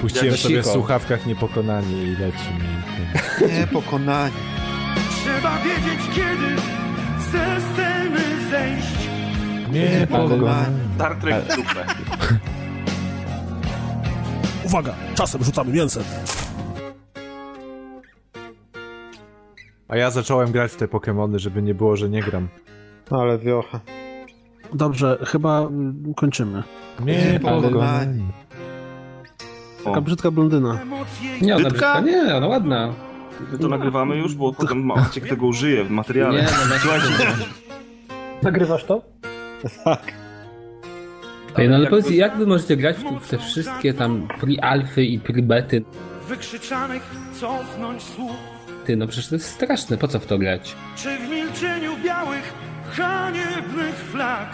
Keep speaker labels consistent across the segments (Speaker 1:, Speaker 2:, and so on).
Speaker 1: Puściłem sobie w słuchawkach niepokonani i lecimy.
Speaker 2: Nie, pokonanie.
Speaker 3: Trzeba wiedzieć kiedy ze sceny zejść.
Speaker 1: Niepokonani.
Speaker 4: Star Trek w dupę.
Speaker 5: Uwaga, czasem rzucamy mięsem.
Speaker 1: A ja zacząłem grać w te Pokemony, żeby nie było, że nie gram.
Speaker 2: Ale wiocha.
Speaker 5: Dobrze, chyba mm, kończymy.
Speaker 1: Niepokonani.
Speaker 5: Taka brzydka blondyna.
Speaker 6: Nie, ona brzydka, nie, ona ładna.
Speaker 4: My to nagrywamy już, bo potem Maciek tego użyje w materiale.
Speaker 6: Nie, no
Speaker 4: Słuchajcie,
Speaker 5: Nagrywasz to?
Speaker 6: Ej, no ale
Speaker 4: jakby-
Speaker 6: powiedz, jak wy możecie grać w, te wszystkie tam pre-alfy i pre-bety?
Speaker 3: wykrzyczanych cofnąć słów.
Speaker 6: Ty, no przecież to jest straszne, po co w to grać?
Speaker 3: Czy w milczeniu białych, haniebnych flag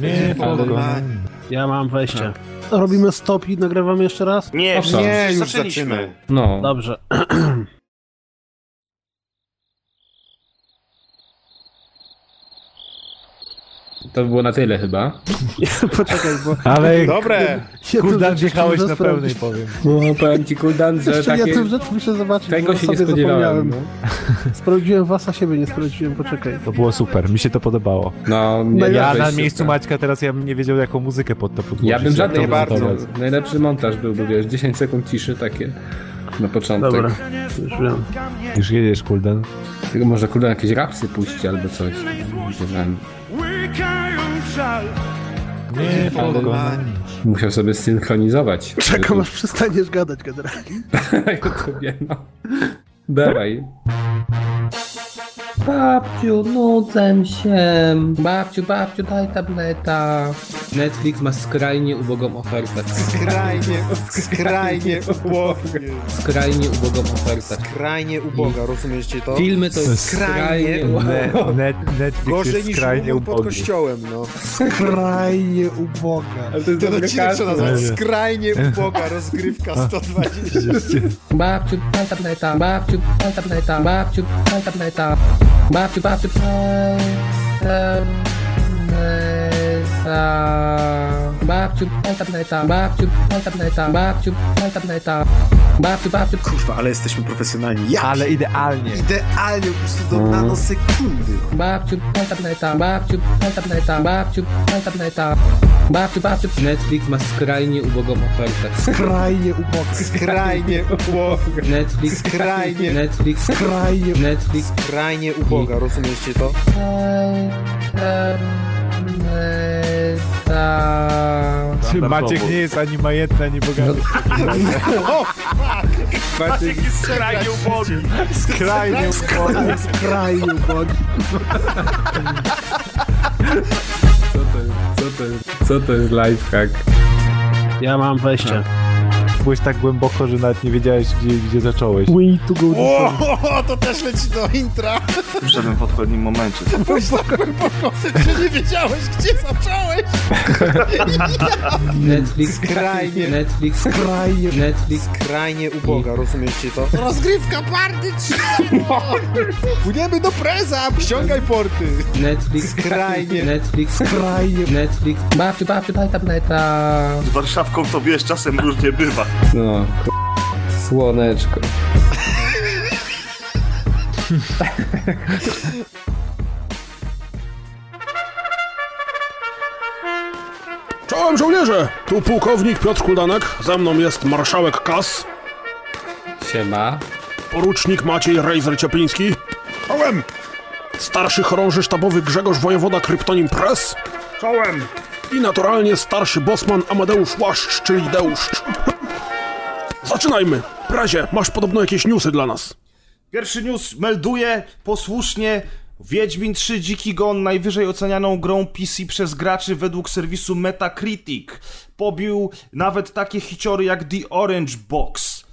Speaker 1: Niepokonani.
Speaker 5: Ja mam wejście. Robimy stop i nagrywamy jeszcze raz?
Speaker 4: nie.
Speaker 2: Nie, już
Speaker 4: zaczęliśmy.
Speaker 2: zaczynamy.
Speaker 6: No,
Speaker 5: Dobrze.
Speaker 6: to by było na tyle chyba.
Speaker 5: Poczekaj, bo...
Speaker 1: Ale
Speaker 2: Dobre.
Speaker 1: Kuldan wjechałeś na pełnej, powiem.
Speaker 6: No, powiem ci, Kuldan, że
Speaker 5: Jeszcze
Speaker 6: takie...
Speaker 5: ja tę rzecz muszę zobaczyć,
Speaker 6: Tego się nie
Speaker 5: sobie
Speaker 6: spodziewałem.
Speaker 5: zapomniałem.
Speaker 6: No,
Speaker 5: Sprawdziłem was, a siebie nie sprawdziłem, poczekaj.
Speaker 1: To było super, mi się to podobało.
Speaker 6: no nie,
Speaker 5: Ja
Speaker 1: Ja na
Speaker 6: super.
Speaker 1: miejscu Maćka teraz ja bym nie wiedział jaką muzykę pod to podłożyć.
Speaker 6: Ja bym żadnej
Speaker 2: Nie bardzo.
Speaker 6: Najlepszy montaż byłby, wiesz, 10 sekund ciszy takie na początek.
Speaker 5: Dobra, już wiem.
Speaker 1: Już jedziesz, Kuldan.
Speaker 6: Tylko może Kuldan jakieś rapsy puści albo coś. Nie wiem.
Speaker 3: Żal
Speaker 1: Niepokonani.
Speaker 6: Musiał sobie synchronizować.
Speaker 5: Czekam, aż przestaniesz gadać generalnie.
Speaker 6: na YouTubie, no. Dawaj. Babciu, nudzę się. Babciu, babciu, daj tableta. Netflix ma skrajnie ubogą ofertę.
Speaker 2: Skrajnie, skrajnie ubogie.
Speaker 6: Skrajnie ubogą ofertę.
Speaker 2: Skrajnie uboga, rozumiecie to?
Speaker 6: Filmy to jest
Speaker 2: Skrajnie
Speaker 6: skrajnie
Speaker 1: Ne, net, Netflix
Speaker 2: Gorzej
Speaker 1: jest
Speaker 2: niż
Speaker 1: skrajnie
Speaker 2: rumor pod
Speaker 1: ubogi.
Speaker 2: kościołem, no.
Speaker 5: Skrajnie uboga.
Speaker 6: Ale to jest
Speaker 2: Ten odcinek trzeba nazwać Skrajnie uboga, rozgrywka 120.
Speaker 6: Babciu, daj tableta. Babciu, daj tableta. Babciu, daj tableta. Babciu, babciu, daj tableta. Babciu. Babciu. Babciu. Babciu, babciu.
Speaker 2: Kurwa, ale jesteśmy profesjonalni. Ja
Speaker 1: Ale idealnie.
Speaker 2: Idealnie, po prostu do nanosekundy.
Speaker 6: Babciu. Babciu. Babciu. Babciu, babciu. Netflix ma skrajnie ubogą ofertę.
Speaker 5: Skrajnie uboga.
Speaker 2: Skrajnie uboga.
Speaker 6: Netflix.
Speaker 2: Skrajnie.
Speaker 6: Netflix.
Speaker 5: Skrajnie
Speaker 6: Netflix.
Speaker 2: Skrajnie uboga, rozumiecie to?
Speaker 1: Czy Maciek nie jest ani majętny, ani bogaty.
Speaker 4: Maciek jest skrajnie ubogi.
Speaker 1: Skrajnie ubogi.
Speaker 5: Skrajnie uboga.
Speaker 6: Co to jest? Co to jest? Co to jest lifehack?
Speaker 5: Ja mam wejście.
Speaker 1: Byłeś tak głęboko, że nawet nie wiedziałeś, gdzie, gdzie zacząłeś.
Speaker 5: We need to go
Speaker 2: O, to też leci do intra.
Speaker 4: Wszedłem w odpowiednim momencie.
Speaker 2: Byłeś tak głęboko, że nie wiedziałeś, gdzie zacząłeś.
Speaker 6: Netflix.
Speaker 2: Skrajnie.
Speaker 6: Netflix.
Speaker 5: Skrajnie.
Speaker 6: Netflix.
Speaker 2: Skrajnie uboga, rozumiecie to? Rozgrywka party 3! Płyniemy do preza, ściągaj porty.
Speaker 6: Netflix.
Speaker 2: Skrajnie.
Speaker 6: Netflix.
Speaker 5: Skrajnie.
Speaker 6: Netflix. Babciu, babciu, daj tableta.
Speaker 4: Z Warszawką to wiesz, czasem różnie bywa.
Speaker 6: No, k- słoneczko.
Speaker 5: Czołem żołnierze! Tu pułkownik Piotr Kuldanek, ze mną jest marszałek Kas,
Speaker 6: Siema.
Speaker 5: porucznik Maciej Rejzer Ciepliński. Czołem! Starszy chorąży sztabowy Grzegorz Wojewoda Kryptonim Press. Czołem! I naturalnie starszy bosman Amadeusz Łaszcz, czyli Deuszcz. Zaczynajmy! Prezie, masz podobno jakieś newsy dla nas.
Speaker 4: Pierwszy news melduje posłusznie Wiedźmin 3 Dziki Gon najwyżej ocenianą grą PC przez graczy według serwisu Metacritic. Pobił nawet takie hiciory jak The Orange Box.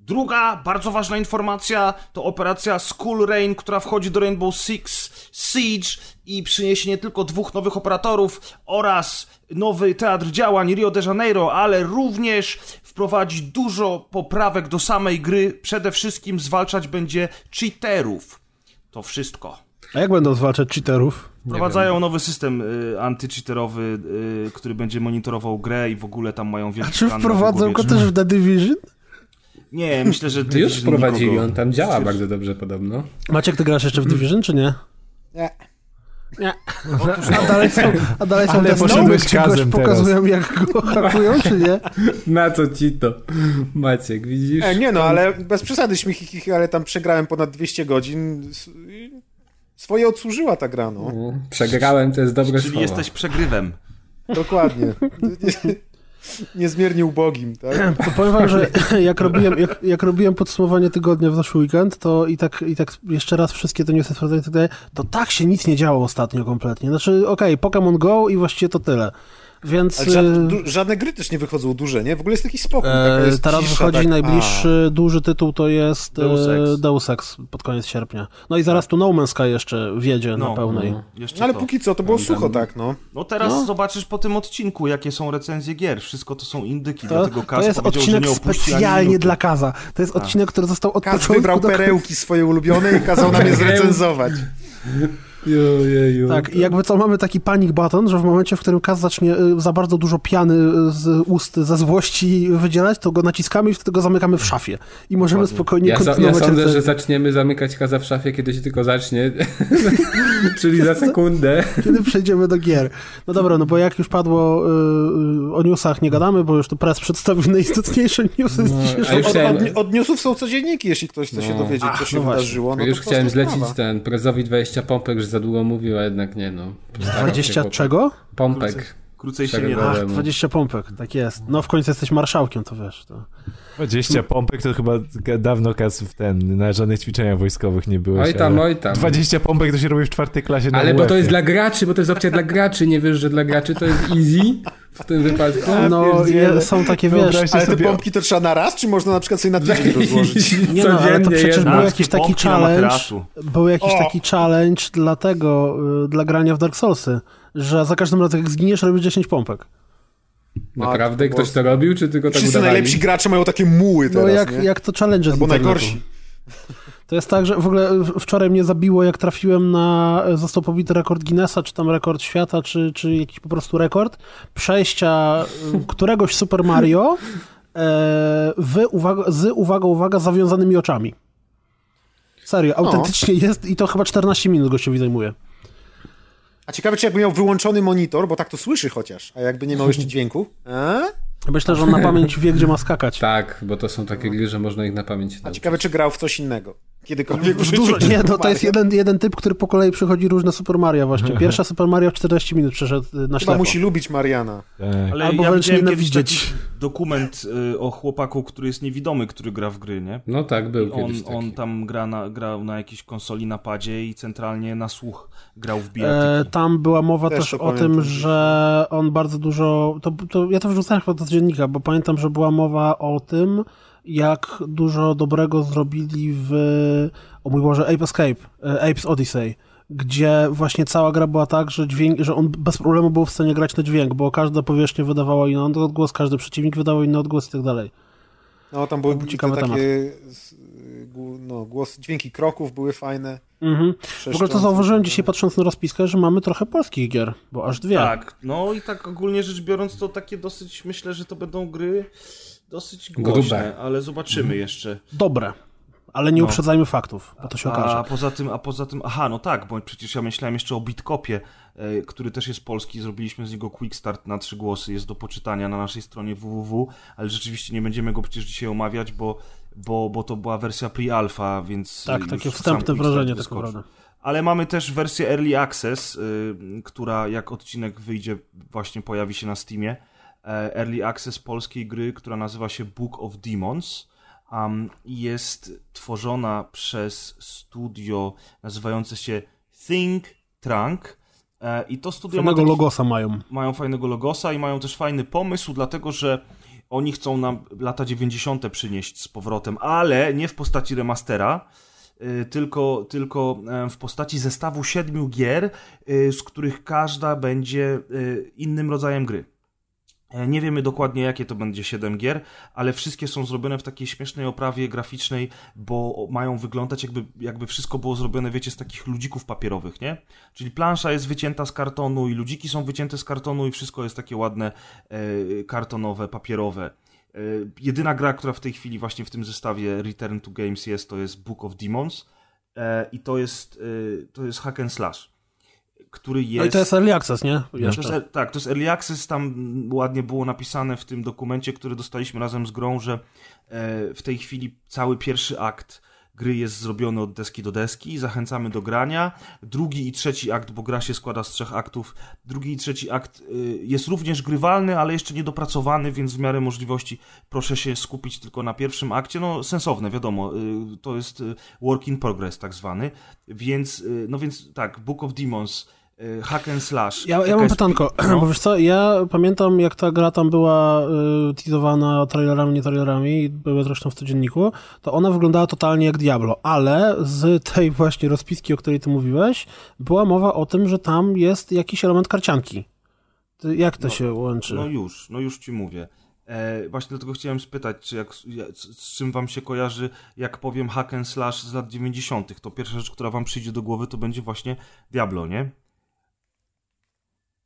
Speaker 4: Druga bardzo ważna informacja to operacja Skull Rain, która wchodzi do Rainbow Six Siege i przyniesie nie tylko dwóch nowych operatorów oraz nowy teatr działań Rio de Janeiro, ale również wprowadzi dużo poprawek do samej gry. Przede wszystkim zwalczać będzie cheaterów. To wszystko.
Speaker 5: A jak będą zwalczać cheaterów?
Speaker 4: Wprowadzają nowy system y, antycheaterowy, y, który będzie monitorował grę i w ogóle tam mają
Speaker 5: A
Speaker 4: wielki
Speaker 5: czy wprowadzą go też w The Division?
Speaker 4: Nie, myślę, że
Speaker 6: To już wprowadzili,
Speaker 4: nikogo-
Speaker 6: on tam działa bardzo dobrze podobno.
Speaker 5: Maciek, ty grasz jeszcze w Division, czy nie?
Speaker 2: Nie.
Speaker 5: Nie. A dalej są, a dalej są
Speaker 1: Ale
Speaker 5: te
Speaker 1: poszedłeś
Speaker 5: snowy, ci goś
Speaker 1: kazem teraz.
Speaker 5: pokazują jak go hakują, czy nie?
Speaker 6: Na co ci to? Maciek, widzisz?
Speaker 2: E, nie no, ale bez przesady śmichi, ale tam przegrałem ponad 200 godzin. Swoje odsłużyła ta gra, no.
Speaker 6: No, Przegrałem, to jest dobre
Speaker 4: Czyli
Speaker 6: słowo.
Speaker 4: jesteś przegrywem.
Speaker 2: Dokładnie. Niezmiernie ubogim, tak?
Speaker 5: Powiem wam, że jak robiłem, jak, jak robiłem podsumowanie tygodnia w zeszły weekend, to i tak, i tak jeszcze raz wszystkie te newsy sprawdzałem i tak dalej, to tak się nic nie działo ostatnio kompletnie. Znaczy, okej, Pokémon Go i właściwie to tyle. Więc...
Speaker 2: Ale
Speaker 5: e,
Speaker 2: du- żadne gry też nie wychodzą duże, nie? W ogóle jest taki spokój.
Speaker 5: E,
Speaker 2: jest
Speaker 5: teraz
Speaker 2: cisza,
Speaker 5: wychodzi
Speaker 2: tak,
Speaker 5: najbliższy duży tytuł, to jest
Speaker 4: Deus
Speaker 5: Deus
Speaker 4: Ex.
Speaker 5: Deus Ex pod koniec sierpnia. No i zaraz tu No Man's Sky jeszcze wiedzie
Speaker 4: No,
Speaker 5: na pełnej.
Speaker 6: no.
Speaker 4: Jeszcze
Speaker 2: No ale
Speaker 4: to.
Speaker 2: póki co to było sucho, tak, no.
Speaker 4: No teraz
Speaker 5: No.
Speaker 4: zobaczysz po tym odcinku, jakie są recenzje gier. Wszystko to są indyki,
Speaker 5: To,
Speaker 4: dlatego
Speaker 5: to
Speaker 4: Kaz
Speaker 5: jest
Speaker 4: powiedział,
Speaker 5: odcinek specjalnie dla Kaza. To jest odcinek, który został od
Speaker 2: Kaz
Speaker 5: początku
Speaker 2: wybrał
Speaker 5: do
Speaker 2: perełki swoje ulubione i kazał nam je zrecenzować.
Speaker 6: Jojeju.
Speaker 5: Tak, i jakby co, mamy taki panic button, że w momencie, w którym Kaz zacznie y, za bardzo dużo piany y, z ust ze złości wydzielać, to go naciskamy i wtedy go zamykamy w szafie. I możemy spokojnie
Speaker 6: Ja, so, ja
Speaker 5: kontynuować
Speaker 6: sądzę, że zaczniemy zamykać kaza w szafie, kiedy się tylko zacznie. Czyli za sekundę.
Speaker 5: Kiedy przejdziemy do gier. No dobra, no bo jak już padło y, y, o newsach nie gadamy, bo już tu press przedstawił najistotniejsze newsy z
Speaker 6: No,
Speaker 2: Od, od, od newsów są codzienniki, jeśli ktoś chce się
Speaker 6: No.
Speaker 2: dowiedzieć, co się
Speaker 4: no
Speaker 2: wydarzyło. No
Speaker 6: już
Speaker 2: to
Speaker 6: chciałem zlecić
Speaker 2: sprawa.
Speaker 6: ten prezowi 20 pompek, że za długo mówił, a jednak nie no. Postaram się
Speaker 5: 20
Speaker 6: chłopak.
Speaker 5: czego?
Speaker 6: Pompek.
Speaker 4: Krócej się nie da.
Speaker 5: Ach,
Speaker 6: Temu.
Speaker 5: 20 pompek, tak jest. No w końcu jesteś marszałkiem, to wiesz. To...
Speaker 1: 20 pompek to chyba dawno Kaz w ten, na żadnych ćwiczeniach wojskowych nie byłeś.
Speaker 6: Oj tam, oj tam.
Speaker 1: 20 pompek to się robi w czwartej klasie na
Speaker 6: Ale bo to jest dla graczy, bo to jest opcja dla graczy, nie wiesz, że dla graczy to jest easy w tym wypadku.
Speaker 5: No, je, są takie, wiesz...
Speaker 2: Ale te
Speaker 1: sobie-
Speaker 2: pompki to trzeba na raz, czy można na przykład sobie na tydzień rozłożyć?
Speaker 5: Nie no, ale to przecież był jakiś taki challenge, był jakiś
Speaker 2: O!
Speaker 5: taki challenge dla tego, y, dla grania w Dark Soulsy, że za każdym razem jak zginiesz robisz 10 pompek.
Speaker 6: Naprawdę?
Speaker 2: Matko
Speaker 6: Ktoś to robił, czy tylko tak
Speaker 2: Wszyscy
Speaker 6: udawali?
Speaker 2: najlepsi gracze mają takie muły
Speaker 5: No
Speaker 2: teraz,
Speaker 5: jak,
Speaker 2: nie?
Speaker 5: jak to challenge z
Speaker 2: Albo najgorsi.
Speaker 5: To jest tak, że w ogóle wczoraj mnie zabiło, jak trafiłem na, został pobity rekord Guinnessa, czy tam rekord świata, czy, czy jakiś po prostu rekord, przejścia y, któregoś Super Mario e, w, uwaga, z, uwaga, uwaga, zawiązanymi oczami. Serio, autentycznie jest i to chyba 14 minut gościowi zajmuje.
Speaker 2: A ciekawe, czy jakby miał wyłączony monitor, bo tak to słyszy chociaż, a jakby nie miał jeszcze dźwięku. E?
Speaker 5: Myślę, że on na pamięć wie, gdzie ma skakać.
Speaker 6: Tak, bo to są takie gry, że można ich na pamięć
Speaker 2: A
Speaker 6: nauczyć.
Speaker 2: ciekawe, czy grał w coś innego. Kiedykolwiek w życiu.
Speaker 5: Dużo, nie, no, to jest jeden, jeden typ, który po kolei przychodzi różne Super Mario właśnie. Pierwsza Super Mario w 40 minut przeszedł y, na
Speaker 2: Chyba
Speaker 5: ślepo.
Speaker 2: musi lubić Mariana.
Speaker 1: Tak.
Speaker 4: Ale
Speaker 5: Albo
Speaker 4: ja
Speaker 5: wręcz nienawidzieć.
Speaker 4: dokument y, o chłopaku, który jest niewidomy, który gra w gry, nie?
Speaker 6: No tak, był
Speaker 4: I on,
Speaker 6: kiedyś taki.
Speaker 4: on tam gra na, grał na jakiejś konsoli na padzie i centralnie na słuch grał w
Speaker 5: E,
Speaker 4: bijatyki.
Speaker 5: tam była mowa
Speaker 2: Też
Speaker 5: też, o
Speaker 2: pamiętam,
Speaker 5: tym,
Speaker 2: że-
Speaker 5: że on bardzo dużo. To, to, ja to wrzucałem chyba do dziennika, bo pamiętam, że była mowa o tym, jak dużo dobrego zrobili w. O mój Boże, Ape Escape, e, Apes Odyssey. Gdzie właśnie cała gra była tak, że dźwięk, że on bez problemu był w stanie grać na dźwięk, bo każda powierzchnia wydawała inny odgłos, każdy przeciwnik wydawał inny odgłos i tak dalej.
Speaker 2: No tam były
Speaker 5: ciekawy
Speaker 2: takie no, głos, dźwięki kroków były fajne.
Speaker 5: Mhm. W ogóle to zauważyłem dzisiaj patrząc na rozpiskę, że mamy trochę polskich gier, bo aż dwie.
Speaker 4: Tak, no i tak ogólnie rzecz biorąc, to takie dosyć, myślę, że to będą gry dosyć
Speaker 6: Grube.
Speaker 4: głośne, ale zobaczymy jeszcze.
Speaker 5: Dobre, ale nie
Speaker 4: No.
Speaker 5: uprzedzajmy faktów, bo to się okaże.
Speaker 4: A poza tym, a poza tym, aha, no tak, bo przecież ja myślałem jeszcze o Bitkopie, e, który też jest polski, zrobiliśmy z niego quick start na trzy głosy, jest do poczytania na naszej stronie www, ale rzeczywiście nie będziemy go przecież dzisiaj omawiać, bo, bo, bo to była wersja pre-alpha, więc
Speaker 5: Tak, takie wstępne wrażenie tak naprawdę.
Speaker 4: Ale mamy też wersję Early Access, y, która jak odcinek wyjdzie, właśnie pojawi się na Steamie. E, Early Access polskiej gry, która nazywa się Book of Demons. Um, jest tworzona przez studio nazywające się Think Trunk. E, I to studio ma
Speaker 5: Samego
Speaker 4: taki,
Speaker 5: logosa mają.
Speaker 4: mają fajnego logosa i mają też fajny pomysł, dlatego że oni chcą nam lata 90. przynieść z powrotem, ale nie w postaci remastera, y, tylko, tylko e, w postaci zestawu siedmiu gier, z których każda będzie innym rodzajem gry. E, Nie wiemy dokładnie, jakie to będzie 7 gier, ale wszystkie są zrobione w takiej śmiesznej oprawie graficznej, bo mają wyglądać jakby, jakby wszystko było zrobione, wiecie, z takich ludzików papierowych, nie? Czyli plansza jest wycięta z kartonu i ludziki są wycięte z kartonu i wszystko jest takie ładne, e, kartonowe, papierowe. E, jedyna gra, która w tej chwili właśnie w tym zestawie Return to Games jest, to jest Book of Demons i to jest, to jest hack and slash, który jest...
Speaker 5: No i to jest Early Access, nie?
Speaker 4: To
Speaker 5: Jeszcze.
Speaker 4: jest, tak, to jest Early Access, tam ładnie było napisane w tym dokumencie, który dostaliśmy razem z grą, że e, w tej chwili cały pierwszy akt gry jest zrobiony od deski do deski, zachęcamy do grania. Drugi i trzeci akt, bo gra się składa z trzech aktów, drugi i trzeci akt y, jest również grywalny, ale jeszcze niedopracowany, więc w miarę możliwości proszę się skupić tylko na pierwszym akcie. No sensowne, wiadomo, y, to jest work in progress tak zwany, więc, no więc tak, Book of Demons, hack and slash.
Speaker 5: Ja, ja mam pytanko,
Speaker 4: no.
Speaker 5: bo wiesz co, ja pamiętam jak ta gra tam była y, teasowana trailerami, nie trailerami, były zresztą w codzienniku, to ona wyglądała totalnie jak Diablo, ale z tej właśnie rozpiski, o której ty mówiłeś, była mowa o tym, że tam jest jakiś element karcianki. Jak to
Speaker 4: No,
Speaker 5: się łączy?
Speaker 4: No już, no już ci mówię. E, właśnie dlatego chciałem spytać, czy jak, ja- z, z czym wam się kojarzy, jak powiem hack and slash z lat 90. To pierwsza rzecz, która wam przyjdzie do głowy, to będzie właśnie Diablo, nie?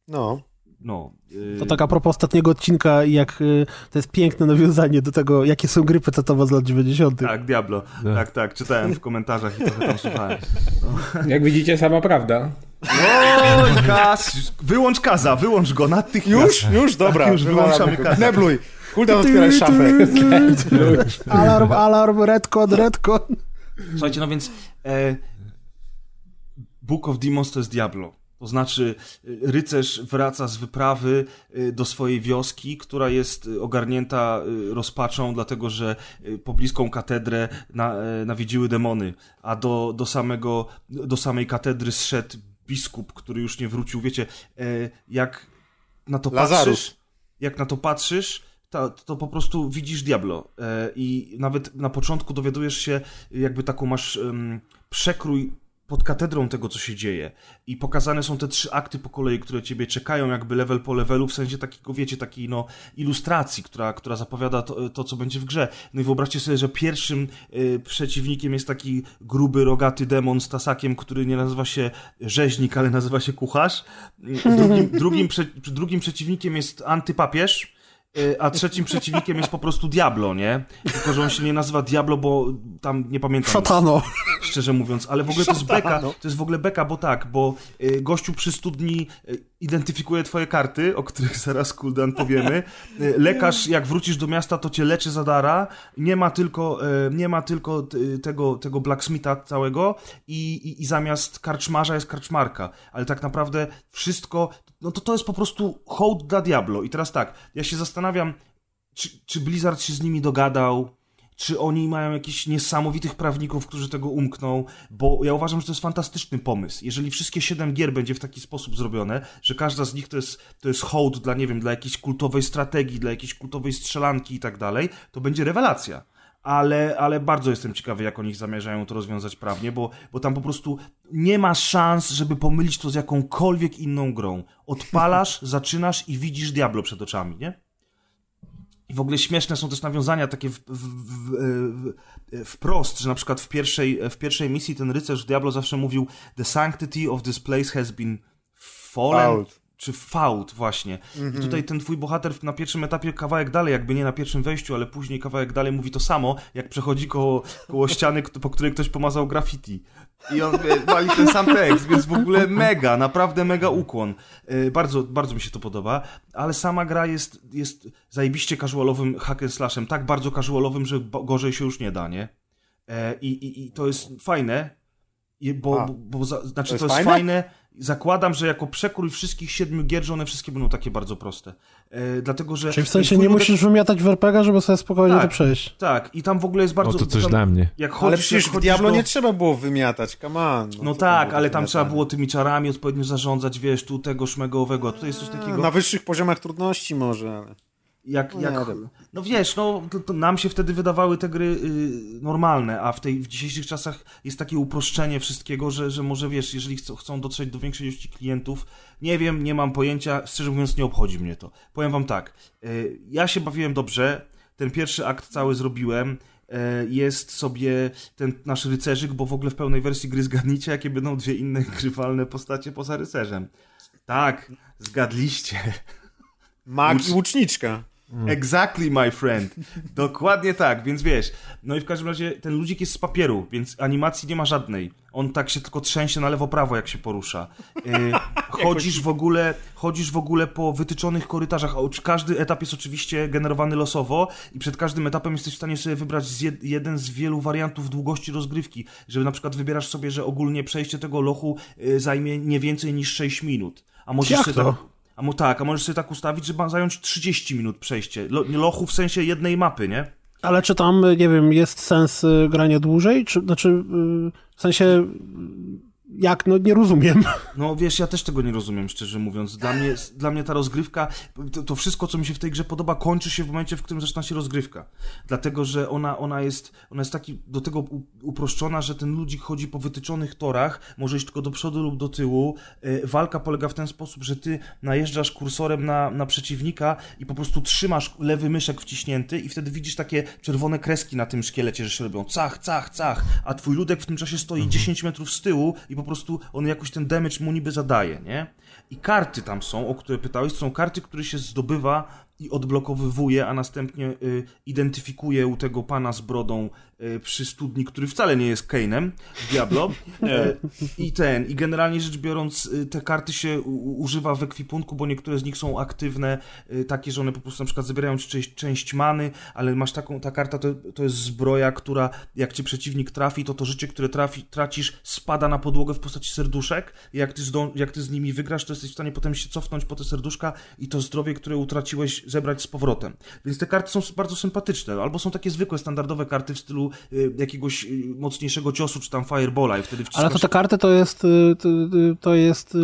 Speaker 2: No.
Speaker 4: No. y,
Speaker 5: To tak a propos ostatniego odcinka, jak y, to jest piękne nawiązanie do tego, jakie są gry pecetowe z lat 90.
Speaker 4: Tak, Diablo.
Speaker 1: No.
Speaker 4: Tak, tak, czytałem w komentarzach i trochę tam słuchałem.
Speaker 6: Jak widzicie, sama prawda.
Speaker 4: Oj, Kaz! Wyłącz Kaza, wyłącz go natychmiast.
Speaker 2: Już? Już? Dobra.
Speaker 4: już wyłączamy kasę.
Speaker 2: Nebluj. Kuldan otwieraj szafę.
Speaker 5: Alarm, alarm, redcon, redcon.
Speaker 4: Słuchajcie, no więc e, Book of Demons to jest Diablo. To znaczy, y, rycerz wraca z wyprawy y, do swojej wioski, która jest y, ogarnięta rozpaczą, dlatego że pobliską katedrę na, nawiedziły demony, a do, do, samego, do samej katedry zszedł biskup, który już nie wrócił. Wiecie, e, jak na to
Speaker 2: Lazarus.
Speaker 4: patrzysz, jak na to patrzysz, to, to po prostu widzisz Diablo. E, I nawet na początku dowiadujesz się, jakby taką masz przekrój pod katedrą tego, co się dzieje. I pokazane są te trzy akty po kolei, które ciebie czekają, jakby level po levelu, w sensie takiego, wiecie, takiej no, ilustracji, która, która zapowiada to, to, co będzie w grze. No i wyobraźcie sobie, że pierwszym y, przeciwnikiem jest taki gruby, rogaty demon z tasakiem, który nie nazywa się rzeźnik, ale nazywa się kucharz. Y, Drugim, drugim, prze, drugim przeciwnikiem jest antypapież. Y, A trzecim przeciwnikiem jest po prostu Diablo, nie? Tylko, że on się nie nazywa Diablo, bo tam nie pamiętam.
Speaker 5: Szatano.
Speaker 4: Szczerze mówiąc, ale w ogóle to jest beka, to jest w ogóle beka, bo tak, bo y, gościu przy studni y, identyfikuje twoje karty, o których zaraz Kuldan powiemy. Lekarz, jak wrócisz do miasta, to cię leczy za dara. Nie ma tylko, nie ma tylko tego, tego blacksmitha całego i, i, i zamiast karczmarza jest karczmarka. Ale tak naprawdę wszystko, no to to jest po prostu hołd dla Diablo. I teraz tak, ja się zastanawiam, czy, czy Blizzard się z nimi dogadał, czy oni mają jakichś niesamowitych prawników, którzy tego umkną, bo ja uważam, że to jest fantastyczny pomysł. Jeżeli wszystkie siedem gier będzie w taki sposób zrobione, że każda z nich to jest, to jest hołd dla, nie wiem, dla jakiejś kultowej strategii, dla jakiejś kultowej strzelanki i tak dalej, to będzie rewelacja. Ale, ale bardzo jestem ciekawy, jak oni zamierzają to rozwiązać prawnie, bo, bo tam po prostu nie ma szans, żeby pomylić to z jakąkolwiek inną grą. Odpalasz, zaczynasz i widzisz Diablo przed oczami, nie? W ogóle śmieszne są też nawiązania takie w, w, w, w, wprost, że na przykład w pierwszej, w pierwszej misji ten rycerz w Diablo zawsze mówił The sanctity of this place has been fallen.
Speaker 2: Fouled.
Speaker 4: Czy fault właśnie. I tutaj ten twój bohater na pierwszym etapie kawałek dalej, jakby nie na pierwszym wejściu, ale później kawałek dalej mówi to samo, jak przechodzi koło, koło ściany, po której ktoś pomazał graffiti. I on e, wali ten sam tekst, więc w ogóle mega, naprawdę mega ukłon. E, Bardzo, bardzo mi się to podoba, ale sama gra jest, jest zajebiście casualowym hack and slashem, tak bardzo casualowym, że gorzej się już nie da, nie? E, I, i, i to jest fajne, bo,
Speaker 2: A.
Speaker 4: bo, bo znaczy to
Speaker 2: jest
Speaker 4: jest,
Speaker 2: fajne?
Speaker 4: fajne? Zakładam, że jako przekrój wszystkich siedmiu gier, że one wszystkie będą takie bardzo proste. E, dlatego, że...
Speaker 5: Czyli w sensie nie
Speaker 4: model-
Speaker 5: musisz wymiatać w RPG, żeby sobie spokojnie
Speaker 4: Tak.
Speaker 5: to przejść.
Speaker 4: Tak, i tam w ogóle jest bardzo...
Speaker 1: O, to coś
Speaker 4: tam,
Speaker 1: dla mnie.
Speaker 4: Jak
Speaker 2: Ale
Speaker 4: chodzisz,
Speaker 2: przecież
Speaker 4: jak
Speaker 2: w Diablo
Speaker 4: do...
Speaker 2: nie trzeba było wymiatać, come on.
Speaker 4: No
Speaker 2: co
Speaker 4: tak, ale tam
Speaker 2: wymiatane?
Speaker 4: trzeba było tymi czarami odpowiednio zarządzać, wiesz, tu tego, szmego, owego, a tutaj jest coś takiego...
Speaker 2: Na wyższych poziomach trudności może, ale...
Speaker 4: jak,
Speaker 2: No
Speaker 4: jak, no wiesz, no to, to nam się wtedy wydawały te gry y, normalne, a w, tej, w dzisiejszych czasach jest takie uproszczenie wszystkiego, że, że może wiesz, jeżeli chcą, chcą dotrzeć do większej ilości klientów, nie wiem, nie mam pojęcia, szczerze mówiąc nie obchodzi mnie to. Powiem wam tak, y, ja się bawiłem dobrze, ten pierwszy akt cały zrobiłem, y, jest sobie ten nasz rycerzyk, bo w ogóle w pełnej wersji gry zgadnijcie, jakie będą dwie inne grywalne postacie poza rycerzem. Tak, zgadliście.
Speaker 2: Mag i łuczniczka.
Speaker 4: Exactly, my friend. Dokładnie tak, więc wiesz. No i w każdym razie ten ludzik jest z papieru, więc animacji nie ma żadnej. On tak się tylko trzęsie na lewo-prawo, jak się porusza. Yy, chodzisz w ogóle, chodzisz w ogóle po wytyczonych korytarzach. Każdy etap jest oczywiście generowany losowo i przed każdym etapem jesteś w stanie sobie wybrać z jed, jeden z wielu wariantów długości rozgrywki. Żeby na przykład wybierasz sobie, że ogólnie przejście tego lochu yy, zajmie nie więcej niż 6 minut. A możesz
Speaker 5: Jak
Speaker 4: sobie
Speaker 5: to?
Speaker 4: A mo, tak, a możesz sobie tak ustawić, że ma zająć 30 minut przejście. Lo, lochu w sensie jednej mapy, nie?
Speaker 5: Ale czy tam, nie wiem, jest sens y, grania dłużej? Czy, znaczy, y, w sensie, jak? No nie rozumiem.
Speaker 4: No wiesz, ja też tego nie rozumiem, szczerze mówiąc. Dla mnie, dla mnie ta rozgrywka, to, to wszystko, co mi się w tej grze podoba, kończy się w momencie, w którym zaczyna się rozgrywka. Dlatego, że ona, ona, jest, ona jest taki do tego uproszczona, że ten ludzik chodzi po wytyczonych torach, może iść tylko do przodu lub do tyłu. E, Walka polega w ten sposób, że ty najeżdżasz kursorem na, na przeciwnika i po prostu trzymasz lewy myszek wciśnięty i wtedy widzisz takie czerwone kreski na tym szkielecie, że się robią cach, cach, cach, a twój ludek w tym czasie stoi 10 metrów z tyłu i po prostu on jakoś ten damage mu niby zadaje, nie? I karty tam są, o które pytałeś, są karty, które się zdobywa i odblokowywuje, a następnie y, identyfikuje u tego pana z brodą przy studni, który wcale nie jest Kane'em Diablo. E, I ten, i generalnie rzecz biorąc, y, te karty się używa w ekwipunku, bo niektóre z nich są aktywne, takie, że one po prostu na przykład zabierają ci część, część many, ale masz taką, ta karta to, to jest zbroja, która jak cię przeciwnik trafi, to to życie, które trafi, tracisz, spada na podłogę w postaci serduszek. I jak ty, zdą, jak ty z nimi wygrasz, to jesteś w stanie potem się cofnąć po te serduszka i to zdrowie, które utraciłeś, zebrać z powrotem. Więc te karty są bardzo sympatyczne. Albo są takie zwykłe, standardowe karty w stylu jakiegoś y, mocniejszego ciosu, czy tam firebola i wtedy wciskasz...
Speaker 5: Ale to te karty to jest, y, to, y, to jest y,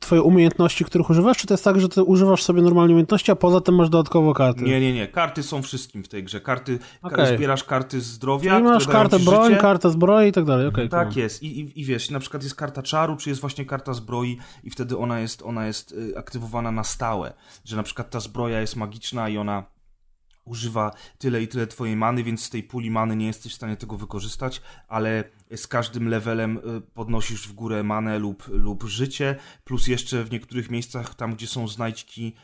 Speaker 5: twoje umiejętności, których używasz, czy to jest tak, że ty używasz sobie normalnie umiejętności, a poza tym masz dodatkowo karty?
Speaker 4: Nie, nie, nie. Karty są wszystkim w tej grze. Karty, ka-
Speaker 5: Okej.
Speaker 4: zbierasz karty zdrowia,
Speaker 5: Czyli masz kartę broń,
Speaker 4: życie.
Speaker 5: kartę zbroi i tak dalej, okej.
Speaker 4: Tak
Speaker 5: cool.
Speaker 4: jest. I, i, I wiesz, na przykład jest karta czaru, czy jest właśnie karta zbroi i wtedy ona jest, ona jest y, aktywowana na stałe. Że na przykład ta zbroja jest magiczna i ona używa tyle i tyle twojej many, więc z tej puli many nie jesteś w stanie tego wykorzystać, ale z każdym levelem y, podnosisz w górę manę lub, lub życie, plus jeszcze w niektórych miejscach, tam gdzie są znajdźki,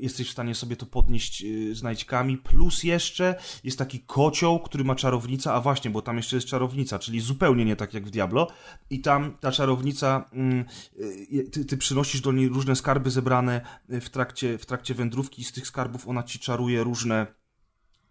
Speaker 4: jesteś w stanie sobie to podnieść y, znajdźkami, plus jeszcze jest taki kocioł, który ma czarownica, a właśnie, bo tam jeszcze jest czarownica, czyli zupełnie nie tak jak w Diablo. I tam ta czarownica, mm, y, ty, ty przynosisz do niej różne skarby zebrane w trakcie, w trakcie wędrówki i z tych skarbów ona ci czaruje różne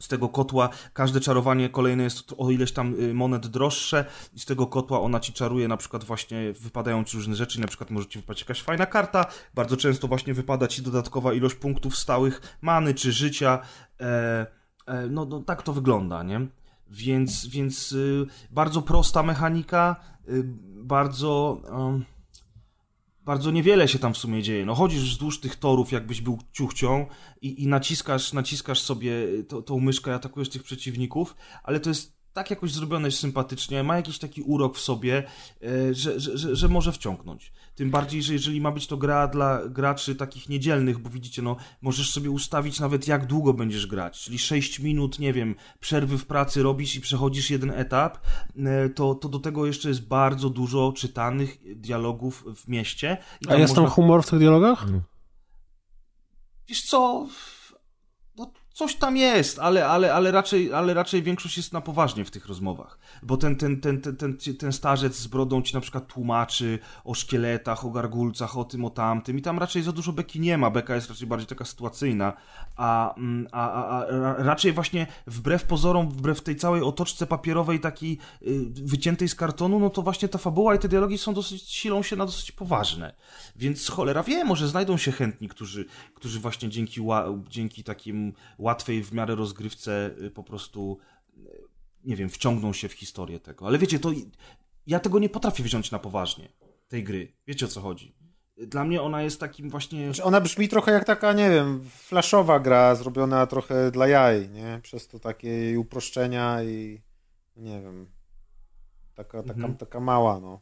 Speaker 4: z tego kotła. Każde czarowanie kolejne jest o ileś tam y, monet droższe i z tego kotła ona ci czaruje na przykład właśnie wypadają ci różne rzeczy, na przykład może ci wypaść jakaś fajna karta, bardzo często właśnie wypada ci dodatkowa ilość punktów stałych many czy życia, e, e, no, no tak to wygląda, nie? Więc, więc y, bardzo prosta mechanika, y, bardzo... em, bardzo niewiele się tam w sumie dzieje. No chodzisz wzdłuż tych torów, jakbyś był ciuchcią i, i naciskasz, naciskasz sobie to, tą myszkę atakujesz tych przeciwników, ale to jest tak jakoś zrobione sympatycznie, ma jakiś taki urok w sobie, e, że, że, że, że może wciągnąć. Tym bardziej, że jeżeli ma być to gra dla graczy takich niedzielnych, bo widzicie, no możesz sobie ustawić nawet jak długo będziesz grać, czyli 6 minut, nie wiem, przerwy w pracy robisz i przechodzisz jeden etap, e, to, to do tego jeszcze jest bardzo dużo czytanych dialogów w mieście.
Speaker 5: A jest tam
Speaker 4: można-
Speaker 5: humor w tych dialogach?
Speaker 4: Wiesz co? Coś tam jest, ale, ale, ale, raczej, ale raczej większość jest na poważnie w tych rozmowach. Bo ten, ten, ten, ten, ten, ten starzec z brodą ci na przykład tłumaczy o szkieletach, o gargulcach, o tym, o tamtym. I tam raczej za dużo beki nie ma. Beka jest raczej bardziej taka sytuacyjna. A, mm, a, a, a ra- raczej właśnie wbrew pozorom, wbrew tej całej otoczce papierowej, takiej y, wyciętej z kartonu, no to właśnie ta fabuła i te dialogi są dosyć, silą się na dosyć poważne. Więc cholera wie, może znajdą się chętni, którzy, którzy właśnie dzięki, dzięki takim łatwej w miarę rozgrywce y, po prostu, y, nie wiem, wciągną się w historię tego. Ale wiecie, to ja tego nie potrafię wziąć na poważnie, tej gry. Wiecie o co chodzi. Dla mnie ona jest takim właśnie...
Speaker 2: Znaczy ona brzmi trochę jak taka, nie wiem, flashowa gra, zrobiona trochę dla jaj, nie? Przez to takie uproszczenia i nie wiem, taka, taka,
Speaker 4: Mhm.
Speaker 2: taka mała, no.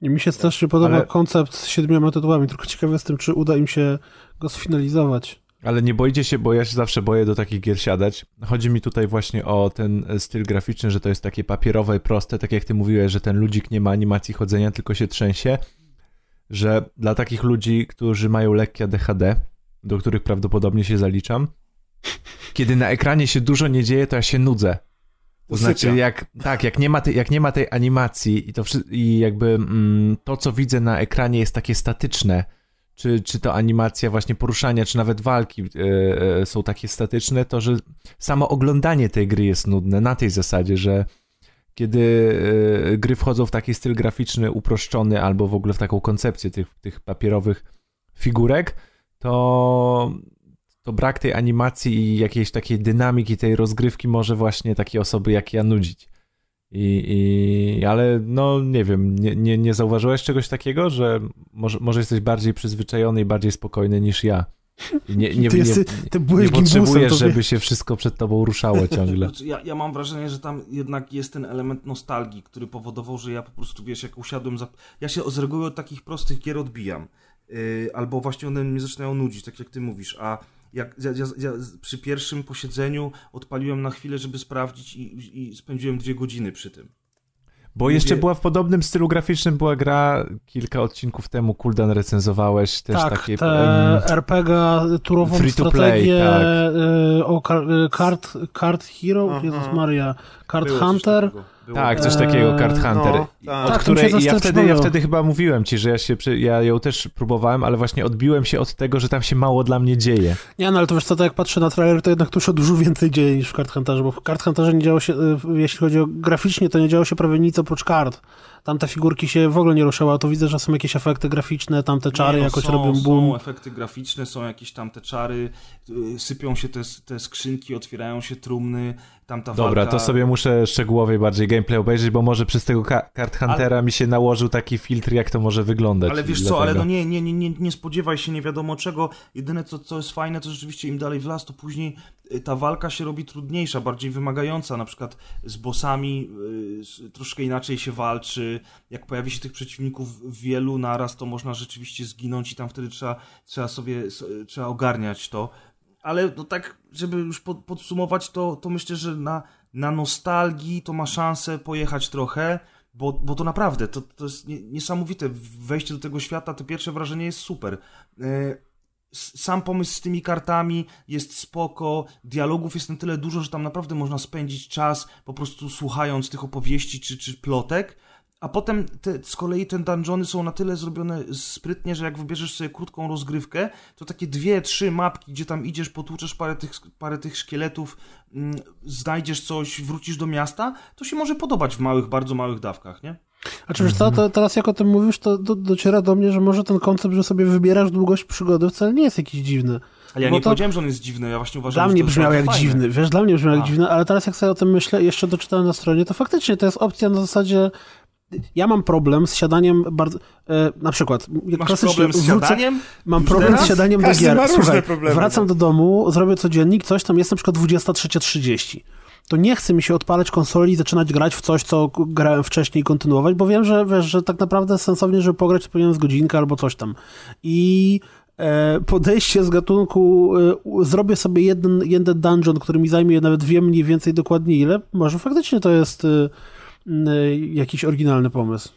Speaker 5: I mi się strasznie podoba
Speaker 1: Ale-
Speaker 5: koncept z siedmioma tytułami, tylko ciekawy jestem, czy uda im się go sfinalizować.
Speaker 1: Ale nie boicie się, bo ja się zawsze boję do takich gier siadać. Chodzi mi tutaj właśnie o ten e, styl graficzny, że to jest takie papierowe i proste, tak jak ty mówiłeś, że ten ludzik nie ma animacji chodzenia, tylko się trzęsie. Że dla takich ludzi, którzy mają lekkie ADHD, do których prawdopodobnie się zaliczam, kiedy na ekranie się dużo nie dzieje, to ja się nudzę. To znaczy, jak, tak, jak nie, ma tej, jak nie ma tej animacji i to i jakby mm, to, co widzę na ekranie jest takie statyczne, czy, czy to animacja właśnie poruszania, czy nawet walki e, e, są takie statyczne, to że samo oglądanie tej gry jest nudne na tej zasadzie, że kiedy e, gry wchodzą w taki styl graficzny uproszczony albo w ogóle w taką koncepcję tych, tych papierowych figurek, to, to brak tej animacji i jakiejś takiej dynamiki tej rozgrywki może właśnie takie osoby jak ja nudzić. I, i, ale no nie wiem, nie, nie, nie zauważyłeś czegoś takiego, że może, może jesteś bardziej przyzwyczajony i bardziej spokojny niż ja. Nie, nie,
Speaker 5: Ty,
Speaker 1: nie,
Speaker 5: jesteś, ty
Speaker 1: nie potrzebujesz, żeby się wszystko przed tobą ruszało ciągle.
Speaker 4: Znaczy, ja, ja mam wrażenie, że tam jednak jest ten element nostalgii, który powodował, że ja po prostu, wiesz, jak usiadłem za... Ja się z reguły od takich prostych gier odbijam. Yy, albo właśnie one mnie zaczynają nudzić, tak jak ty mówisz, a jak ja, ja, ja przy pierwszym posiedzeniu odpaliłem na chwilę, żeby sprawdzić i, i spędziłem dwie godziny przy tym.
Speaker 1: Bo
Speaker 4: Mówię-
Speaker 1: jeszcze była w podobnym stylu graficznym, była gra kilka odcinków temu, Kuldan recenzowałeś też
Speaker 5: tak,
Speaker 1: takie...
Speaker 5: te RPG, turową
Speaker 1: free to play,
Speaker 5: strategię
Speaker 1: tak.
Speaker 5: y, o kar, y, Card, card Hero,
Speaker 2: Aha.
Speaker 5: Jezus Maria, Card
Speaker 4: Było coś
Speaker 5: Hunter.
Speaker 4: Było.
Speaker 1: Tak, coś takiego, Card
Speaker 5: Eee,
Speaker 1: Hunter.
Speaker 2: no, tak.
Speaker 1: Od
Speaker 5: Tak,
Speaker 1: której
Speaker 5: to
Speaker 1: ja wtedy, ja wtedy chyba mówiłem ci, że ja się ja ją też próbowałem, ale właśnie odbiłem się od tego, że tam się mało dla mnie dzieje.
Speaker 5: Nie, no ale to wiesz co, to jak patrzę na trailer, to jednak tu się dużo więcej dzieje niż w Card Hunterze, bo w Card Hunterze nie działo się, y, jeśli chodzi o graficznie, to nie działo się prawie nic oprócz kart. Tam te figurki się w ogóle nie ruszały, a tu widzę, że są jakieś efekty graficzne, tam te czary
Speaker 4: Nie, no,
Speaker 5: jakoś
Speaker 4: są,
Speaker 5: robią
Speaker 4: Są
Speaker 5: boom.
Speaker 4: efekty graficzne, są jakieś tam te czary, y, sypią się te, te skrzynki, otwierają się trumny, tam ta
Speaker 1: Dobra,
Speaker 4: walka...
Speaker 1: to sobie muszę szczegółowej bardziej gameplay obejrzeć, bo może przez tego Card Huntera mi się nałożył taki filtr, jak to może wyglądać.
Speaker 4: Ale wiesz co, ale no nie, nie, nie, nie, spodziewaj się nie wiadomo czego. Jedyne co, co jest fajne, to rzeczywiście im dalej w las, to później y, ta walka się robi trudniejsza, bardziej wymagająca. Na przykład z bossami y, troszkę inaczej się walczy. Jak pojawi się tych przeciwników wielu naraz, to można rzeczywiście zginąć i tam wtedy trzeba, trzeba sobie trzeba ogarniać to. Ale no tak, żeby już pod, podsumować, to, to myślę, że na, na nostalgii to ma szansę pojechać trochę. Bo, bo to naprawdę, to, to jest nie, niesamowite. Wejście do tego świata, to pierwsze wrażenie jest super. E, Sam pomysł z tymi kartami jest spoko, dialogów jest na tyle dużo, że tam naprawdę można spędzić czas po prostu słuchając tych opowieści czy, czy plotek. A potem te, z kolei te dungeony są na tyle zrobione sprytnie, że jak wybierzesz sobie krótką rozgrywkę, to takie dwie, trzy mapki, gdzie tam idziesz, potłuczesz parę tych, parę tych szkieletów, mm, znajdziesz coś, wrócisz do miasta, to się może podobać w małych, bardzo małych dawkach, nie?
Speaker 5: A czy co, to teraz jak o tym mówisz, to do, dociera do mnie, że może ten koncept, że sobie wybierasz długość przygody wcale nie jest jakiś dziwny.
Speaker 4: Ale ja
Speaker 5: Bo
Speaker 4: nie
Speaker 5: to-
Speaker 4: powiedziałem, że on jest dziwny, ja właśnie uważam,
Speaker 5: Dla
Speaker 4: że
Speaker 5: mnie
Speaker 4: to
Speaker 5: brzmiał jak
Speaker 4: fajne.
Speaker 5: dziwny, wiesz, dla mnie brzmiał jak dziwny, ale teraz jak sobie o tym myślę, jeszcze doczytałem na stronie, to faktycznie to jest opcja na zasadzie ja mam problem z siadaniem bardzo, e, na przykład, jak
Speaker 4: Masz
Speaker 5: klasycznie
Speaker 4: problem z
Speaker 5: wrócę-
Speaker 4: siadaniem?
Speaker 5: Mam
Speaker 4: Już
Speaker 5: problem
Speaker 4: teraz?
Speaker 5: z siadaniem do
Speaker 2: Każdy
Speaker 5: gier.
Speaker 2: ma różne
Speaker 5: Słuchaj,
Speaker 2: problemy,
Speaker 5: wracam
Speaker 2: no.
Speaker 5: do domu, zrobię codziennik, coś tam, jest na przykład 23.30. To nie chce mi się odpalać konsoli i zaczynać grać w coś, co grałem wcześniej i kontynuować, bo wiem, że wiesz, że tak naprawdę sensownie, żeby pograć, to powinienem z godzinkę albo coś tam. I e, podejście z gatunku e, zrobię sobie jeden, jeden dungeon, który mi zajmie nawet wiem mniej więcej dokładnie ile, może faktycznie to jest e, jakiś oryginalny pomysł.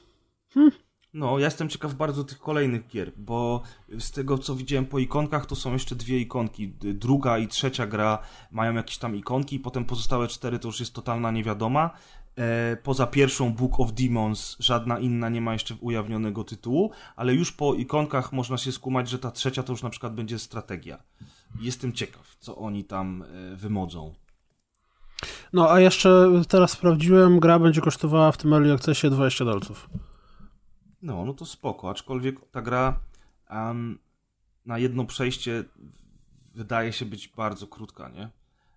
Speaker 4: No, ja jestem ciekaw bardzo tych kolejnych gier, bo z tego co widziałem po ikonkach, to są jeszcze dwie ikonki. Druga i trzecia gra mają jakieś tam ikonki, potem pozostałe cztery to już jest totalna niewiadoma. E, poza pierwszą Book of Demons żadna inna nie ma jeszcze ujawnionego tytułu, ale już po ikonkach można się skumać, że ta trzecia to już na przykład będzie strategia. Jestem ciekaw, co oni tam e, wymodzą.
Speaker 5: No, a jeszcze teraz sprawdziłem, gra będzie kosztowała w tym Early Accessie 20 dolców.
Speaker 4: No, no to spoko, aczkolwiek ta gra em, na jedno przejście wydaje się być bardzo krótka, nie?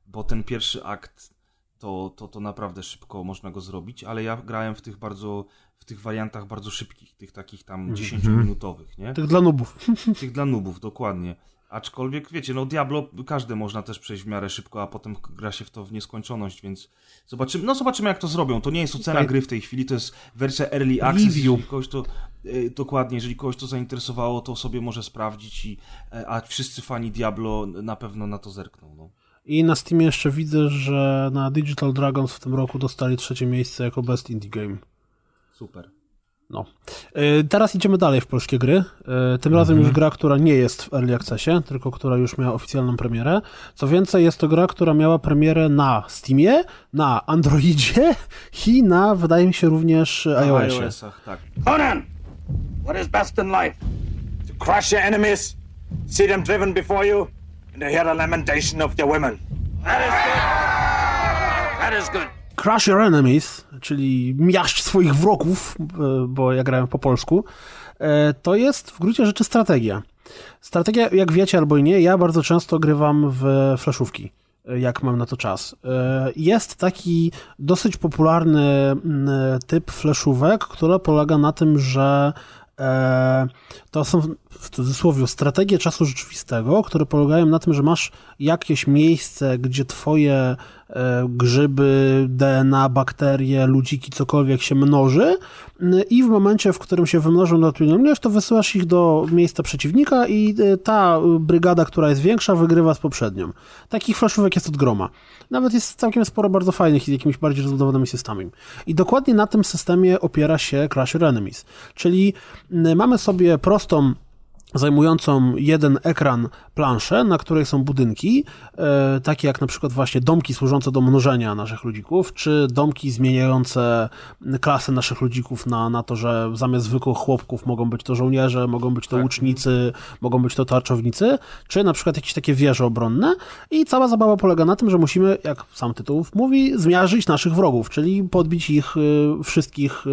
Speaker 4: Bo ten pierwszy akt to, to, to naprawdę szybko można go zrobić, ale ja grałem w tych bardzo, w tych wariantach bardzo szybkich, tych takich tam 10-minutowych, nie?
Speaker 5: Tych dla nubów.
Speaker 4: Tych dla nubów, dokładnie. Aczkolwiek, wiecie, no Diablo każde można też przejść w miarę szybko, a potem gra się w to w nieskończoność, więc zobaczymy, no zobaczymy jak to zrobią. To nie jest ocena gry w tej chwili, to jest wersja Early Access.
Speaker 5: Review.
Speaker 4: Jeżeli kogoś to, e, dokładnie, jeżeli kogoś to zainteresowało, to sobie może sprawdzić, i, e, a wszyscy fani Diablo na pewno na to zerkną. No.
Speaker 5: I na Steamie jeszcze widzę, że na Digital Dragons w tym roku dostali trzecie miejsce jako Best Indie Game.
Speaker 4: Super.
Speaker 5: No. E, Teraz idziemy dalej w polskie gry. E, Tym razem już gra, która nie jest w Early Accessie, tylko która już miała oficjalną premierę. Co więcej, jest to gra, która miała premierę na Steamie, na Androidzie i na, wydaje mi się, również
Speaker 4: Na
Speaker 5: iOSie.
Speaker 4: iOS-ach, tak.
Speaker 7: Conan, what is best in life? To crush your enemies, see them driven before you, and to hear the lamentation of their women. That is good. That is good.
Speaker 5: Crush Your Enemies, czyli miażdż swoich wrogów, e, bo ja grałem po polsku, e, to jest w gruncie rzeczy strategia. Strategia, jak wiecie albo nie, ja bardzo często grywam w flashówki, e, jak mam na to czas. Jest taki dosyć popularny typ flashówek, który polega na tym, że to są w cudzysłowie strategie czasu rzeczywistego, które polegają na tym, że masz jakieś miejsce, gdzie twoje e, grzyby, DNA, bakterie, ludziki, cokolwiek się mnoży i w momencie, w którym się wymnożą na ilość, to wysyłasz ich do miejsca przeciwnika i e, ta brygada, która jest większa, wygrywa z poprzednią. Takich flaszówek jest od groma. Nawet jest całkiem sporo bardzo fajnych i z jakimiś bardziej rozbudowanymi systemami. I dokładnie na tym systemie opiera się Crash Your Enemies. Czyli mamy sobie prostą zajmującą jeden ekran planszę, na której są budynki, e, takie jak na przykład właśnie domki służące do mnożenia naszych ludzików, czy domki zmieniające klasę naszych ludzików na, na to, że zamiast zwykłych chłopków mogą być to żołnierze, mogą być to łucznicy, mogą być to tarczownicy, czy na przykład jakieś takie wieże obronne. I cała zabawa polega na tym, że musimy, jak sam tytuł mówi, zmiażdżyć naszych wrogów, czyli podbić ich y, wszystkich y,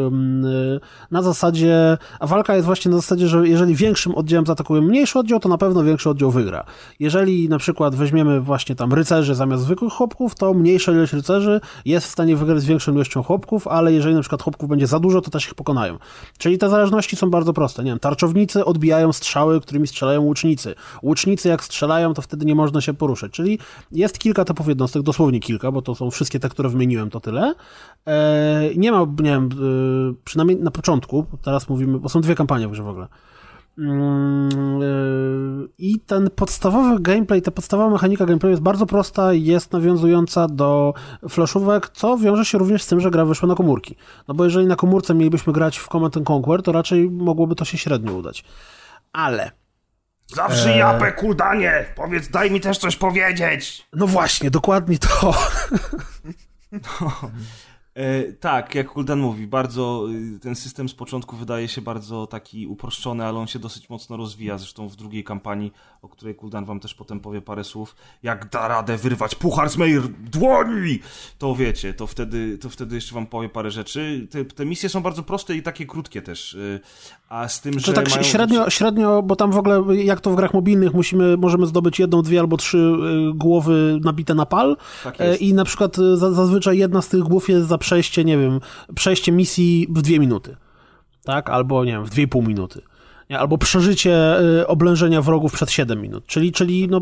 Speaker 5: na zasadzie, a walka jest właśnie na zasadzie, że jeżeli większym oddziałem zaatakujemy mniejszy oddział, to na pewno większy oddział wygra. Jeżeli na przykład weźmiemy właśnie tam rycerzy zamiast zwykłych chłopków, to mniejsza ilość rycerzy jest w stanie wygrać z większą ilością chłopków, ale jeżeli na przykład chłopków będzie za dużo, to też ich pokonają. Czyli te zależności są bardzo proste. Nie wiem, tarczownicy odbijają strzały, którymi strzelają łucznicy. Łucznicy jak strzelają, to wtedy nie można się poruszać. Czyli jest kilka typów jednostek, dosłownie kilka, bo to są wszystkie te, które wymieniłem, to tyle. Eee, nie ma, nie wiem, yy, przynajmniej na początku, teraz mówimy, bo są dwie kampanie w grze w ogóle. Mm, yy, I ten podstawowy gameplay, ta podstawowa mechanika gameplayu jest bardzo prosta, jest nawiązująca do flashówek, co wiąże się również z tym, że gra wyszła na komórki. No bo jeżeli na komórce mielibyśmy grać w Command and Conquer, to raczej mogłoby to się średnio udać. Ale,
Speaker 4: Zawsze
Speaker 5: Eee.
Speaker 4: japę, kuldanie! Powiedz, daj mi też coś powiedzieć!
Speaker 5: no właśnie, dokładnie to.
Speaker 4: E, tak, jak Kuldan mówi, bardzo y, ten system z początku wydaje się bardzo taki uproszczony, ale on się dosyć mocno rozwija. Zresztą w drugiej kampanii, o której Kuldan wam też potem powie parę słów, jak da radę wyrwać puchar z mojej dłoni, to wiecie, to wtedy, to wtedy jeszcze wam powie parę rzeczy. Te, te misje są bardzo proste i takie krótkie też. y, A z tym,
Speaker 5: Czy
Speaker 4: że
Speaker 5: tak
Speaker 4: mają...
Speaker 5: średnio, średnio, bo tam w ogóle, jak to w grach mobilnych, musimy, możemy zdobyć jedną, dwie albo trzy y, głowy nabite na pal.
Speaker 4: Tak
Speaker 5: E. I na przykład za, zazwyczaj jedna z tych głów jest za przejście, nie wiem, przejście misji w dwie minuty. Tak? Albo, nie wiem, w dwie i pół minuty. Albo przeżycie y, oblężenia wrogów przed 7 minut. Czyli, czyli no,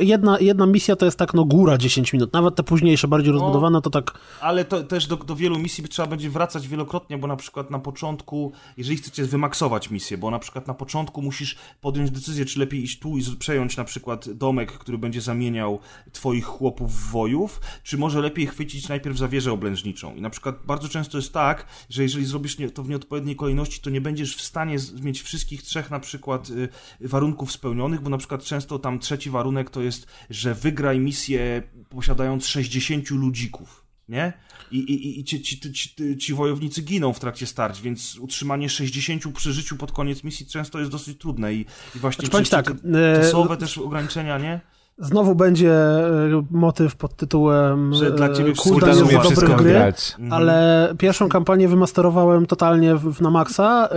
Speaker 5: jedna, jedna misja to jest tak, no góra 10 minut. Nawet te późniejsze, bardziej rozbudowane, to tak
Speaker 4: Ale to też do, do wielu misji trzeba będzie wracać wielokrotnie, bo na przykład na początku, jeżeli chcecie wymaksować misję, bo na przykład na początku musisz podjąć decyzję, czy lepiej iść tu i przejąć na przykład domek, który będzie zamieniał twoich chłopów w wojów, czy może lepiej chwycić najpierw za wieżę oblężniczą. I na przykład bardzo często jest tak, że jeżeli zrobisz to w nieodpowiedniej kolejności, to nie będziesz w stanie mieć wszystkich trzech na przykład y, warunków spełnionych, bo na przykład często tam trzeci warunek to jest, że wygraj misję posiadając 60 ludzików nie? I, i, i ci, ci, ci, ci, wojownicy giną w trakcie starć, więc utrzymanie 60 przy życiu pod koniec misji często jest dosyć trudne i, i właśnie
Speaker 5: Znaczy, tak,
Speaker 4: te
Speaker 5: e,
Speaker 4: też ograniczenia, nie?
Speaker 5: Znowu będzie e, motyw pod tytułem
Speaker 4: Że dla ciebie
Speaker 5: e, cooldown jest gry,
Speaker 1: grać.
Speaker 5: ale pierwszą kampanię wymasterowałem totalnie w, na maksa e,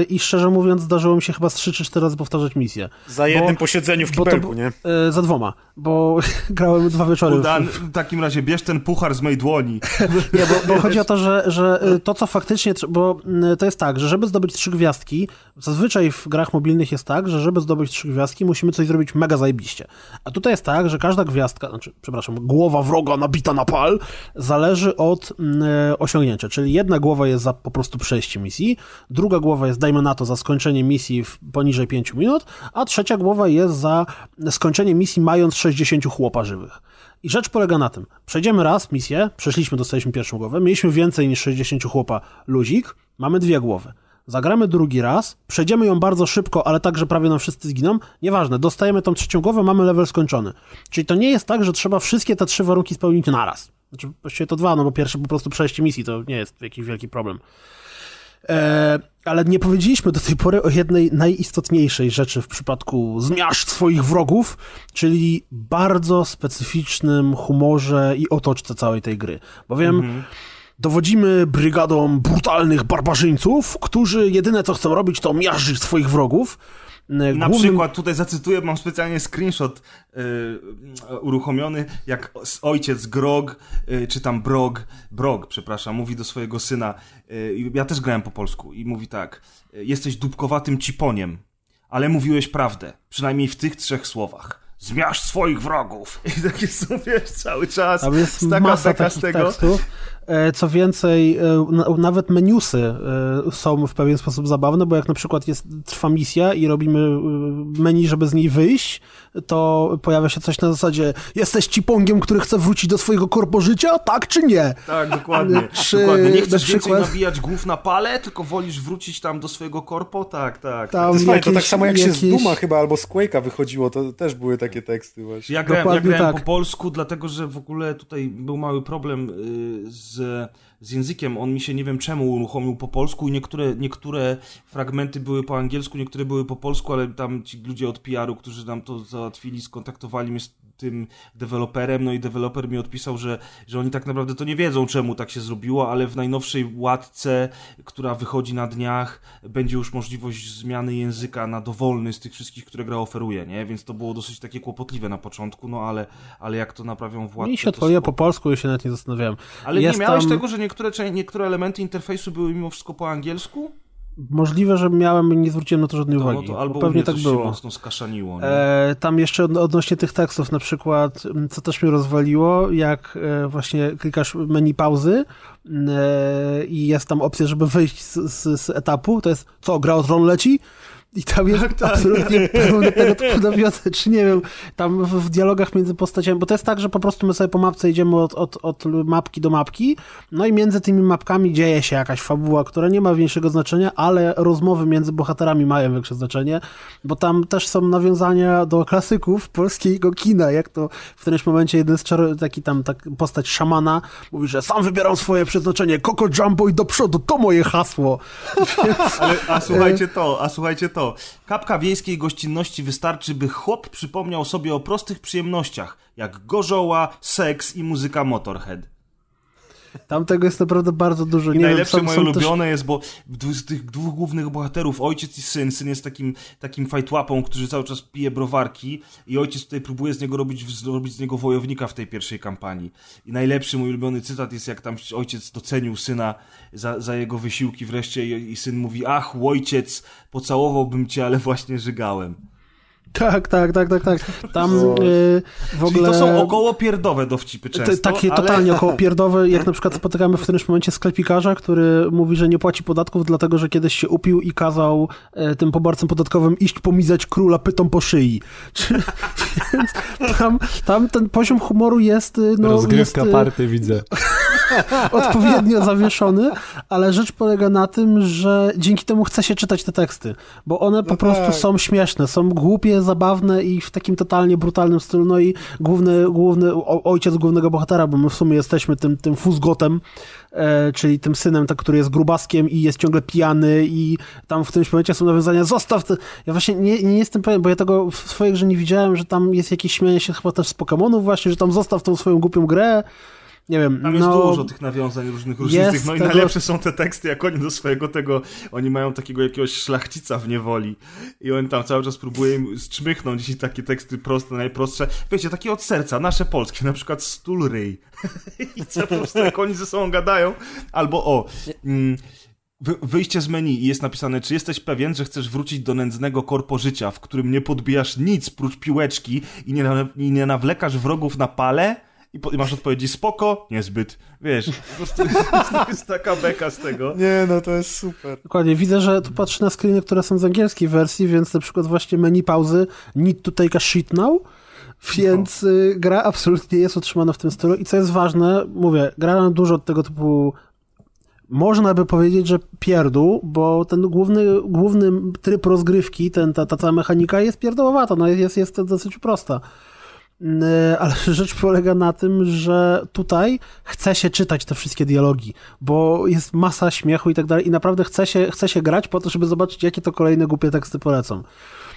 Speaker 5: e, i szczerze mówiąc zdarzyło mi się chyba z 3 czy 4 razy powtarzać misję.
Speaker 2: Za jednym posiedzeniu w
Speaker 5: bo to
Speaker 2: kibelku, nie?
Speaker 5: E, za dwoma, bo grałem dwa wieczory. w-
Speaker 4: Udan, w takim razie bierz ten puchar z mojej dłoni.
Speaker 5: Nie, bo, bo chodzi o to, że, że to, co faktycznie, bo to jest tak, że żeby zdobyć trzy gwiazdki, zazwyczaj w grach mobilnych jest tak, że żeby zdobyć trzy gwiazdki, musimy coś zrobić mega zajebiście. A tutaj jest tak, że każda gwiazdka, znaczy, przepraszam, głowa wroga nabita na pal, zależy od y, osiągnięcia. Czyli jedna głowa jest za po prostu przejście misji, druga głowa jest, dajmy na to, za skończenie misji w poniżej 5 minut, a trzecia głowa jest za skończenie misji mając 60 chłopa żywych. I rzecz polega na tym, przejdziemy raz misję, przeszliśmy, dostaliśmy pierwszą głowę, mieliśmy więcej niż 60 chłopa luzik, mamy dwie głowy. Zagramy drugi raz, przejdziemy ją bardzo szybko, ale tak, że prawie nam wszyscy zginą. Nieważne, dostajemy tą trzecią głowę, mamy level skończony. Czyli to nie jest tak, że trzeba wszystkie te trzy warunki spełnić naraz. Znaczy, właściwie to dwa, no bo pierwsze po prostu przejście misji to nie jest jakiś wielki problem. E, ale nie powiedzieliśmy do tej pory o jednej najistotniejszej rzeczy w przypadku zmiażdż swoich wrogów, czyli bardzo specyficznym humorze i otoczce całej tej gry. Bowiem dowodzimy brygadą brutalnych barbarzyńców, którzy jedyne co chcą robić to miażdżyć swoich wrogów. E,
Speaker 4: Na
Speaker 5: głównym-
Speaker 4: przykład tutaj zacytuję, mam specjalnie screenshot y, uruchomiony, jak ojciec Grog, y, czy tam Brog, Brog, przepraszam, mówi do swojego syna, y, i ja też grałem po polsku, i mówi tak, jesteś dupkowatym ciponiem, ale mówiłeś prawdę, przynajmniej w tych trzech słowach. Zmiażdż swoich wrogów. I takie są, wiesz, cały czas.
Speaker 5: Tam jest
Speaker 4: staka
Speaker 5: masa
Speaker 4: beka z tego.
Speaker 5: tekstów. E, Co więcej, e, na- nawet menusy e, są w pewien sposób zabawne, bo jak na przykład jest, trwa misja i robimy menu, żeby z niej wyjść, to pojawia się coś na zasadzie jesteś cipongiem, który chce wrócić do swojego korpożycia, tak czy nie?
Speaker 4: Tak, dokładnie.
Speaker 5: Czy
Speaker 4: dokładnie. Nie
Speaker 5: na
Speaker 4: chcesz więcej
Speaker 5: przykład-
Speaker 4: nabijać głów na pale, tylko wolisz wrócić tam do swojego korpo? Tak, tak.
Speaker 5: Tam
Speaker 2: To jest fajne, to tak
Speaker 5: jakieś-
Speaker 2: samo jak się z
Speaker 5: jakieś-
Speaker 2: Duma chyba albo z Quake'a wychodziło, to też były takie teksty właśnie.
Speaker 4: Ja grałem, ja grałem
Speaker 5: tak.
Speaker 4: po polsku, dlatego że w ogóle tutaj był mały problem y, z, z językiem. On mi się nie wiem czemu uruchomił po polsku i niektóre, niektóre fragmenty były po angielsku, niektóre były po polsku, ale tam ci ludzie od PR-u, którzy nam to załatwili, skontaktowali mnie z tym deweloperem, no i deweloper mi odpisał, że, że oni tak naprawdę to nie wiedzą, czemu tak się zrobiło, ale w najnowszej łatce, która wychodzi na dniach, będzie już możliwość zmiany języka na dowolny z tych wszystkich, które gra oferuje, nie? Więc to było dosyć takie kłopotliwe na początku, no ale, ale jak to naprawią w łatce,
Speaker 5: Mi się odpaliło po polsku i się nawet nie zastanawiałem.
Speaker 4: Ale
Speaker 5: Jest
Speaker 4: nie miałeś
Speaker 5: tam-
Speaker 4: tego, że niektóre, niektóre elementy interfejsu były mimo wszystko po angielsku?
Speaker 5: Możliwe, że miałem i nie zwróciłem na to żadnej
Speaker 4: no
Speaker 5: uwagi.
Speaker 4: to
Speaker 5: bo
Speaker 4: albo
Speaker 5: pewnie tak było.
Speaker 4: się mocno skaszaniło?
Speaker 5: E, tam jeszcze od, odnośnie tych tekstów, na przykład, co też mnie rozwaliło, jak e, właśnie klikasz menu pauzy e, i jest tam opcja, żeby wyjść z, z, z etapu, to jest co, gra o tron leci? I tam jest
Speaker 4: Tak,
Speaker 5: absolutnie pełno tego typu czy nie wiem, tam w, dialogach między postaciami, bo to jest tak, że po prostu my sobie po mapce idziemy od, od, od mapki do mapki, no i między tymi mapkami dzieje się jakaś fabuła, która nie ma większego znaczenia, ale rozmowy między bohaterami mają większe znaczenie, bo tam też są nawiązania do klasyków polskiego kina, jak to w którymś momencie jeden z czar- taki tam tak postać szamana mówi, że sam wybieram swoje przeznaczenie, Coco Jumbo i do przodu, to moje hasło.
Speaker 4: Ale, a słuchajcie to, a słuchajcie to. Kapka wiejskiej gościnności wystarczy, by chłop przypomniał sobie o prostych przyjemnościach, jak gorzoła, seks i muzyka Motorhead.
Speaker 5: Tam tego jest naprawdę bardzo dużo.
Speaker 4: I
Speaker 5: nie
Speaker 4: najlepsze
Speaker 5: wiem, są,
Speaker 4: moje
Speaker 5: są też-
Speaker 4: ulubione jest, bo z tych dwóch głównych bohaterów, ojciec i syn, syn jest takim, takim fajtłapą, który cały czas pije browarki i ojciec tutaj próbuje z niego robić, zrobić z niego wojownika w tej pierwszej kampanii. I najlepszy mój ulubiony cytat jest, jak tam ojciec docenił syna za, za jego wysiłki wreszcie i, i syn mówi, ach, ojciec, pocałowałbym cię, ale właśnie żygałem.
Speaker 5: Tak, tak, tak, tak, tak. Tam y, w ogóle...
Speaker 4: Czyli to są około pierdowe dowcipy często,
Speaker 5: takie
Speaker 4: ale...
Speaker 5: totalnie okołopierdowe, jak na przykład spotykamy w którymś momencie sklepikarza, który mówi, że nie płaci podatków, dlatego że kiedyś się upił i kazał e, tym poborcom podatkowym iść pomizać króla pytą po szyi. Czy, więc tam, tam ten poziom humoru jest... y, No,
Speaker 1: Rozgrywka
Speaker 5: jest, y,
Speaker 1: party widzę.
Speaker 5: odpowiednio zawieszony, ale rzecz polega na tym, że dzięki temu chce się czytać te teksty, bo one po
Speaker 2: No
Speaker 5: prostu
Speaker 2: tak.
Speaker 5: są śmieszne, są głupie, zabawne i w takim totalnie brutalnym stylu, no i główny, główny ojciec głównego bohatera, bo my w sumie jesteśmy tym, tym fuzgotem, e, czyli tym synem, tak, który jest grubaskiem i jest ciągle pijany i tam w którymś momencie są nawiązania, zostaw te... Ja właśnie nie, nie jestem pewien, bo ja tego w swojej grze nie widziałem, że tam jest jakieś śmianie się chyba też z Pokemonów właśnie, że tam zostaw tą swoją głupią grę. Nie wiem,
Speaker 4: Tam jest
Speaker 5: no...
Speaker 4: dużo tych nawiązań różnych różnicych,
Speaker 5: Jest
Speaker 4: no i
Speaker 5: tego-
Speaker 4: najlepsze są te teksty, jak oni do swojego tego, oni mają takiego jakiegoś szlachcica w niewoli i on tam cały czas próbuje im strzmychnąć i takie teksty proste, najprostsze, wiecie, takie od serca, nasze polskie, na przykład stulryj i co po prostu jak oni ze sobą gadają, albo o... Mm, Wy, wyjście z menu i jest napisane, czy jesteś pewien, że chcesz wrócić do nędznego korpo życia, w którym nie podbijasz nic prócz piłeczki i nie, na, i nie nawlekasz wrogów na pale? I, po, I masz odpowiedzi spoko, niezbyt. Wiesz, po prostu to jest taka beka z tego.
Speaker 2: Nie, no to jest super.
Speaker 5: Dokładnie, widzę, że tu patrzę na screeny, które są z angielskiej wersji, więc na przykład właśnie menu pauzy need to take a shit now, więc y, gra absolutnie jest utrzymana w tym stylu i co jest ważne, mówię, gra nam dużo od tego typu można by powiedzieć, że pierdół, bo ten główny, główny tryb rozgrywki, ten, ta, ta cała mechanika jest pierdołowata, no jest, jest dosyć prosta. Yy, Ale rzecz polega na tym, że tutaj chce się czytać te wszystkie dialogi, bo jest masa śmiechu i tak dalej i naprawdę chce się, chce się grać po to, żeby zobaczyć, jakie to kolejne głupie teksty polecą.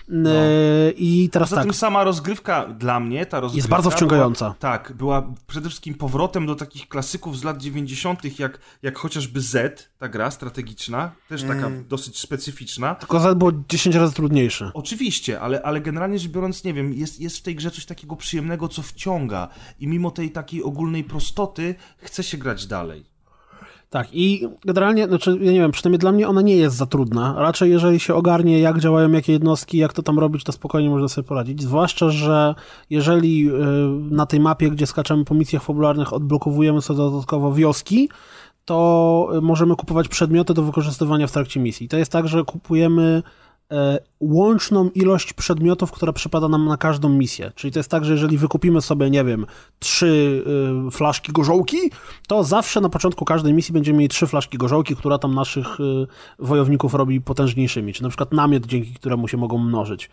Speaker 5: Yy, I teraz
Speaker 4: Poza
Speaker 5: tak,
Speaker 4: tym sama rozgrywka dla mnie, ta rozgrywka...
Speaker 5: bardzo wciągająca.
Speaker 4: Była, tak, była przede wszystkim powrotem do takich klasyków z lat 90., jak, jak chociażby Z, ta gra strategiczna, też taka dosyć specyficzna.
Speaker 5: tylko Z było 10 razy trudniejsze.
Speaker 4: Oczywiście, ale, ale generalnie rzecz biorąc, nie wiem, jest, jest w tej grze coś takiego przyjemnego, co wciąga i mimo tej takiej ogólnej prostoty chce się grać dalej.
Speaker 5: Tak, i generalnie, znaczy, ja nie wiem, przynajmniej dla mnie ona nie jest za trudna. Raczej, jeżeli się ogarnie, jak działają jakie jednostki, jak to tam robić, to spokojnie można sobie poradzić. Zwłaszcza, że jeżeli y, na tej mapie, gdzie skaczemy po misjach fabularnych, odblokowujemy sobie dodatkowo wioski, to y, możemy kupować przedmioty do wykorzystywania w trakcie misji. To jest tak, że kupujemy łączną ilość przedmiotów, która przypada nam na każdą misję. Czyli to jest tak, że jeżeli wykupimy sobie, nie wiem, trzy y, flaszki gorzołki, to zawsze na początku każdej misji będziemy mieli trzy flaszki gorzołki, która tam naszych y, wojowników robi potężniejszymi, czy na przykład namiot, dzięki któremu się mogą mnożyć.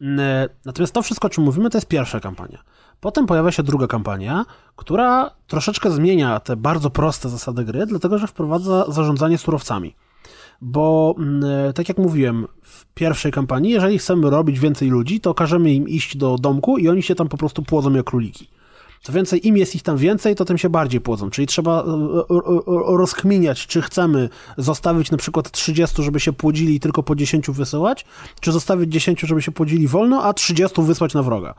Speaker 5: Mm, Natomiast to wszystko, o czym mówimy, to jest pierwsza kampania. Potem pojawia się druga kampania, która troszeczkę zmienia te bardzo proste zasady gry, dlatego że wprowadza zarządzanie surowcami. Bo mm, tak jak mówiłem, pierwszej kampanii, jeżeli chcemy robić więcej ludzi, to każemy im iść do domku i oni się tam po prostu płodzą jak króliki. Co więcej, im jest ich tam więcej, to tym się bardziej płodzą. Czyli trzeba e, e, e, rozkminiać, czy chcemy zostawić na przykład 30, żeby się płodzili i tylko po 10 wysyłać, czy zostawić 10, żeby się płodzili wolno, a 30 wysłać na wroga.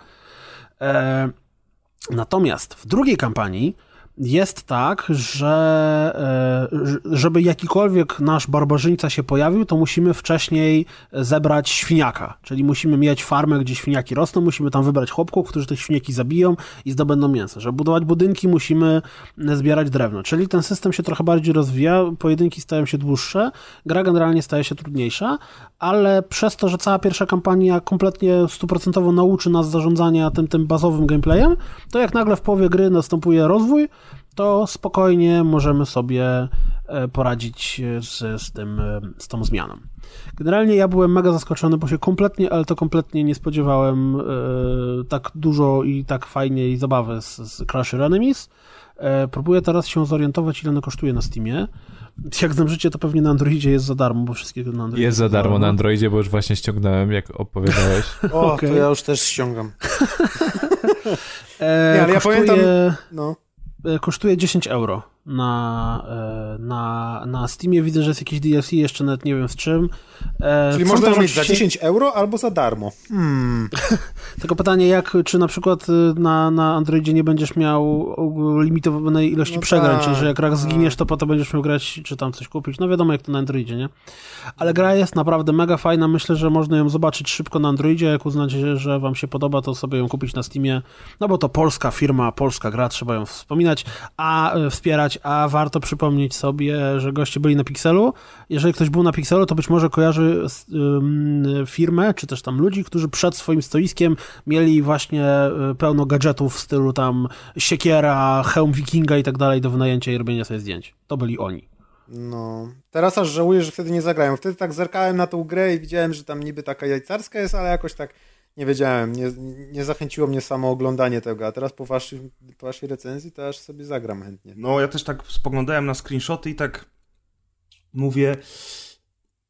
Speaker 5: Natomiast w drugiej kampanii jest tak, że e, żeby jakikolwiek nasz barbarzyńca się pojawił, to musimy wcześniej zebrać świniaka, czyli musimy mieć farmę, gdzie świniaki rosną, musimy tam wybrać chłopków, którzy te świniaki zabiją i zdobędą mięso. Żeby budować budynki, musimy zbierać drewno, czyli ten system się trochę bardziej rozwija, pojedynki stają się dłuższe, gra generalnie staje się trudniejsza, ale przez to, że cała pierwsza kampania kompletnie stuprocentowo nauczy nas zarządzania tym, tym bazowym gameplayem, to jak nagle w połowie gry następuje rozwój, to spokojnie możemy sobie e, poradzić z, z, tym, e, z tą zmianą. Generalnie ja byłem mega zaskoczony, bo się kompletnie, ale to kompletnie nie spodziewałem e, tak dużo i tak fajnie i zabawy z, z Crash Enemies. E, próbuję teraz się zorientować, ile ono kosztuje na Steamie. Jak znam życie, to pewnie na Androidzie jest za darmo, bo wszystkiego na Androidzie
Speaker 1: Jest za darmo na Androidzie, bo już właśnie ściągnąłem, jak opowiadałeś.
Speaker 2: O,
Speaker 5: Okej.
Speaker 2: to ja już też ściągam.
Speaker 5: E,
Speaker 2: Nie, ale ja
Speaker 5: kosztuje,
Speaker 2: pamiętam- No.
Speaker 5: E, kosztuje 10 euro na, e, na, na Steamie. Widzę, że jest jakieś DLC, jeszcze nawet nie wiem z czym. E,
Speaker 2: Czyli można mieć za
Speaker 5: oczywiście-
Speaker 2: 10 euro albo za darmo. Hmm.
Speaker 5: Tylko pytanie, jak, czy na przykład y, na, na Androidzie nie będziesz miał limitowanej ilości
Speaker 2: No
Speaker 5: przegrań,
Speaker 2: tak,
Speaker 5: czyli że jak raz
Speaker 2: tak.
Speaker 5: zginiesz, to potem będziesz miał grać, czy tam coś kupić. No wiadomo, jak to na Androidzie, nie? Ale gra jest naprawdę mega fajna. Myślę, że można ją zobaczyć szybko na Androidzie. Jak uznacie, że wam się podoba, to sobie ją kupić na Steamie. No bo to polska firma, polska gra, trzeba ją wspominać, a y, wspierać a warto przypomnieć sobie, że goście byli na Pixelu. Jeżeli ktoś był na Pixelu, to być może kojarzy firmę, czy też tam ludzi, którzy przed swoim stoiskiem mieli właśnie e, pełno gadżetów w stylu tam siekiera, hełm wikinga i tak dalej do wynajęcia i robienia sobie zdjęć. To byli oni.
Speaker 2: No, teraz aż żałuję, że wtedy nie zagrałem. Wtedy tak zerkałem na tą grę i widziałem, że tam niby taka jajcarska jest, ale jakoś tak nie wiedziałem, nie, nie zachęciło mnie samo oglądanie tego, a teraz po, waszej, po waszej recenzji to aż sobie zagram chętnie.
Speaker 4: No, ja też tak spoglądałem na screenshoty i tak mówię,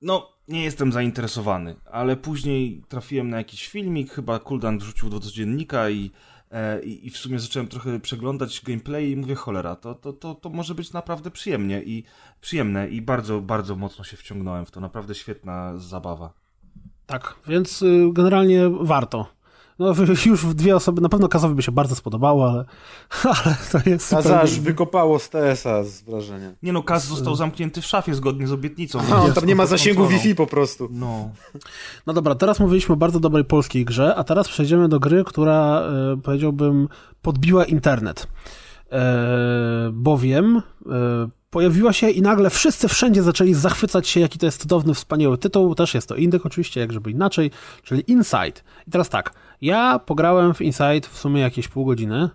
Speaker 4: no, nie jestem zainteresowany, ale później trafiłem na jakiś filmik, chyba Kuldan wrzucił do codziennika i, e, i w sumie zacząłem trochę przeglądać gameplay i mówię, cholera, to, to, to, to może być naprawdę przyjemnie i przyjemne i bardzo, bardzo mocno się wciągnąłem w to, naprawdę świetna zabawa.
Speaker 5: Tak, więc y, generalnie warto. No już dwie osoby, na pewno Kazowi by się bardzo spodobało, ale, ale to jest...
Speaker 2: Kaz aż wykopało z TS-a z wrażenia.
Speaker 4: Nie no, Kaz został zamknięty w szafie zgodnie z obietnicą.
Speaker 2: Aha, on tam nie ma zasięgu Wi-Fi po prostu.
Speaker 4: No.
Speaker 5: No dobra, teraz mówiliśmy o bardzo dobrej polskiej grze, a teraz przejdziemy do gry, która e, powiedziałbym podbiła internet. E, bowiem e, pojawiła się i nagle wszyscy wszędzie zaczęli zachwycać się, jaki to jest cudowny, wspaniały tytuł. Też jest to indyk oczywiście, jak żeby inaczej, czyli Inside. I teraz tak, ja pograłem w Inside w sumie jakieś pół godziny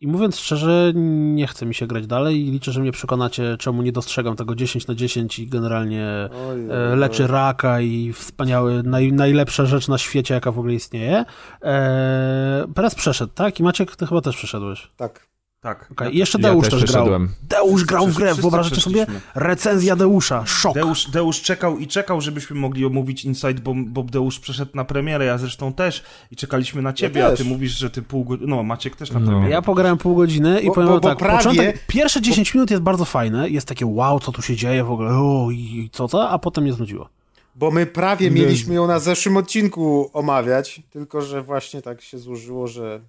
Speaker 5: i mówiąc szczerze, nie chce mi się grać dalej i liczę, że mnie przekonacie, czemu nie dostrzegam tego 10 na 10 i generalnie
Speaker 2: Oj,
Speaker 5: e, leczy raka i wspaniały, naj, najlepsza rzecz na świecie, jaka w ogóle istnieje. Eee, teraz przeszedł, tak? I Maciek, ty chyba też przeszedłeś.
Speaker 2: Tak.
Speaker 4: Tak.
Speaker 5: Okay. I jeszcze
Speaker 1: Ja
Speaker 5: Deusz
Speaker 1: też
Speaker 5: też, grał. Deusz grał w grę, wyobrażacie sobie? Recenzja Deusza, szok.
Speaker 4: Deusz, Deusz czekał i czekał, żebyśmy mogli omówić Inside, bo, bo Deusz przeszedł na premierę, ja zresztą też i czekaliśmy na ciebie, a
Speaker 2: też.
Speaker 4: ty mówisz, że ty pół godziny... No, Maciek też na
Speaker 1: No.
Speaker 4: premierę.
Speaker 5: Ja pograłem pół godziny i
Speaker 2: Bo-
Speaker 5: powiem
Speaker 2: bo- bo
Speaker 5: tak,
Speaker 2: prawie-
Speaker 5: początek, pierwsze 10 minut jest bardzo fajne, jest takie wow, co tu się dzieje w ogóle, o, i co to, a potem mnie znudziło.
Speaker 2: Bo my prawie mieliśmy ją na zeszłym odcinku omawiać, tylko że właśnie tak się złożyło, że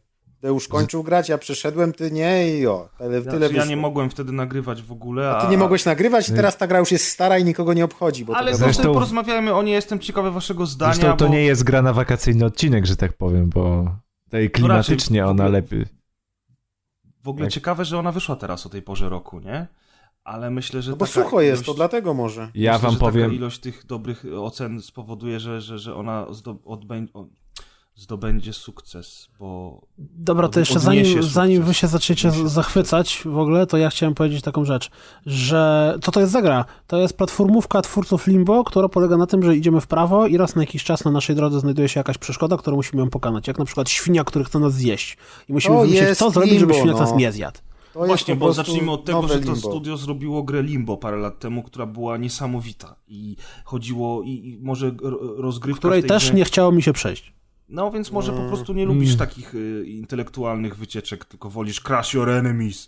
Speaker 2: Deusz kończył grać, ja przeszedłem, ty nie i o, tyle,
Speaker 4: Ja,
Speaker 2: tyle
Speaker 4: ja nie mogłem wtedy nagrywać w ogóle,
Speaker 2: A ty nie mogłeś nagrywać i teraz ta gra już jest stara i nikogo nie obchodzi, bo
Speaker 4: Ale
Speaker 2: to
Speaker 4: zresztą porozmawiajmy o niej, jestem ciekawy waszego zdania,
Speaker 1: Zresztą to
Speaker 4: bo...
Speaker 1: nie jest gra na wakacyjny odcinek, że tak powiem, bo tutaj klimatycznie
Speaker 4: w
Speaker 1: ona lepiej.
Speaker 4: W ogóle
Speaker 1: Tak.
Speaker 4: ciekawe, że ona wyszła teraz o tej porze roku, nie? Ale myślę, że
Speaker 2: No bo sucho jest,
Speaker 4: ilość...
Speaker 2: to dlatego może.
Speaker 1: Ja
Speaker 4: myślę,
Speaker 1: wam
Speaker 4: że
Speaker 1: powiem,
Speaker 4: Taka ilość tych dobrych ocen spowoduje, że, że, że ona zdo, odbę, o, zdobędzie sukces, bo...
Speaker 5: Dobra, to jeszcze zanim, zanim wy się zaczniecie
Speaker 4: Odniesie
Speaker 5: zachwycać w ogóle, to ja chciałem powiedzieć taką rzecz, że co to jest za gra? To jest platformówka twórców Limbo, która polega na tym, że idziemy w prawo i raz na jakiś czas na naszej drodze znajduje się jakaś przeszkoda, którą musimy ją pokonać, jak na przykład świnia, który chce nas zjeść. I musimy
Speaker 2: To
Speaker 5: wymyślić,
Speaker 2: jest
Speaker 5: co zrobić, żeby
Speaker 2: Limbo,
Speaker 5: świnia nas
Speaker 2: no.
Speaker 5: nie zjadł.
Speaker 2: To jest
Speaker 4: Właśnie, bo zacznijmy od tego, że to
Speaker 2: Limbo.
Speaker 4: studio zrobiło grę Limbo parę lat temu, która była niesamowita i chodziło, i, i może rozgrywka
Speaker 5: Której
Speaker 4: w tej
Speaker 5: też
Speaker 4: grze...
Speaker 5: nie chciało mi się przejść.
Speaker 4: No więc może po prostu nie lubisz takich y, intelektualnych wycieczek, tylko wolisz crush your enemies.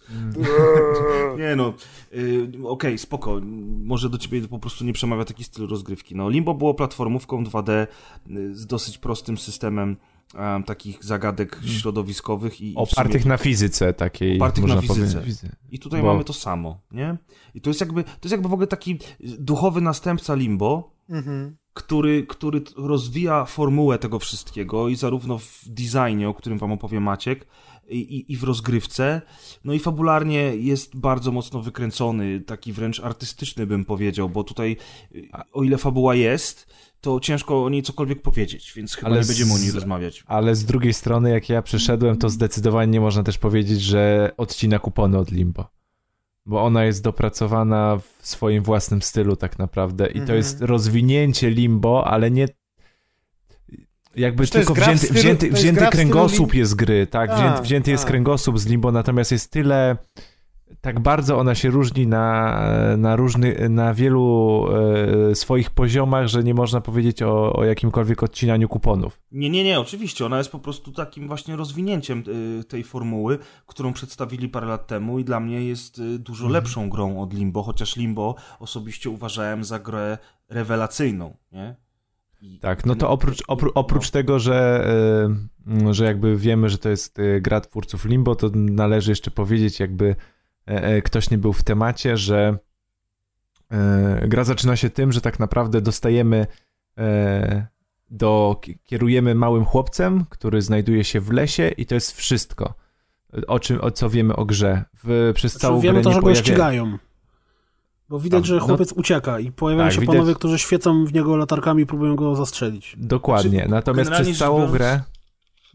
Speaker 4: nie no, y, okej, spoko. Może do ciebie po prostu nie przemawia taki styl rozgrywki. No, Limbo było platformówką 2D y, z dosyć prostym systemem em, takich zagadek środowiskowych i,
Speaker 1: opartych
Speaker 4: sumie-
Speaker 1: na fizyce takiej,
Speaker 4: Opartych
Speaker 1: można
Speaker 4: na fizyce.
Speaker 1: powiedzieć.
Speaker 4: I tutaj
Speaker 1: Bo-
Speaker 4: mamy to samo, nie? I to jest jakby, to jest jakby w ogóle taki duchowy następca Limbo,
Speaker 2: Mhm.
Speaker 4: Który, który rozwija formułę tego wszystkiego i zarówno w designie, o którym wam opowie Maciek, i, i, w rozgrywce, no i fabularnie jest bardzo mocno wykręcony, taki wręcz artystyczny bym powiedział, bo tutaj, o ile fabuła jest, to ciężko o niej cokolwiek powiedzieć, więc chyba
Speaker 1: Ale
Speaker 4: nie będziemy o niej
Speaker 1: z-
Speaker 4: rozmawiać.
Speaker 1: Ale z drugiej strony, jak ja przeszedłem, to zdecydowanie nie można też powiedzieć, że odcina kupony od Limbo. Bo ona jest dopracowana w swoim własnym stylu tak naprawdę i to
Speaker 2: Mhm.
Speaker 1: jest rozwinięcie Limbo, ale nie jakby
Speaker 2: to jest
Speaker 1: tylko wzięty,
Speaker 2: stylu-
Speaker 1: wzięty,
Speaker 2: jest
Speaker 1: wzięty
Speaker 2: stylu
Speaker 1: kręgosłup jest gry, tak?
Speaker 2: Tak,
Speaker 1: Wzięty, wzięty jest kręgosłup z Limbo, natomiast jest tyle tak bardzo ona się różni na, na różnych, na wielu e, swoich poziomach, że nie można powiedzieć o, o jakimkolwiek odcinaniu kuponów.
Speaker 4: Nie, nie, nie, oczywiście. Ona jest po prostu takim właśnie rozwinięciem y, tej formuły, którą przedstawili parę lat temu i dla mnie jest y, dużo
Speaker 1: Mhm.
Speaker 4: lepszą grą od Limbo, chociaż Limbo osobiście uważałem za grę rewelacyjną, nie?
Speaker 1: Tak, no to oprócz, opró, oprócz tego, że, y, że jakby wiemy, że to jest gra twórców Limbo, to należy jeszcze powiedzieć, jakby ktoś nie był w temacie, że e, gra zaczyna się tym, że tak naprawdę dostajemy e, do, ki- kierujemy małym chłopcem, który znajduje się w lesie i to jest wszystko. o czym, o co wiemy o grze. W, przez
Speaker 5: Znaczy,
Speaker 1: całą
Speaker 5: wiemy
Speaker 1: grę
Speaker 5: to, że go
Speaker 1: pojawia...
Speaker 5: ścigają. Bo widać, że
Speaker 1: no-
Speaker 5: chłopiec ucieka i pojawiają
Speaker 1: Tak,
Speaker 5: się
Speaker 1: widać-
Speaker 5: panowie, którzy świecą w niego latarkami i próbują go zastrzelić.
Speaker 1: Dokładnie,
Speaker 4: Znaczy,
Speaker 1: natomiast przez całą
Speaker 4: biorąc-
Speaker 1: grę...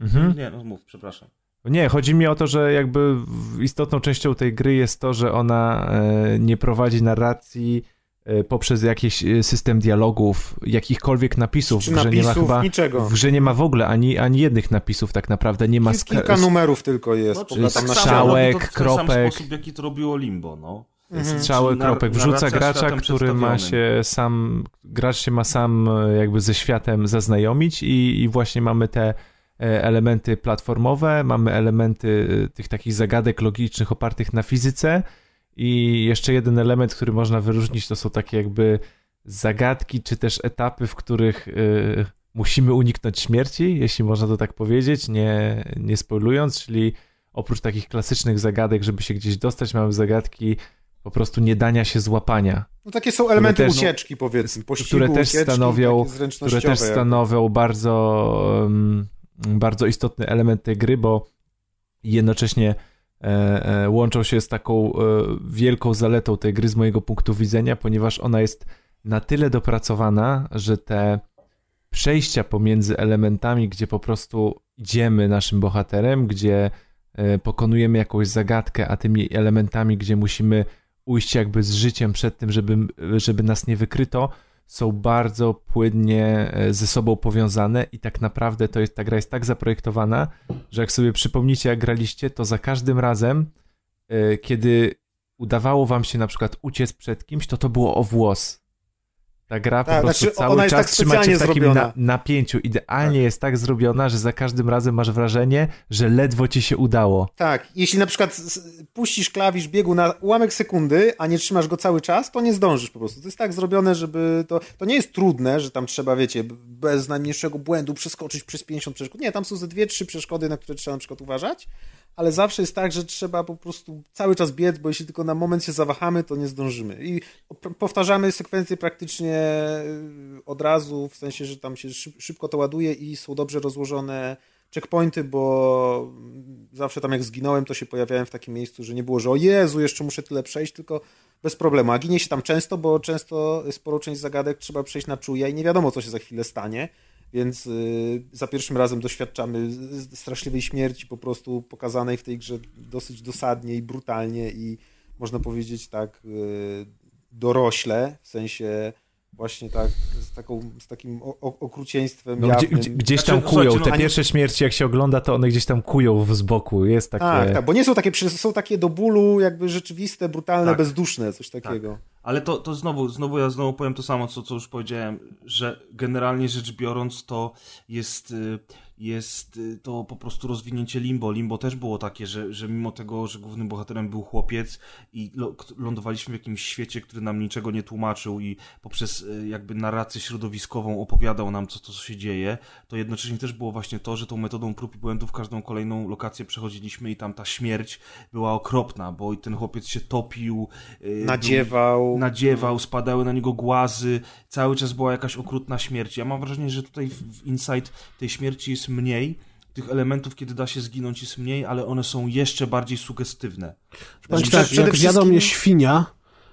Speaker 1: Mhm.
Speaker 4: Nie, no mów, przepraszam.
Speaker 1: Nie, chodzi mi o to, że jakby w- istotną częścią tej gry jest to, że ona e, nie prowadzi narracji e, poprzez jakiś e, system dialogów, jakichkolwiek napisów.
Speaker 2: Czy
Speaker 1: w grze nie ma chyba
Speaker 2: niczego.
Speaker 1: w grze nie ma w ogóle ani, ani jednych napisów tak naprawdę, nie ma ska-
Speaker 2: kilka numerów tylko jest.
Speaker 4: No,
Speaker 2: ścianie.
Speaker 1: strzałek,
Speaker 4: w ten sam
Speaker 1: kropek.
Speaker 4: sposób, jaki to robiło Limbo, no.
Speaker 2: Mhm.
Speaker 1: strzały, kropek. Wrzuca gracza, który ma się sam, gracz się ma sam jakby ze światem zaznajomić i, i właśnie mamy te elementy platformowe, mamy elementy e, tych takich zagadek logicznych opartych na fizyce i jeszcze jeden element, który można wyróżnić, to są takie jakby zagadki, czy też etapy, w których e, musimy uniknąć śmierci, jeśli można to tak powiedzieć, nie, nie spoilując, czyli oprócz takich klasycznych zagadek, żeby się gdzieś dostać, mamy zagadki po prostu nie dania się złapania,
Speaker 2: No takie są elementy
Speaker 1: też-
Speaker 2: ucieczki, powiedzmy. Pościgu,
Speaker 1: które też
Speaker 2: ucieczki,
Speaker 1: stanowią, które też stanowią bardzo, um, bardzo istotny element tej gry, bo jednocześnie e, e, łączą się z taką e, wielką zaletą tej gry z mojego punktu widzenia, ponieważ ona jest na tyle dopracowana, że te przejścia pomiędzy elementami, gdzie po prostu idziemy naszym bohaterem, gdzie pokonujemy jakąś zagadkę, a tymi elementami, gdzie musimy ujść jakby z życiem przed tym, żeby, żeby nas nie wykryto, są bardzo płynnie e, ze sobą powiązane i tak naprawdę to jest, ta gra jest tak zaprojektowana, że jak sobie przypomnicie, jak graliście, to za każdym razem, e, kiedy udawało wam się na przykład uciec przed kimś, to to było o włos. Ta gra po
Speaker 2: Tak,
Speaker 1: prostu
Speaker 2: znaczy,
Speaker 1: cały
Speaker 2: ona jest
Speaker 1: czas
Speaker 2: tak
Speaker 1: trzyma cię w takim na, napięciu. Idealnie jest tak zrobiona, że za każdym razem masz wrażenie, że ledwo ci się udało.
Speaker 2: Tak, jeśli na przykład puścisz klawisz biegu na ułamek sekundy, a nie trzymasz go cały czas, to nie zdążysz po prostu. To jest tak zrobione, żeby to, to nie jest trudne, że tam trzeba, wiecie, bez najmniejszego błędu przeskoczyć przez 50 przeszkód. Nie, tam są ze dwie, trzy przeszkody, na które trzeba na przykład uważać, ale zawsze jest tak, że trzeba po prostu cały czas biec, bo jeśli tylko na moment się zawahamy, to nie zdążymy. I powtarzamy sekwencje praktycznie y, od razu, w sensie, że tam się szyb, szybko to ładuje i są dobrze rozłożone checkpointy, bo zawsze tam jak zginąłem, to się pojawiałem w takim miejscu, że nie było, że o Jezu, jeszcze muszę tyle przejść, tylko bez problemu. A ginie się tam często, bo często sporą część zagadek trzeba przejść na czuje i nie wiadomo, co się za chwilę stanie. Więc y, za pierwszym razem doświadczamy straszliwej śmierci po prostu pokazanej w tej grze dosyć dosadnie i brutalnie i można powiedzieć tak y, dorośle, w sensie właśnie tak z, taką, z takim okrucieństwem
Speaker 1: No, gdzie, gdzieś
Speaker 4: Znaczy,
Speaker 1: tam
Speaker 4: no,
Speaker 1: kują,
Speaker 4: słuchajcie,
Speaker 1: te
Speaker 4: no,
Speaker 1: pierwsze śmierci jak się ogląda, to one gdzieś tam kują w z boku, jest takie...
Speaker 2: Tak, tak, bo nie są takie, są takie do bólu jakby rzeczywiste, brutalne,
Speaker 4: Tak.
Speaker 2: bezduszne, coś takiego.
Speaker 4: Ale to, to znowu, znowu ja znowu powiem to samo, co, co już powiedziałem, że generalnie rzecz biorąc to jest, y, jest y, to po prostu rozwinięcie Limbo. Limbo też było takie, że, że mimo tego, że głównym bohaterem był chłopiec i lądowaliśmy w jakimś świecie, który nam niczego nie tłumaczył i poprzez y, jakby narrację środowiskową opowiadał nam, co to się dzieje, to jednocześnie też było właśnie to, że tą metodą prób i błędów każdą kolejną lokację przechodziliśmy i tam ta śmierć była okropna, bo i ten chłopiec się topił. y, był-
Speaker 2: Nadziewał.
Speaker 4: nadziewał, spadały na niego głazy, cały czas była jakaś okrutna śmierć. Ja mam wrażenie, że tutaj w, Inside tej śmierci jest mniej, tych elementów, kiedy da się zginąć jest mniej, ale one są jeszcze bardziej sugestywne.
Speaker 2: Przede-
Speaker 5: tak, jak zjadła
Speaker 2: wszystkim-
Speaker 5: mnie świnia,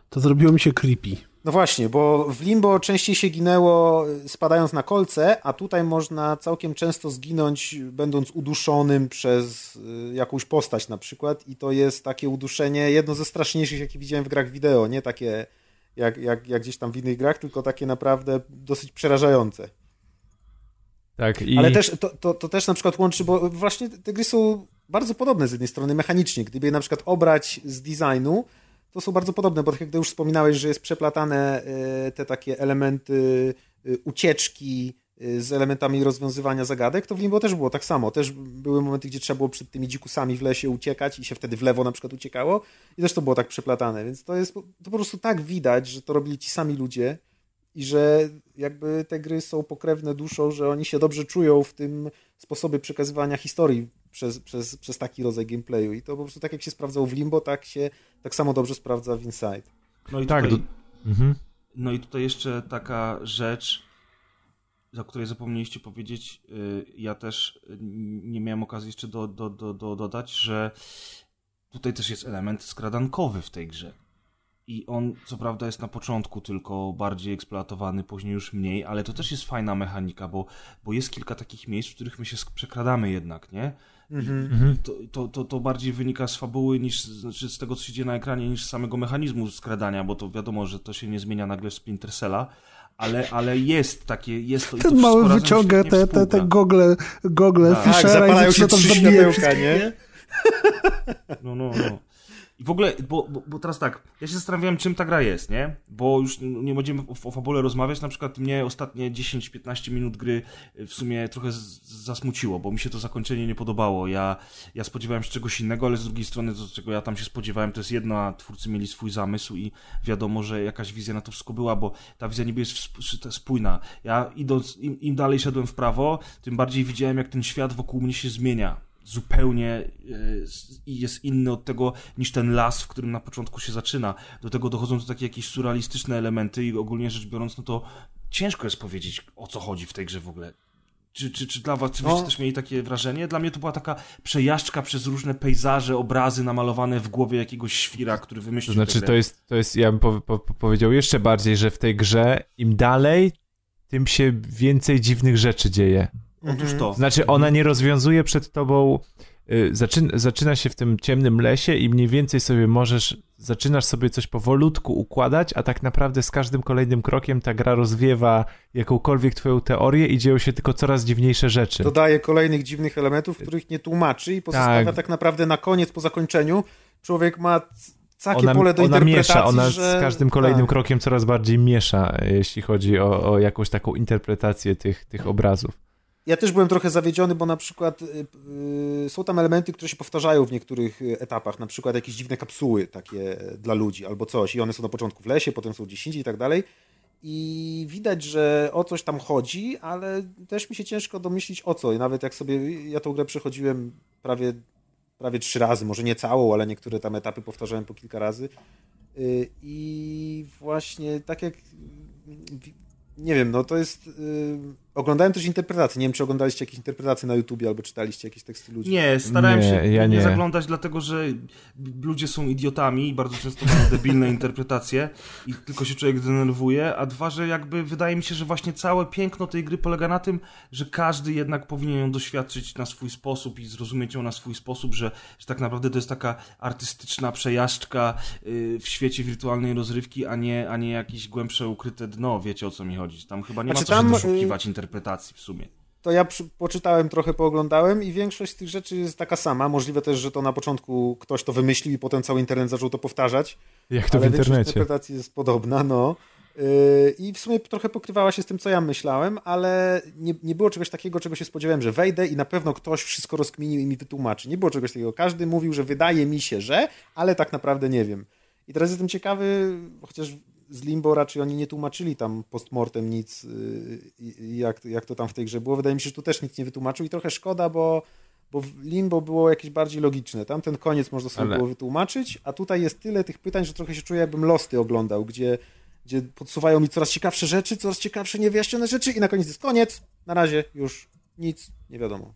Speaker 5: to zrobiło mi się creepy.
Speaker 2: No właśnie, bo w Limbo częściej się ginęło y, spadając na kolce, a tutaj można całkiem często zginąć będąc uduszonym przez y, jakąś postać na przykład i to jest takie uduszenie jedno ze straszniejszych, jakie widziałem w grach wideo, nie takie jak, jak, jak gdzieś tam w innych grach, tylko takie naprawdę dosyć przerażające.
Speaker 1: Tak, i...
Speaker 2: Ale też to, to, to też na przykład łączy, bo właśnie te gry są bardzo podobne z jednej strony mechanicznie. Gdyby je na przykład obrać z designu, to są bardzo podobne, bo tak jak już wspominałeś, że jest przeplatane e, te takie elementy e, ucieczki e, z elementami rozwiązywania zagadek, to w Limbo też było tak samo. Też były momenty, gdzie trzeba było przed tymi dzikusami w lesie uciekać i się wtedy w lewo na przykład uciekało i też to było tak przeplatane, więc to jest to po prostu tak widać, że to robili ci sami ludzie i że jakby te gry są pokrewne duszą, że oni się dobrze czują w tym sposobie przekazywania historii przez, przez, przez taki rodzaj gameplayu i to po prostu tak jak się sprawdzało w Limbo, tak się tak samo dobrze sprawdza w Inside.
Speaker 4: No i
Speaker 1: Tak,
Speaker 4: tutaj,
Speaker 1: do- Mhm.
Speaker 4: no i tutaj jeszcze taka rzecz, za której zapomnieliście powiedzieć, y, ja też y, nie miałem okazji jeszcze do, do, do, do, dodać, że tutaj też jest element skradankowy w tej grze. I on, co prawda, jest na początku tylko bardziej eksploatowany, później już mniej, ale to też jest fajna mechanika, bo, bo jest kilka takich miejsc, w których my się przekradamy jednak, nie?
Speaker 2: Mhm.
Speaker 4: To, to, to, to bardziej wynika z fabuły niż znaczy z tego, co się dzieje na ekranie, niż z samego mechanizmu skradania, bo to wiadomo, że to się nie zmienia nagle w Splinter Cella, ale, ale jest takie, jest to
Speaker 5: Ten mały wyciąga te, te, te gogle, gogle
Speaker 4: Tak.
Speaker 2: Tak,
Speaker 5: Fischera
Speaker 2: zapalają
Speaker 5: i zaczyna tam zabijać wszystkich,
Speaker 2: nie?
Speaker 4: No, no, no. I w ogóle, bo, bo, bo teraz tak, ja się zastanawiałem, czym ta gra jest, nie? Bo już nie będziemy o, o fabule rozmawiać, na przykład mnie ostatnie 10-15 minut gry w sumie trochę zasmuciło, bo mi się to zakończenie nie podobało. Ja, ja spodziewałem się czegoś innego, ale z drugiej strony to, czego ja tam się spodziewałem, to jest jedno, a twórcy mieli swój zamysł i wiadomo, że jakaś wizja na to wszystko była, bo ta wizja niby jest spójna. Ja idąc, im, im dalej szedłem w prawo, tym bardziej widziałem, jak ten świat wokół mnie się zmienia zupełnie y, jest inny od tego niż ten las, w którym na początku się zaczyna. Do tego dochodzą to takie jakieś surrealistyczne elementy i ogólnie rzecz biorąc, no to ciężko jest powiedzieć o co chodzi w tej grze w ogóle. Czy, czy, czy dla was, czy byście
Speaker 2: No.
Speaker 4: też mieli takie wrażenie? Dla mnie to była taka przejażdżka przez różne pejzaże, obrazy namalowane w głowie jakiegoś świra, który
Speaker 1: To
Speaker 4: wymyślił
Speaker 1: znaczy,
Speaker 4: tę grę.
Speaker 1: to jest, to jest ja bym po, po, powiedział jeszcze bardziej, że w tej grze im dalej, tym się więcej dziwnych rzeczy dzieje.
Speaker 4: Otóż to.
Speaker 1: Znaczy, ona nie rozwiązuje przed tobą. y, Zaczyna, zaczyna się w tym ciemnym lesie i mniej więcej sobie możesz, zaczynasz sobie coś powolutku układać, a tak naprawdę z każdym kolejnym krokiem ta gra rozwiewa jakąkolwiek twoją teorię i dzieją się tylko coraz dziwniejsze rzeczy.
Speaker 2: Dodaje kolejnych dziwnych elementów, których nie tłumaczy i pozostawia tak,
Speaker 1: Tak.
Speaker 2: naprawdę na koniec, po zakończeniu, człowiek ma takie
Speaker 1: Ona,
Speaker 2: pole do
Speaker 1: ona
Speaker 2: interpretacji,
Speaker 1: miesza, ona
Speaker 2: że...
Speaker 1: z każdym kolejnym
Speaker 2: tak.
Speaker 1: krokiem coraz bardziej miesza, jeśli chodzi o, o jakąś taką interpretację tych, tych obrazów.
Speaker 2: Ja też byłem trochę zawiedziony, bo na przykład y, y, są tam elementy, które się powtarzają w niektórych y, etapach, na przykład jakieś dziwne kapsuły takie dla ludzi albo coś. I one są na początku w lesie, potem są gdzieś indziej i tak dalej. I widać, że o coś tam chodzi, ale też mi się ciężko domyślić o co. I nawet jak sobie, ja tą grę przechodziłem prawie, prawie trzy razy, może nie całą, ale niektóre tam etapy powtarzałem po kilka razy. Y, i właśnie tak jak nie wiem, no to jest. Oglądałem też interpretacje. Nie wiem, czy oglądaliście jakieś interpretacje na YouTubie albo czytaliście jakieś teksty ludzi.
Speaker 4: Nie, starałem
Speaker 1: Nie,
Speaker 4: się
Speaker 1: ja
Speaker 4: nie
Speaker 1: nie.
Speaker 4: zaglądać, dlatego że ludzie są idiotami i bardzo często mają debilne interpretacje i tylko się człowiek denerwuje, a dwa, że jakby wydaje mi się, że właśnie całe piękno tej gry polega na tym, że każdy jednak powinien ją doświadczyć na swój sposób i zrozumieć ją na swój sposób, że, że tak naprawdę to jest taka artystyczna przejażdżka yy, w świecie wirtualnej rozrywki, a nie, a nie jakieś głębsze ukryte dno, wiecie o co mi chodzi. Tam chyba nie ma
Speaker 2: Znaczy
Speaker 4: co się
Speaker 2: tam,
Speaker 4: doszukiwać interpretacji w sumie.
Speaker 2: To ja przy, poczytałem, trochę pooglądałem i większość z tych rzeczy jest taka sama. Możliwe też, że to na początku ktoś to wymyślił i potem cały internet zaczął to powtarzać.
Speaker 1: Jak to w
Speaker 2: ale większość
Speaker 1: internecie.
Speaker 2: interpretacji jest podobna, no. Yy, I w sumie trochę pokrywała się z tym, co ja myślałem, ale nie, nie było czegoś takiego, czego się spodziewałem, że wejdę i na pewno ktoś wszystko rozkminił i mi wytłumaczy. Nie było czegoś takiego. Każdy mówił, że wydaje mi się, że, ale tak naprawdę nie wiem. I teraz jestem ciekawy, chociaż z Limbo raczej oni nie tłumaczyli tam postmortem nic, yy, i- jak, jak to tam w tej grze było. Wydaje mi się, że tu też nic nie wytłumaczył i trochę szkoda, bo, bo Limbo było jakieś bardziej logiczne. Tam ten koniec można sobie
Speaker 1: Ale-
Speaker 2: było wytłumaczyć, a tutaj jest tyle tych pytań, że trochę się czuję, jakbym Losty oglądał, gdzie, gdzie podsuwają mi coraz ciekawsze rzeczy, coraz ciekawsze niewyjaśnione rzeczy i na koniec jest koniec. Na razie już nic nie wiadomo.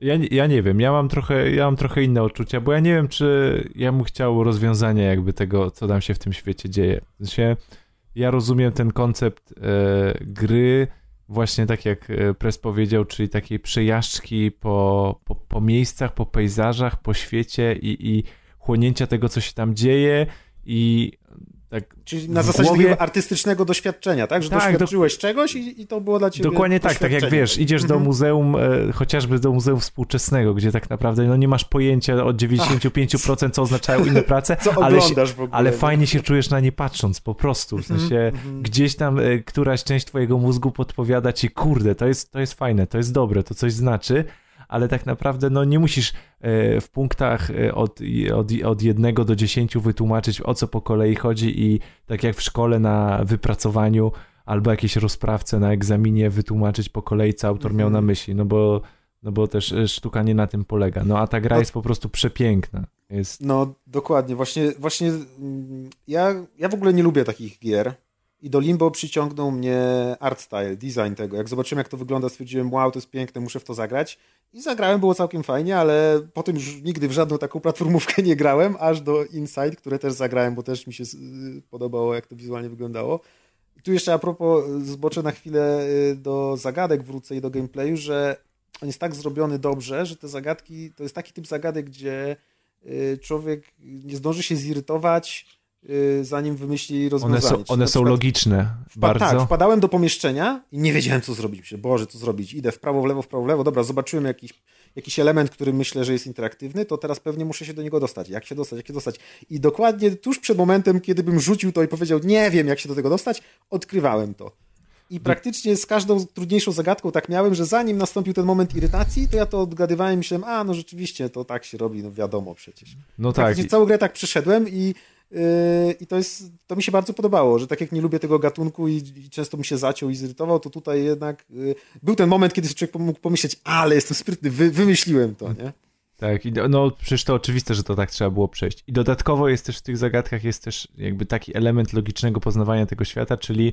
Speaker 1: Ja, ja nie wiem, ja mam, trochę, ja mam trochę inne odczucia, bo ja nie wiem, czy ja bym chciał rozwiązania jakby tego, co tam się w tym świecie dzieje. W sensie, ja rozumiem ten koncept e, gry, właśnie tak jak e, Press powiedział, czyli takiej przejażdżki po, po, po miejscach, po pejzażach, po świecie i, i chłonięcia tego, co się tam dzieje i tak
Speaker 2: Czyli na zasadzie
Speaker 1: głowie-
Speaker 2: takiego artystycznego doświadczenia, tak? Że
Speaker 1: Tak,
Speaker 2: doświadczyłeś czegoś i, i to było dla ciebie
Speaker 1: Dokładnie tak, tak jak wiesz, idziesz do
Speaker 2: Mhm.
Speaker 1: muzeum, e, chociażby do muzeum współczesnego, gdzie tak naprawdę no, nie masz pojęcia od 95% co oznaczają inne prace, ale, się,
Speaker 2: ogóle.
Speaker 1: ale
Speaker 2: nie?
Speaker 1: fajnie się czujesz na nie patrząc, po prostu, w
Speaker 2: Mhm,
Speaker 1: sensie
Speaker 2: mhm.
Speaker 1: gdzieś tam e, któraś część twojego mózgu podpowiada ci, kurde, to jest, to jest fajne, to jest dobre, to coś znaczy, ale tak naprawdę no nie musisz e, w punktach e, od, od, od jednego do dziesięciu wytłumaczyć o co po kolei chodzi i tak jak w szkole na wypracowaniu albo jakiejś rozprawce na egzaminie wytłumaczyć po kolei co autor miał na
Speaker 2: Mhm.
Speaker 1: myśli, no bo, no bo też e, sztuka nie na tym polega. No a ta gra
Speaker 2: No-
Speaker 1: jest po prostu przepiękna. Jest
Speaker 2: No, dokładnie. Właśnie, właśnie mm, ja, ja w ogóle nie lubię takich gier. I do Limbo przyciągnął mnie art style, design tego. Jak zobaczyłem, jak to wygląda, stwierdziłem, wow, to jest piękne, muszę w to zagrać. I zagrałem, było całkiem fajnie, ale potem już nigdy w żadną taką platformówkę nie grałem, aż do Inside, które też zagrałem, bo też mi się y, podobało, jak to wizualnie wyglądało. I tu jeszcze a propos, zboczę na chwilę y, do zagadek, wrócę i do gameplayu, że on jest tak zrobiony dobrze, że te zagadki, to jest taki typ zagadek, gdzie y, człowiek nie zdąży się zirytować, y, zanim wymyśli rozwiązanie.
Speaker 1: One są, one są
Speaker 2: przykład
Speaker 1: logiczne
Speaker 2: wpa-
Speaker 1: bardzo.
Speaker 2: Tak, wpadałem do pomieszczenia i nie wiedziałem, co zrobić. Myślę, Boże, co zrobić? Idę w prawo, w lewo, w prawo, w lewo. Dobra, zobaczyłem jakiś, jakiś element, który myślę, że jest interaktywny, to teraz pewnie muszę się do niego dostać. Jak się dostać, jak się dostać? I dokładnie tuż przed momentem, kiedy bym rzucił to i powiedział, nie wiem, jak się do tego dostać, odkrywałem to. I praktycznie z każdą trudniejszą zagadką tak miałem, że zanim nastąpił ten moment irytacji, to ja to odgadywałem i myślałem, a no rzeczywiście, to tak się robi, no wiadomo przecież.
Speaker 1: No tak.
Speaker 2: Praktycznie całą grę tak przeszedłem i, i to, jest, to mi się bardzo podobało, że tak jak nie lubię tego gatunku i, i często mi się zaciął i zirytował, to tutaj jednak yy, był ten moment, kiedy człowiek mógł pomyśleć, ale jestem sprytny, wy, wymyśliłem to, nie?
Speaker 1: Tak, no przecież to oczywiste, że to tak trzeba było przejść. I dodatkowo jest też w tych zagadkach jest też jakby taki element logicznego poznawania tego świata, czyli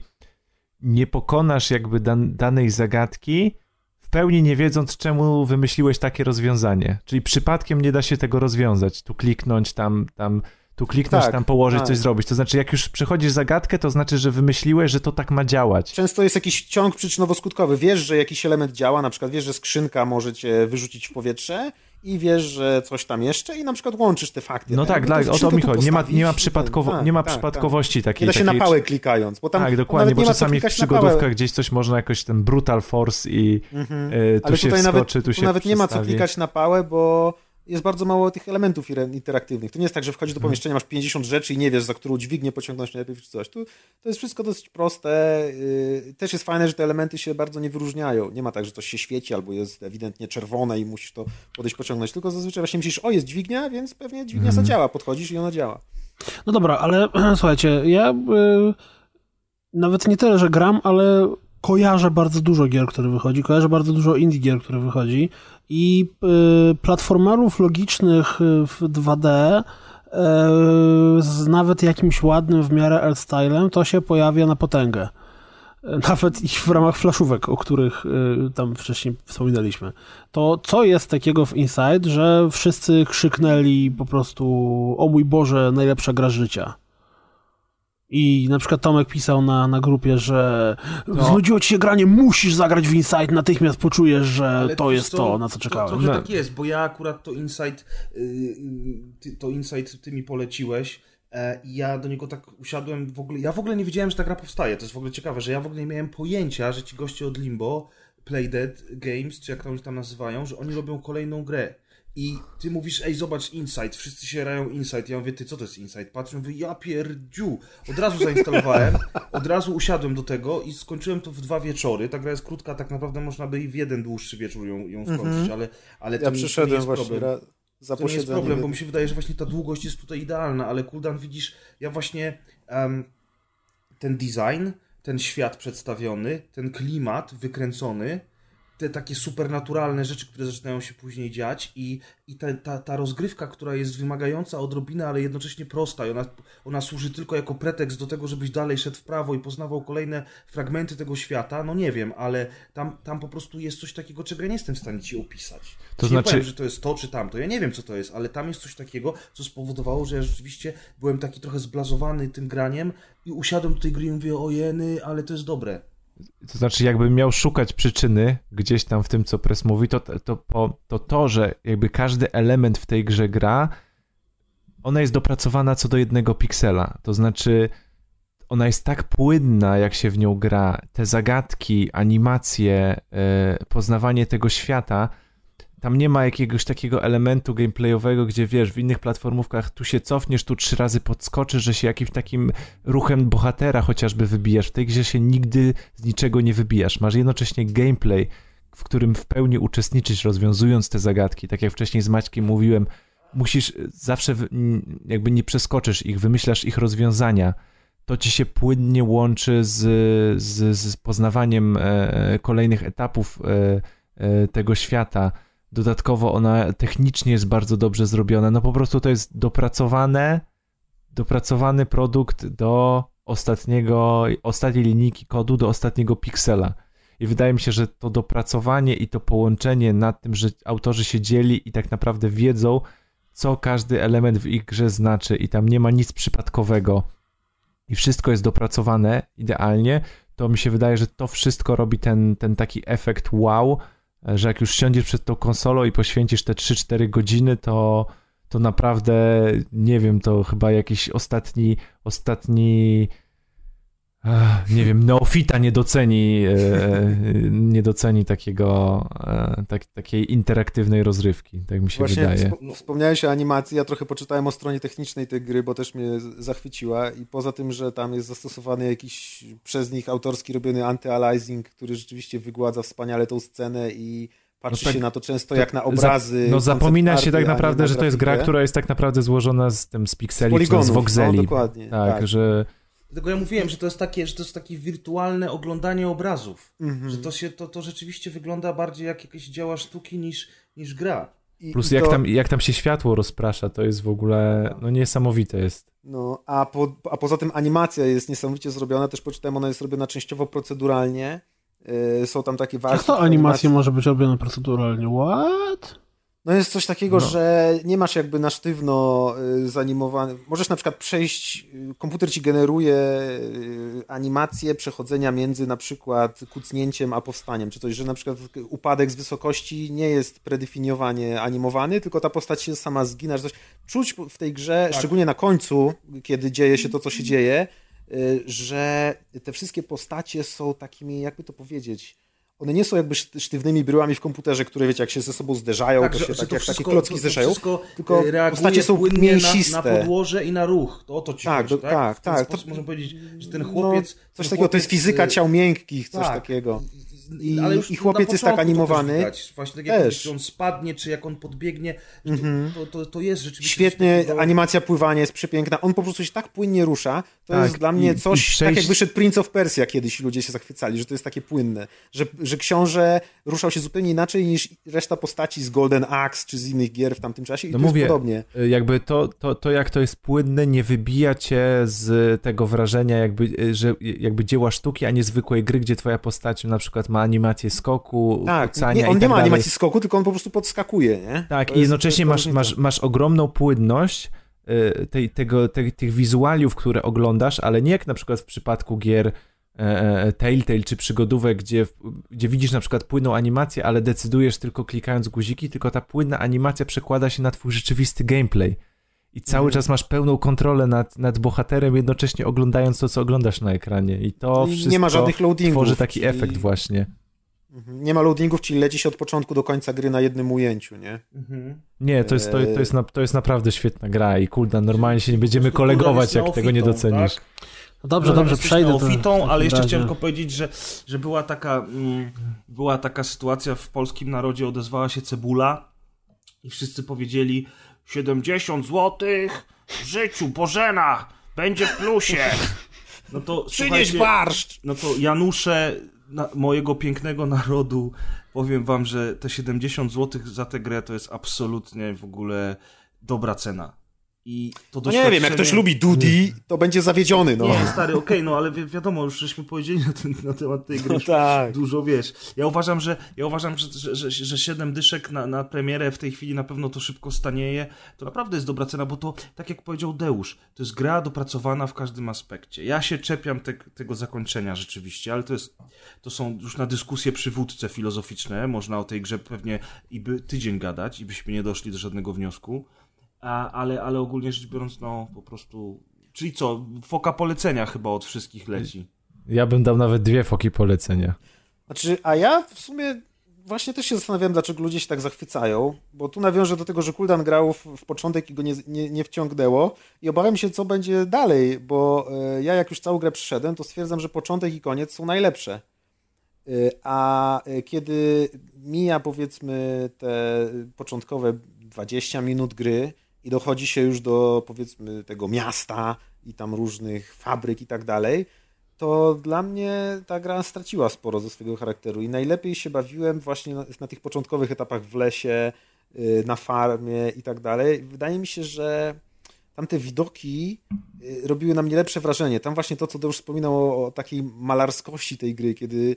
Speaker 1: nie pokonasz jakby dan- danej zagadki w pełni nie wiedząc czemu wymyśliłeś takie rozwiązanie. Czyli przypadkiem nie da się tego rozwiązać. Tu kliknąć, tam, tam, tu kliknąć,
Speaker 2: Tak,
Speaker 1: tam położyć,
Speaker 2: tak.
Speaker 1: coś zrobić. To znaczy jak już przechodzisz zagadkę, to znaczy, że wymyśliłeś, że to tak ma działać.
Speaker 2: Często jest jakiś ciąg przyczynowo-skutkowy. Wiesz, że jakiś element działa, na przykład wiesz, że skrzynka może cię wyrzucić w powietrze i wiesz, że coś tam jeszcze i na przykład łączysz te fakty.
Speaker 1: No
Speaker 2: tak,
Speaker 1: tak, tak, o to mi chodzi. Nie ma, nie ma, przypadkowo,
Speaker 2: ten-
Speaker 1: nie ma
Speaker 2: tak, tak,
Speaker 1: przypadkowości
Speaker 2: tak.
Speaker 1: takiej.
Speaker 2: Nie da się
Speaker 1: takiej,
Speaker 2: na pałę klikając, bo tam
Speaker 1: tak, dokładnie, bo czasami w przygodówkach gdzieś coś można jakoś ten brutal force i
Speaker 2: Mhm.
Speaker 1: e, tu
Speaker 2: Ale
Speaker 1: się
Speaker 2: tutaj
Speaker 1: wskoczy,
Speaker 2: nawet,
Speaker 1: tu
Speaker 2: tu
Speaker 1: się
Speaker 2: nawet nie ma co klikać na pałę, bo jest bardzo mało tych elementów interaktywnych. To nie jest tak, że wchodzisz
Speaker 1: Mhm.
Speaker 2: do pomieszczenia, masz 50 rzeczy i nie wiesz, za którą dźwignię pociągnąć najlepiej czy coś. Tu, to jest wszystko dosyć proste. Yy, Też jest fajne, że te elementy się bardzo nie wyróżniają. Nie ma tak, że coś się świeci albo jest ewidentnie czerwone i musisz to podejść pociągnąć, tylko zazwyczaj właśnie myślisz, o jest dźwignia, więc pewnie dźwignia
Speaker 1: Mhm.
Speaker 2: zadziała. Podchodzisz i ona działa.
Speaker 5: No dobra, ale słuchajcie, ja y, nawet nie tyle, że gram, ale kojarzę bardzo dużo gier, które wychodzi, kojarzę bardzo dużo indie gier, które wychodzi i y, platformerów logicznych y, w 2D y, z nawet jakimś ładnym w miarę L-stylem, to się pojawia na potęgę. Nawet i w ramach flaszówek, o których tam wcześniej wspominaliśmy. To co jest takiego w Inside, że wszyscy krzyknęli po prostu o mój Boże, najlepsza gra życia. I na przykład Tomek pisał na, na grupie, że znudziło ci się granie, musisz zagrać w Inside, natychmiast poczujesz, że
Speaker 4: Ale
Speaker 5: to jest to, na co czekałem.
Speaker 4: Trochę
Speaker 1: No.
Speaker 4: tak jest, bo ja akurat to Insight, yy, yy, ty, to Insight ty mi poleciłeś e, i ja do niego tak usiadłem w ogóle, ja w ogóle nie wiedziałem, że ta gra powstaje, to jest w ogóle ciekawe, że ja w ogóle nie miałem pojęcia, że ci goście od Limbo, Playdead Games, czy jak to oni tam nazywają, że oni robią kolejną grę. I ty mówisz, ej, zobacz Insight, wszyscy się rają Insight. Ja mówię, ty, co to jest Insight? Patrzę, mówię, ja pierdziu. Od razu zainstalowałem, od razu usiadłem do tego i skończyłem to w dwa wieczory. Ta gra jest krótka, tak naprawdę można by i w jeden dłuższy wieczór ją, ją skończyć, ale, ale to,
Speaker 2: Ja
Speaker 4: nie- to nie
Speaker 2: przyszedłem
Speaker 4: jest
Speaker 2: właśnie
Speaker 4: problem.
Speaker 2: ra- za
Speaker 4: To nie jest problem, bo mi się wydaje, że właśnie ta długość jest tutaj idealna, ale Kuldan, widzisz, ja właśnie em, ten design, ten świat przedstawiony, ten klimat wykręcony, te takie supernaturalne rzeczy, które zaczynają się później dziać i, i ta, ta, ta rozgrywka, która jest wymagająca odrobinę, ale jednocześnie prosta i ona, ona służy tylko jako pretekst do tego, żebyś dalej szedł w prawo i poznawał kolejne fragmenty tego świata, no nie wiem, ale tam, tam po prostu jest coś takiego, czego ja nie jestem w stanie ci opisać.
Speaker 1: To
Speaker 4: Ci
Speaker 1: znaczy-
Speaker 4: Nie powiem, że to jest to czy tamto, ja nie wiem co to jest, ale tam jest coś takiego, co spowodowało, że ja rzeczywiście byłem taki trochę zblazowany tym graniem i usiadłem do tej gry i mówię, ojeny, ale to jest dobre.
Speaker 1: To znaczy, jakbym miał szukać przyczyny gdzieś tam w tym, co Press mówi, to to, po, to to, że jakby każdy element w tej grze gra, ona jest dopracowana co do jednego piksela. To znaczy, ona jest tak płynna, jak się w nią gra. Te zagadki, animacje, e, poznawanie tego świata. Tam nie ma jakiegoś takiego elementu gameplayowego, gdzie wiesz, w innych platformówkach tu się cofniesz, tu trzy razy podskoczysz, że się jakimś takim ruchem bohatera chociażby wybijasz. W tej grze się nigdy z niczego nie wybijasz. Masz jednocześnie gameplay, w którym w pełni uczestniczysz, rozwiązując te zagadki. Tak jak wcześniej z Maćkiem mówiłem, musisz zawsze, w- n- jakby nie przeskoczysz ich, wymyślasz ich rozwiązania. To ci się płynnie łączy z, z, z poznawaniem e, kolejnych etapów e, e, tego świata. Dodatkowo ona technicznie jest bardzo dobrze zrobiona. No po prostu to jest dopracowane, dopracowany produkt do ostatniego, ostatniej linijki kodu do ostatniego piksela. I wydaje mi się, że to dopracowanie i to połączenie nad tym, że autorzy się dzieli i tak naprawdę wiedzą, co każdy element w ich grze znaczy, i tam nie ma nic przypadkowego, i wszystko jest dopracowane idealnie, to mi się wydaje, że to wszystko robi ten, ten taki efekt wow, że jak już siądziesz przed tą konsolą i poświęcisz te 3-4 godziny, to, to naprawdę, nie wiem, to chyba jakiś ostatni, ostatni nie wiem, neofita nie doceni, e, nie doceni takiego, e, tak, takiej interaktywnej rozrywki, tak mi się
Speaker 2: Właśnie
Speaker 1: wydaje.
Speaker 2: Wspomniałeś o animacji, ja trochę poczytałem o stronie technicznej tej gry, bo też mnie zachwyciła i poza tym, że tam jest zastosowany jakiś przez nich autorski robiony anty-aliasing, który rzeczywiście wygładza wspaniale tą scenę i patrzy
Speaker 1: No tak,
Speaker 2: się na to często
Speaker 1: to
Speaker 2: jak na obrazy.
Speaker 1: No zapomina się tak naprawdę, że to jest gra, która jest tak naprawdę złożona z tym z pikseli,
Speaker 2: Z
Speaker 1: czy z
Speaker 2: poligonów,
Speaker 1: voxeli.
Speaker 2: no, dokładnie,
Speaker 1: Tak,
Speaker 2: tak.
Speaker 1: że
Speaker 4: Dlatego ja mówiłem, że to jest takie, że to jest takie wirtualne oglądanie obrazów.
Speaker 2: Mhm.
Speaker 4: Że to się, to, to rzeczywiście wygląda bardziej jak jakieś dzieła sztuki niż, niż gra.
Speaker 2: I-
Speaker 1: plus
Speaker 2: i
Speaker 1: jak,
Speaker 2: to-
Speaker 1: tam, jak tam się światło rozprasza, to jest w ogóle no niesamowite jest.
Speaker 2: No, a, po, a poza tym animacja jest niesamowicie zrobiona, też poczytałem, ona jest robiona częściowo proceduralnie. Yy, są tam takie walki.
Speaker 5: Jak to animacja może być robiona proceduralnie? What?
Speaker 2: No jest coś takiego,
Speaker 1: No.
Speaker 2: że nie masz jakby na sztywno y, zanimowany. Możesz na przykład przejść, y, komputer ci generuje y, animację przechodzenia między na przykład kucnięciem a powstaniem, czy coś, że na przykład upadek z wysokości nie jest predefiniowanie animowany, tylko ta postać się sama zgina, że coś. Czuć w tej grze, szczególnie na końcu, kiedy dzieje się to, co się dzieje, że te wszystkie postacie są takimi, jakby to powiedzieć, one nie są jakby szt- sztywnymi bryłami w komputerze, które wiecie, jak się ze sobą zderzają, to się tak, jak takie klocki zderzają.
Speaker 4: wszystko
Speaker 2: tylko
Speaker 4: e, reaguje
Speaker 2: postacie są mięsiste.
Speaker 4: Na, na podłoże i na ruch. To o to ci
Speaker 2: Tak,
Speaker 4: chodzi, tak?
Speaker 2: tak, tak. To-
Speaker 4: można powiedzieć, że ten
Speaker 2: No,
Speaker 4: chłopiec...
Speaker 2: coś
Speaker 4: ten
Speaker 2: takiego, to jest
Speaker 4: chłopiec,
Speaker 2: fizyka
Speaker 4: e,
Speaker 2: ciał miękkich, coś
Speaker 4: tak.
Speaker 2: takiego.
Speaker 4: I, ale już
Speaker 2: i chłopiec jest tak animowany.
Speaker 4: Też. Właśnie tak jak
Speaker 2: Też.
Speaker 4: mówisz, on spadnie, czy jak on podbiegnie, że to, to, to, to jest rzeczywiście...
Speaker 2: Świetnie, animacja pływania jest przepiękna. On po prostu się tak płynnie rusza. To
Speaker 1: Tak,
Speaker 2: jest dla mnie
Speaker 1: i-
Speaker 2: coś,
Speaker 1: i przejść-
Speaker 2: tak jak wyszedł Prince of Persia kiedyś ludzie się zachwycali, że to jest takie płynne. Że, że książę ruszał się zupełnie inaczej niż reszta postaci z Golden Axe czy z innych gier w tamtym czasie i
Speaker 1: No mówię,
Speaker 2: jest podobnie.
Speaker 1: y, jakby to, to, to jak to jest płynne, nie wybija cię z tego wrażenia, jakby, y, że jakby dzieła sztuki, a nie zwykłej gry, gdzie twoja postać na przykład ma animację skoku,
Speaker 2: Tak,
Speaker 1: kucania
Speaker 2: nie, on
Speaker 1: i
Speaker 2: nie
Speaker 1: tak
Speaker 2: ma
Speaker 1: dalej.
Speaker 2: animacji skoku, tylko on po prostu podskakuje, nie?
Speaker 1: Tak,
Speaker 2: To
Speaker 1: i jednocześnie masz, masz, masz ogromną płynność y, tej, tego, tej, tych wizualiów, które oglądasz, ale nie jak na przykład w przypadku gier e, e, Telltale czy przygodówek, gdzie, gdzie widzisz na przykład płynną animację, ale decydujesz tylko klikając guziki, tylko ta płynna animacja przekłada się na twój rzeczywisty gameplay. I cały
Speaker 2: Mhm.
Speaker 1: czas masz pełną kontrolę nad, nad bohaterem, jednocześnie oglądając to, co oglądasz na ekranie. I to
Speaker 2: I
Speaker 1: wszystko
Speaker 2: nie ma żadnych loadingów.
Speaker 1: tworzy taki
Speaker 2: czyli-
Speaker 1: efekt właśnie.
Speaker 2: Mhm. Nie ma loadingów, czyli leci się od początku do końca gry na jednym ujęciu, nie?
Speaker 4: Mhm.
Speaker 1: Nie, to jest, to, to, jest, na, to jest naprawdę świetna gra i kulda, normalnie się nie będziemy kolegować, jak tego nie
Speaker 4: neofitą,
Speaker 1: docenisz.
Speaker 4: tak?
Speaker 5: No dobrze,
Speaker 4: No,
Speaker 5: dobrze, przejdę do... takim
Speaker 4: ale jeszcze chciałem tylko powiedzieć, że, że była, taka, mm, była taka sytuacja w polskim narodzie, odezwała się Cebula i wszyscy powiedzieli 70 złotych w życiu, Bożena, będzie w plusie. No to
Speaker 2: Przynieś barszcz!
Speaker 4: No to Janusze na, mojego pięknego narodu, powiem wam, że te 70 złotych za tę grę to jest absolutnie w ogóle dobra cena. I to
Speaker 2: No nie wiem, jak ktoś lubi Dudi, to będzie zawiedziony, no.
Speaker 4: Nie, stary, okej, no ale wi wiadomo, już żeśmy powiedzieli na, ten, na temat tej gry.
Speaker 2: No tak.
Speaker 4: Dużo wiesz. Ja uważam, że ja uważam, że, że, że, że 7 dyszek na, na premierę w tej chwili na pewno to szybko stanieje. To naprawdę jest dobra cena, bo to, tak jak powiedział Deusz, to jest gra dopracowana w każdym aspekcie. Ja się czepiam te, tego zakończenia rzeczywiście, ale to jest, to są już na dyskusje przywódce filozoficzne. Można o tej grze pewnie i by tydzień gadać i byśmy nie doszli do żadnego wniosku. A, ale, ale ogólnie rzecz biorąc, no po prostu. Czyli co? Foka polecenia chyba od wszystkich leci.
Speaker 1: Ja bym dał nawet dwie foki polecenia.
Speaker 2: Znaczy, a ja w sumie właśnie też się zastanawiam, dlaczego ludzie się tak zachwycają, bo tu nawiążę do tego, że Kuldan grał w, w początek i go nie, nie, nie wciągnęło i obawiam się, co będzie dalej, bo e, ja jak już całą grę przyszedłem, to stwierdzam, że początek i koniec są najlepsze. E, A e, kiedy mija powiedzmy te początkowe 20 minut gry i dochodzi się już do powiedzmy tego miasta i tam różnych fabryk i tak dalej, to dla mnie ta gra straciła sporo ze swojego charakteru i najlepiej się bawiłem właśnie na, na tych początkowych etapach w lesie, y, na farmie i tak dalej. Wydaje mi się, że tamte widoki y, robiły na mnie lepsze wrażenie. Tam właśnie to, co Deusz wspominał o, o takiej malarskości tej gry, kiedy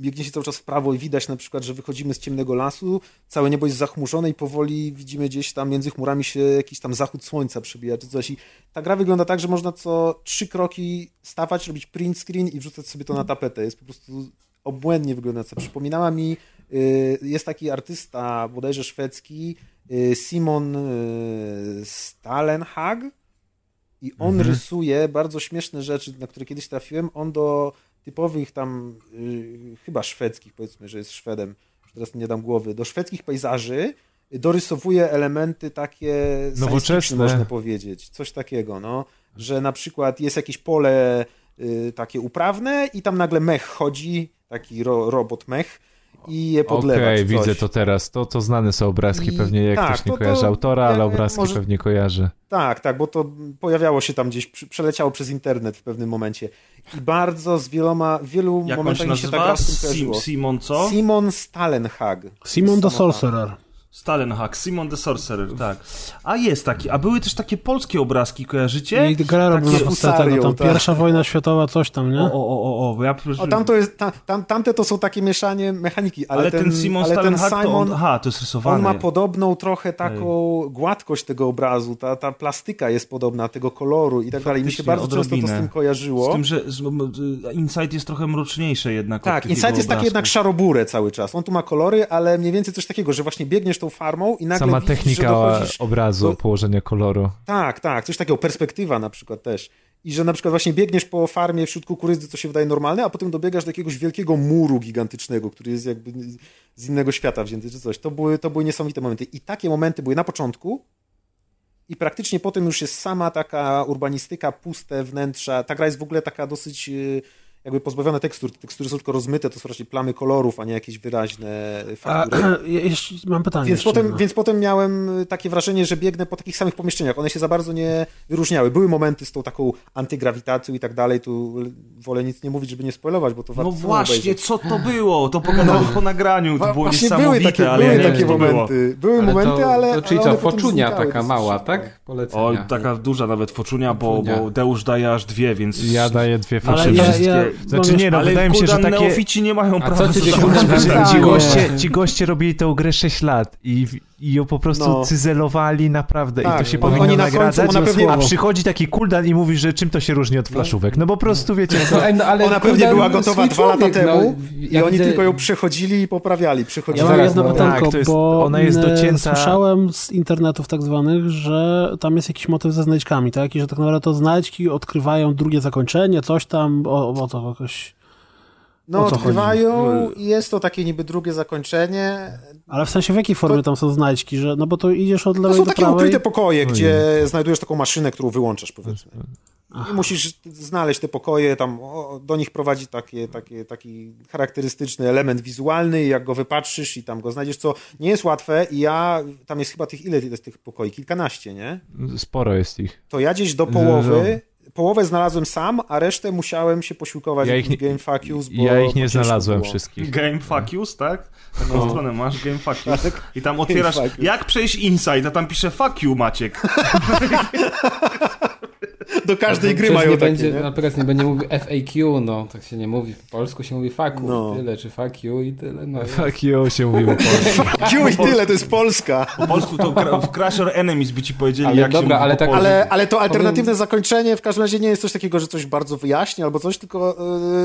Speaker 2: biegnie się cały czas w prawo i widać na przykład, że wychodzimy z ciemnego lasu, całe niebo jest zachmurzone i powoli widzimy gdzieś tam między chmurami się jakiś tam zachód słońca przebija czy coś. I ta gra wygląda tak, że można co trzy kroki stawać, robić print screen i wrzucać sobie to na tapetę. Jest po prostu obłędnie wyglądająca. Przypominała mi, y, jest taki artysta bodajże szwedzki, y, Simon y, Stalenhag i on
Speaker 1: Mhm.
Speaker 2: rysuje bardzo śmieszne rzeczy, na które kiedyś trafiłem. On do typowych tam, y, chyba szwedzkich, powiedzmy, że jest Szwedem, teraz nie dam głowy, do szwedzkich pejzaży dorysowuje elementy takie
Speaker 1: Nowoczesne.
Speaker 2: można powiedzieć. Coś takiego, no. Że na przykład jest jakieś pole y, takie uprawne i tam nagle mech chodzi, taki ro, robot mech i je podlewa.
Speaker 1: Okej,
Speaker 2: coś.
Speaker 1: widzę to teraz. To, to znane są obrazki,
Speaker 2: I-
Speaker 1: pewnie jak
Speaker 2: tak,
Speaker 1: ktoś nie
Speaker 2: to- to
Speaker 1: kojarzy autora,
Speaker 2: ja-
Speaker 1: ale obrazki
Speaker 2: może-
Speaker 1: pewnie kojarzy.
Speaker 2: Tak, tak, bo to pojawiało się tam gdzieś, przeleciało przez internet w pewnym momencie. I bardzo z wieloma, wielu
Speaker 4: Jak on się
Speaker 2: momentach mi się ta
Speaker 4: nazywa?
Speaker 2: gra z tym kojarzyło.
Speaker 4: Simon co?
Speaker 2: Simon Stalenhag.
Speaker 5: Simon the. Sorcerer.
Speaker 4: Stalenhag, Simon the Sorcerer, tak. A jest taki, a były też takie polskie obrazki, kojarzycie?
Speaker 5: I podstawie
Speaker 2: husarią,
Speaker 5: tego, tam
Speaker 2: tak.
Speaker 5: pierwsza wojna światowa, coś tam, nie?
Speaker 4: O, o, o, o, bo ja...
Speaker 2: O, tam to jest, ta, tam, tamte to są takie mieszanie mechaniki, ale,
Speaker 4: ale, ten, Simon
Speaker 2: ale ten
Speaker 4: Stalenhag to
Speaker 2: Simon,
Speaker 4: on, aha, to jest rysowane.
Speaker 2: on ma podobną trochę taką gładkość tego obrazu, ta, ta plastyka jest podobna, tego koloru i tak dalej. Mi się bardzo często to z
Speaker 4: odrobinę.
Speaker 2: tym kojarzyło.
Speaker 4: Z tym, że y, Insight jest trochę mroczniejsze jednak.
Speaker 2: Tak, Insight jest taki jednak szaroburę cały czas. On tu ma kolory, ale mniej więcej coś takiego, że właśnie biegniesz tą farmą i nagle
Speaker 1: Sama
Speaker 2: widzisz,
Speaker 1: technika
Speaker 2: dochodzisz...
Speaker 1: obrazu,
Speaker 2: do-
Speaker 1: położenia koloru.
Speaker 2: Tak, tak, coś takiego, perspektywa na przykład też. I że na przykład właśnie biegniesz po farmie wśród kukurydzy, co się wydaje normalne, a potem dobiegasz do jakiegoś wielkiego muru gigantycznego, który jest jakby z innego świata wzięty czy coś. To były, to były niesamowite momenty. I takie momenty były na początku i praktycznie potem już jest sama taka urbanistyka, puste wnętrza. Ta gra jest w ogóle taka dosyć y, jakby pozbawiona tekstur. Te tekstury są tylko rozmyte, to są raczej plamy kolorów, a nie jakieś wyraźne
Speaker 5: A,
Speaker 2: faktury.
Speaker 5: ja jeszcze mam pytanie.
Speaker 2: Więc
Speaker 5: jeszcze
Speaker 2: potem,
Speaker 5: jedno.
Speaker 2: więc potem miałem y, takie wrażenie, że biegnę po takich samych pomieszczeniach. One się za bardzo nie wyróżniały. Były momenty z tą taką antygrawitacją i tak dalej. Tu wolę nic nie mówić, żeby nie spoilować, bo to warto
Speaker 4: No właśnie,
Speaker 2: obejrzeć.
Speaker 4: co to było? To pogadamy po nagraniu, to było
Speaker 2: Właśnie
Speaker 4: niesamowite,
Speaker 2: były takie,
Speaker 4: ale ja
Speaker 2: były
Speaker 4: nie wiem,
Speaker 2: takie
Speaker 4: co to było.
Speaker 2: momenty. Były
Speaker 8: Ale
Speaker 2: momenty,
Speaker 8: to,
Speaker 2: ale.
Speaker 8: to czyli
Speaker 2: ale
Speaker 8: co, foczunia taka mała, tak? Polecenia.
Speaker 4: Oj, taka duża nawet foczunia, bo, bo Deusz daje aż dwie, więc...
Speaker 1: Ja daję dwie
Speaker 4: Ale
Speaker 1: fałszywe.
Speaker 5: ja,
Speaker 4: wszystkie-
Speaker 5: ja,
Speaker 1: Znaczy nie, no
Speaker 4: ale
Speaker 1: wydaje mi się, że takie...
Speaker 4: neofici nie mają prawa...
Speaker 8: co ty
Speaker 1: Ci,
Speaker 8: Tak,
Speaker 1: ci, goście, ci goście robili tę grę 6 lat i, i ją po prostu
Speaker 2: No.
Speaker 1: cyzelowali naprawdę i
Speaker 2: Tak,
Speaker 1: to się
Speaker 2: oni-
Speaker 1: powinno
Speaker 2: oni na końcu-
Speaker 1: nagradzać,
Speaker 2: pewnie-
Speaker 1: a przychodzi taki kuldan i mówi, że czym to się różni od flaszówek. No po prostu wiecie,
Speaker 8: No, ej, no, ale
Speaker 2: Ona pewnie była gotowa dwa lata
Speaker 8: człowiek,
Speaker 2: temu
Speaker 8: no,
Speaker 2: i
Speaker 8: ja
Speaker 2: oni
Speaker 8: widzę-
Speaker 2: tylko ją przechodzili i poprawiali.
Speaker 5: Ja
Speaker 2: Przechodzili.
Speaker 5: mam jedno
Speaker 8: no,
Speaker 5: pytanko,
Speaker 1: tak,
Speaker 5: bo
Speaker 1: ona jest
Speaker 5: e,
Speaker 1: docięta-
Speaker 5: słyszałem z internetów tak zwanych, że tam jest jakiś motyw ze znajdźkami, tak? I że tak naprawdę to znajdźki odkrywają drugie zakończenie, coś tam, o, o to jakoś...
Speaker 2: No, odkrywają i jest to takie niby drugie zakończenie.
Speaker 5: Ale w sensie w jakiej formie tam są znajdźki, że no bo to idziesz od
Speaker 2: To
Speaker 5: lewej
Speaker 2: są
Speaker 5: do
Speaker 2: takie
Speaker 5: prawej...
Speaker 2: ukryte pokoje, gdzie znajdujesz taką maszynę, którą wyłączasz, powiedzmy. I musisz znaleźć te pokoje, tam o, do nich prowadzi takie, takie, taki charakterystyczny element wizualny, i jak go wypatrzysz i tam go znajdziesz, co nie jest łatwe i ja, tam jest chyba tych, ile jest tych pokoi? Kilkanaście, nie?
Speaker 1: sporo jest ich.
Speaker 2: To ja gdzieś do połowy, połowę znalazłem sam, a resztę musiałem się posiłkować
Speaker 1: Ja ich
Speaker 2: bo
Speaker 1: Ja ich nie znalazłem
Speaker 2: było.
Speaker 1: wszystkich.
Speaker 4: Game fuck yous, tak? Taką
Speaker 2: No.
Speaker 4: stronę masz, game fuck yous.
Speaker 2: Tak.
Speaker 4: I tam otwierasz, jak przejść inside, a tam pisze fuck you, Maciek.
Speaker 2: Do każdej gry mają
Speaker 8: nie
Speaker 2: takie,
Speaker 8: będzie,
Speaker 2: nie?
Speaker 8: Na przykład nie będzie mówił FAQ, no tak się nie mówi. W polsku się mówi fuck you,
Speaker 2: No.
Speaker 8: tyle, czy fuck you i tyle. No,
Speaker 1: Fuck you się mówiło po polsku.
Speaker 2: Q i tyle, to jest Polska.
Speaker 4: Po polsku to w Crash or Enemies by ci powiedzieli,
Speaker 8: Ale
Speaker 4: jak
Speaker 8: dobra,
Speaker 4: się mówi
Speaker 8: ale tak-.
Speaker 2: Ale, ale to alternatywne zakończenie w każdym razie nie jest coś takiego, że coś bardzo wyjaśni albo coś, tylko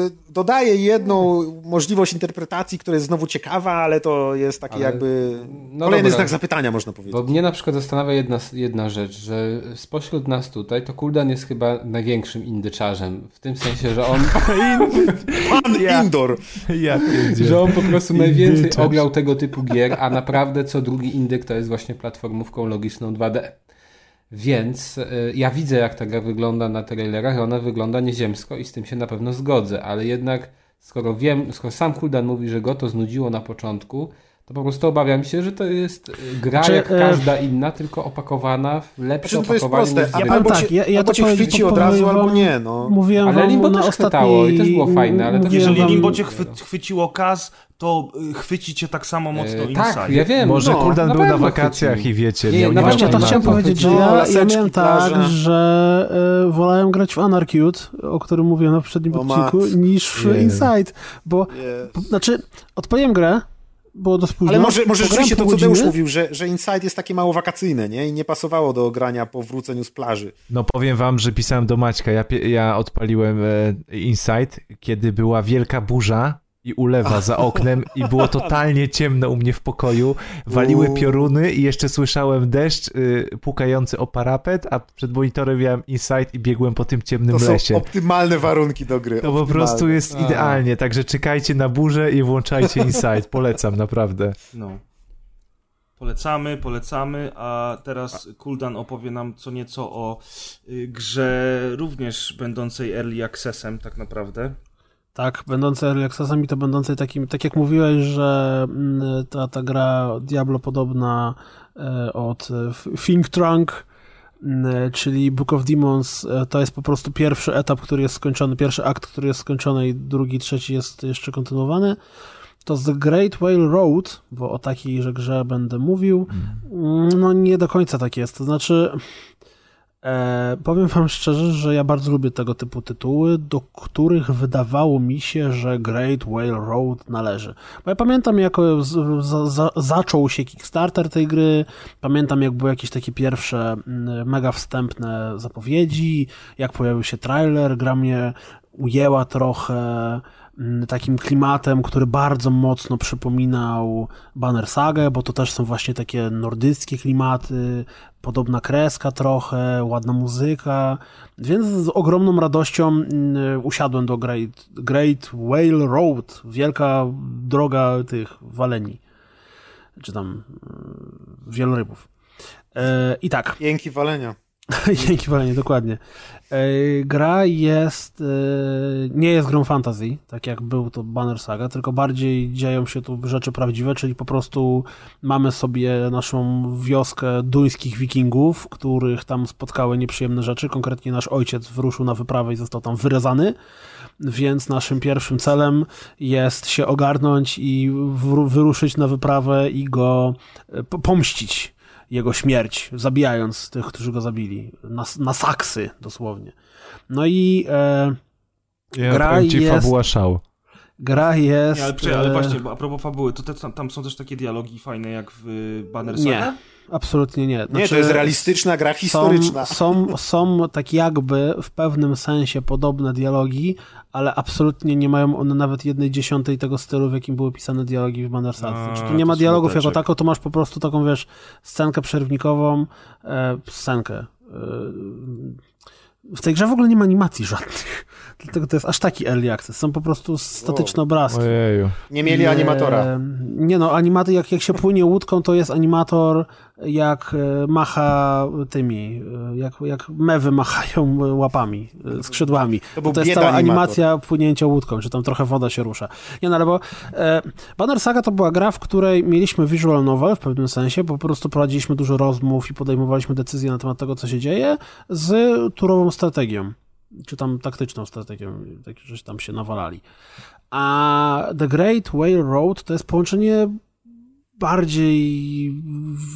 Speaker 2: yy, dodaje jedną możliwość interpretacji, która jest znowu ciekawa, ale to jest taki
Speaker 8: Ale-
Speaker 2: jakby
Speaker 8: no
Speaker 2: kolejny
Speaker 8: dobra.
Speaker 2: znak zapytania, można powiedzieć.
Speaker 8: Bo mnie na przykład zastanawia jedna, jedna rzecz, że spośród nas tutaj to Kuldan jest chyba największym indyczarzem. W tym sensie, że on,
Speaker 2: Pan.
Speaker 1: Ja pierdzielę.
Speaker 8: że on po prostu najwięcej
Speaker 1: Indyczarz.
Speaker 8: ograł tego typu gier, a naprawdę co drugi indyk to jest właśnie platformówką logiczną 2D. Więc y, ja widzę, jak ta gra wygląda na trailerach, ona wygląda nieziemsko i z tym się na pewno zgodzę, ale jednak skoro wiem, skoro sam Kuldan mówi, że go to znudziło na początku, to po prostu obawiam się, że to jest y, gra
Speaker 5: Znaczy,
Speaker 8: jak
Speaker 5: e,
Speaker 8: każda inna, tylko opakowana w lepsze
Speaker 2: Znaczy, to jest
Speaker 8: opakowanie
Speaker 2: proste.
Speaker 8: niż
Speaker 2: A
Speaker 8: zwykłe.
Speaker 2: albo
Speaker 5: tak,
Speaker 2: cię,
Speaker 5: ja- ja
Speaker 2: albo
Speaker 5: to
Speaker 2: cię chwyci od razu,
Speaker 5: wam-
Speaker 2: albo nie, no.
Speaker 5: Mówiłem
Speaker 8: Ale Limbo
Speaker 5: na
Speaker 8: też
Speaker 5: ostatniej...
Speaker 8: chwytało i też było fajne, ale to
Speaker 5: mówiłem
Speaker 4: Jeżeli
Speaker 5: wam-
Speaker 4: Limbo cię chwy, chwyciło Kaz, to y, chwyci cię tak samo mocno
Speaker 8: E,
Speaker 4: Inside.
Speaker 8: tak, ja wiem.
Speaker 1: Może
Speaker 8: no,
Speaker 1: Kuldan
Speaker 8: na
Speaker 1: był na wakacjach
Speaker 8: chwycił.
Speaker 1: i wiecie,
Speaker 8: Nie,
Speaker 1: miał nie
Speaker 5: Właśnie to chciałem powiedzieć, że ja, miałem tak, że y, wolałem grać w Anarcute, o którym mówiłem na poprzednim odcinku, niż w. Inside, bo,
Speaker 2: Jest.
Speaker 5: znaczy, odpaliłem grę, było dość późno.
Speaker 2: Ale może, może rzeczywiście to, co Deusz mówił, że, że Inside jest takie mało wakacyjne, nie? I nie pasowało do grania po wróceniu z plaży.
Speaker 1: No powiem wam, że pisałem do Maćka, ja, ja odpaliłem e, Insight, kiedy była wielka burza i ulewa za oknem i było totalnie ciemno u mnie w pokoju, waliły pioruny i jeszcze słyszałem deszcz y, pukający o parapet, a przed monitorem miałem Insight i biegłem po tym ciemnym
Speaker 2: To są
Speaker 1: lesie.
Speaker 2: optymalne warunki do gry.
Speaker 1: To po
Speaker 2: optymalne.
Speaker 1: prostu jest
Speaker 8: A.
Speaker 1: idealnie, także czekajcie na burzę i włączajcie Insight, polecam naprawdę.
Speaker 4: No. Polecamy, polecamy, a teraz Kuldan opowie nam co nieco o y, grze również będącej early accessem tak naprawdę.
Speaker 5: Tak, będącej early accessem i to będącej takim, tak jak mówiłeś, że mm, ta, ta gra Diablo podobna e, od e, Think Trunk, mm, czyli Book of Demons, e, to jest po prostu pierwszy etap, który jest skończony, pierwszy akt, który jest skończony i drugi, trzeci jest jeszcze kontynuowany. To The Great Whale Road, bo o takiejże grze będę mówił, mm, no nie do końca tak jest. To znaczy, E, powiem wam szczerze, że ja bardzo lubię tego typu tytuły, do których wydawało mi się, że Great Whale Road należy. Bo ja pamiętam, jak zaczął się Kickstarter tej gry, pamiętam, jak były jakieś takie pierwsze mm, mega wstępne zapowiedzi, jak pojawił się trailer, gra mnie ujęła trochę takim klimatem, który bardzo mocno przypominał Banner Sagę, bo to też są właśnie takie nordyckie klimaty, podobna kreska trochę, ładna muzyka, więc z ogromną radością mm, usiadłem do Great, Great Whale Road, wielka droga tych waleni, czy tam mm, wielorybów. E, I tak,
Speaker 2: Jęki walenia.
Speaker 5: Dzięki walenie, dokładnie. E, Gra jest, e, nie jest grą fantasy, tak jak był to Banner Saga, tylko bardziej dzieją się tu rzeczy prawdziwe, czyli po prostu mamy sobie naszą wioskę duńskich wikingów, których tam spotkały nieprzyjemne rzeczy. Konkretnie nasz ojciec wyruszył na wyprawę i został tam wyrezany, więc naszym pierwszym celem jest się ogarnąć i wyruszyć na wyprawę i go e, po- pomścić jego śmierć, zabijając tych, którzy go zabili. Na, na saksy, dosłownie. No i e,
Speaker 1: Ja
Speaker 5: Gra
Speaker 1: ci
Speaker 5: jest-
Speaker 1: fabuła szał.
Speaker 5: gra jest...
Speaker 4: Nie, ale, przecież, ale
Speaker 5: e,
Speaker 4: właśnie, bo a propos fabuły, to te, tam, tam są też takie dialogi fajne jak w Banner
Speaker 5: Nie,
Speaker 4: Saga?
Speaker 5: Absolutnie nie.
Speaker 2: Nie,
Speaker 5: Znaczy,
Speaker 2: to jest realistyczna gra historyczna.
Speaker 5: Są, są, są tak jakby w pewnym sensie podobne dialogi, ale absolutnie nie mają one nawet jednej dziesiątej tego stylu, w jakim były pisane dialogi w.
Speaker 4: A,
Speaker 5: Znaczy, tu nie ma dialogów jako
Speaker 4: smuteczek.
Speaker 5: tako, to masz po prostu taką, wiesz, scenkę przerwnikową, e, scenkę. E, w tej grze w ogóle nie ma animacji żadnych. Dlatego to jest aż taki early access. Są po prostu statyczne obrazki.
Speaker 1: Ojeju.
Speaker 2: Nie mieli animatora.
Speaker 5: E, Nie no, animaty, jak, jak się płynie łódką, to jest animator, jak e, macha tymi, e, jak, jak mewy machają łapami, e, skrzydłami.
Speaker 2: To
Speaker 5: To jest cała
Speaker 2: animator.
Speaker 5: animacja płynięcia łódką, czy tam trochę woda się rusza. Nie no, ale bo e, Banner Saga to była gra, w której mieliśmy visual novel w pewnym sensie, bo po prostu prowadziliśmy dużo rozmów i podejmowaliśmy decyzje na temat tego, co się dzieje, z turową strategią czy tam taktyczną strategią, tak, żeś tam się nawalali. A The Great Whale Road to jest połączenie bardziej,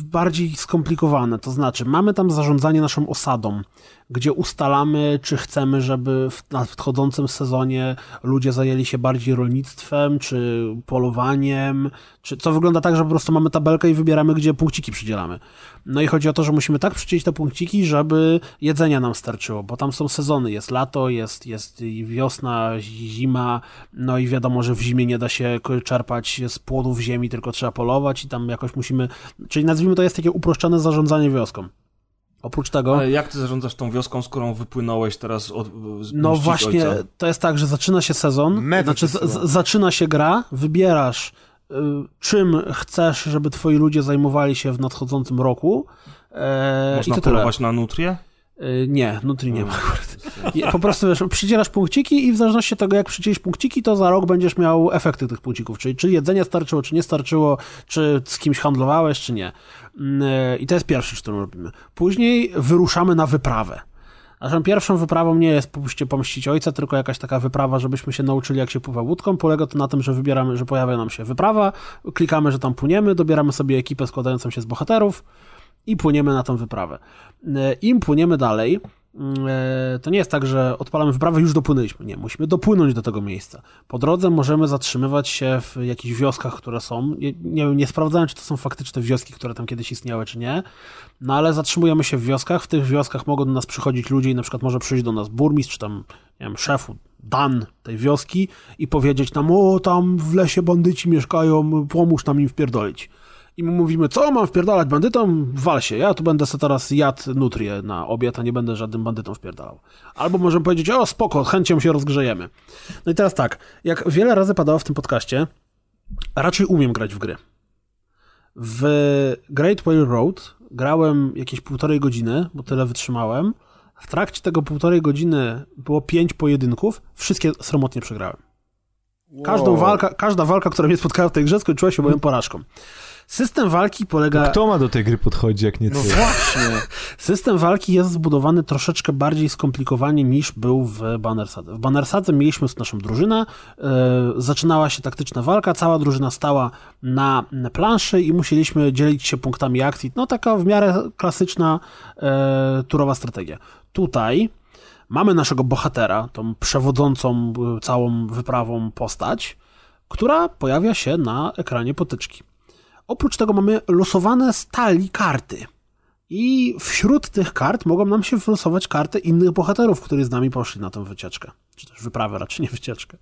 Speaker 5: bardziej skomplikowane. To znaczy, mamy tam zarządzanie naszą osadą, gdzie ustalamy, czy chcemy, żeby w nadchodzącym sezonie ludzie zajęli się bardziej rolnictwem, czy polowaniem, czy co wygląda tak, że po prostu mamy tabelkę i wybieramy, gdzie punkciki przydzielamy. No i chodzi o to, że musimy tak przydzielić te punkciki, żeby jedzenia nam starczyło, bo tam są sezony, jest lato, jest, jest wiosna, zima, no i wiadomo, że w zimie nie da się czerpać z płodów ziemi, tylko trzeba polować i tam jakoś musimy, czyli nazwijmy to jest takie uproszczone zarządzanie wioską. Oprócz tego...
Speaker 4: Ale jak ty zarządzasz tą wioską, z którą wypłynąłeś teraz od z
Speaker 5: No właśnie,
Speaker 4: ojca?
Speaker 5: to jest tak, że zaczyna się sezon,
Speaker 2: Medy
Speaker 5: znaczy z, zaczyna się gra, wybierasz y, czym chcesz, żeby twoi ludzie zajmowali się w nadchodzącym roku e,
Speaker 4: Można polować na nutrię?
Speaker 5: Y, nie, nutri nie ma akurat. I Po prostu wiesz, przydzielasz punkciki i w zależności od tego, jak przydzielisz punkciki, to za rok będziesz miał efekty tych punkcików, czyli czy jedzenie starczyło, czy nie starczyło, czy z kimś handlowałeś, czy nie. Mm, e, I to jest pierwsza rzecz, którą robimy. Później wyruszamy na wyprawę. Naszą pierwszą wyprawą nie jest pójście pomścić ojca, tylko jakaś taka wyprawa, żebyśmy się nauczyli, jak się pływa łódką. Polega to na tym, że wybieramy, że pojawia nam się wyprawa, klikamy, że tam płyniemy, dobieramy sobie ekipę składającą się z bohaterów i płyniemy na tą wyprawę. E, Im płyniemy dalej, to nie jest tak, że odpalamy wyprawę, już dopłynęliśmy. Nie, musimy dopłynąć do tego miejsca. Po drodze możemy zatrzymywać się w jakichś wioskach, które są. Nie, nie, nie sprawdzałem, czy to są faktyczne wioski, które tam kiedyś istniały, czy nie. No ale zatrzymujemy się w wioskach. W tych wioskach mogą do nas przychodzić ludzie i na przykład może przyjść do nas burmistrz, czy tam, nie wiem, szefu, dan tej wioski i powiedzieć nam, o, tam w lesie bandyci mieszkają, pomóż nam im wpierdolić. I my mówimy, co mam wpierdalać bandytom? Wal się, ja tu będę sobie teraz jadł nutrię na obiad, a nie będę żadnym bandytom wpierdalał. Albo możemy powiedzieć, o spoko, chęcią się rozgrzejemy. No i teraz tak, jak wiele razy padało w tym podcaście, raczej umiem grać w gry. W Great Whale Road grałem jakieś półtorej godziny, bo tyle wytrzymałem. W trakcie tego półtorej godziny było pięć pojedynków, wszystkie sromotnie przegrałem. Każdą
Speaker 2: Wow.
Speaker 5: walka, każda walka, która mnie spotkała w tej grze, skończyła się moją porażką. System walki polega...
Speaker 1: Kto ma do tej gry podchodzi, jak nie ty?
Speaker 2: No właśnie.
Speaker 5: System walki jest zbudowany troszeczkę bardziej skomplikowanie niż był w Bannersadze. W Bannersadze mieliśmy naszą drużynę, e, zaczynała się taktyczna walka, cała drużyna stała na planszy i musieliśmy dzielić się punktami akcji. No taka w miarę klasyczna e, turowa strategia. Tutaj mamy naszego bohatera, tą przewodzącą e, całą wyprawą postać, która pojawia się na ekranie potyczki. Oprócz tego mamy losowane stali karty. I wśród tych kart mogą nam się wylosować karty innych bohaterów, którzy z nami poszli na tę wycieczkę. Czy też wyprawę, raczej nie wycieczkę.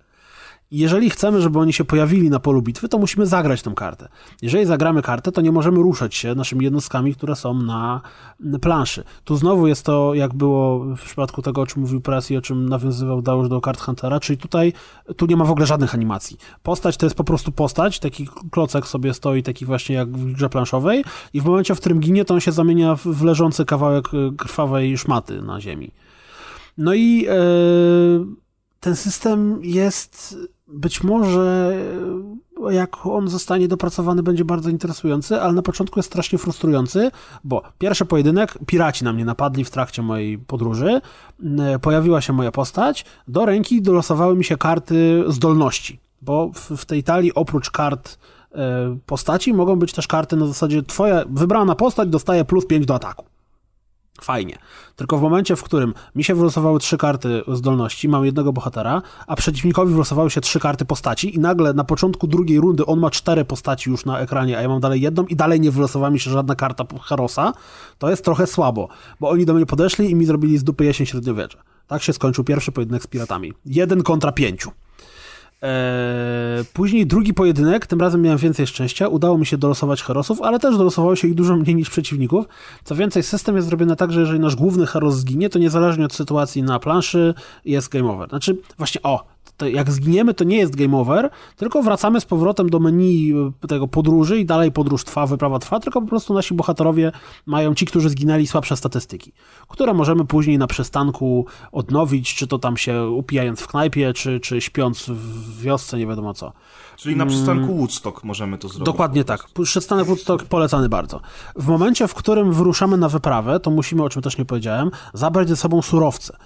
Speaker 5: Jeżeli chcemy, żeby oni się pojawili na polu bitwy, to musimy zagrać tę kartę. Jeżeli zagramy kartę, to nie możemy ruszać się naszymi jednostkami, które są na planszy. Tu znowu jest to, jak było w przypadku tego, o czym mówił Press i o czym nawiązywał Dałusz do kart Huntera, czyli tutaj tu nie ma w ogóle żadnych animacji. Postać to jest po prostu postać, taki klocek sobie stoi, taki właśnie jak w grze planszowej i w momencie, w którym ginie, to on się zamienia w, leżący kawałek y, krwawej szmaty na ziemi. No i e, ten system jest być może e, jak on zostanie dopracowany będzie bardzo interesujący, ale na początku jest strasznie frustrujący, bo pierwszy pojedynek, piraci na mnie napadli w trakcie mojej podróży, e, pojawiła się moja postać, do ręki dolosowały mi się karty zdolności, bo w, tej talii oprócz kart e, postaci mogą być też karty na zasadzie twoja wybrana postać dostaje plus 5 do ataku. Fajnie. Tylko w momencie, w którym mi się wylosowały trzy karty zdolności, mam jednego bohatera, a przeciwnikowi wylosowały się trzy karty postaci i nagle na początku drugiej rundy on ma cztery postaci już na ekranie, a ja mam dalej jedną i dalej nie wylosowała mi się żadna karta Herosa, to jest trochę słabo, bo oni do mnie podeszli i mi zrobili z dupy jesień średniowiecza. Tak się skończył pierwszy pojedynek z piratami. Jeden kontra pięciu. Eee, później drugi pojedynek, tym razem miałem więcej szczęścia, udało mi się dolosować herosów, ale też dolosowało się ich dużo mniej niż przeciwników. Co więcej, system jest zrobiony tak, że jeżeli nasz główny heros zginie, to niezależnie od sytuacji na planszy jest game over. Znaczy, właśnie, o, jak zginiemy, to nie jest game over, tylko wracamy z powrotem do menu tego podróży i dalej podróż trwa, wyprawa trwa, tylko po prostu nasi bohaterowie mają, ci, którzy zginęli, słabsze statystyki, które możemy później na przystanku odnowić, czy to tam się upijając w knajpie, czy, czy śpiąc w wiosce, nie wiadomo co.
Speaker 4: Czyli na przystanku Woodstock możemy to zrobić.
Speaker 5: Dokładnie tak. Przystanek Woodstock polecany bardzo. W momencie, w którym wyruszamy na wyprawę, to musimy, o czym też nie powiedziałem, zabrać ze sobą surowce.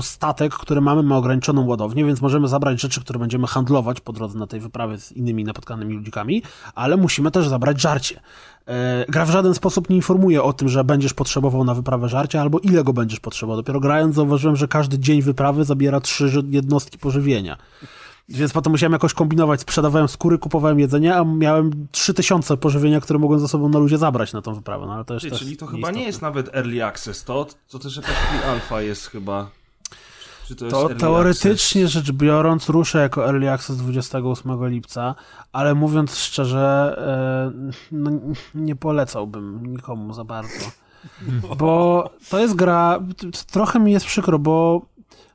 Speaker 5: Statek, który mamy, ma ograniczoną ładownię, więc możemy zabrać rzeczy, które będziemy handlować po drodze na tej wyprawie z innymi napotkanymi ludzikami, ale musimy też zabrać żarcie. E, Gra w żaden sposób nie informuje o tym, że będziesz potrzebował na wyprawę żarcia, albo ile go będziesz potrzebował. Dopiero grając zauważyłem, że każdy dzień wyprawy zabiera trzy jednostki pożywienia. Więc potem musiałem jakoś kombinować, sprzedawałem skóry, kupowałem jedzenie, a miałem 3000 pożywienia, które mogłem ze sobą na luzie zabrać na tą wyprawę. No, ale to jest
Speaker 4: Ty,
Speaker 5: też
Speaker 4: czyli to chyba nie jest nawet early access, to, to też jakaś pre-alpha jest chyba. Czy to,
Speaker 5: To teoretycznie
Speaker 4: access?
Speaker 5: rzecz biorąc ruszę jako Early Access 28 lipca, ale mówiąc szczerze, e, no, nie polecałbym nikomu za bardzo. Bo to jest gra, trochę mi jest przykro, bo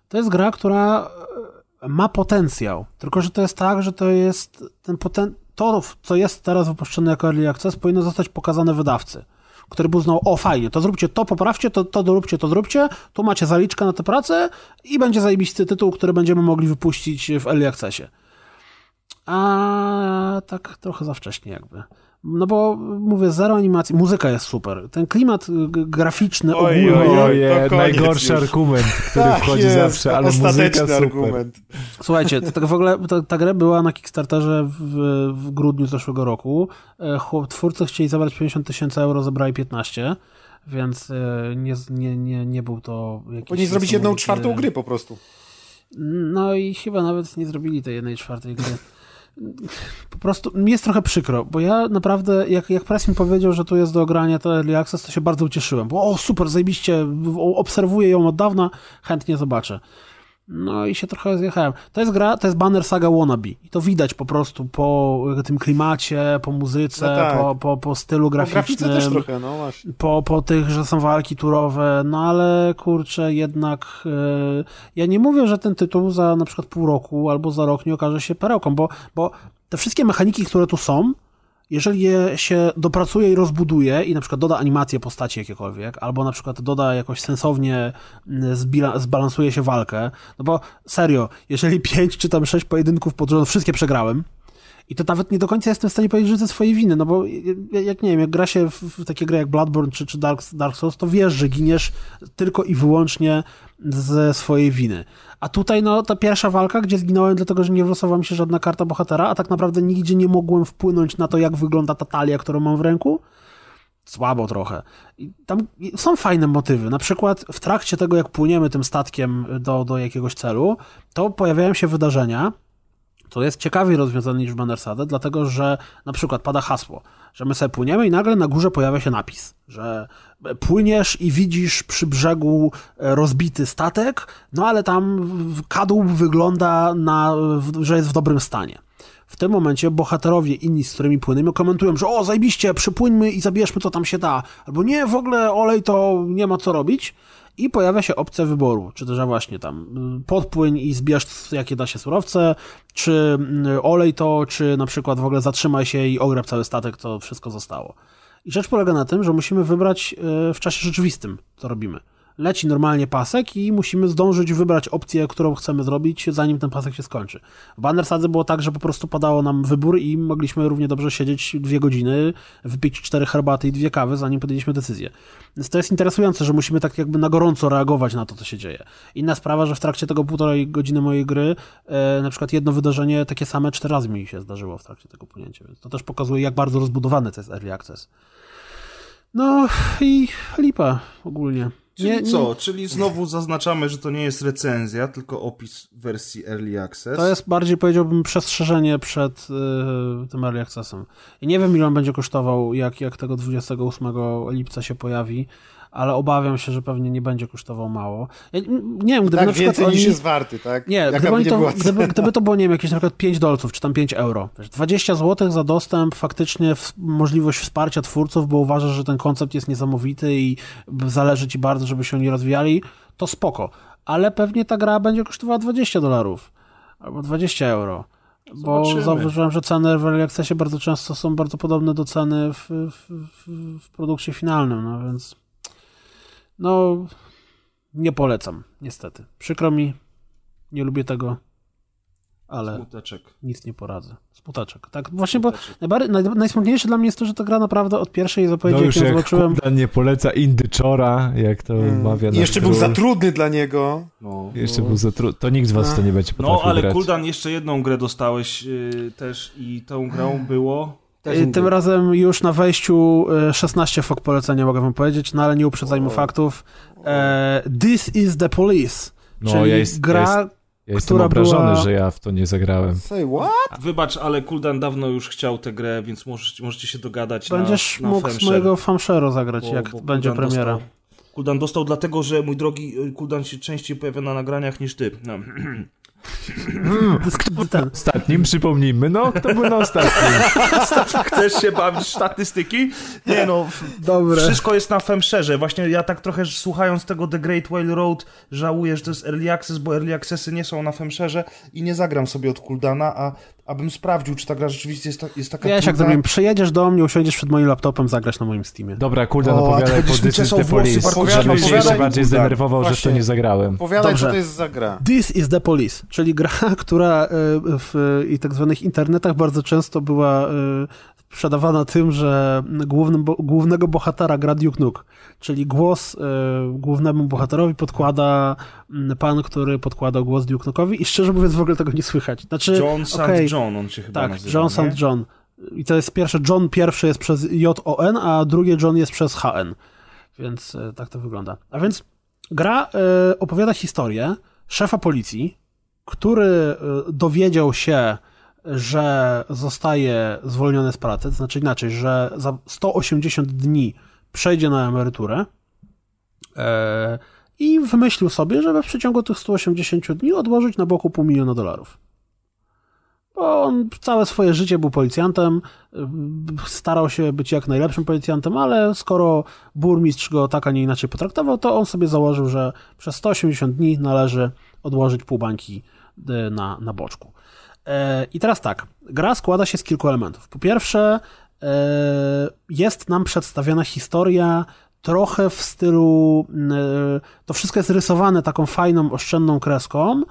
Speaker 5: to jest gra, która ma potencjał. Tylko, że to jest tak, że to jest ten poten... to, co jest teraz wypuszczone jako Early Access, powinno zostać pokazane wydawcy. który był znowu, o fajnie, to zróbcie to, poprawcie, to, to doróbcie, to zróbcie, tu macie zaliczkę na tę pracę i będzie zajebisty tytuł, który będziemy mogli wypuścić w Early Accessie. A tak trochę za wcześnie jakby. No bo mówię, zero animacji, muzyka jest super. Ten klimat y, graficzny
Speaker 2: Oj,
Speaker 5: ogólny.
Speaker 2: oj, oj.
Speaker 1: Najgorszy
Speaker 2: już.
Speaker 1: argument, który
Speaker 2: Tak
Speaker 1: wchodzi
Speaker 2: jest,
Speaker 1: zawsze, ale muzyka
Speaker 2: ostateczny
Speaker 1: super.
Speaker 2: argument.
Speaker 5: Słuchajcie, to tak w ogóle ta, ta gra była na Kickstarterze w, w grudniu zeszłego roku. E, chłop- Twórcy chcieli zabrać 50 tysięcy euro, zabrali 15, więc e, nie, nie, nie, nie był to jakiś...
Speaker 2: Powinni zrobić jedną czwartą gry po prostu.
Speaker 5: No i chyba nawet nie zrobili tej jednej czwartej gry. Po prostu mi jest trochę przykro, bo ja naprawdę, jak, jak press mi powiedział, że tu jest do ogrania to Early Access, to się bardzo ucieszyłem, bo o super, zajebiście, obserwuję ją od dawna, chętnie zobaczę. No i się trochę zjechałem. To jest gra, to jest Banner Saga Wannabe i to widać po prostu po tym klimacie, po muzyce,
Speaker 2: No tak.
Speaker 5: po, po, po stylu
Speaker 2: Po
Speaker 5: graficznym
Speaker 2: też trochę, no właśnie.
Speaker 5: po, po tych, że są walki turowe, no ale kurczę, jednak e, ja nie mówię, że ten tytuł za na przykład pół roku albo za rok nie okaże się perełką, bo, bo te wszystkie mechaniki, które tu są, jeżeli je się dopracuje i rozbuduje i na przykład doda animację postaci jakiekolwiek, albo na przykład doda jakoś sensownie mm, zbalansuje się walkę, no bo serio, jeżeli pięć czy tam sześć pojedynków pod rząd wszystkie przegrałem, i to nawet nie do końca jestem w stanie powiedzieć, że ze swojej winy, no bo jak nie wiem, jak gra się w, w takie gry jak Bloodborne czy, czy Dark, Dark Souls, to wiesz, że giniesz tylko i wyłącznie ze swojej winy. A tutaj, no, ta pierwsza walka, gdzie zginąłem dlatego, że nie wylosowała mi się żadna karta bohatera, a tak naprawdę nigdzie nie mogłem wpłynąć na to, jak wygląda ta talia, którą mam w ręku, słabo trochę. I tam są fajne motywy. Na przykład w trakcie tego, jak płyniemy tym statkiem do, do jakiegoś celu, to pojawiają się wydarzenia, to jest ciekawiej rozwiązane niż w Bannersade, dlatego że na przykład pada hasło, że my sobie płyniemy i nagle na górze pojawia się napis, że płyniesz i widzisz przy brzegu e, rozbity statek, no ale tam kadłub wygląda na, że jest w dobrym stanie. W tym momencie bohaterowie inni, z którymi płyniemy, komentują, że o, zajebiście, przypłyńmy i zabierzmy, co tam się da. Albo nie, w ogóle olej to nie ma co robić. I pojawia się opcja wyboru, czy też właśnie tam y, podpłyń i zbierz jakie da się surowce, czy y, olej to, czy na przykład w ogóle zatrzymaj się i ograb cały statek, to wszystko zostało. I rzecz polega na tym, że musimy wybrać y, w czasie rzeczywistym, co robimy. Leci normalnie pasek i musimy zdążyć wybrać opcję, którą chcemy zrobić, zanim ten pasek się skończy. W Banner Sadze było tak, że po prostu padało nam wybór i mogliśmy równie dobrze siedzieć dwie godziny, wypić cztery herbaty i dwie kawy, zanim podjęliśmy decyzję. Więc to jest interesujące, że musimy tak jakby na gorąco reagować na to, co się dzieje. Inna sprawa, że w trakcie tego półtorej godziny mojej gry e, na przykład jedno wydarzenie takie same cztery razy mi się zdarzyło w trakcie tego płynięcia, więc to też pokazuje, jak bardzo rozbudowany to jest Early Access. No i lipa ogólnie.
Speaker 4: Czyli
Speaker 5: Nie- nie-
Speaker 4: co? Czyli znowu zaznaczamy, że to nie jest recenzja, tylko opis wersji Early Access.
Speaker 5: To jest bardziej, powiedziałbym, przestrzeżenie przed y, tym Early Accessem. I nie wiem, ile on będzie kosztował, jak, jak tego 28 lipca się pojawi, ale obawiam się, że pewnie nie będzie kosztował mało. Ja, nie wiem, gdyby
Speaker 2: tak
Speaker 5: na przykład
Speaker 2: więcej
Speaker 5: oni...
Speaker 2: niż jest warty, tak?
Speaker 5: Nie,
Speaker 2: Jaka
Speaker 5: gdyby,
Speaker 2: nie
Speaker 5: to, gdyby, gdyby to było, nie wiem, jakieś na przykład 5 dolców, czy tam 5 euro. Wiesz, 20 zł za dostęp, faktycznie w, możliwość wsparcia twórców, bo uważasz, że ten koncept jest niesamowity i zależy ci bardzo, żeby się oni rozwijali, to spoko. Ale pewnie ta gra będzie kosztowała 20 dolarów albo 20 euro. Bo
Speaker 4: Zobaczymy.
Speaker 5: zauważyłem, że ceny w Early Accessie bardzo często są bardzo podobne do ceny w, w, w, w produkcie finalnym, no więc no nie polecam, niestety. Przykro mi, nie lubię tego, ale
Speaker 4: Smuteczek.
Speaker 5: nic nie poradzę. Smuteczek. Tak, właśnie, bo najbardziej, naj, najsmutniejsze dla mnie jest to, że ta gra naprawdę od pierwszej
Speaker 1: No
Speaker 5: zapowiedzi,
Speaker 1: już
Speaker 5: jak zobaczyłem,
Speaker 1: Kuldan nie poleca Indyczora, jak to
Speaker 2: Mm.
Speaker 1: mawia
Speaker 2: jeszcze był za trudny dla niego.
Speaker 4: No,
Speaker 1: Jeszcze
Speaker 4: no.
Speaker 1: był za trudny. To nikt z was to nie będzie potrafił
Speaker 4: No, ale
Speaker 1: grać.
Speaker 4: Kuldan, jeszcze jedną grę dostałeś yy, też i tą grą było...
Speaker 5: Y, Tym razem już na wejściu y, 16 fok polecenia mogę wam powiedzieć, no ale nie uprzedzajmy
Speaker 4: O.
Speaker 5: faktów. E, This is the police.
Speaker 1: No,
Speaker 5: czyli
Speaker 1: ja jest-
Speaker 5: gra,
Speaker 1: ja jest- Ja jestem
Speaker 5: która
Speaker 1: obrażony,
Speaker 5: była-
Speaker 1: że ja w to nie zagrałem.
Speaker 2: Say what?
Speaker 4: Wybacz, ale Kuldan dawno już chciał tę grę, więc możecie, możecie się dogadać
Speaker 5: będziesz
Speaker 4: na, na
Speaker 5: mógł z
Speaker 4: Femshare,
Speaker 5: mojego famshero zagrać,
Speaker 4: bo-
Speaker 5: jak
Speaker 4: bo
Speaker 5: będzie
Speaker 4: Kuldan
Speaker 5: premiera.
Speaker 4: Dostał, Kuldan dostał dlatego, że mój drogi y, Kuldan się częściej pojawia na nagraniach niż ty. No.
Speaker 5: Ten.
Speaker 1: Ostatnim przypomnijmy, no kto był na ostatnim?
Speaker 4: Chcesz się bawić statystyki? Nie no,
Speaker 5: Dobre.
Speaker 4: wszystko jest na Femszerze. Właśnie ja tak trochę słuchając tego The Great Whale Road żałuję, że to jest Early Access, bo Early Accessy nie są na Femszerze i nie zagram sobie od Kuldana, a, abym sprawdził, czy ta gra rzeczywiście jest, ta, jest taka
Speaker 5: Wiesz, jak
Speaker 4: trudna.
Speaker 5: zrobimy, przyjedziesz do mnie, usiądziesz przed moim laptopem, zagrasz na moim Steamie.
Speaker 1: Dobra,
Speaker 4: a
Speaker 1: opowiadaj
Speaker 4: ty
Speaker 1: po
Speaker 4: mi
Speaker 1: This is Police, żebym się jeszcze bardziej
Speaker 2: Kuldan.
Speaker 1: zdenerwował, że w to nie zagrałem.
Speaker 2: Opowiadaj,
Speaker 5: Dobrze.
Speaker 2: co to jest za gra.
Speaker 5: This is the Police, czyli gra, która e, w i tak zwanych internetach bardzo często była e, sprzedawana tym, że głównym, bo, głównego bohatera gra Duke Nuke, czyli głos e, głównemu bohaterowi podkłada mm, pan, który podkładał głos Duke Nuke'owi i szczerze mówiąc w ogóle tego nie słychać. Znaczy,
Speaker 4: John St.
Speaker 5: okej,
Speaker 4: John, on się chyba
Speaker 5: Tak,
Speaker 4: nazywa,
Speaker 5: John
Speaker 4: nie?
Speaker 5: St. John. I to jest pierwsze, John pierwszy jest przez J-O-N, a drugie John jest przez H-N. Więc e, tak to wygląda. A więc gra e, opowiada historię szefa policji, który dowiedział się, że zostaje zwolniony z pracy, to znaczy inaczej, że za 180 dni przejdzie na emeryturę e, i wymyślił sobie, żeby w przeciągu tych 180 dni odłożyć na boku pół miliona dolarów bo on całe swoje życie był policjantem, y, starał się być jak najlepszym policjantem, ale skoro burmistrz go tak, a nie inaczej potraktował, to on sobie założył, że przez 180 dni należy odłożyć pół bańki y, na, na boczku. E, I teraz tak, gra składa się z kilku elementów. Po pierwsze, e, jest nam przedstawiona historia trochę w stylu, e, to wszystko jest rysowane taką fajną, oszczędną kreską,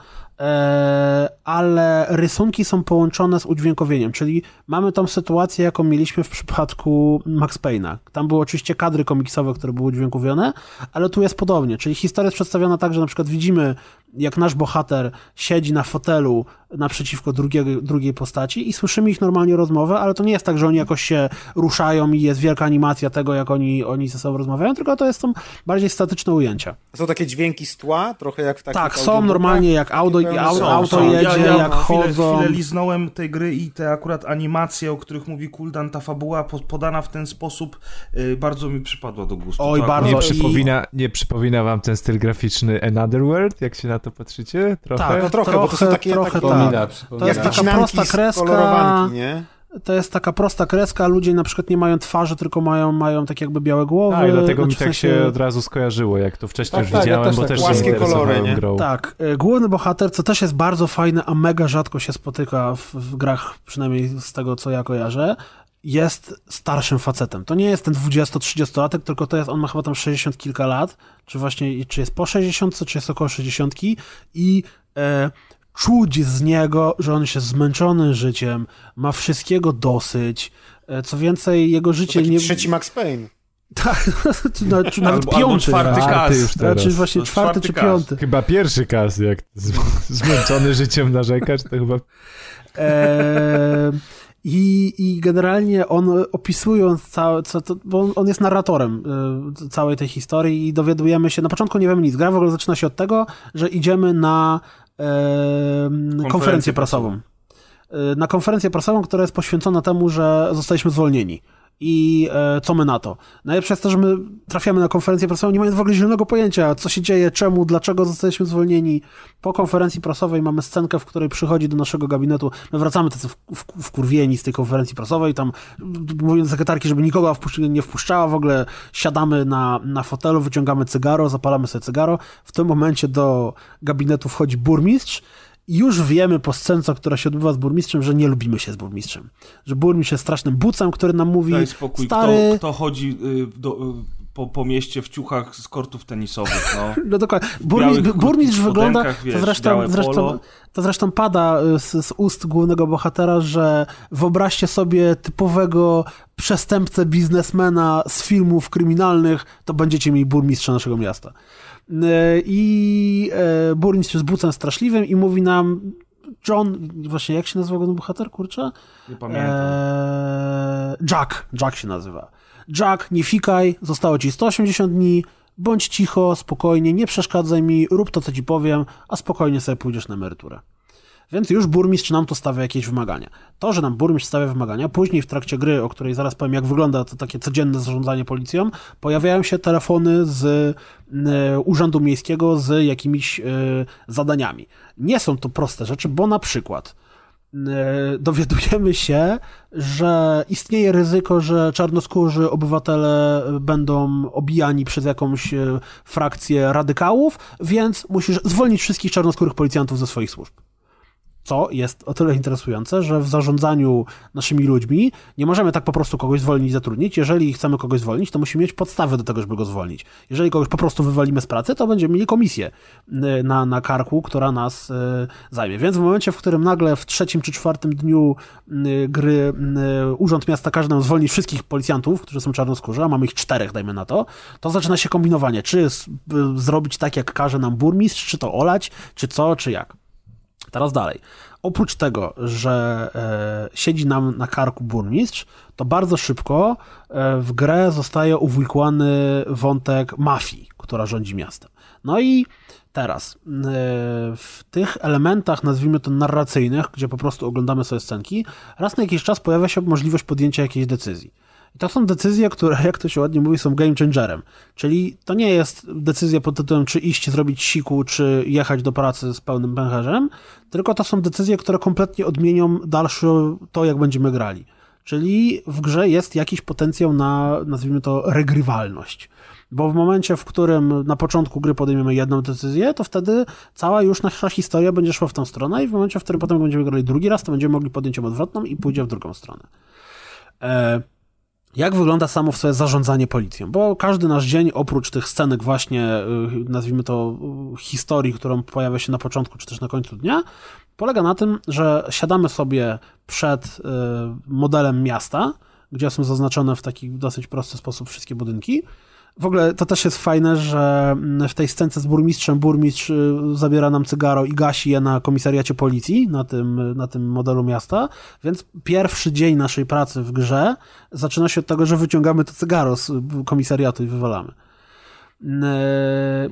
Speaker 5: ale rysunki są połączone z udźwiękowieniem, czyli mamy tą sytuację, jaką mieliśmy w przypadku Max Payne'a. Tam były oczywiście kadry komiksowe, które były udźwiękowione, ale tu jest podobnie, czyli historia jest przedstawiona tak, że na przykład widzimy, jak nasz bohater siedzi na fotelu naprzeciwko drugiego, drugiej postaci i słyszymy ich normalnie rozmowę, ale to nie jest tak, że oni jakoś się ruszają i jest wielka animacja tego, jak oni, oni ze sobą rozmawiają, tylko to jest są bardziej statyczne ujęcia.
Speaker 2: Są takie dźwięki z tła, trochę jak w takich
Speaker 5: Tak, są normalnie jak audio,
Speaker 2: pełne
Speaker 5: auto,
Speaker 2: są,
Speaker 5: auto
Speaker 2: są.
Speaker 5: jedzie,
Speaker 4: ja, ja
Speaker 5: jak
Speaker 4: chwilę,
Speaker 5: chodzą.
Speaker 4: Chwilę liznąłem tej gry i te akurat animacje, o których mówi Kuldan, ta fabuła po- podana w ten sposób y, bardzo mi przypadła do gustu.
Speaker 5: Oj,
Speaker 4: To
Speaker 5: bardzo.
Speaker 1: Nie przypomina, nie przypomina wam ten styl graficzny Another World, jak się na to patrzycie? Trochę?
Speaker 5: Tak,
Speaker 2: No trochę, bo to są takie-
Speaker 5: trochę
Speaker 2: takie-
Speaker 5: tak.
Speaker 8: Przypomina, przypomina.
Speaker 5: To jest taka prosta kreska.
Speaker 2: nie?
Speaker 5: To jest taka prosta kreska, ludzie na przykład nie mają twarzy, tylko mają, mają tak jakby białe głowy.
Speaker 1: A, i dlatego mi
Speaker 5: Znaczy, w
Speaker 1: tak
Speaker 5: sensie-
Speaker 1: się od razu skojarzyło, jak to wcześniej
Speaker 8: Tak,
Speaker 1: już
Speaker 8: tak, ja
Speaker 1: widziałem,
Speaker 8: też
Speaker 1: bo
Speaker 8: tak
Speaker 1: też się
Speaker 2: płaskie kolory, nie?
Speaker 1: grą.
Speaker 5: Tak, e, główny bohater, co też jest bardzo fajne, a mega rzadko się spotyka w, w grach, przynajmniej z tego, co ja kojarzę, jest starszym facetem. To nie jest ten 20-30-latek, tylko to jest, on ma chyba tam 60 kilka lat, czy właśnie, czy jest po 60, czy jest około 60 i e, czuć z niego, że on się zmęczony życiem, ma wszystkiego dosyć, e, co więcej, jego
Speaker 2: To
Speaker 5: życie
Speaker 2: taki
Speaker 5: nie...
Speaker 2: trzeci Max Payne.
Speaker 5: Tak, nawet, czy nawet
Speaker 4: Albo- albo
Speaker 5: piąty.
Speaker 4: czwarty
Speaker 5: tak.
Speaker 1: Czwarty
Speaker 4: kas.
Speaker 1: już teraz.
Speaker 5: Znaczy właśnie czwarty,
Speaker 4: czwarty
Speaker 5: czy
Speaker 4: kas.
Speaker 5: piąty.
Speaker 1: Chyba pierwszy kas, jak z, zmęczony życiem narzekać, to chyba
Speaker 5: Eee, I, I generalnie on opisując całe, co to, bo on- on jest narratorem y, całej tej historii i dowiadujemy się, na początku nie wiemy nic, gra w ogóle zaczyna się od tego, że idziemy na konferencję prasową. Y, Na konferencję prasową, która jest poświęcona temu, że zostaliśmy zwolnieni. I e, co my na to? Najlepsze jest to, że my trafiamy na konferencję prasową, nie mając w ogóle zielonego pojęcia, co się dzieje, czemu, dlaczego zostaliśmy zwolnieni. Po konferencji prasowej mamy scenkę, w której przychodzi do naszego gabinetu. My wracamy tacy wkurwieni z tej konferencji prasowej, tam mówię do sekretarki, żeby nikogo nie wpuszczała, w ogóle siadamy na, na fotelu, wyciągamy cygaro, zapalamy sobie cygaro. W tym momencie do gabinetu wchodzi burmistrz już wiemy po scence, która się odbywa z burmistrzem, że nie lubimy się z burmistrzem. Że burmistrz jest strasznym bucem, który nam mówi,
Speaker 4: Daj spokój,
Speaker 5: stary...
Speaker 4: kto, kto chodzi y, do, y, po, po mieście w ciuchach z kortów tenisowych, no.
Speaker 5: No dokładnie.
Speaker 4: białych
Speaker 5: Burmi,
Speaker 4: krótkich
Speaker 5: burmistrz wygląda,
Speaker 4: wiesz,
Speaker 5: to, zresztą, zresztą, to zresztą pada y, z, z ust głównego bohatera, że wyobraźcie sobie typowego przestępcę, biznesmena z filmów kryminalnych, to będziecie mieli burmistrza naszego miasta. Y, I e, burmistrz jest bucem straszliwym i mówi nam John, właśnie jak się nazywa główny bohater, kurczę?
Speaker 4: Nie pamiętam.
Speaker 5: Eee, Jack, Jack się nazywa. Jack, nie fikaj, zostało ci 180 dni, bądź cicho, spokojnie, nie przeszkadzaj mi, rób to, co ci powiem, a spokojnie sobie pójdziesz na emeryturę. Więc już burmistrz nam to stawia jakieś wymagania. To, że nam burmistrz stawia wymagania, później w trakcie gry, o której zaraz powiem, jak wygląda to takie codzienne zarządzanie policją, pojawiają się telefony z Urzędu Miejskiego z jakimiś e, zadaniami. Nie są to proste rzeczy, bo na przykład dowiadujemy się, że istnieje ryzyko, że czarnoskórzy obywatele będą obijani przez jakąś e, frakcję radykałów, więc musisz zwolnić wszystkich czarnoskórych policjantów ze swoich służb. Co jest o tyle interesujące, że w zarządzaniu naszymi ludźmi nie możemy tak po prostu kogoś zwolnić, zatrudnić. Jeżeli chcemy kogoś zwolnić, to musimy mieć podstawy do tego, żeby go zwolnić. Jeżeli kogoś po prostu wywalimy z pracy, to będziemy mieli komisję y, na, na karku, która nas y, zajmie. Więc w momencie, w którym nagle w trzecim czy czwartym dniu y, gry Urząd Miasta każe nam zwolnić wszystkich policjantów, którzy są czarnoskórzy, a mamy ich czterech, dajmy na to, to zaczyna się kombinowanie, czy zrobić tak, jak każe nam burmistrz, czy to olać, czy co, czy jak. Teraz dalej. Oprócz tego, że e, siedzi nam na karku burmistrz, to bardzo szybko e, w grę zostaje uwikłany wątek mafii, która rządzi miastem. No i teraz e, w tych elementach, nazwijmy to narracyjnych, gdzie po prostu oglądamy sobie scenki, raz na jakiś czas pojawia się możliwość podjęcia jakiejś decyzji. I to są decyzje, które, jak to się ładnie mówi, są game changerem. Czyli to nie jest decyzja pod tytułem, czy iść zrobić siku, czy jechać do pracy z pełnym pęcherzem, tylko to są decyzje, które kompletnie odmienią dalsze to, jak będziemy grali. Czyli w grze jest jakiś potencjał na, nazwijmy to, regrywalność. Bo w momencie, w którym na początku gry podejmiemy jedną decyzję, to wtedy cała już nasza historia będzie szła w tą stronę i w momencie, w którym potem będziemy grali drugi raz, to będziemy mogli podjąć ją odwrotną i pójdzie w drugą stronę. E, jak wygląda samo w sobie zarządzanie policją? Bo każdy nasz dzień, oprócz tych scenek właśnie, y, nazwijmy to y, historii, którą pojawia się na początku czy też na końcu dnia, polega na tym, że siadamy sobie przed y, modelem miasta, gdzie są zaznaczone w taki dosyć prosty sposób wszystkie budynki. W ogóle to też jest fajne, że mm, w tej scence z burmistrzem burmistrz y, zabiera nam cygaro i gasi je na komisariacie policji, na tym, na tym modelu miasta, więc pierwszy dzień naszej pracy w grze zaczyna się od tego, że wyciągamy to cygaro z y, komisariatu i wywalamy. E,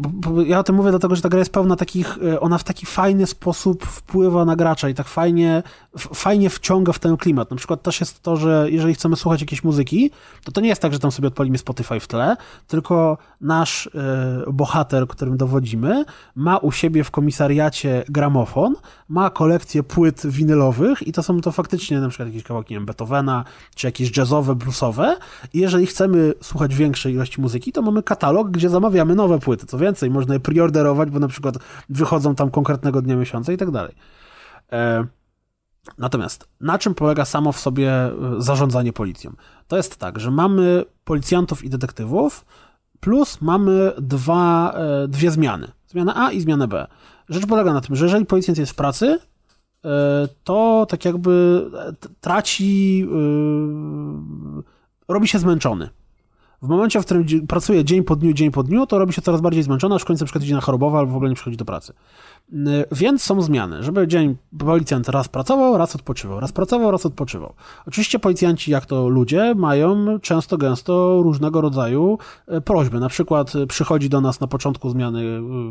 Speaker 5: Ja o tym mówię dlatego, że ta gra jest pełna takich, e, ona w taki fajny sposób wpływa na gracza i tak fajnie, fajnie wciąga w ten klimat. Na przykład też jest to, że jeżeli chcemy słuchać jakiejś muzyki, to to nie jest tak, że tam sobie odpalimy Spotify w tle, tylko nasz e, bohater, którym dowodzimy, ma u siebie w komisariacie gramofon, ma kolekcję płyt winylowych i to są to faktycznie na przykład jakieś kawałki, wiem, Beethovena, czy jakieś jazzowe, bluesowe i jeżeli chcemy słuchać większej ilości muzyki, to mamy katalog, gdzie zamawiamy nowe płyty. Co więcej, można je preorderować, bo na przykład wychodzą tam konkretnego dnia miesiąca i tak dalej. E, Natomiast na czym polega samo w sobie e, zarządzanie policją? To jest tak, że mamy policjantów i detektywów, plus mamy dwa, e, dwie zmiany. Zmianę A i zmianę B. Rzecz polega na tym, że jeżeli policjant jest w pracy, to tak jakby traci, robi się zmęczony. W momencie, w którym pracuje dzień po dniu, dzień po dniu, to robi się coraz bardziej zmęczony, aż w końcu na przykład idzie na chorobowe albo w ogóle nie przychodzi do pracy. Y, Więc są zmiany, żeby dzień policjant raz pracował, raz odpoczywał, raz pracował, raz odpoczywał. Oczywiście policjanci, jak to ludzie, mają często, gęsto różnego rodzaju e, prośby. Na przykład e, przychodzi do nas na początku zmiany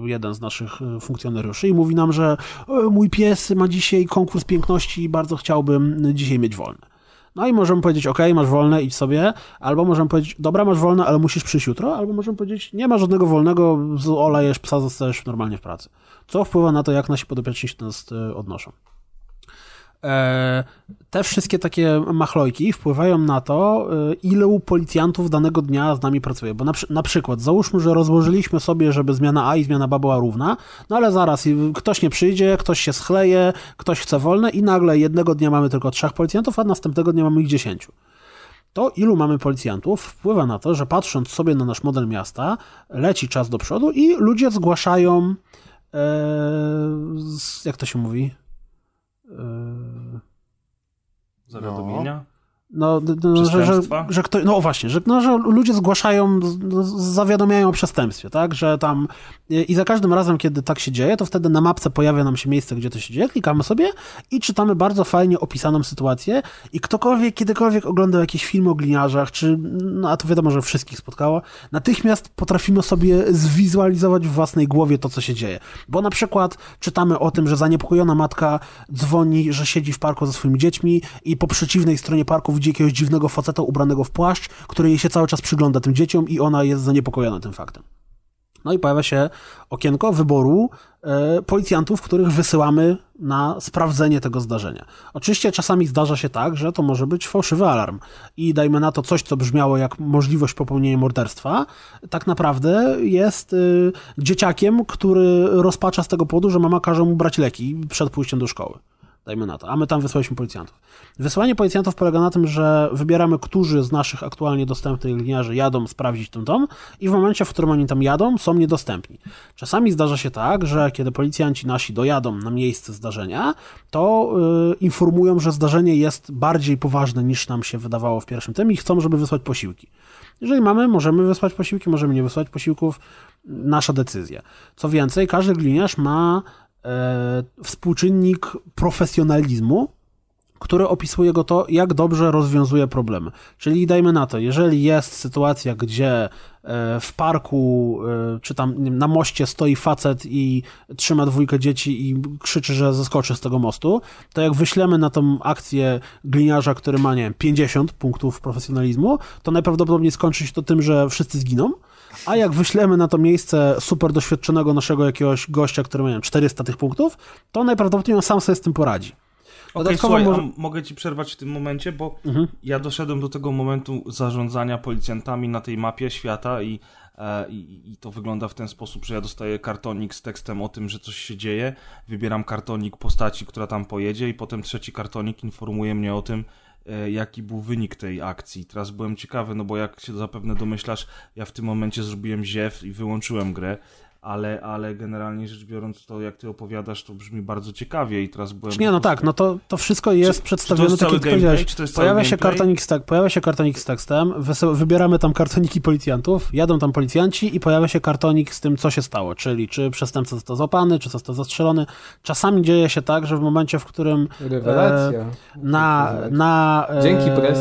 Speaker 5: jeden z naszych funkcjonariuszy i mówi nam, że "E, mój pies ma dzisiaj konkurs piękności i bardzo chciałbym dzisiaj mieć wolne. No i możemy powiedzieć, ok, masz wolne, idź sobie, albo możemy powiedzieć, dobra, masz wolne, ale musisz przyjść jutro, albo możemy powiedzieć, nie ma żadnego wolnego, olejesz psa, zostajesz normalnie w pracy. Co wpływa na to, jak nasi podopieczni się do nas e, odnoszą. E, Te wszystkie takie machlojki wpływają na to, e, ilu policjantów danego dnia z nami pracuje. Bo na, na przykład, załóżmy, że rozłożyliśmy sobie, żeby zmiana A i zmiana B była równa, no ale zaraz ktoś nie przyjdzie, ktoś się schleje, ktoś chce wolne i nagle jednego dnia mamy tylko trzech policjantów, a następnego dnia mamy ich dziesięciu. To, ilu mamy policjantów, wpływa na to, że patrząc sobie na nasz model miasta, leci czas do przodu i ludzie zgłaszają. E, jak to się mówi? E,
Speaker 4: Zawiadomienia?
Speaker 5: No, d- że, że, że kto, no właśnie, że, no, że ludzie zgłaszają, zawiadamiają o przestępstwie, tak, że tam i za każdym razem, kiedy tak się dzieje, to wtedy na mapce pojawia nam się miejsce, gdzie to się dzieje, klikamy sobie i czytamy bardzo fajnie opisaną sytuację i ktokolwiek, kiedykolwiek oglądał jakieś filmy o gliniarzach, czy, no a to wiadomo, że wszystkich spotkało, natychmiast potrafimy sobie zwizualizować w własnej głowie to, co się dzieje, bo na przykład czytamy o tym, że zaniepokojona matka dzwoni, że siedzi w parku ze swoimi dziećmi i po przeciwnej stronie parku widzi jakiegoś dziwnego faceta ubranego w płaszcz, który jej się cały czas przygląda tym dzieciom i ona jest zaniepokojona tym faktem. No i pojawia się okienko wyboru e, policjantów, których wysyłamy na sprawdzenie tego zdarzenia. Oczywiście czasami zdarza się tak, że to może być fałszywy alarm i dajmy na to coś, co brzmiało jak możliwość popełnienia morderstwa, tak naprawdę jest y, dzieciakiem, który rozpacza z tego powodu, że mama każe mu brać leki przed pójściem do szkoły. Dajmy na to, a my tam wysłaliśmy policjantów. Wysyłanie policjantów polega na tym, że wybieramy, którzy z naszych aktualnie dostępnych liniarzy jadą sprawdzić ten dom i w momencie, w którym oni tam jadą, są niedostępni. Czasami zdarza się tak, że kiedy policjanci nasi dojadą na miejsce zdarzenia, to yy, informują, że zdarzenie jest bardziej poważne niż nam się wydawało w pierwszym tym i chcą, żeby wysłać posiłki. Jeżeli mamy, możemy wysłać posiłki, możemy nie wysłać posiłków, nasza decyzja. Co więcej, każdy gliniarz ma współczynnik profesjonalizmu, który opisuje go to, jak dobrze rozwiązuje problemy. Czyli dajmy na to, jeżeli jest sytuacja, gdzie e, w parku, e, czy tam na moście stoi facet i trzyma dwójkę dzieci i krzyczy, że zeskoczy z tego mostu, to jak wyślemy na tą akcję gliniarza, który ma, nie wiem, 50 punktów profesjonalizmu, to najprawdopodobniej skończy się to tym, że wszyscy zginą, a jak wyślemy na to miejsce super doświadczonego naszego jakiegoś gościa, który ma, nie wiem, 400 tych punktów, to najprawdopodobniej on sam sobie z tym poradzi.
Speaker 4: Okay, słuchaj, może... mogę ci przerwać w tym momencie, bo mhm. ja doszedłem do tego momentu zarządzania policjantami na tej mapie świata i, e, i, i, to wygląda w ten sposób, że ja dostaję kartonik z tekstem o tym, że coś się dzieje, wybieram kartonik postaci, która tam pojedzie i potem trzeci kartonik informuje mnie o tym, jaki był wynik tej akcji. Teraz byłem ciekawy, no bo jak się zapewne domyślasz, ja w tym momencie zrobiłem ziew i wyłączyłem grę ale, ale generalnie rzecz biorąc to, jak ty opowiadasz, to brzmi bardzo ciekawie i teraz byłem...
Speaker 5: Nie, no tak, no to, to wszystko jest czy, przedstawione, czy tak jak powiedziałeś. Pojawia się, kartonik z, tak, pojawia się kartonik z tekstem, wybieramy tam kartoniki policjantów, jadą tam policjanci i pojawia się kartonik z tym, co się stało, czyli czy przestępca został złapany, czy został zastrzelony. Czasami dzieje się tak, że w momencie, w którym...
Speaker 8: Rewelacja. E,
Speaker 5: na, na,
Speaker 8: e, Dzięki, pres.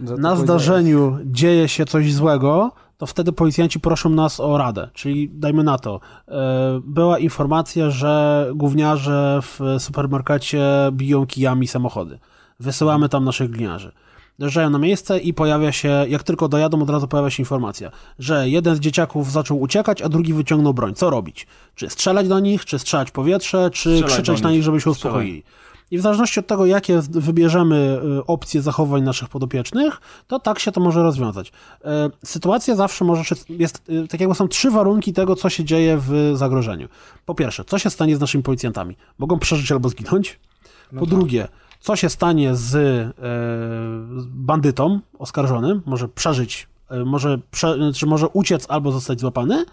Speaker 5: Na zdarzeniu dzieje się coś złego, to wtedy policjanci proszą nas o radę. Czyli dajmy na to, e, była informacja, że gówniarze w supermarkecie biją kijami samochody. Wysyłamy tam naszych gliniarzy. Dojeżdżają na miejsce i pojawia się, jak tylko dojadą, od razu pojawia się informacja, że jeden z dzieciaków zaczął uciekać, a drugi wyciągnął broń. Co robić? Czy strzelać do nich, czy strzelać w powietrze, czy strzelać krzyczeć na nich, żeby się uspokoili? Strzelaj. I w zależności od tego, jakie wybierzemy y, opcje zachowań naszych podopiecznych, to tak się to może rozwiązać. Y, sytuacja zawsze może, jest, y, tak jakby są trzy warunki tego, co się dzieje w zagrożeniu. Po pierwsze, co się stanie z naszymi policjantami? Mogą przeżyć albo zginąć. No po tak. drugie, co się stanie z bandytą oskarżonym? Może przeżyć, może, prze, czy może uciec albo zostać złapany.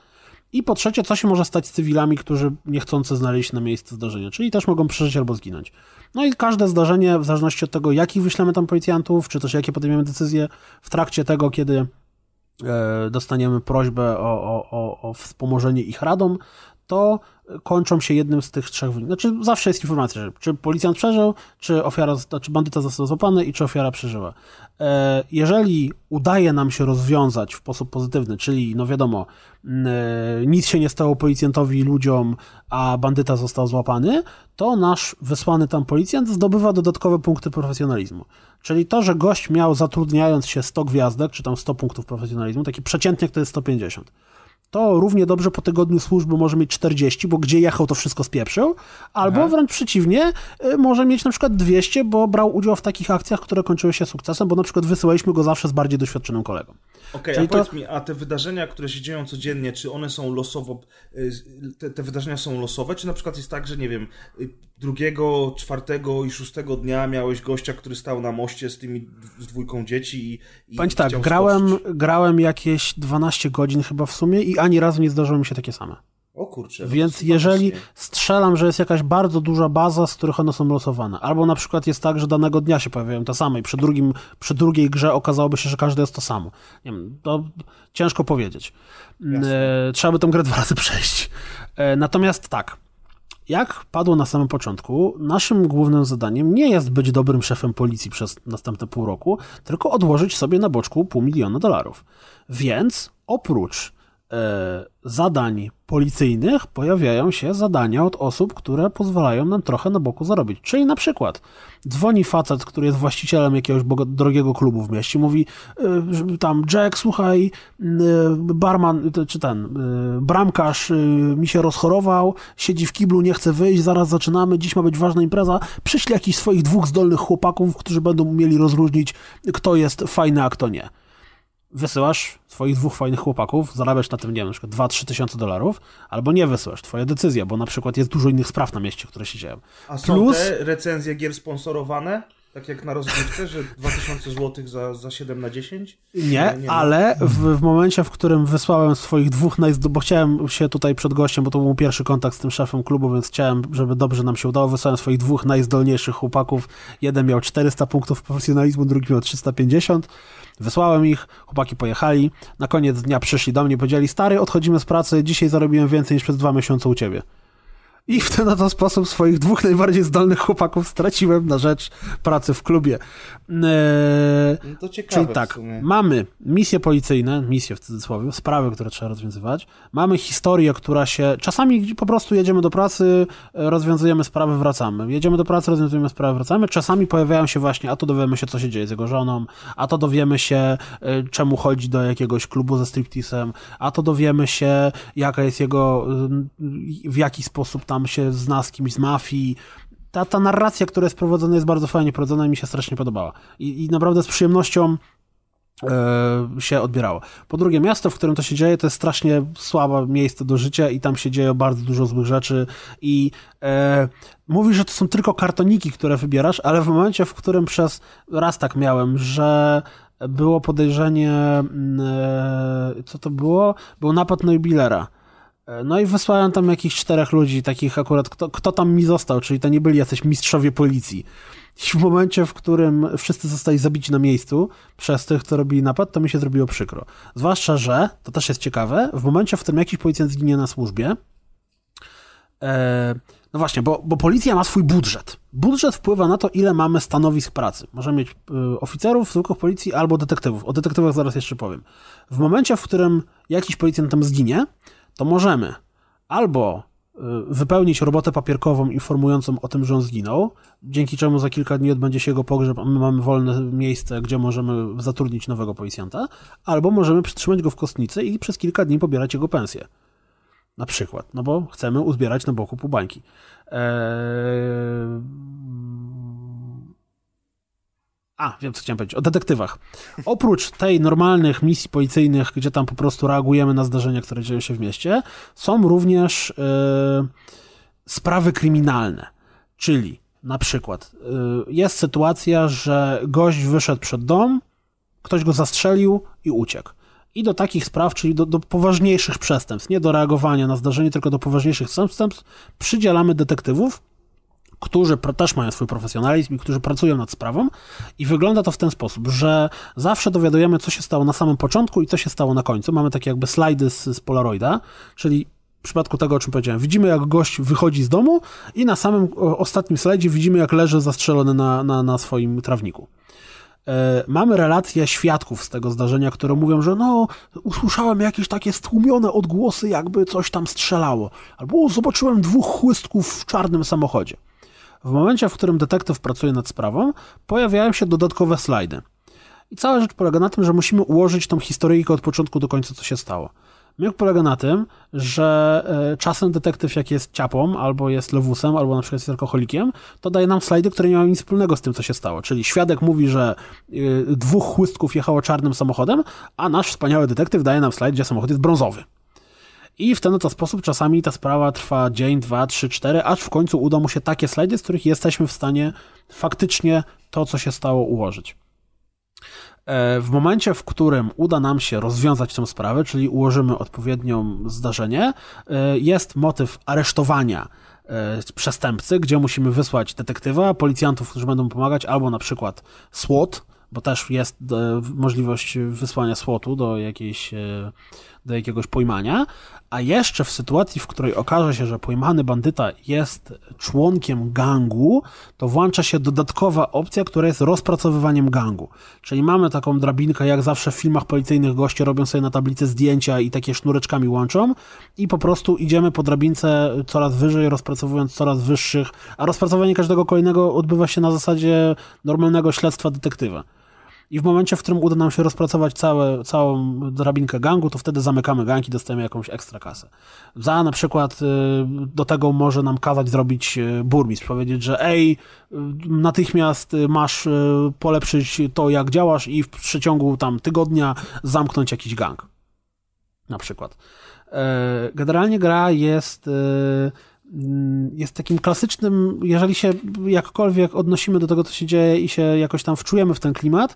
Speaker 5: I po trzecie, co się może stać z cywilami, którzy niechcący znaleźli się na miejscu zdarzenia, czyli też mogą przeżyć albo zginąć. No i każde zdarzenie, w zależności od tego, jakich wyślemy tam policjantów, czy też jakie podejmiemy decyzje w trakcie tego, kiedy e, dostaniemy prośbę o, o, o, o wspomożenie ich radą, to kończą się jednym z tych trzech wyników. Znaczy zawsze jest informacja, że czy policjant przeżył, czy ofiara, czy bandyta został złapany i czy ofiara przeżyła. E, jeżeli udaje nam się rozwiązać w sposób pozytywny, czyli no wiadomo, e, nic się nie stało policjantowi, ludziom, a bandyta został złapany, to nasz wysłany tam policjant zdobywa dodatkowe punkty profesjonalizmu. Czyli to, że gość miał zatrudniając się 100 gwiazdek, czy tam 100 punktów profesjonalizmu, taki przeciętnik to jest 150 to równie dobrze po tygodniu służby może mieć 40, bo gdzie jechał, to wszystko spieprzył, albo Aha. wręcz przeciwnie, y, może mieć na przykład 200, bo brał udział w takich akcjach, które kończyły się sukcesem, bo na przykład wysyłaliśmy go zawsze z bardziej doświadczonym kolegą.
Speaker 4: Okej, okay, a powiedz to... mi, a te wydarzenia, które się dzieją codziennie, czy one są losowo, y, te, te, wydarzenia są losowe, czy na przykład jest tak, że nie wiem, y, drugiego, czwartego i szóstego dnia miałeś gościa, który stał na moście z tymi z dwójką dzieci i, i
Speaker 5: tak, grałem, grałem jakieś 12 godzin chyba w sumie i ani razu nie zdarzyło mi się takie same.
Speaker 4: O kurczę.
Speaker 5: Więc jeżeli strzelam, że jest jakaś bardzo duża baza, z których one są losowane, albo na przykład jest tak, że danego dnia się pojawiają te same i przy, drugim, przy drugiej grze okazałoby się, że każde jest to samo. Nie wiem, to ciężko powiedzieć. E, trzeba by tą grę dwa razy przejść. E, natomiast tak, jak padło na samym początku, naszym głównym zadaniem nie jest być dobrym szefem policji przez następne pół roku, tylko odłożyć sobie na boczku pół miliona dolarów. Więc oprócz zadań policyjnych pojawiają się zadania od osób, które pozwalają nam trochę na boku zarobić. Czyli na przykład dzwoni facet, który jest właścicielem jakiegoś drogiego klubu w mieście, mówi e, tam Jack, słuchaj, e, barman, czy ten bramkarz mi się rozchorował, siedzi w kiblu, nie chce wyjść, zaraz zaczynamy, dziś ma być ważna impreza, przyślij jakichś swoich dwóch zdolnych chłopaków, którzy będą umieli rozróżnić, kto jest fajny, a kto nie wysyłasz swoich dwóch fajnych chłopaków, zarabiasz na tym, nie wiem, na przykład 2-3 tysiące dolarów, albo nie wysyłasz, twoja decyzja, bo na przykład jest dużo innych spraw na mieście, które się dzieją.
Speaker 4: A są
Speaker 5: Plus-
Speaker 4: te recenzje gier sponsorowane? Tak jak na rozgrywce, że 2000 zł za, za 7 na 10?
Speaker 5: Nie,
Speaker 4: nie
Speaker 5: ale w, w momencie, w którym wysłałem swoich dwóch najzdo... bo chciałem się tutaj przed gościem, bo to był mój pierwszy kontakt z tym szefem klubu, więc chciałem, żeby dobrze nam się udało, wysłałem swoich dwóch najzdolniejszych chłopaków. Jeden miał 400 punktów profesjonalizmu, drugi miał 350. Wysłałem ich, chłopaki pojechali. Na koniec dnia przyszli do mnie i powiedzieli, stary, odchodzimy z pracy, dzisiaj zarobiłem więcej niż przez dwa miesiące u ciebie. I w ten oto sposób swoich dwóch najbardziej zdolnych chłopaków straciłem na rzecz pracy w klubie. Eee,
Speaker 4: No to ciekawe
Speaker 5: Czyli tak, mamy misje policyjne, misje w cudzysłowie, sprawy, które trzeba rozwiązywać. Mamy historię, która się. Czasami po prostu jedziemy do pracy, e, rozwiązujemy sprawy, wracamy. Jedziemy do pracy, rozwiązujemy sprawy, wracamy. Czasami pojawiają się właśnie, a to dowiemy się, co się dzieje z jego żoną, a to dowiemy się, e, czemu chodzi do jakiegoś klubu ze stripteasem, a to dowiemy się, jaka jest jego. y, w jaki sposób tam się zna z kimś z mafii ta, ta narracja, która jest prowadzona, jest bardzo fajnie prowadzona i mi się strasznie podobała. I, i naprawdę z przyjemnością e, się odbierało. Po drugie, miasto, w którym to się dzieje, to jest strasznie słabe miejsce do życia i tam się dzieje bardzo dużo złych rzeczy i e, mówisz, że to są tylko kartoniki, które wybierasz, ale w momencie, w którym przez raz tak miałem, że było podejrzenie, mm, e, co to było? Był napad na jubilera. E, No i wysłałem tam jakichś czterech ludzi, takich akurat, kto, kto tam mi został, czyli to nie byli jacyś mistrzowie policji. I w momencie, w którym wszyscy zostali zabici na miejscu przez tych, co robili napad, to mi się zrobiło przykro. Zwłaszcza, że, to też jest ciekawe, w momencie, w którym jakiś policjant zginie na służbie, e, no właśnie, bo, bo policja ma swój budżet. Budżet wpływa na to, ile mamy stanowisk pracy. Możemy mieć y, oficerów, zwykłych policji albo detektywów. O detektywach zaraz jeszcze powiem. W momencie, w którym jakiś policjant tam zginie, to możemy albo y, wypełnić robotę papierkową informującą o tym, że on zginął, dzięki czemu za kilka dni odbędzie się jego pogrzeb, a my mamy wolne miejsce, gdzie możemy zatrudnić nowego policjanta, albo możemy przytrzymać go w kostnicy i przez kilka dni pobierać jego pensję. Na przykład, no bo chcemy uzbierać na boku pół. Eee... A, wiem co chciałem powiedzieć. O detektywach. Oprócz tej normalnych misji policyjnych, gdzie tam po prostu reagujemy na zdarzenia, które dzieją się w mieście, są również e, sprawy kryminalne. Czyli na przykład e, jest sytuacja, że gość wyszedł przed dom, ktoś go zastrzelił i uciekł. I do takich spraw, czyli do, do poważniejszych przestępstw, nie do reagowania na zdarzenie, tylko do poważniejszych przestępstw, przydzielamy detektywów, którzy też mają swój profesjonalizm i którzy pracują nad sprawą. I wygląda to w ten sposób, że zawsze dowiadujemy, co się stało na samym początku i co się stało na końcu. Mamy takie jakby slajdy z, z Polaroida, czyli w przypadku tego, o czym powiedziałem, widzimy, jak gość wychodzi z domu i na samym ostatnim slajdzie widzimy, jak leży zastrzelony na, na, na swoim trawniku. E, Mamy relacje świadków z tego zdarzenia, które mówią, że no, usłyszałem jakieś takie stłumione odgłosy, jakby coś tam strzelało. Albo "O, zobaczyłem dwóch chłystków w czarnym samochodzie. W momencie, w którym detektyw pracuje nad sprawą, pojawiają się dodatkowe slajdy. I cała rzecz polega na tym, że musimy ułożyć tą historyjkę od początku do końca, co się stało. Myk polega na tym, że e, czasem detektyw, jak jest ciapą, albo jest lewusem, albo na przykład jest alkoholikiem, to daje nam slajdy, które nie mają nic wspólnego z tym, co się stało. Czyli świadek mówi, że y, dwóch chłystków jechało czarnym samochodem, a nasz wspaniały detektyw daje nam slajd, gdzie samochód jest brązowy. I w ten oto sposób czasami ta sprawa trwa dzień, dwa, trzy, cztery, aż w końcu uda mu się takie slajdy, z których jesteśmy w stanie faktycznie to, co się stało, ułożyć. E, W momencie, w którym uda nam się rozwiązać tę sprawę, czyli ułożymy odpowiednią zdarzenie, e, jest motyw aresztowania e, przestępcy, gdzie musimy wysłać detektywa, policjantów, którzy będą pomagać, albo na przykład SWAT, bo też jest możliwość wysłania SWAT-u do jakiejś do jakiegoś pojmania, a jeszcze w sytuacji, w której okaże się, że pojmany bandyta jest członkiem gangu, to włącza się dodatkowa opcja, która jest rozpracowywaniem gangu. Czyli mamy taką drabinkę, jak zawsze w filmach policyjnych goście robią sobie na tablicy zdjęcia i takie sznureczkami łączą i po prostu idziemy po drabince coraz wyżej, rozpracowując coraz wyższych, a rozpracowanie każdego kolejnego odbywa się na zasadzie normalnego śledztwa detektywa. I w momencie, w którym uda nam się rozpracować całe, całą drabinkę gangu, to wtedy zamykamy gang i dostajemy jakąś ekstra kasę. Za na przykład y, do tego może nam kazać zrobić y, burmistrz, powiedzieć, że ej, y, natychmiast masz polepszyć to, jak działasz i w przeciągu tam tygodnia zamknąć jakiś gang. Na przykład. Generalnie gra jest mm, jest takim klasycznym, jeżeli się jakkolwiek odnosimy do tego, co się dzieje i się jakoś tam wczujemy w ten klimat,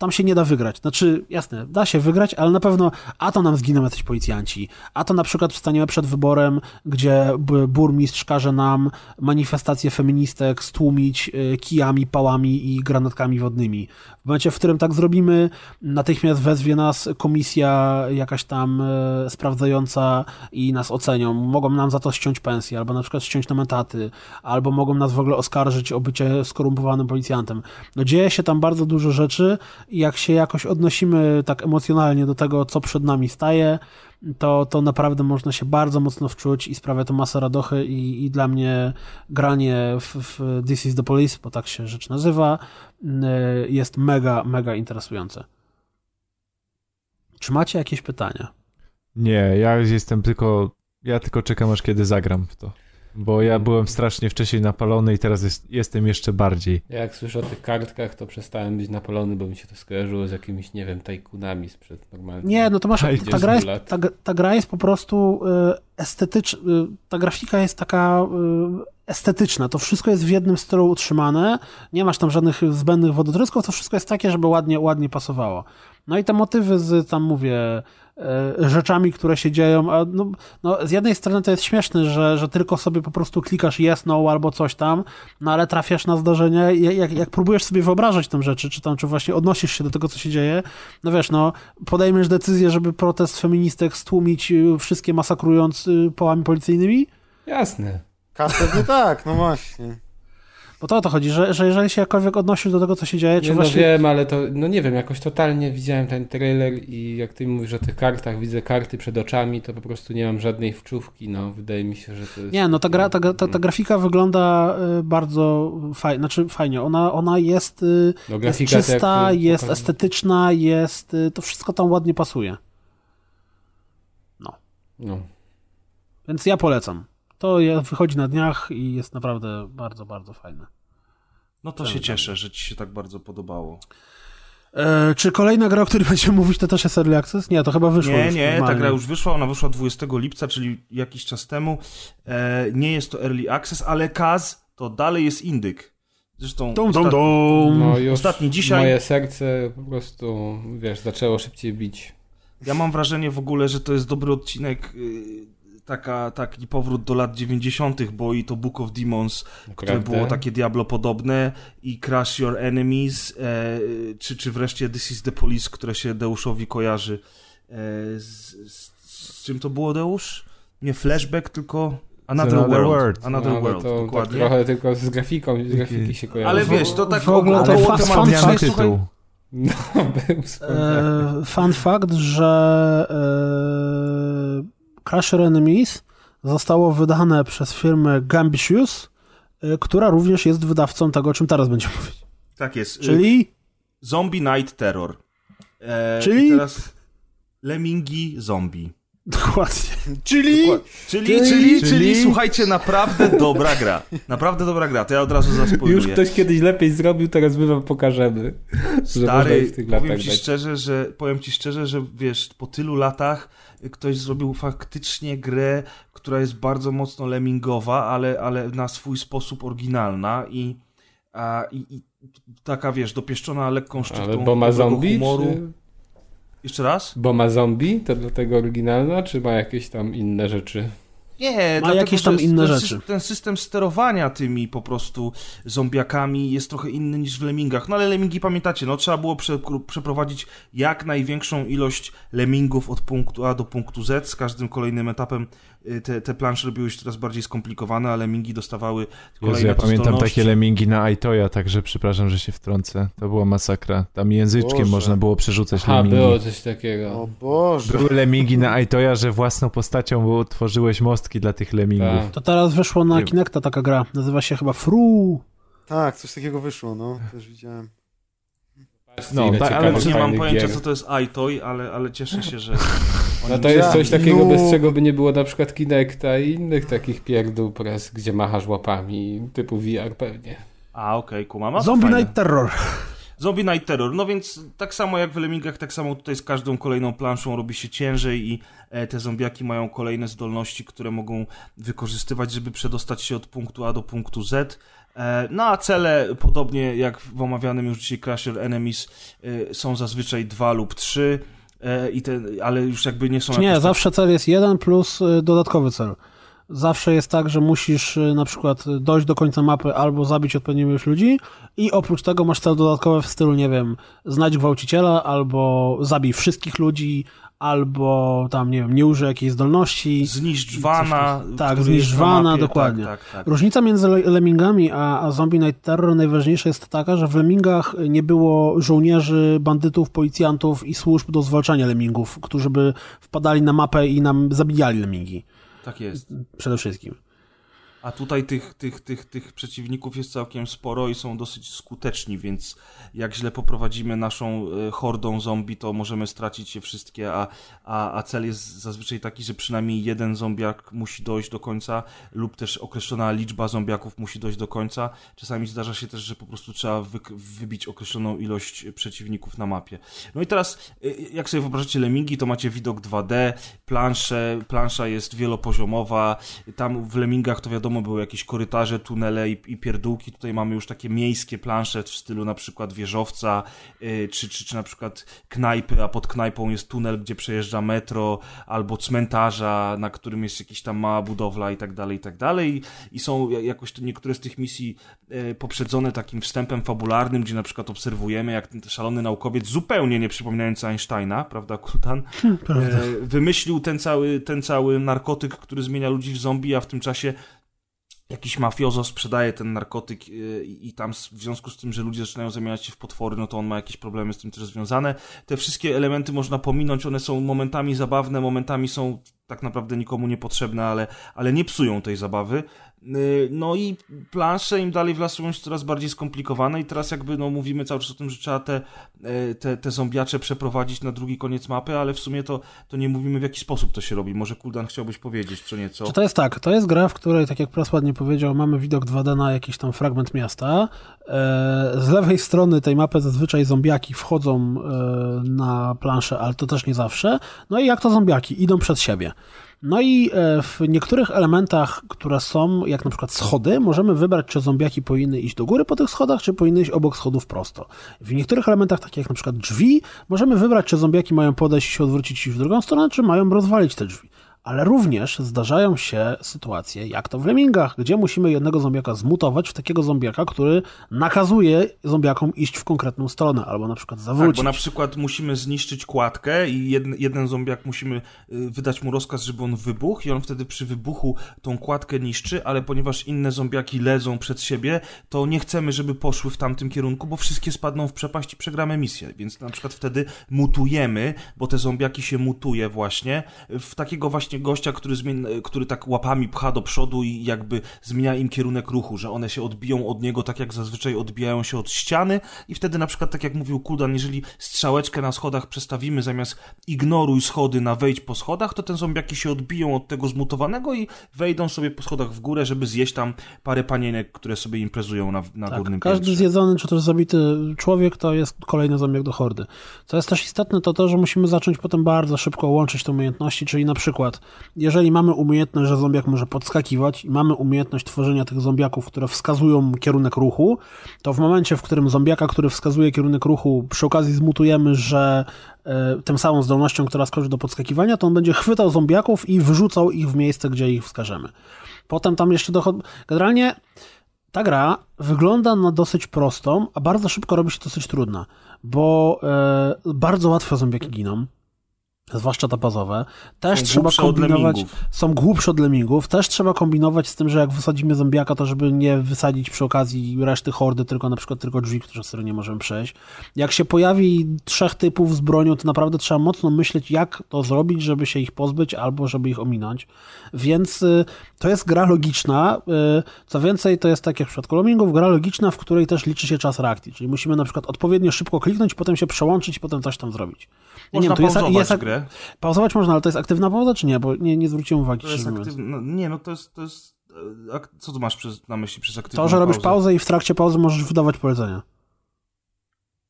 Speaker 5: tam się nie da wygrać. Znaczy, jasne, da się wygrać, ale na pewno a to nam zginą jacyś policjanci, a to na przykład wstaniemy przed wyborem, gdzie burmistrz każe nam manifestację feministek stłumić y, kijami, pałami i granatkami wodnymi. W momencie, w którym tak zrobimy, natychmiast wezwie nas komisja jakaś tam e, sprawdzająca i nas ocenią. Mogą nam za to ściąć pensję, albo na przykład ściąć nam etaty, albo mogą nas w ogóle oskarżyć o bycie skorumpowanym policjantem. No dzieje się tam bardzo dużo rzeczy jak się jakoś odnosimy tak emocjonalnie do tego, co przed nami staje, to, to naprawdę można się bardzo mocno wczuć i sprawia to masę radochy i, i dla mnie granie w, w This is the Police, bo tak się rzecz nazywa, y, jest mega, mega interesujące. Czy macie jakieś pytania?
Speaker 1: Nie, ja jestem tylko. Ja tylko czekam, aż kiedy zagram w to. Bo ja byłem strasznie wcześniej napalony i teraz jest, jestem jeszcze bardziej.
Speaker 8: Ja jak słyszę o tych kartkach, to przestałem być napalony, bo mi się to skojarzyło z jakimiś, nie wiem, tajkunami sprzed normalnie.
Speaker 5: Nie, no to masz, ta
Speaker 8: 20
Speaker 5: gra jest,
Speaker 8: lat.
Speaker 5: ta, ta gra jest po prostu estetyczna, ta grafika jest taka y, estetyczna, to wszystko jest w jednym stylu utrzymane, nie masz tam żadnych zbędnych wodotrysków, to wszystko jest takie, żeby ładnie, ładnie pasowało. No i te motywy z, tam mówię, rzeczami, które się dzieją, a no, no z jednej strony to jest śmieszne, że, że tylko sobie po prostu klikasz yes, no albo coś tam, no ale trafiasz na zdarzenie i jak, jak próbujesz sobie wyobrażać tę rzeczy, czy tam, czy właśnie odnosisz się do tego, co się dzieje, no wiesz, no podejmiesz decyzję, żeby protest feministek stłumić y, wszystkie masakrując y, pałami policyjnymi?
Speaker 8: Jasne.
Speaker 2: Pewnie tak, no właśnie.
Speaker 5: Bo to o to chodzi, że, że jeżeli się jakkolwiek odnosisz do tego, co się dzieje, czy
Speaker 8: Nie, no
Speaker 5: właśnie...
Speaker 8: wiem, ale to, no nie wiem, jakoś totalnie widziałem ten trailer i jak ty mówisz o tych kartach, widzę karty przed oczami, to po prostu nie mam żadnej wczówki, no wydaje mi się, że to jest...
Speaker 5: Nie, no ta, gra, ta, ta, ta grafika wygląda y, bardzo fajnie, znaczy fajnie, ona, ona jest, y,
Speaker 8: No,
Speaker 5: jest czysta,
Speaker 8: jak
Speaker 5: jest estetyczna, jest, y, to wszystko tam ładnie pasuje.
Speaker 8: No.
Speaker 5: Więc ja polecam. To wychodzi na dniach i jest naprawdę bardzo, bardzo fajne.
Speaker 4: No to się cieszę, że ci się tak bardzo podobało.
Speaker 5: E, czy kolejna gra, o której będziemy mówić, to też jest Early Access? Nie, to chyba wyszło
Speaker 4: Nie,
Speaker 5: już
Speaker 4: nie, ta
Speaker 5: normalnie.
Speaker 4: gra już wyszła, ona wyszła 20 lipca, czyli jakiś czas temu. E, nie jest to Early Access, ale Kaz to dalej jest indyk. Zresztą
Speaker 5: Dum, dum, dum.
Speaker 8: No już
Speaker 4: Ostatni dzisiaj-
Speaker 8: moje serce po prostu, wiesz, zaczęło szybciej bić.
Speaker 4: Ja mam wrażenie w ogóle, że to jest dobry odcinek, y, taka, taki powrót do lat 90., bo i to Book of Demons, które
Speaker 8: Naprawdę?
Speaker 4: było takie Diablo podobne, i Crush Your Enemies, e, czy, czy wreszcie This is the Police, które się Deuszowi kojarzy. E, z, z, z czym to było, Deusz? Nie flashback, tylko Another,
Speaker 1: Another
Speaker 4: World.
Speaker 1: World.
Speaker 4: Another
Speaker 8: no,
Speaker 4: World,
Speaker 8: to tak
Speaker 4: dokładnie.
Speaker 8: trochę tylko z grafiką, z grafiki się kojarzy.
Speaker 4: Ale wiesz, to tak
Speaker 5: w ogóle to
Speaker 4: około słuchaj.
Speaker 8: No, był
Speaker 5: E, fun fact, że e, Crash Your Enemies zostało wydane przez firmę Gambitious, e, która również jest wydawcą tego, o czym teraz będziemy mówić.
Speaker 4: Tak jest.
Speaker 5: Czyli
Speaker 4: Zombie Night Terror. E,
Speaker 5: Czyli?
Speaker 4: i teraz Lemingi Zombie.
Speaker 5: dokładnie.
Speaker 2: Czyli
Speaker 4: Czyli, czyli, czyli, słuchajcie, naprawdę dobra gra. Naprawdę dobra gra, to ja od razu
Speaker 8: Już
Speaker 4: zaspoiluję.
Speaker 8: ktoś kiedyś lepiej zrobił, teraz my wam pokażemy. że można
Speaker 4: Stary,
Speaker 8: w tych
Speaker 4: powiem ci
Speaker 8: dać.
Speaker 4: szczerze, że powiem ci szczerze, że wiesz, po tylu latach ktoś zrobił faktycznie grę, która jest bardzo mocno lemingowa, ale, ale na swój sposób oryginalna i, a, i, i taka, wiesz, dopieszczona lekką szczyptą
Speaker 8: Ale bo ma zombie?
Speaker 4: humoru.
Speaker 8: Czy...
Speaker 4: Jeszcze raz?
Speaker 8: Bo ma zombie? To dlatego oryginalna, czy ma jakieś tam inne rzeczy?
Speaker 4: Nie,
Speaker 5: Ma
Speaker 4: dlatego,
Speaker 5: jakieś tam inne
Speaker 4: ten,
Speaker 5: rzeczy.
Speaker 4: Ten system sterowania tymi po prostu zombiakami jest trochę inny niż w Lemmingach. No ale Lemmingi pamiętacie, no trzeba było prze, przeprowadzić jak największą ilość Lemmingów od punktu A do punktu Z. Z każdym kolejnym etapem te, te plansze robiły się coraz bardziej skomplikowane, a Lemmingi dostawały kolejne
Speaker 1: Jezu, ja pamiętam takie lemingi na Aitoya, także przepraszam, że się wtrącę. To była masakra. Tam języczkiem
Speaker 2: Boże.
Speaker 1: można było przerzucać
Speaker 8: A,
Speaker 1: lemingi.
Speaker 8: było coś takiego.
Speaker 2: O Boże.
Speaker 1: Były lemingi na Aitoya, że własną postacią tworzyłeś mostki dla tych lemingów.
Speaker 8: Tak.
Speaker 5: To teraz wyszło na Kinecta taka gra. Nazywa się chyba Fru.
Speaker 2: Tak, coś takiego wyszło, no. Też widziałem.
Speaker 1: No, tak, ale
Speaker 4: Nie mam pojęcia,
Speaker 8: gier.
Speaker 4: co to jest iToy, ale, ale cieszę się, że...
Speaker 8: No to jest coś takiego,
Speaker 2: No.
Speaker 8: bez czego by nie było na przykład Kinecta i innych takich pierdół press, gdzie machasz łapami, typu VR pewnie.
Speaker 4: A, okej, kumam. A to
Speaker 5: Zombie
Speaker 4: fajne.
Speaker 5: Night Terror.
Speaker 4: Zombie Night Terror. No więc tak samo jak w Lemmingach, tak samo tutaj z każdą kolejną planszą robi się ciężej i e, te zombiaki mają kolejne zdolności, które mogą wykorzystywać, żeby przedostać się od punktu A do punktu Z. E, No a cele, podobnie jak w omawianym już dzisiaj Crusher Enemies, e, są zazwyczaj dwa lub trzy. e, I te, ale już jakby nie są
Speaker 5: Nie,
Speaker 4: tak-
Speaker 5: zawsze cel jest jeden plus dodatkowy cel. Zawsze jest tak, że musisz na przykład dojść do końca mapy albo zabić odpowiednią ilość ludzi i oprócz tego masz cel dodatkowy w stylu, nie wiem, znajdź gwałciciela albo zabij wszystkich ludzi albo tam, nie wiem, nie użyj jakiejś zdolności.
Speaker 4: Zniszcz Vana,
Speaker 5: Tak, zniszcz
Speaker 4: jest na
Speaker 5: Vana,
Speaker 4: mapie,
Speaker 5: dokładnie.
Speaker 4: Tak, tak, tak.
Speaker 5: Różnica między Le- Lemmingami a, a Zombie Night Terror najważniejsza jest taka, że w Lemmingach nie było żołnierzy, bandytów, policjantów i służb do zwalczania Lemmingów, którzy by wpadali na mapę i nam zabijali Lemmingi.
Speaker 4: tak jest.
Speaker 5: Przede wszystkim.
Speaker 4: A tutaj tych, tych, tych, tych przeciwników jest całkiem sporo i są dosyć skuteczni, więc jak źle poprowadzimy naszą e, hordą zombie, to możemy stracić je wszystkie, a, a, a cel jest zazwyczaj taki, że przynajmniej jeden zombiak musi dojść do końca lub też określona liczba zombiaków musi dojść do końca. Czasami zdarza się też, że po prostu trzeba wy, wybić określoną ilość przeciwników na mapie. No i teraz, e, jak sobie wyobrażacie Lemmingi, to macie widok 2D, plansze, plansza jest wielopoziomowa, tam w Lemmingach to wiadomo były jakieś korytarze, tunele i, i pierdółki, tutaj mamy już takie miejskie plansze w stylu na przykład wieżowca, y, czy, czy, czy na przykład knajpy, a pod knajpą jest tunel, gdzie przejeżdża metro, albo cmentarza, na którym jest jakaś tam mała budowla i tak dalej, i tak dalej. I są ja- jakoś te, niektóre z tych misji e, poprzedzone takim wstępem fabularnym, gdzie na przykład obserwujemy, jak ten szalony naukowiec, zupełnie nie przypominający Einsteina, prawda, Kultan, e, wymyślił ten cały, ten cały narkotyk, który zmienia ludzi w zombie, a w tym czasie jakiś mafiozo sprzedaje ten narkotyk yy, i tam w związku z tym, że ludzie zaczynają zamieniać się w potwory, no to on ma jakieś problemy z tym też związane. Te wszystkie elementy można pominąć, one są momentami zabawne, momentami są tak naprawdę nikomu niepotrzebne, ale, ale nie psują tej zabawy. Yy, No i plansze im dalej w las są coraz bardziej skomplikowane i teraz jakby no mówimy cały czas o tym, że trzeba te, e, te, te zombiacze przeprowadzić na drugi koniec mapy, ale w sumie to, to nie mówimy w jaki sposób to się robi. Może Kuldan chciałbyś powiedzieć co nieco.
Speaker 5: Czy to jest tak? To jest gra, w której, tak jak Pras ładnie powiedział, mamy widok 2D na jakiś tam fragment miasta. E, Z lewej strony tej mapy zazwyczaj zombiaki wchodzą e, na planszę, ale to też nie zawsze. No i jak to zombiaki? Idą przed siebie. No i e, w niektórych elementach, które są, jak na przykład schody, możemy wybrać, czy zombiaki powinny iść do góry po tych schodach, czy powinny iść obok schodów prosto. W niektórych elementach, takich jak na przykład drzwi, możemy wybrać, czy zombiaki mają podejść i się odwrócić w drugą stronę, czy mają rozwalić te drzwi. Ale również zdarzają się sytuacje, jak to w Lemmingach, gdzie musimy jednego zombiaka zmutować w takiego zombiaka, który nakazuje zombiakom iść w konkretną stronę, albo na przykład
Speaker 4: Tak,
Speaker 5: zawrócić.
Speaker 4: bo na przykład musimy zniszczyć kładkę i jeden, jeden zombiak musimy y, wydać mu rozkaz, żeby on wybuchł i on wtedy przy wybuchu tą kładkę niszczy, ale ponieważ inne zombiaki lezą przed siebie, to nie chcemy, żeby poszły w tamtym kierunku, bo wszystkie spadną w przepaść i przegramy misję. Więc na przykład wtedy mutujemy, bo te zombiaki się mutuje właśnie, w takiego właśnie gościa, który, zmien, który tak łapami pcha do przodu i jakby zmienia im kierunek ruchu, że one się odbiją od niego tak jak zazwyczaj odbijają się od ściany i wtedy na przykład tak jak mówił Kuldan, jeżeli strzałeczkę na schodach przestawimy zamiast ignoruj schody na wejdź po schodach, to te zombiaki się odbiją od tego zmutowanego i wejdą sobie po schodach w górę, żeby zjeść tam parę panienek, które sobie imprezują na, na
Speaker 5: Tak,
Speaker 4: górnym
Speaker 5: każdy
Speaker 4: piętrze.
Speaker 5: zjedzony czy też zabity człowiek to jest kolejny zombiak do hordy. Co jest też istotne, to to, że musimy zacząć potem bardzo szybko łączyć te umiejętności, czyli na przykład, jeżeli mamy umiejętność, że zombiak może podskakiwać i mamy umiejętność tworzenia tych zombiaków, które wskazują kierunek ruchu, to w momencie, w którym zombiaka, który wskazuje kierunek ruchu, przy okazji zmutujemy, że e, tym samą zdolnością, która skoczy do podskakiwania, to on będzie chwytał zombiaków i wyrzucał ich w miejsce, gdzie ich wskażemy. Potem tam jeszcze dochodzi... Generalnie ta gra wygląda na dosyć prostą, a bardzo szybko robi się dosyć trudna, bo e, bardzo łatwo zombiaki giną. Zwłaszcza te bazowe, też
Speaker 4: Są
Speaker 5: trzeba kombinować, są głupsze od lemmingów, też trzeba kombinować z tym, że jak wysadzimy zombiaka, to żeby nie wysadzić przy okazji reszty hordy, tylko na przykład tylko drzwi, które nie możemy przejść. Jak się pojawi trzech typów z bronią, to naprawdę trzeba mocno myśleć, jak to zrobić, żeby się ich pozbyć, albo żeby ich ominąć. Więc y, to jest gra logiczna, y, co więcej, to jest tak jak w przypadku lemmingów, gra logiczna, w której też liczy się czas reakcji, czyli musimy na przykład odpowiednio szybko kliknąć, potem się przełączyć i potem coś tam zrobić.
Speaker 4: Można
Speaker 5: tu jest- jest,
Speaker 4: grę.
Speaker 5: Pauzować można, ale to jest aktywna pauza, czy nie? Bo nie, nie zwróciłem uwagi.
Speaker 4: To jest aktywne. No, nie, no to jest. To jest e, co tu masz przez, na myśli przez aktywną
Speaker 5: To, że robisz
Speaker 4: pauzę?
Speaker 5: pauzę i w trakcie pauzy możesz wydawać polecenia.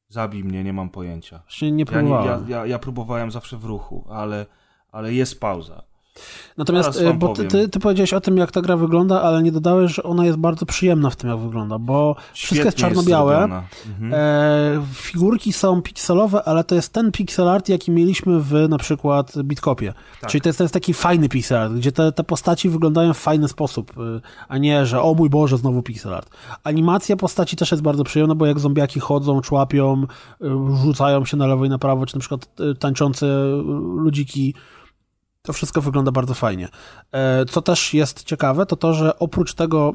Speaker 4: Zabij mnie, nie mam pojęcia.
Speaker 5: Właśnie nie
Speaker 4: Ja, nie,
Speaker 5: próbowałem.
Speaker 4: ja, ja, ja próbowałem zawsze w ruchu, ale, ale jest pauza.
Speaker 5: Natomiast, y, bo ty,
Speaker 4: powiem.
Speaker 5: ty, ty powiedziałeś o tym, jak ta gra wygląda, ale nie dodałeś, że ona jest bardzo przyjemna w tym, jak wygląda, bo wszystko jest
Speaker 4: Świetnie
Speaker 5: czarno-białe.
Speaker 4: zrobiona. Mhm.
Speaker 5: E, figurki są pikselowe, ale to jest ten pixel art, jaki mieliśmy w na przykład Bitkopie.
Speaker 4: Tak.
Speaker 5: Czyli to jest, to jest taki fajny pixel art, gdzie te, te postaci wyglądają w fajny sposób, y, a nie, że o mój Boże, znowu pixel art. Animacja postaci też jest bardzo przyjemna, bo jak zombiaki chodzą, człapią, y, rzucają się na lewo i na prawo, czy na przykład tańczące ludziki, to wszystko wygląda bardzo fajnie. E, Co też jest ciekawe, to to, że oprócz tego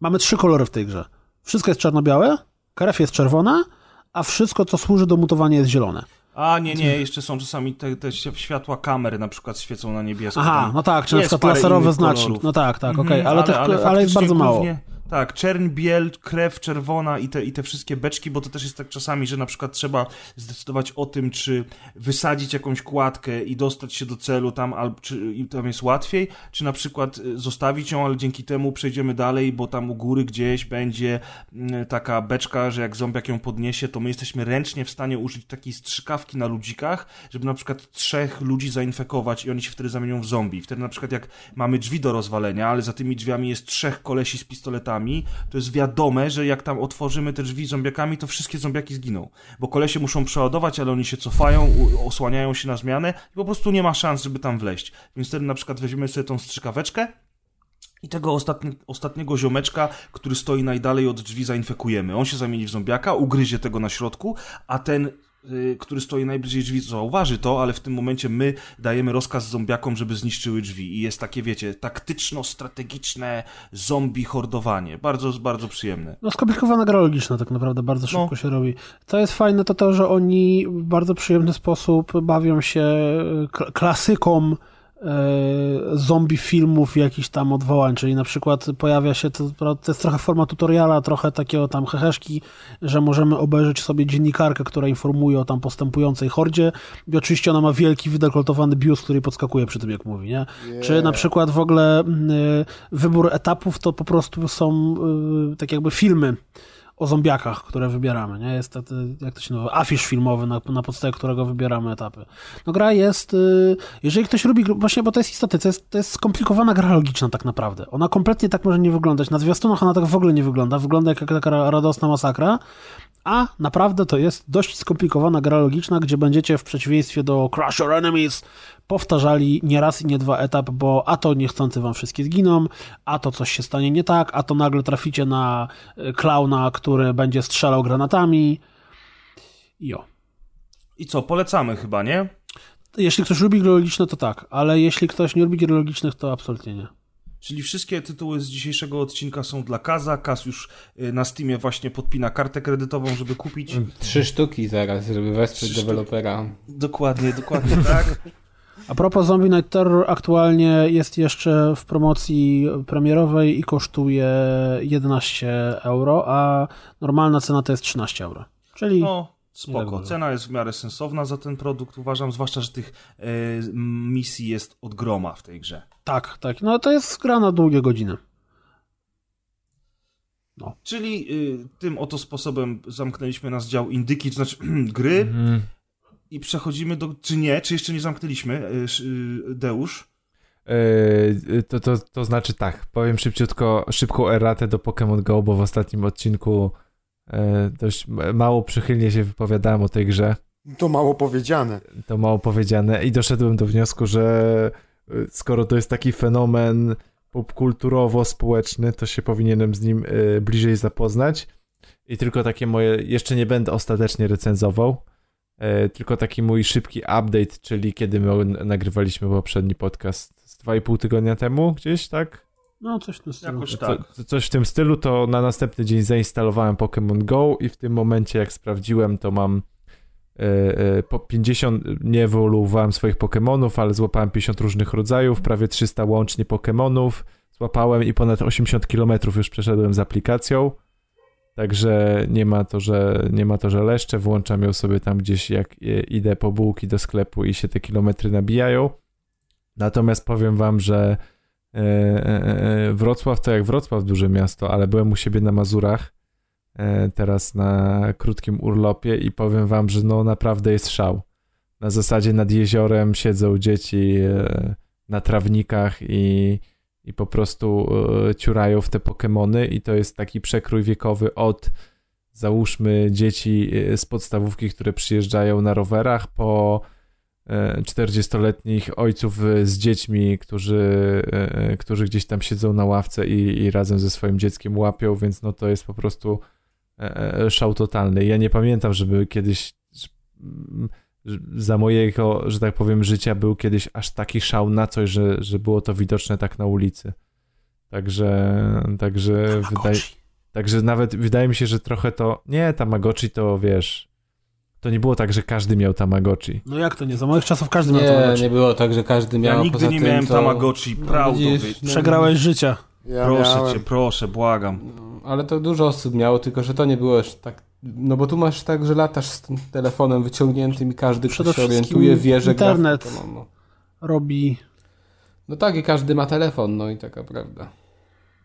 Speaker 5: mamy trzy kolory w tej grze. Wszystko jest czarno-białe, krew jest czerwona, a wszystko, co służy do mutowania, jest zielone.
Speaker 4: A nie, nie, jeszcze są czasami te, te światła kamery na przykład świecą na niebiesko.
Speaker 5: Aha, no tak, czy na
Speaker 4: jest
Speaker 5: przykład znaczki.
Speaker 4: kolorów.
Speaker 5: No tak, tak,
Speaker 4: Mhm,
Speaker 5: okej, ale, tych- ale, jest
Speaker 4: faktycznie
Speaker 5: bardzo mało.
Speaker 4: głównie- Tak, czerń, biel, krew czerwona i te, i te wszystkie beczki, bo to też jest tak czasami, że na przykład trzeba zdecydować o tym, czy wysadzić jakąś kładkę i dostać się do celu tam, albo czy tam jest łatwiej, czy na przykład y, zostawić ją, ale dzięki temu przejdziemy dalej, bo tam u góry gdzieś będzie mm, taka beczka, że jak zombiak ją podniesie, to my jesteśmy ręcznie w stanie użyć takiej strzykawki na ludzikach, żeby na przykład trzech ludzi zainfekować i oni się wtedy zamienią w zombie. Wtedy na przykład jak mamy drzwi do rozwalenia, ale za tymi drzwiami jest trzech kolesi z pistoletami, to jest wiadome, że jak tam otworzymy te drzwi zombiakami, to wszystkie zombiaki zginą. Bo kolesie muszą przeładować, ale oni się cofają, osłaniają się na zmianę i po prostu nie ma szans, żeby tam wleźć. Więc wtedy na przykład weźmiemy sobie tą strzykaweczkę, i tego ostatni, ostatniego ziomeczka, który stoi najdalej od drzwi, zainfekujemy. On się zamieni w zombiaka, ugryzie tego na środku, a ten, który stoi najbliżej drzwi, zauważy to, ale w tym momencie my dajemy rozkaz zombiakom, żeby zniszczyły drzwi. I jest takie, wiecie, taktyczno-strategiczne zombie hordowanie. Bardzo, bardzo przyjemne.
Speaker 5: No skomplikowana gra logiczna tak naprawdę, bardzo szybko
Speaker 4: No.
Speaker 5: się robi. To jest fajne to to, że oni w bardzo przyjemny sposób bawią się kl- klasyką zombie filmów jakichś tam odwołań, czyli na przykład pojawia się, to, to jest trochę forma tutoriala, trochę takiego tam heheszki, że możemy obejrzeć sobie dziennikarkę, która informuje o tam postępującej hordzie i oczywiście ona ma wielki wydekoltowany biust, który podskakuje przy tym jak mówi, nie? Czy na przykład w ogóle mm, y, wybór etapów to po prostu są y, tak jakby filmy o zombiakach, które wybieramy, nie? Jest to, jak to się nazywa, afisz filmowy, na, na podstawie którego wybieramy etapy. No gra jest, y, jeżeli ktoś lubi, właśnie, bo to jest istotne, to jest, to jest skomplikowana gra logiczna tak naprawdę. Ona kompletnie tak może nie wyglądać. Na zwiastunach ona tak w ogóle nie wygląda. Wygląda jak taka radosna masakra, a naprawdę to jest dość skomplikowana gra logiczna, gdzie będziecie w przeciwieństwie do Crush Your Enemies powtarzali nie raz i nie dwa etap, bo a to niechcący wam wszystkie zginą, a to coś się stanie nie tak, a to nagle traficie na y, klauna, który będzie strzelał granatami. Jo.
Speaker 4: I co, polecamy chyba, nie?
Speaker 5: Jeśli ktoś lubi gry logiczne, to tak, ale jeśli ktoś nie lubi gier logicznych, to absolutnie nie.
Speaker 4: Czyli wszystkie tytuły z dzisiejszego odcinka są dla Kaza. Kaz już y, na Steamie właśnie podpina kartę kredytową, żeby kupić.
Speaker 8: Trzy sztuki zaraz, żeby wesprzeć
Speaker 4: Trzy sztuki.
Speaker 8: dewelopera.
Speaker 4: Dokładnie, dokładnie tak.
Speaker 5: A propos Zombie Night Terror, aktualnie jest jeszcze w promocji premierowej i kosztuje 11 euro, a normalna cena to jest 13 euro. Czyli
Speaker 4: No, spoko. Cena jest w miarę sensowna za ten produkt, uważam, zwłaszcza, że tych e, misji jest od groma w tej grze.
Speaker 5: tak, tak. No to jest gra na długie godziny.
Speaker 4: Czyli y, tym oto sposobem zamknęliśmy nasz dział indyki, to znaczy gry
Speaker 1: Mhm.
Speaker 4: i przechodzimy do... Czy nie? Czy jeszcze nie zamknęliśmy? Y, sz- y, Deusz?
Speaker 1: Yy, to, to, to znaczy tak, powiem szybciutko, szybką erratę do Pokémon Go, bo w ostatnim odcinku dość mało przychylnie się wypowiadałem o tej grze.
Speaker 2: To mało powiedziane.
Speaker 1: To mało powiedziane i doszedłem do wniosku, że yy, skoro to jest taki fenomen popkulturowo-społeczny, to się powinienem z nim yy, bliżej zapoznać. I tylko takie moje, jeszcze nie będę ostatecznie recenzował, e, tylko taki mój szybki update, czyli kiedy my nagrywaliśmy poprzedni podcast z 2,5 tygodnia temu gdzieś, tak?
Speaker 5: No, coś w tym stylu.
Speaker 4: Jakoś tak.
Speaker 1: Co, coś w tym stylu, to na następny dzień zainstalowałem Pokémon Go i w tym momencie, jak sprawdziłem, to mam e, e, po 50, nie ewoluowałem swoich Pokémonów, ale złapałem 50 różnych rodzajów, prawie 300 łącznie Pokémonów złapałem i ponad 80 km już przeszedłem z aplikacją. Także nie ma to, że nie ma to, że leszcze, włączam ją sobie tam gdzieś jak idę po bułki do sklepu i się te kilometry nabijają. Natomiast powiem wam, że Wrocław to jak Wrocław duże miasto, ale byłem u siebie na Mazurach teraz na krótkim urlopie i powiem wam, że no naprawdę jest szał. Na zasadzie nad jeziorem siedzą dzieci na trawnikach i i po prostu e, ciurają w te Pokémony i to jest taki przekrój wiekowy od załóżmy dzieci e, z podstawówki, które przyjeżdżają na rowerach po 40-letnich e, ojców z dziećmi, którzy, którzy gdzieś tam siedzą na ławce i, i razem ze swoim dzieckiem łapią, więc no to jest po prostu szał totalny. Ja nie pamiętam, żeby kiedyś za mojego, że tak powiem, życia był kiedyś aż taki szał na coś, że, że było to widoczne tak na ulicy. Także, także wydaje, także nawet wydaje mi się, że trochę to, nie, Tamagotchi to wiesz, to nie było tak, że każdy miał Tamagotchi.
Speaker 5: No jak to nie? Za moich czasów każdy
Speaker 8: nie,
Speaker 5: miał Tamagotchi.
Speaker 8: Nie, było tak, że każdy miał.
Speaker 4: Ja nigdy nie
Speaker 8: tym,
Speaker 4: miałem
Speaker 8: to...
Speaker 4: Tamagotchi,
Speaker 8: no,
Speaker 4: prawda.
Speaker 8: widzisz, no,
Speaker 5: Przegrałeś życia.
Speaker 2: Ja
Speaker 4: proszę
Speaker 2: miałem.
Speaker 4: cię, proszę, błagam.
Speaker 8: Ale to dużo osób miało, tylko że to nie było już tak. No bo tu masz tak, że latasz z tym telefonem wyciągniętym i każdy, kto się orientuje, wie, że gra
Speaker 5: internet.
Speaker 8: Pokémon, no.
Speaker 5: Robi...
Speaker 8: no tak, i każdy ma telefon, no i taka prawda.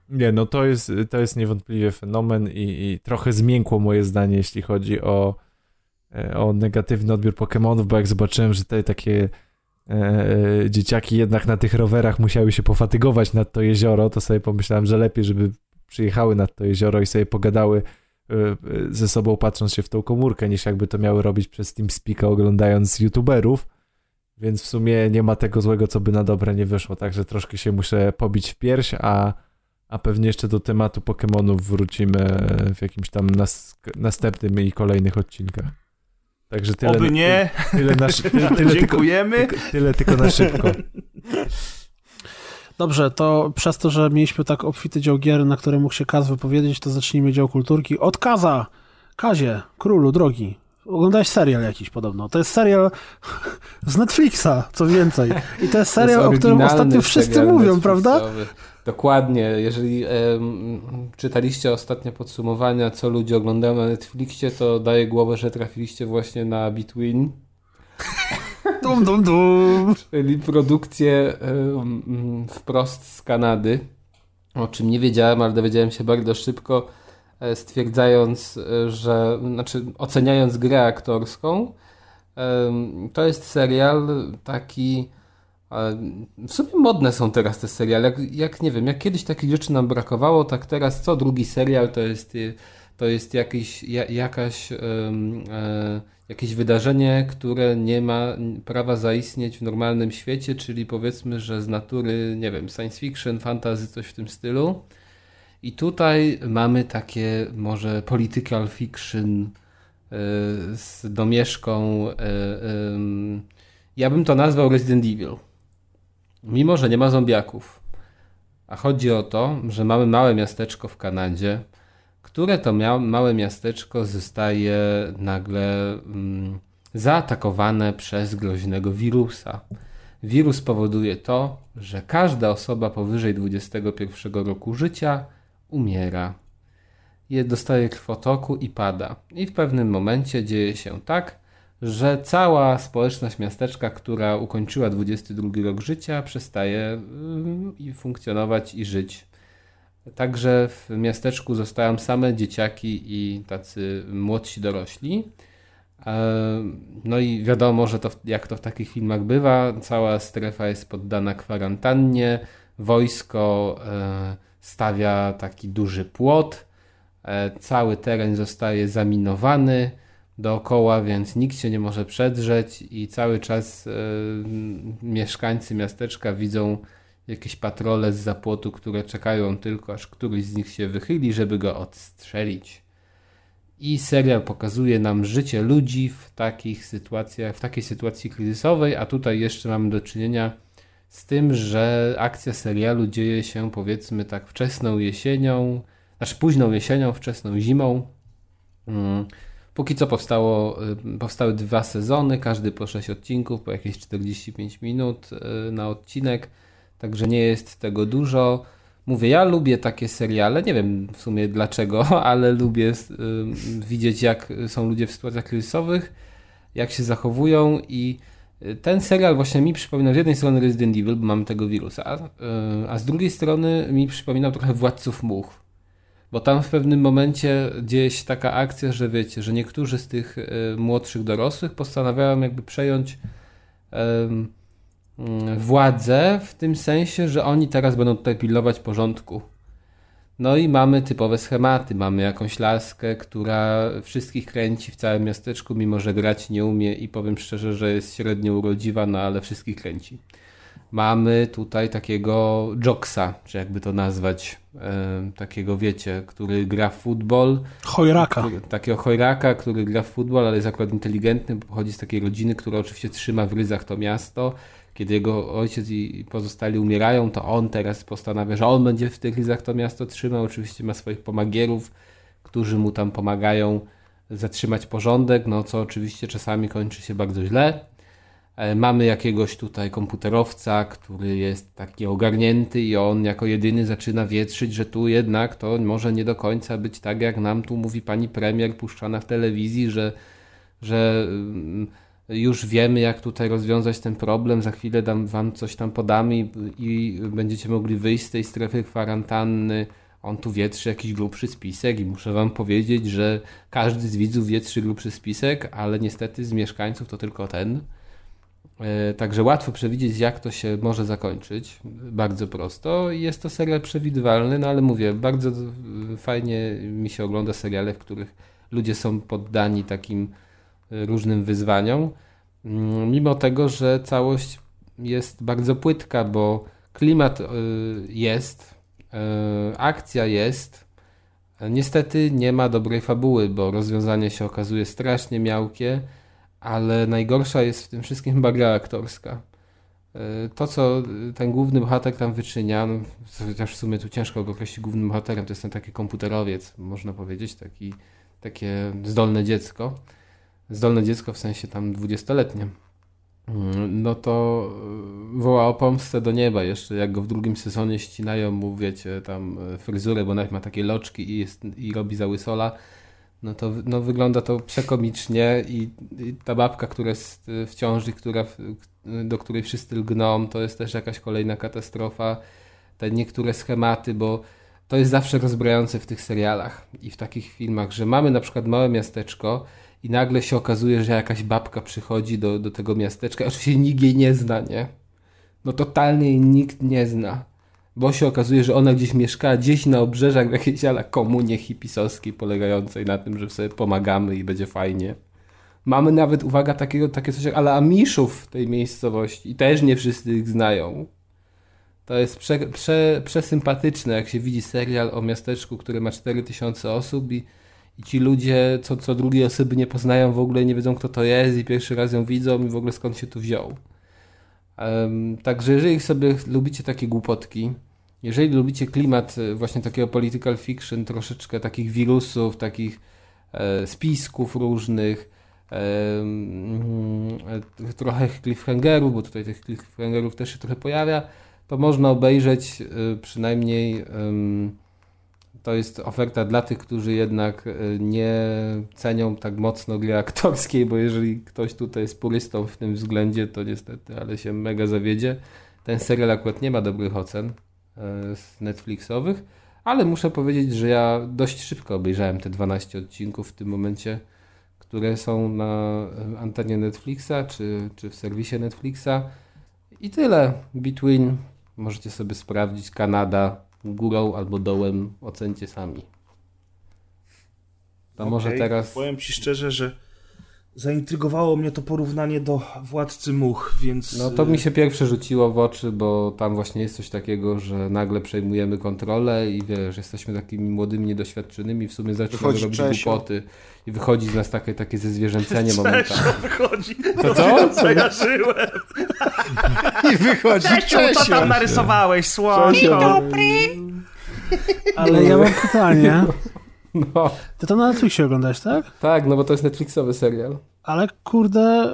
Speaker 1: Nie, no to jest, to jest niewątpliwie fenomen i, i trochę zmiękło moje zdanie, jeśli chodzi o, o negatywny odbiór Pokémonów, bo jak zobaczyłem, że te takie e, dzieciaki jednak na tych rowerach musiały się pofatygować nad to jezioro, to sobie pomyślałem, że lepiej, żeby przyjechały nad to jezioro i sobie pogadały e, ze sobą patrząc się w tą komórkę, niż jakby to miały robić przez TeamSpeaka oglądając youtuberów. Więc w sumie nie ma tego złego, co by na dobre nie wyszło, także troszkę się muszę pobić w pierś, a, a pewnie jeszcze do tematu Pokémonów wrócimy w jakimś tam nas, następnym i kolejnych odcinkach. Także tyle.
Speaker 4: Oby nie.
Speaker 1: Tyle, na, tyle, tyle,
Speaker 4: Dziękujemy.
Speaker 1: Tylko, tyle tylko na szybko.
Speaker 5: Dobrze, to przez to, że mieliśmy tak obfity dział gier, na które mógł się Kaz wypowiedzieć, to zacznijmy dział kulturki. Od Kaza! Kazie, królu, drogi. Oglądałeś serial jakiś podobno. To jest serial z Netflixa, co więcej. I to jest serial,
Speaker 8: To
Speaker 5: o
Speaker 8: jest
Speaker 5: którym
Speaker 8: oryginalny
Speaker 5: ostatnio wszyscy mówią, prawda?
Speaker 8: Dokładnie. Jeżeli czytaliście ostatnie podsumowania, co ludzie oglądają na Netflixie, to daję głowę, że trafiliście właśnie na Between,
Speaker 5: Dum, dum, dum.
Speaker 8: czyli produkcję wprost z Kanady, o czym nie wiedziałem, ale dowiedziałem się bardzo szybko, e, stwierdzając, że, znaczy oceniając grę aktorską, to jest serial taki ale w sumie modne są teraz te seriale. Jak, jak nie wiem, jak kiedyś takich rzeczy nam brakowało, tak teraz co drugi serial to jest, y, to jest jakiś, ja, jakaś, em, e, jakieś wydarzenie, które nie ma prawa zaistnieć w normalnym świecie, czyli powiedzmy, że z natury, nie wiem, science fiction, fantasy, coś w tym stylu. I tutaj mamy takie może political fiction y, z domieszką. y, ym, ja bym to nazwał Resident Evil. Mimo, że nie ma zombiaków. A chodzi o to, że mamy małe miasteczko w Kanadzie, które to małe miasteczko zostaje nagle mm, zaatakowane przez groźnego wirusa. Wirus powoduje to, że każda osoba powyżej 21 roku życia umiera. Je dostaje krwotoku i pada. I w pewnym momencie dzieje się tak, że cała społeczność miasteczka, która ukończyła 22 rok życia, przestaje y, funkcjonować i żyć. Także w miasteczku zostają same dzieciaki i tacy młodsi dorośli. E, No i wiadomo, że to jak to w takich filmach bywa, cała strefa jest poddana kwarantannie, wojsko e, stawia taki duży płot, e, cały teren zostaje zaminowany dookoła, więc nikt się nie może przedrzeć i cały czas e, mieszkańcy miasteczka widzą jakieś patrole z zapłotu, które czekają tylko aż któryś z nich się wychyli, żeby go odstrzelić. I serial pokazuje nam życie ludzi w takich sytuacjach, w takiej sytuacji kryzysowej, a tutaj jeszcze mamy do czynienia z tym, że akcja serialu dzieje się powiedzmy tak wczesną jesienią, znaczy późną jesienią, wczesną zimą. Mm. Póki co powstało, y, powstały dwa sezony, każdy po 6 odcinków, po jakieś 45 minut y, na odcinek, także nie jest tego dużo. Mówię, ja lubię takie seriale, nie wiem w sumie dlaczego, ale lubię y, widzieć jak są ludzie w sytuacjach kryzysowych, jak się zachowują i ten serial właśnie mi przypominał z jednej strony Resident Evil, bo mam tego wirusa, a z drugiej strony mi przypominał trochę Władców Much. Bo tam w pewnym momencie dzieje się taka akcja, że wiecie, że niektórzy z tych y, młodszych dorosłych postanawiają jakby przejąć y, władzę w tym sensie, że oni teraz będą tutaj pilnować porządku. No i mamy typowe schematy. Mamy jakąś laskę, która wszystkich kręci w całym miasteczku, mimo że grać nie umie i powiem szczerze, że jest średnio urodziwa, no ale wszystkich kręci mamy tutaj takiego Jocksa, czy jakby to nazwać, e, takiego wiecie, który gra w futbol.
Speaker 5: Chojraka.
Speaker 8: Który, takiego chojraka, który gra w futbol, ale jest akurat inteligentny, bo pochodzi z takiej rodziny, która oczywiście trzyma w ryzach to miasto. Kiedy jego ojciec i pozostali umierają, to on teraz postanawia, że on będzie w tych ryzach to miasto trzymał. Oczywiście ma swoich pomagierów, którzy mu tam pomagają zatrzymać porządek, no co oczywiście czasami kończy się bardzo źle. E, mamy jakiegoś tutaj komputerowca, który jest taki ogarnięty i on jako jedyny zaczyna wietrzyć, że tu jednak to może nie do końca być tak, jak nam tu mówi pani premier puszczana w telewizji, że, że mm, już wiemy, jak tutaj rozwiązać ten problem, za chwilę dam wam coś tam podamy i, i będziecie mogli wyjść z tej strefy kwarantanny. On tu wietrzy jakiś grubszy spisek i muszę wam powiedzieć, że każdy z widzów wietrzy grubszy spisek, ale niestety z mieszkańców to tylko ten. E, także łatwo przewidzieć, jak to się może zakończyć. Bardzo prosto. Jest to serial przewidywalny, no ale mówię, bardzo fajnie mi się ogląda seriale, w których ludzie są poddani takim e, różnym wyzwaniom. Mm, mimo tego, że całość jest bardzo płytka, bo klimat e, jest, akcja jest. Niestety nie ma dobrej fabuły, bo rozwiązanie się okazuje strasznie miałkie ale najgorsza jest w tym wszystkim chyba gra aktorska. E, to, co ten główny bohater tam wyczynia, no, chociaż w sumie tu ciężko go określić głównym bohaterem, to jest ten taki komputerowiec, można powiedzieć, taki, takie zdolne dziecko. Zdolne dziecko w sensie tam dwudziestoletnie. Mm, no to e, woła o pomstę do nieba jeszcze, jak go w drugim sezonie ścinają mu, wiecie, tam e, fryzurę, bo nawet ma takie loczki i, jest, i robi za łysola no to no, wygląda to przekomicznie i, i ta babka, która jest w ciąży, która, do której wszyscy lgną, to jest też jakaś kolejna katastrofa. Te niektóre schematy, bo to jest zawsze rozbrajające w tych serialach i w takich filmach, że mamy na przykład małe miasteczko i nagle się okazuje, że jakaś babka przychodzi do, do tego miasteczka, oczywiście nikt jej nie zna, nie? No totalnie jej nikt nie zna bo się okazuje, że ona gdzieś mieszkała, gdzieś na obrzeżach w jakiejś ala komunie hipisowskiej polegającej na tym, że sobie pomagamy i będzie fajnie. Mamy nawet, uwaga, takiego, takie coś jak ala Amiszów w tej miejscowości i też nie wszyscy ich znają. To jest prze, prze, przesympatyczne, jak się widzi serial o miasteczku, które ma 4000 osób i, i ci ludzie co, co drugie osoby nie poznają w ogóle, nie wiedzą kto to jest i pierwszy raz ją widzą i w ogóle skąd się tu wziął. Um, także jeżeli sobie lubicie takie głupotki, jeżeli lubicie klimat e, właśnie takiego political fiction, troszeczkę takich wirusów, takich e, spisków różnych, e, e, trochę cliffhangerów, bo tutaj tych cliffhangerów też się trochę pojawia, to można obejrzeć przynajmniej to jest oferta dla tych, którzy jednak nie cenią tak mocno gry aktorskiej, bo jeżeli ktoś tutaj jest purystą w tym względzie, to niestety, ale się mega zawiedzie. Ten serial akurat nie ma dobrych ocen. E, z Netflixowych, ale muszę powiedzieć, że ja dość szybko obejrzałem te 12 odcinków w tym momencie, które są na antenie Netflixa czy, czy w serwisie Netflixa. I tyle. Between możecie sobie sprawdzić. Kanada górą albo dołem. Ocencie sami. To okay. może teraz.
Speaker 4: Powiem ci szczerze, że zaintrygowało mnie to porównanie do Władcy Much, więc...
Speaker 8: No to
Speaker 4: y,
Speaker 8: mi się pierwsze rzuciło w oczy, bo tam właśnie jest coś takiego, że nagle przejmujemy kontrolę i wiesz, jesteśmy takimi młodymi, niedoświadczonymi, w sumie zaczynamy
Speaker 2: Wychodzi
Speaker 8: robić
Speaker 2: Czesio.
Speaker 8: głupoty i wychodzi z nas takie, takie zezwierzęcenie momentami.
Speaker 4: Czesio wychodzi.
Speaker 8: To co?
Speaker 4: Zajarzyłem.
Speaker 2: I wychodzi
Speaker 4: Czesiu, co
Speaker 2: Czesio.
Speaker 4: tam narysowałeś, słonko?
Speaker 5: Ale ja mam pytanie.
Speaker 8: No,
Speaker 5: Ty to na Netflixie oglądałeś, tak?
Speaker 8: tak, no bo to jest Netflixowy serial.
Speaker 5: Ale kurde,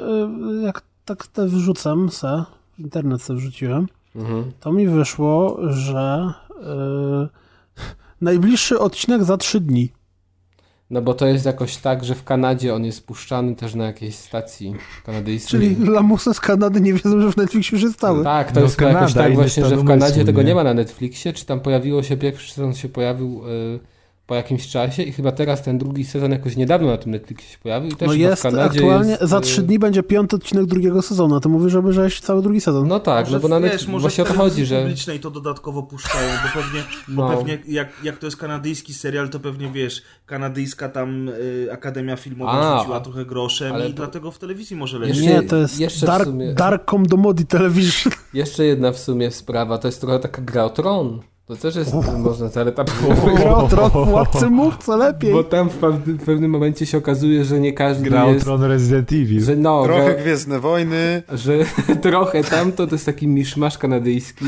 Speaker 5: y, jak tak te wrzucam se, w internet se wrzuciłem,
Speaker 8: Mhm.
Speaker 5: to mi wyszło, że y, najbliższy odcinek za trzy dni.
Speaker 8: No bo to jest jakoś tak, że w Kanadzie on jest puszczany też na jakiejś stacji kanadyjskiej.
Speaker 5: Czyli lamusy z Kanady nie wiedzą, że w Netflixie już jest cały.
Speaker 8: Tak, to
Speaker 1: No,
Speaker 8: jest chyba jakoś
Speaker 1: Kanada,
Speaker 8: tak właśnie, że w Kanadzie
Speaker 1: umysłu,
Speaker 8: tego
Speaker 1: nie?
Speaker 8: nie ma na Netflixie, czy tam pojawiło się, pierwszy sezon się pojawił y, po jakimś czasie i chyba teraz ten drugi sezon jakoś niedawno na tym Netflixie się pojawił i też
Speaker 5: No jest
Speaker 8: w Kanadzie
Speaker 5: aktualnie,
Speaker 8: jest,
Speaker 5: za
Speaker 8: y,
Speaker 5: trzy dni będzie piąty odcinek drugiego sezonu, a ty mówisz, że obejrzałeś cały drugi sezon.
Speaker 8: No tak,
Speaker 4: Może
Speaker 8: no bo na
Speaker 4: wiesz, może
Speaker 8: właśnie o
Speaker 4: w
Speaker 8: to chodzi, że...
Speaker 4: publicznej to dodatkowo puszczają, bo pewnie, bo
Speaker 8: No.
Speaker 4: pewnie jak, jak to jest kanadyjski serial, to pewnie wiesz, kanadyjska tam y, Akademia Filmowa
Speaker 8: A,
Speaker 4: rzuciła trochę groszem
Speaker 8: ale
Speaker 4: i
Speaker 8: to-
Speaker 4: dlatego w telewizji może leci.
Speaker 8: Jeszcze-
Speaker 5: nie, to jest
Speaker 8: jeszcze w
Speaker 5: Dark,
Speaker 8: sumie-
Speaker 5: Dark Comdomody Television.
Speaker 8: Jeszcze jedna w sumie sprawa, to jest trochę taka gra o tron. To też jest, można zaleta
Speaker 5: Gra o tron, władcy much, co lepiej.
Speaker 8: Bo tam w, pewnym- w pewnym momencie się okazuje, że nie każdy
Speaker 1: Gra o
Speaker 8: jest...
Speaker 1: tron Resident Evil.
Speaker 8: Że no,
Speaker 2: Trochę
Speaker 8: że,
Speaker 2: Gwiezdne Wojny.
Speaker 8: że trochę tamto to jest taki miszmasz kanadyjski.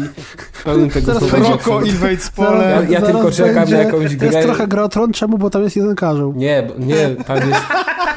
Speaker 8: Pełny tego
Speaker 5: Zaraz
Speaker 8: słowa
Speaker 5: będzie-
Speaker 2: Roko
Speaker 8: znaczenia.
Speaker 2: Invade
Speaker 8: Ja,
Speaker 2: Pole.
Speaker 8: ja tylko czekam na
Speaker 5: będzie-
Speaker 8: jakąś
Speaker 5: To
Speaker 8: grę.
Speaker 5: jest trochę gra o tron, czemu? Bo tam jest jeden karzeł.
Speaker 8: Nie, bo- nie, tam jest...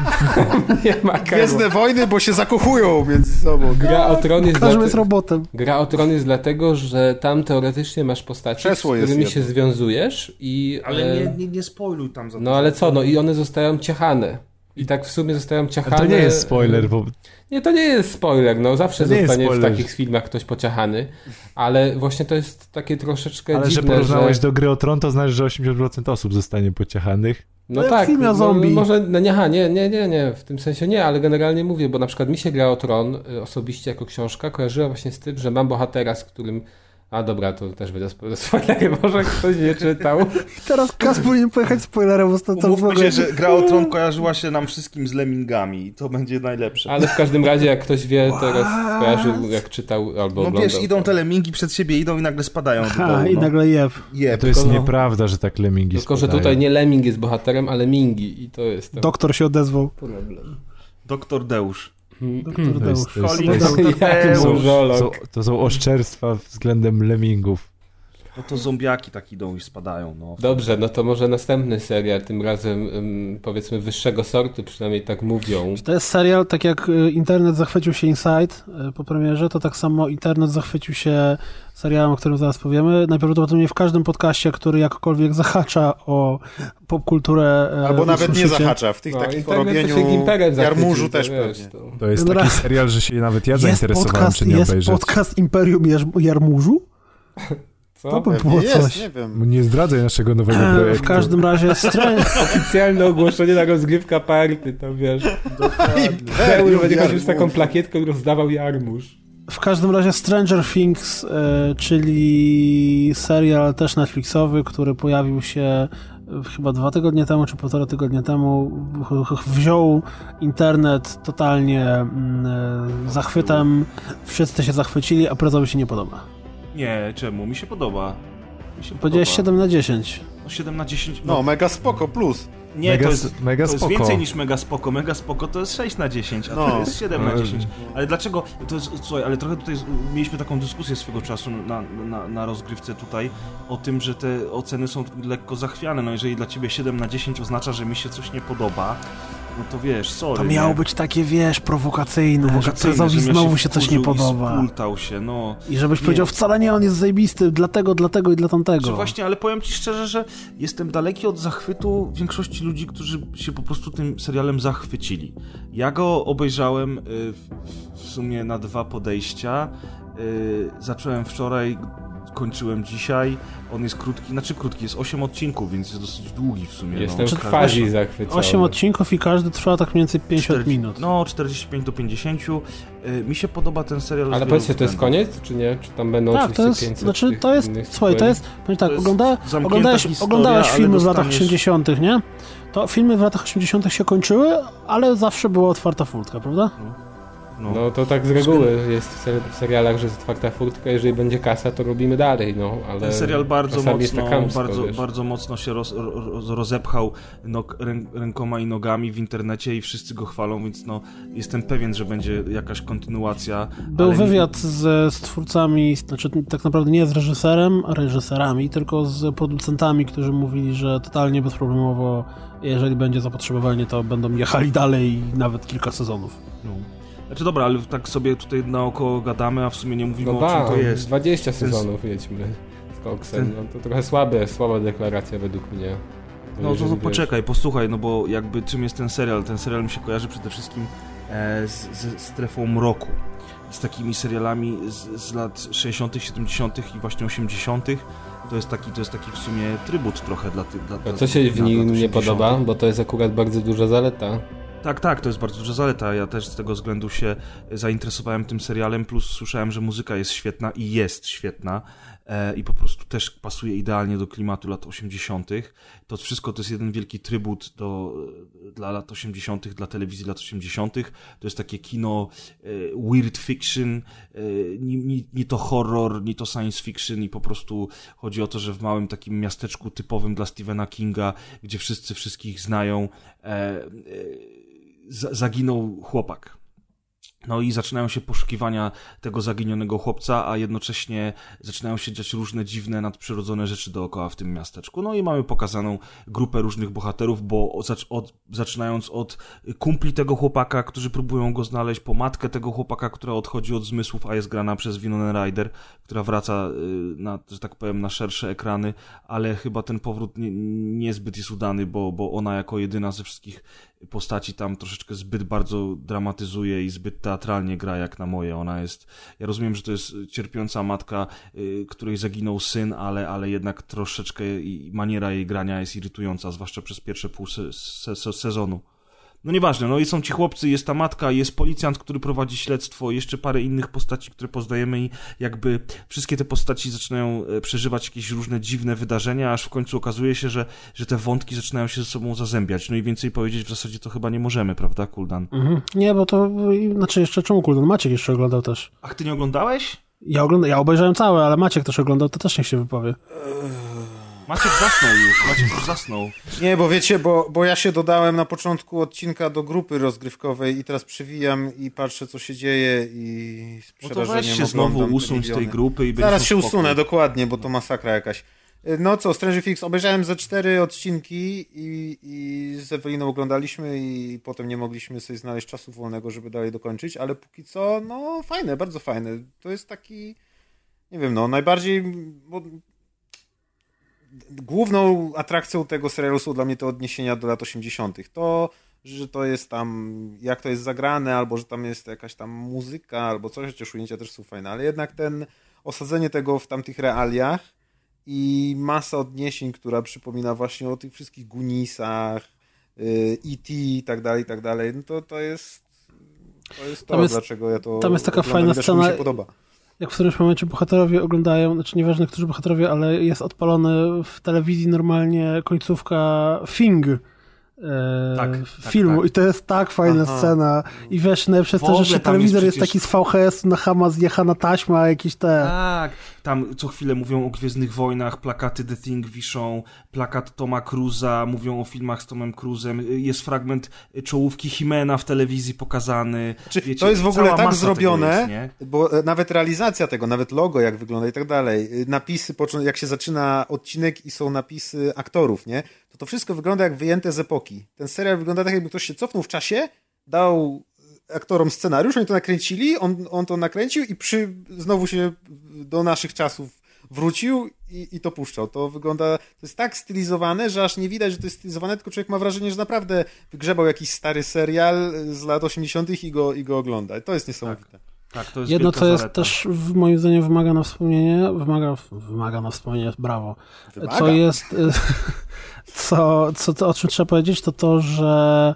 Speaker 8: nie ma karła.
Speaker 2: Gwiezdne Wojny, bo się zakochują między sobą.
Speaker 8: Gra o tron jest, dlate-
Speaker 5: jest robotem.
Speaker 8: Gra o tron jest dlatego, że tam teoretycznie masz postaci,
Speaker 2: Krzesło jest
Speaker 8: którymi
Speaker 2: jedno.
Speaker 8: się związujesz i...
Speaker 4: Ale
Speaker 8: e,
Speaker 4: nie, nie, nie spoiluj tam za
Speaker 8: No ale co, no i one zostają ciachane. I tak w sumie zostają
Speaker 1: Ale
Speaker 8: ciachane.
Speaker 1: to nie jest spoiler, bo
Speaker 8: Nie, to nie jest spoiler, no zawsze zostanie w takich filmach ktoś pociachany, ale właśnie to jest takie troszeczkę
Speaker 1: ale że
Speaker 8: dziwne,
Speaker 1: porównałeś
Speaker 8: że...
Speaker 1: do gry o tron, to znaczy, że 80% osób zostanie pociechanych.
Speaker 8: No
Speaker 5: jak
Speaker 8: tak, no,
Speaker 5: zombie.
Speaker 8: może, no nie, nie, nie, nie, nie, w tym sensie nie, ale generalnie mówię, bo na przykład mi się gra o Tron y, osobiście jako książka kojarzyła właśnie z tym, że mam bohatera, z którym a dobra, to też będę spo- spoilery, może ktoś nie czytał.
Speaker 5: Teraz Kas powinien pojechać spoilerem, bo to ogóle...
Speaker 4: się, że Gra o Tron kojarzyła się nam wszystkim z Lemmingami i to będzie najlepsze.
Speaker 8: Ale w każdym razie, jak ktoś wie, teraz kojarzył, jak czytał albo
Speaker 4: No
Speaker 8: oglądał.
Speaker 4: wiesz, idą te Lemmingi przed siebie, idą i nagle spadają do dołu.
Speaker 5: i
Speaker 4: No.
Speaker 5: nagle jeb.
Speaker 4: Jeb.
Speaker 1: To jest
Speaker 8: Tylko no-
Speaker 1: nieprawda, że tak lemingi
Speaker 8: Tylko, że
Speaker 1: spadają.
Speaker 8: tutaj nie Lemming jest bohaterem, ale Mingi i to jest
Speaker 5: Doktor się odezwał.
Speaker 8: problem.
Speaker 4: Doktor Deusz.
Speaker 5: Doktor
Speaker 1: To jest,
Speaker 5: Deusz.
Speaker 1: to jest, to jest,
Speaker 4: Doktor
Speaker 8: Jaki
Speaker 4: Deusz.
Speaker 1: są, to są oszczerstwa względem lemmingów.
Speaker 4: No to zombiaki tak idą i spadają, no.
Speaker 8: Dobrze, no to może następny serial, tym razem powiedzmy wyższego sortu, przynajmniej tak mówią.
Speaker 5: To jest serial, tak jak y, internet zachwycił się Inside y, po premierze, to tak samo internet zachwycił się serialem, o którym zaraz powiemy. Najprawdopodobniej w każdym podcaście, który jakkolwiek zahacza o popkulturę. e,
Speaker 2: Albo nawet nie zahacza. W tych
Speaker 8: No,
Speaker 2: takich porobieniu jarmużu
Speaker 8: to
Speaker 2: też
Speaker 8: wiesz,
Speaker 2: pewnie.
Speaker 8: to-
Speaker 1: To jest taki serial, że się nawet ja
Speaker 5: Jest
Speaker 1: zainteresowałem,
Speaker 5: podcast,
Speaker 1: czy nie
Speaker 5: jest
Speaker 1: obejrzeć.
Speaker 5: podcast Imperium Jar- Jarmużu?
Speaker 8: Co?
Speaker 5: To by było
Speaker 2: jest,
Speaker 5: coś.
Speaker 2: nie wiem.
Speaker 1: Nie zdradzaj naszego nowego projektu.
Speaker 5: W każdym razie Strange,
Speaker 8: Oficjalne ogłoszenie na rozgrywka party, to wiesz. Pełny będzie chodził z taką plakietką, rozdawał jarmuż.
Speaker 5: w każdym razie Stranger Things, e, czyli serial też Netflixowy, który pojawił się e, chyba dwa tygodnie temu, czy półtora tygodnia temu, wziął internet totalnie mm, e, zachwytem, wszyscy się zachwycili, a Prezowi się nie podoba.
Speaker 4: Nie, czemu? Mi się podoba. Mi się
Speaker 5: Powiedziałeś
Speaker 4: podoba.
Speaker 5: 7 na 10.
Speaker 4: No 7 na 10.
Speaker 2: No, mega spoko, plus.
Speaker 4: nie,
Speaker 1: mega
Speaker 4: to jest,
Speaker 1: mega
Speaker 4: to jest więcej niż mega spoko. Mega spoko to jest 6 na 10, a
Speaker 2: No.
Speaker 4: to jest 7 na
Speaker 1: No.
Speaker 4: 10. Ale dlaczego? To jest, słuchaj, ale trochę tutaj mieliśmy taką dyskusję swego czasu na, na, na rozgrywce tutaj o tym, że te oceny są lekko zachwiane. No jeżeli dla ciebie 7 na 10 oznacza, że mi się coś nie podoba, no to wiesz, sorry.
Speaker 5: To miało
Speaker 4: nie?
Speaker 5: być takie, wiesz, prowokacyjne, że
Speaker 4: Prowokacyjne,
Speaker 5: Prezowi
Speaker 4: ja
Speaker 5: znowu się coś nie
Speaker 4: i
Speaker 5: podoba.
Speaker 4: spultał się, no.
Speaker 5: I żebyś
Speaker 4: Nie.
Speaker 5: powiedział, wcale nie, on jest zajebisty, dlatego, dlatego i dla tamtego.
Speaker 4: Czy właśnie, ale powiem ci szczerze, że jestem daleki od zachwytu większości ludzi, którzy się po prostu tym serialem zachwycili. Ja go obejrzałem y, w, w sumie na dwa podejścia. Y, Zacząłem wczoraj kończyłem dzisiaj. On jest krótki, znaczy krótki, jest 8 odcinków, więc jest dosyć długi w sumie.
Speaker 8: Jestem
Speaker 4: no.
Speaker 8: w quasi zachwycony.
Speaker 5: 8 odcinków i każdy trwa tak mniej więcej 50
Speaker 4: 40
Speaker 5: minut.
Speaker 4: No, 45 do 50. Y, Mi się podoba ten serial. z
Speaker 8: Ale powiedzcie, to jest koniec, czy nie? Czy tam będą
Speaker 5: Tak, to jest,
Speaker 8: 500
Speaker 5: znaczy to jest, słuchaj, to jest, powiem tak,
Speaker 4: To jest
Speaker 5: ogląda, oglądałeś,
Speaker 4: historia,
Speaker 5: oglądałeś filmy w latach
Speaker 4: dostaniesz-
Speaker 5: 80., nie? To filmy w latach 80. się kończyły, ale zawsze była otwarta furtka, prawda?
Speaker 4: No.
Speaker 8: No to tak z reguły jest w, ser- w serialach, że jest otwarta furtka, jeżeli będzie kasa, to robimy dalej, no, ale
Speaker 4: Ten serial bardzo mocno,
Speaker 8: tak chamsko,
Speaker 4: bardzo,
Speaker 8: wiesz.
Speaker 4: bardzo mocno się roz, roz, rozepchał rę, rękoma i nogami w internecie i wszyscy go chwalą, więc no, jestem pewien, że będzie jakaś kontynuacja.
Speaker 5: Był
Speaker 4: nie-
Speaker 5: wywiad z, z twórcami, znaczy tak naprawdę nie z reżyserem, reżyserami, tylko z producentami, którzy mówili, że totalnie bezproblemowo, jeżeli będzie zapotrzebowanie, to będą jechali dalej nawet kilka sezonów.
Speaker 4: No. Znaczy dobra, ale tak sobie tutaj naokoło gadamy, a w sumie nie mówimy
Speaker 8: No
Speaker 4: o czym
Speaker 8: ba,
Speaker 4: to jest.
Speaker 8: 20
Speaker 4: To jest-
Speaker 8: sezonów jedźmy z koksem, no to trochę słabe, słaba deklaracja według mnie.
Speaker 4: No to, to poczekaj, posłuchaj, no bo jakby czym jest ten serial? Ten serial mi się kojarzy przede wszystkim e, z, ze strefą mroku. Z takimi serialami z, z lat 60., 70. i właśnie 80. To jest taki, to jest taki w sumie trybut trochę dla tych. Dla,
Speaker 8: A
Speaker 4: dla
Speaker 8: co się w nim nie
Speaker 4: 80..
Speaker 8: podoba? Bo to jest akurat bardzo duża zaleta.
Speaker 4: Tak, tak, to jest bardzo duża zaleta. Ja też z tego względu się zainteresowałem tym serialem, plus słyszałem, że muzyka jest świetna i jest świetna e, i po prostu też pasuje idealnie do klimatu lat 80. To wszystko to jest jeden wielki trybut do, dla lat 80., dla telewizji lat 80. To jest takie kino e, weird fiction, e, ni, ni, to horror, ni to science fiction i po prostu chodzi o to, że w małym takim miasteczku typowym dla Stephena Kinga, gdzie wszyscy wszystkich znają, e, e, zaginął chłopak. No i zaczynają się poszukiwania tego zaginionego chłopca, a jednocześnie zaczynają się dziać różne dziwne, nadprzyrodzone rzeczy dookoła w tym miasteczku. No i mamy pokazaną grupę różnych bohaterów, bo od, zaczynając od kumpli tego chłopaka, którzy próbują go znaleźć, po matkę tego chłopaka, która odchodzi od zmysłów, a jest grana przez Winona Ryder, która wraca y, na, że tak powiem, na szersze ekrany, ale chyba ten powrót nie, niezbyt jest udany, bo, bo ona jako jedyna ze wszystkich postaci tam troszeczkę zbyt bardzo dramatyzuje i zbyt teatralnie gra jak na moje. Ona jest, ja rozumiem, że to jest cierpiąca matka, y, której zaginął syn, ale, ale jednak troszeczkę maniera jej grania jest irytująca, zwłaszcza przez pierwsze pół se, se, sezonu. No nieważne, no i są ci chłopcy, jest ta matka, jest policjant, który prowadzi śledztwo, jeszcze parę innych postaci, które poznajemy i jakby wszystkie te postaci zaczynają e, przeżywać jakieś różne dziwne wydarzenia, aż w końcu okazuje się, że, że te wątki zaczynają się ze sobą zazębiać. No i więcej powiedzieć w zasadzie to chyba nie możemy, prawda, Kuldan?
Speaker 5: Mhm. Nie, bo to, znaczy jeszcze czemu Kuldan? Maciek jeszcze oglądał też.
Speaker 4: Ach, ty nie oglądałeś?
Speaker 5: Ja, ogląda, ja obejrzałem całe, ale Maciek też oglądał, to też niech się wypowie.
Speaker 4: Maciek zasnął już, Maciek już zasnął.
Speaker 2: Nie, bo wiecie, bo, bo ja się dodałem na początku odcinka do grupy rozgrywkowej i teraz przewijam i patrzę, co się dzieje i z
Speaker 4: No to weź się znowu usuń z tej grupy i
Speaker 2: Zaraz się
Speaker 4: spokój.
Speaker 2: usunę, dokładnie, bo to masakra jakaś. No co, Stranger Things, obejrzałem ze cztery odcinki i, i z Eweliną oglądaliśmy i potem nie mogliśmy sobie znaleźć czasu wolnego, żeby dalej dokończyć, ale póki co, no fajne, bardzo fajne. To jest taki, nie wiem, no najbardziej... Bo główną atrakcją tego serialu są dla mnie te odniesienia do lat 80. To, że to jest tam, jak to jest zagrane, albo że tam jest jakaś tam muzyka, albo coś, chociaż ujęcia też są fajne, ale jednak ten osadzenie tego w tamtych realiach i masa odniesień, która przypomina właśnie o tych wszystkich Gunisach, y, E.T. i tak dalej, i tak dalej, no to, to jest to jest to,
Speaker 5: jest-
Speaker 2: dlaczego ja to
Speaker 5: tam jest taka fajna scena-
Speaker 2: się podoba.
Speaker 5: Jak w którymś momencie bohaterowie oglądają, znaczy nieważne, którzy bohaterowie, ale jest odpalony w telewizji normalnie końcówka Thing. E,
Speaker 4: Tak,
Speaker 5: filmu
Speaker 4: tak.
Speaker 5: i to jest tak fajna
Speaker 2: Aha.
Speaker 5: scena i wiesz,
Speaker 4: W
Speaker 5: jest to, że telewizor
Speaker 4: jest
Speaker 5: jest,
Speaker 4: przecież-
Speaker 5: taki z VHS na Hama zjechana taśma, jakieś te
Speaker 4: Tak, tam co chwilę mówią o Gwiezdnych Wojnach, plakaty The Thing wiszą, plakat Toma Cruza, mówią o filmach z Tomem Cruzem, jest fragment czołówki Himena w telewizji pokazany.
Speaker 2: Czy
Speaker 4: Wiecie,
Speaker 2: to jest w ogóle tak zrobione,
Speaker 4: jest,
Speaker 2: bo e, nawet realizacja tego, nawet logo jak wygląda i tak dalej, y, napisy, jak się zaczyna odcinek i są napisy aktorów, nie? To to wszystko wygląda jak wyjęte z epoki. Ten serial wygląda tak, jakby ktoś się cofnął w czasie, dał aktorom scenariusz, oni to nakręcili, on, on to nakręcił i przy, znowu się do naszych czasów wrócił i, i to puszczał. To wygląda, to jest tak stylizowane, że aż nie widać, że to jest stylizowane, tylko człowiek ma wrażenie, że naprawdę wygrzebał jakiś stary serial z lat 80. i go, i go ogląda. To jest niesamowite.
Speaker 4: Tak, to jest
Speaker 5: Jedno, co jest
Speaker 4: zaleta.
Speaker 5: też w moim zdaniem wymaga na wspomnienie, wymaga, wymaga na wspomnienie, brawo.
Speaker 2: Wymaga.
Speaker 5: Co jest, co, co, to, o czym trzeba powiedzieć, to to, że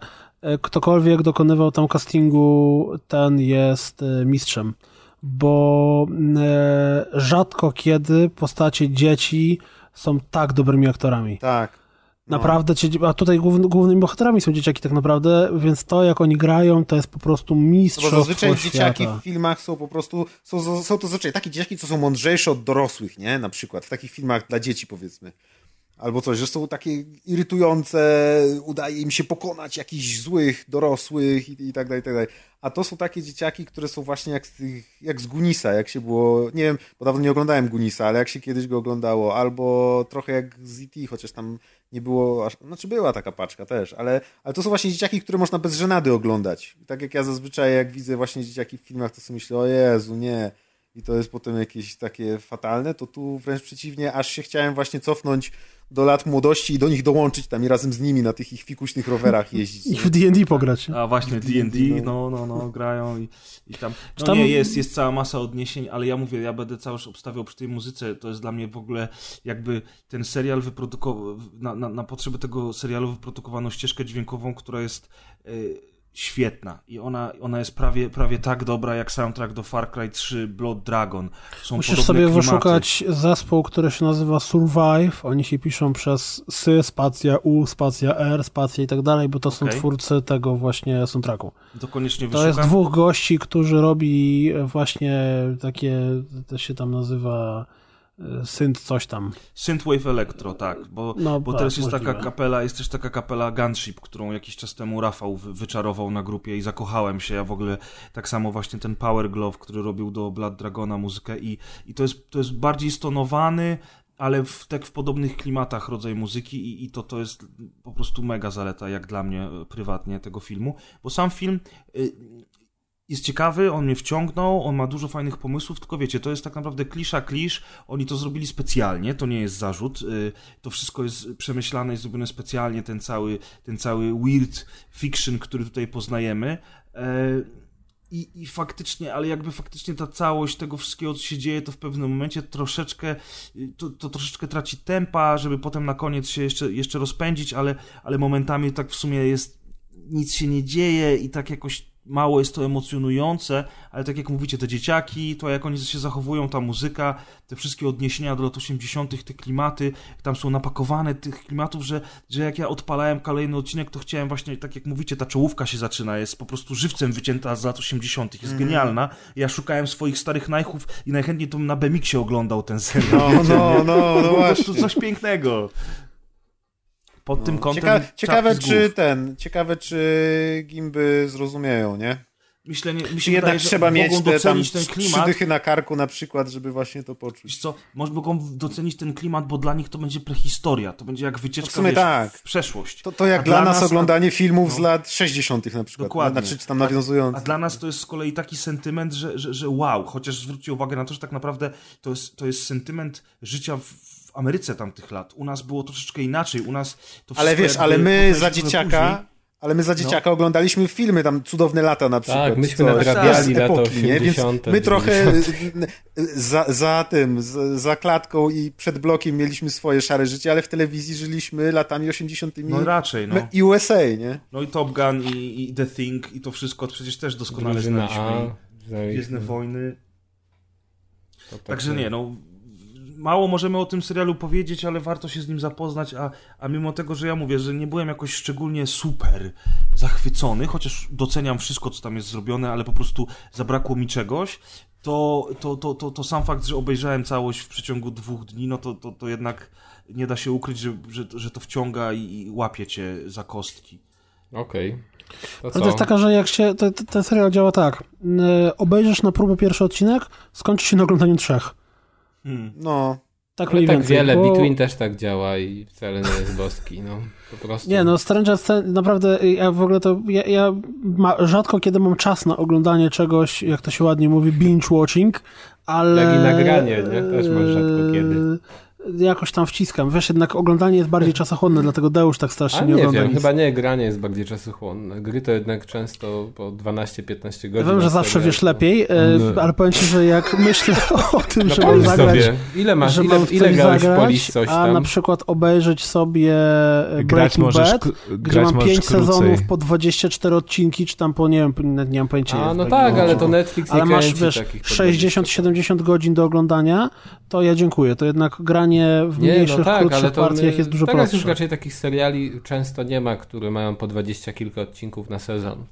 Speaker 5: ktokolwiek dokonywał tam castingu, ten jest e, mistrzem. Bo e, rzadko kiedy postacie dzieci są tak dobrymi aktorami.
Speaker 2: Tak. No.
Speaker 5: Naprawdę, a tutaj główny, głównymi bohaterami są dzieciaki tak naprawdę, więc to jak oni grają, to jest po prostu
Speaker 2: No bo
Speaker 5: mistrzostwo
Speaker 2: zazwyczaj dzieciaki
Speaker 5: świata.
Speaker 2: w filmach są po prostu, są, są to zazwyczaj takie dzieciaki, co są mądrzejsze od dorosłych, nie? Na przykład w takich filmach dla dzieci powiedzmy. Albo coś, że są takie irytujące, udaje im się pokonać jakichś złych dorosłych i, i tak dalej, i tak dalej. A to są takie dzieciaki, które są właśnie jak z, jak z Gunisa, jak się było, nie wiem, bo dawno nie oglądałem Gunisa, ale jak się kiedyś go oglądało, albo trochę jak z E.T., chociaż tam nie było, aż, znaczy była taka paczka też, ale, ale to są właśnie dzieciaki, które można bez żenady oglądać. Tak jak ja zazwyczaj, jak widzę właśnie dzieciaki w filmach, to sobie myślę, o Jezu, nie. I to jest potem jakieś takie fatalne, to tu wręcz przeciwnie, aż się chciałem właśnie cofnąć do lat młodości i do nich dołączyć tam i razem z nimi na tych ich fikuśnych rowerach jeździć.
Speaker 5: I w D&D pograć.
Speaker 4: A właśnie
Speaker 2: W
Speaker 4: D&D,
Speaker 2: D&D,
Speaker 4: no, no, no, grają i, i tam... No
Speaker 5: tam-
Speaker 4: nie, jest, jest cała masa odniesień, ale ja mówię, ja będę cały czas obstawiał przy tej muzyce, to jest dla mnie w ogóle jakby ten serial wyprodukował, na, na, na potrzeby tego serialu wyprodukowano ścieżkę dźwiękową, która jest y, świetna i ona, ona jest prawie, prawie tak dobra jak soundtrack do Far Cry 3 Blood Dragon. Są
Speaker 5: Musisz sobie
Speaker 4: klimaty.
Speaker 5: wyszukać zespół, który się nazywa Survive. Oni się piszą przez sy, spacja U, spacja R, spacja i tak dalej, bo to są
Speaker 4: Okej.
Speaker 5: twórcy tego właśnie soundtracku.
Speaker 4: To koniecznie
Speaker 5: To
Speaker 4: wyszukam.
Speaker 5: jest dwóch gości, którzy robi właśnie takie, to się tam nazywa synth coś tam.
Speaker 4: Synthwave Electro, tak, bo,
Speaker 5: No,
Speaker 4: bo
Speaker 5: tak,
Speaker 4: teraz jest
Speaker 5: możliwe.
Speaker 4: taka kapela, jest też taka kapela Gunship, którą jakiś czas temu Rafał wy- wyczarował na grupie i zakochałem się, ja w ogóle tak samo właśnie ten Power Glove, który robił do Blood Dragona muzykę i, i to, jest, to jest bardziej stonowany, ale w, tak w podobnych klimatach rodzaj muzyki i, i to, to jest po prostu mega zaleta, jak dla mnie e, prywatnie tego filmu, bo sam film y, jest ciekawy, on mnie wciągnął, on ma dużo fajnych pomysłów, tylko wiecie, to jest tak naprawdę klisza klisz, oni to zrobili specjalnie, to nie jest zarzut, y, to wszystko jest przemyślane i zrobione specjalnie, ten cały, ten cały weird fiction, który tutaj poznajemy. E, I, I faktycznie, ale jakby faktycznie ta całość tego wszystkiego, co się dzieje, to w pewnym momencie troszeczkę, y, to, to troszeczkę traci tempa, żeby potem na koniec się jeszcze, jeszcze rozpędzić, ale, ale momentami tak w sumie jest, nic się nie dzieje i tak jakoś mało jest to emocjonujące, ale tak jak mówicie, te dzieciaki, to jak oni się zachowują, ta muzyka, te wszystkie odniesienia do lat 80., te klimaty, tam są napakowane tych klimatów, że, że jak ja odpalałem kolejny odcinek, to chciałem właśnie, tak jak mówicie, ta czołówka się zaczyna, jest po prostu żywcem wycięta z lat 80., jest
Speaker 2: Mhm.
Speaker 4: genialna. Ja szukałem swoich starych najchów i najchętniej to bym na BMX-ie oglądał ten serial.
Speaker 2: No,
Speaker 4: wiecie,
Speaker 2: no, no, no
Speaker 4: prostu
Speaker 2: właśnie.
Speaker 4: coś pięknego. Pod tym kątem
Speaker 2: Cieka ciekawe,
Speaker 4: z
Speaker 2: czy ten, ciekawe, czy gimby zrozumieją, nie?
Speaker 4: Myślę, nie, mi
Speaker 2: Czy
Speaker 4: się
Speaker 2: jednak
Speaker 4: wydaje, że
Speaker 2: trzeba mieć te tam
Speaker 4: docenić ten
Speaker 2: trzy
Speaker 4: klimat.
Speaker 2: dychy na karku na przykład, żeby właśnie to poczuć.
Speaker 4: Wiesz co, może mogą docenić ten klimat, bo dla nich to będzie prehistoria, to będzie jak wycieczka
Speaker 2: W sumie
Speaker 4: wiesz,
Speaker 2: tak.
Speaker 4: w przeszłość.
Speaker 2: To, to jak
Speaker 4: A
Speaker 2: dla, nas
Speaker 4: na-
Speaker 2: oglądanie filmów z
Speaker 4: no.
Speaker 2: lat 60. na przykład.
Speaker 4: Dokładnie.
Speaker 2: Znaczy, czy tam nawiązując.
Speaker 4: A dla nas to jest z kolei taki sentyment, że, że, że wow, chociaż zwróćcie uwagę na to, że tak naprawdę to jest, to jest sentyment życia w, w Ameryce tamtych lat. U nas było troszeczkę inaczej, u nas to
Speaker 2: Ale
Speaker 4: wszystko
Speaker 2: wiesz, ale my za
Speaker 4: trochę
Speaker 2: dzieciaka,
Speaker 4: później.
Speaker 2: ale my za dzieciaka oglądaliśmy filmy, tam Cudowne lata na przykład.
Speaker 8: Tak, myśmy
Speaker 2: coś,
Speaker 8: nadrabiali lata
Speaker 2: epoki, nie? Więc
Speaker 8: 80.,
Speaker 2: my trochę
Speaker 8: 90.
Speaker 2: za, za tym, za, za klatką i przed blokiem mieliśmy swoje szare życie, ale w telewizji żyliśmy latami 80.
Speaker 4: No raczej, no.
Speaker 2: i USA, nie?
Speaker 4: No i Top Gun i, i The Thing i to wszystko przecież też doskonale
Speaker 8: Drużyna
Speaker 4: znaliśmy.
Speaker 8: A.
Speaker 4: Gwiezdne Wojny.
Speaker 8: To tak
Speaker 4: Także nie, no mało możemy o tym serialu powiedzieć, ale warto się z nim zapoznać, a, a mimo tego, że ja mówię, że nie byłem jakoś szczególnie super zachwycony, chociaż doceniam wszystko, co tam jest zrobione, ale po prostu zabrakło mi czegoś, to, to, to, to, to sam fakt, że obejrzałem całość w przeciągu dwóch dni, no to, to, to jednak nie da się ukryć, że, że, że to wciąga i, i łapie cię za kostki.
Speaker 8: Okej. To
Speaker 5: Ale to jest taka, że jak się, ten serial działa tak, y, obejrzysz na próbę pierwszy odcinek, skończy się na oglądaniu trzech.
Speaker 4: Hmm.
Speaker 2: No.
Speaker 5: Tak
Speaker 8: Ale
Speaker 5: mniej
Speaker 8: tak
Speaker 5: więcej.
Speaker 8: wiele,
Speaker 5: bo...
Speaker 8: Between też tak działa i wcale nie jest boski, no. Po prostu.
Speaker 5: Nie, no Stranger Things, naprawdę, ja w ogóle to, ja, ja ma, rzadko kiedy mam czas na oglądanie czegoś, jak to się ładnie mówi, binge watching, ale...
Speaker 8: Jak i nagranie, nie? Też masz rzadko kiedy.
Speaker 5: Jakoś tam wciskam. Wiesz, jednak oglądanie jest bardziej czasochłonne, dlatego Deusz tak strasznie
Speaker 8: A
Speaker 5: nie,
Speaker 8: nie
Speaker 5: ogląda
Speaker 8: wiem,
Speaker 5: nic.
Speaker 8: chyba nie, granie jest bardziej czasochłonne. Gry to jednak często po 12-15 godzin.
Speaker 5: Ja wiem, że zawsze wiesz lepiej, e,
Speaker 1: No.
Speaker 5: ale powiem ci, że jak myślę o tym,
Speaker 8: No
Speaker 5: że mam zagrać,
Speaker 8: sobie. Ile masz,
Speaker 5: że
Speaker 8: ile,
Speaker 5: mam
Speaker 8: ile
Speaker 5: coś
Speaker 8: grałeś
Speaker 5: zagrać,
Speaker 8: coś
Speaker 5: a
Speaker 8: tam?
Speaker 5: na przykład obejrzeć sobie e,
Speaker 1: Grać
Speaker 5: Breaking
Speaker 1: możesz,
Speaker 5: Bad, gdzie
Speaker 1: grać
Speaker 5: mam
Speaker 1: możesz
Speaker 5: 5
Speaker 1: krócej.
Speaker 5: sezonów po 24 odcinki, czy tam po, nie wiem, nie mam pojęcia.
Speaker 8: A, no
Speaker 5: to
Speaker 8: tak,
Speaker 5: będzie.
Speaker 8: ale to Netflix nie
Speaker 5: Ale masz, wiesz,
Speaker 8: takich po
Speaker 5: 60-70 godzin do oglądania, to ja dziękuję. To jednak granie w
Speaker 8: Nie,
Speaker 5: mniejszych,
Speaker 8: no tak,
Speaker 5: krótszych
Speaker 8: ale to
Speaker 5: partiach jest dużo
Speaker 8: teraz
Speaker 5: prostsze.
Speaker 8: już raczej takich seriali często nie ma, które mają po 20 kilka odcinków na sezon.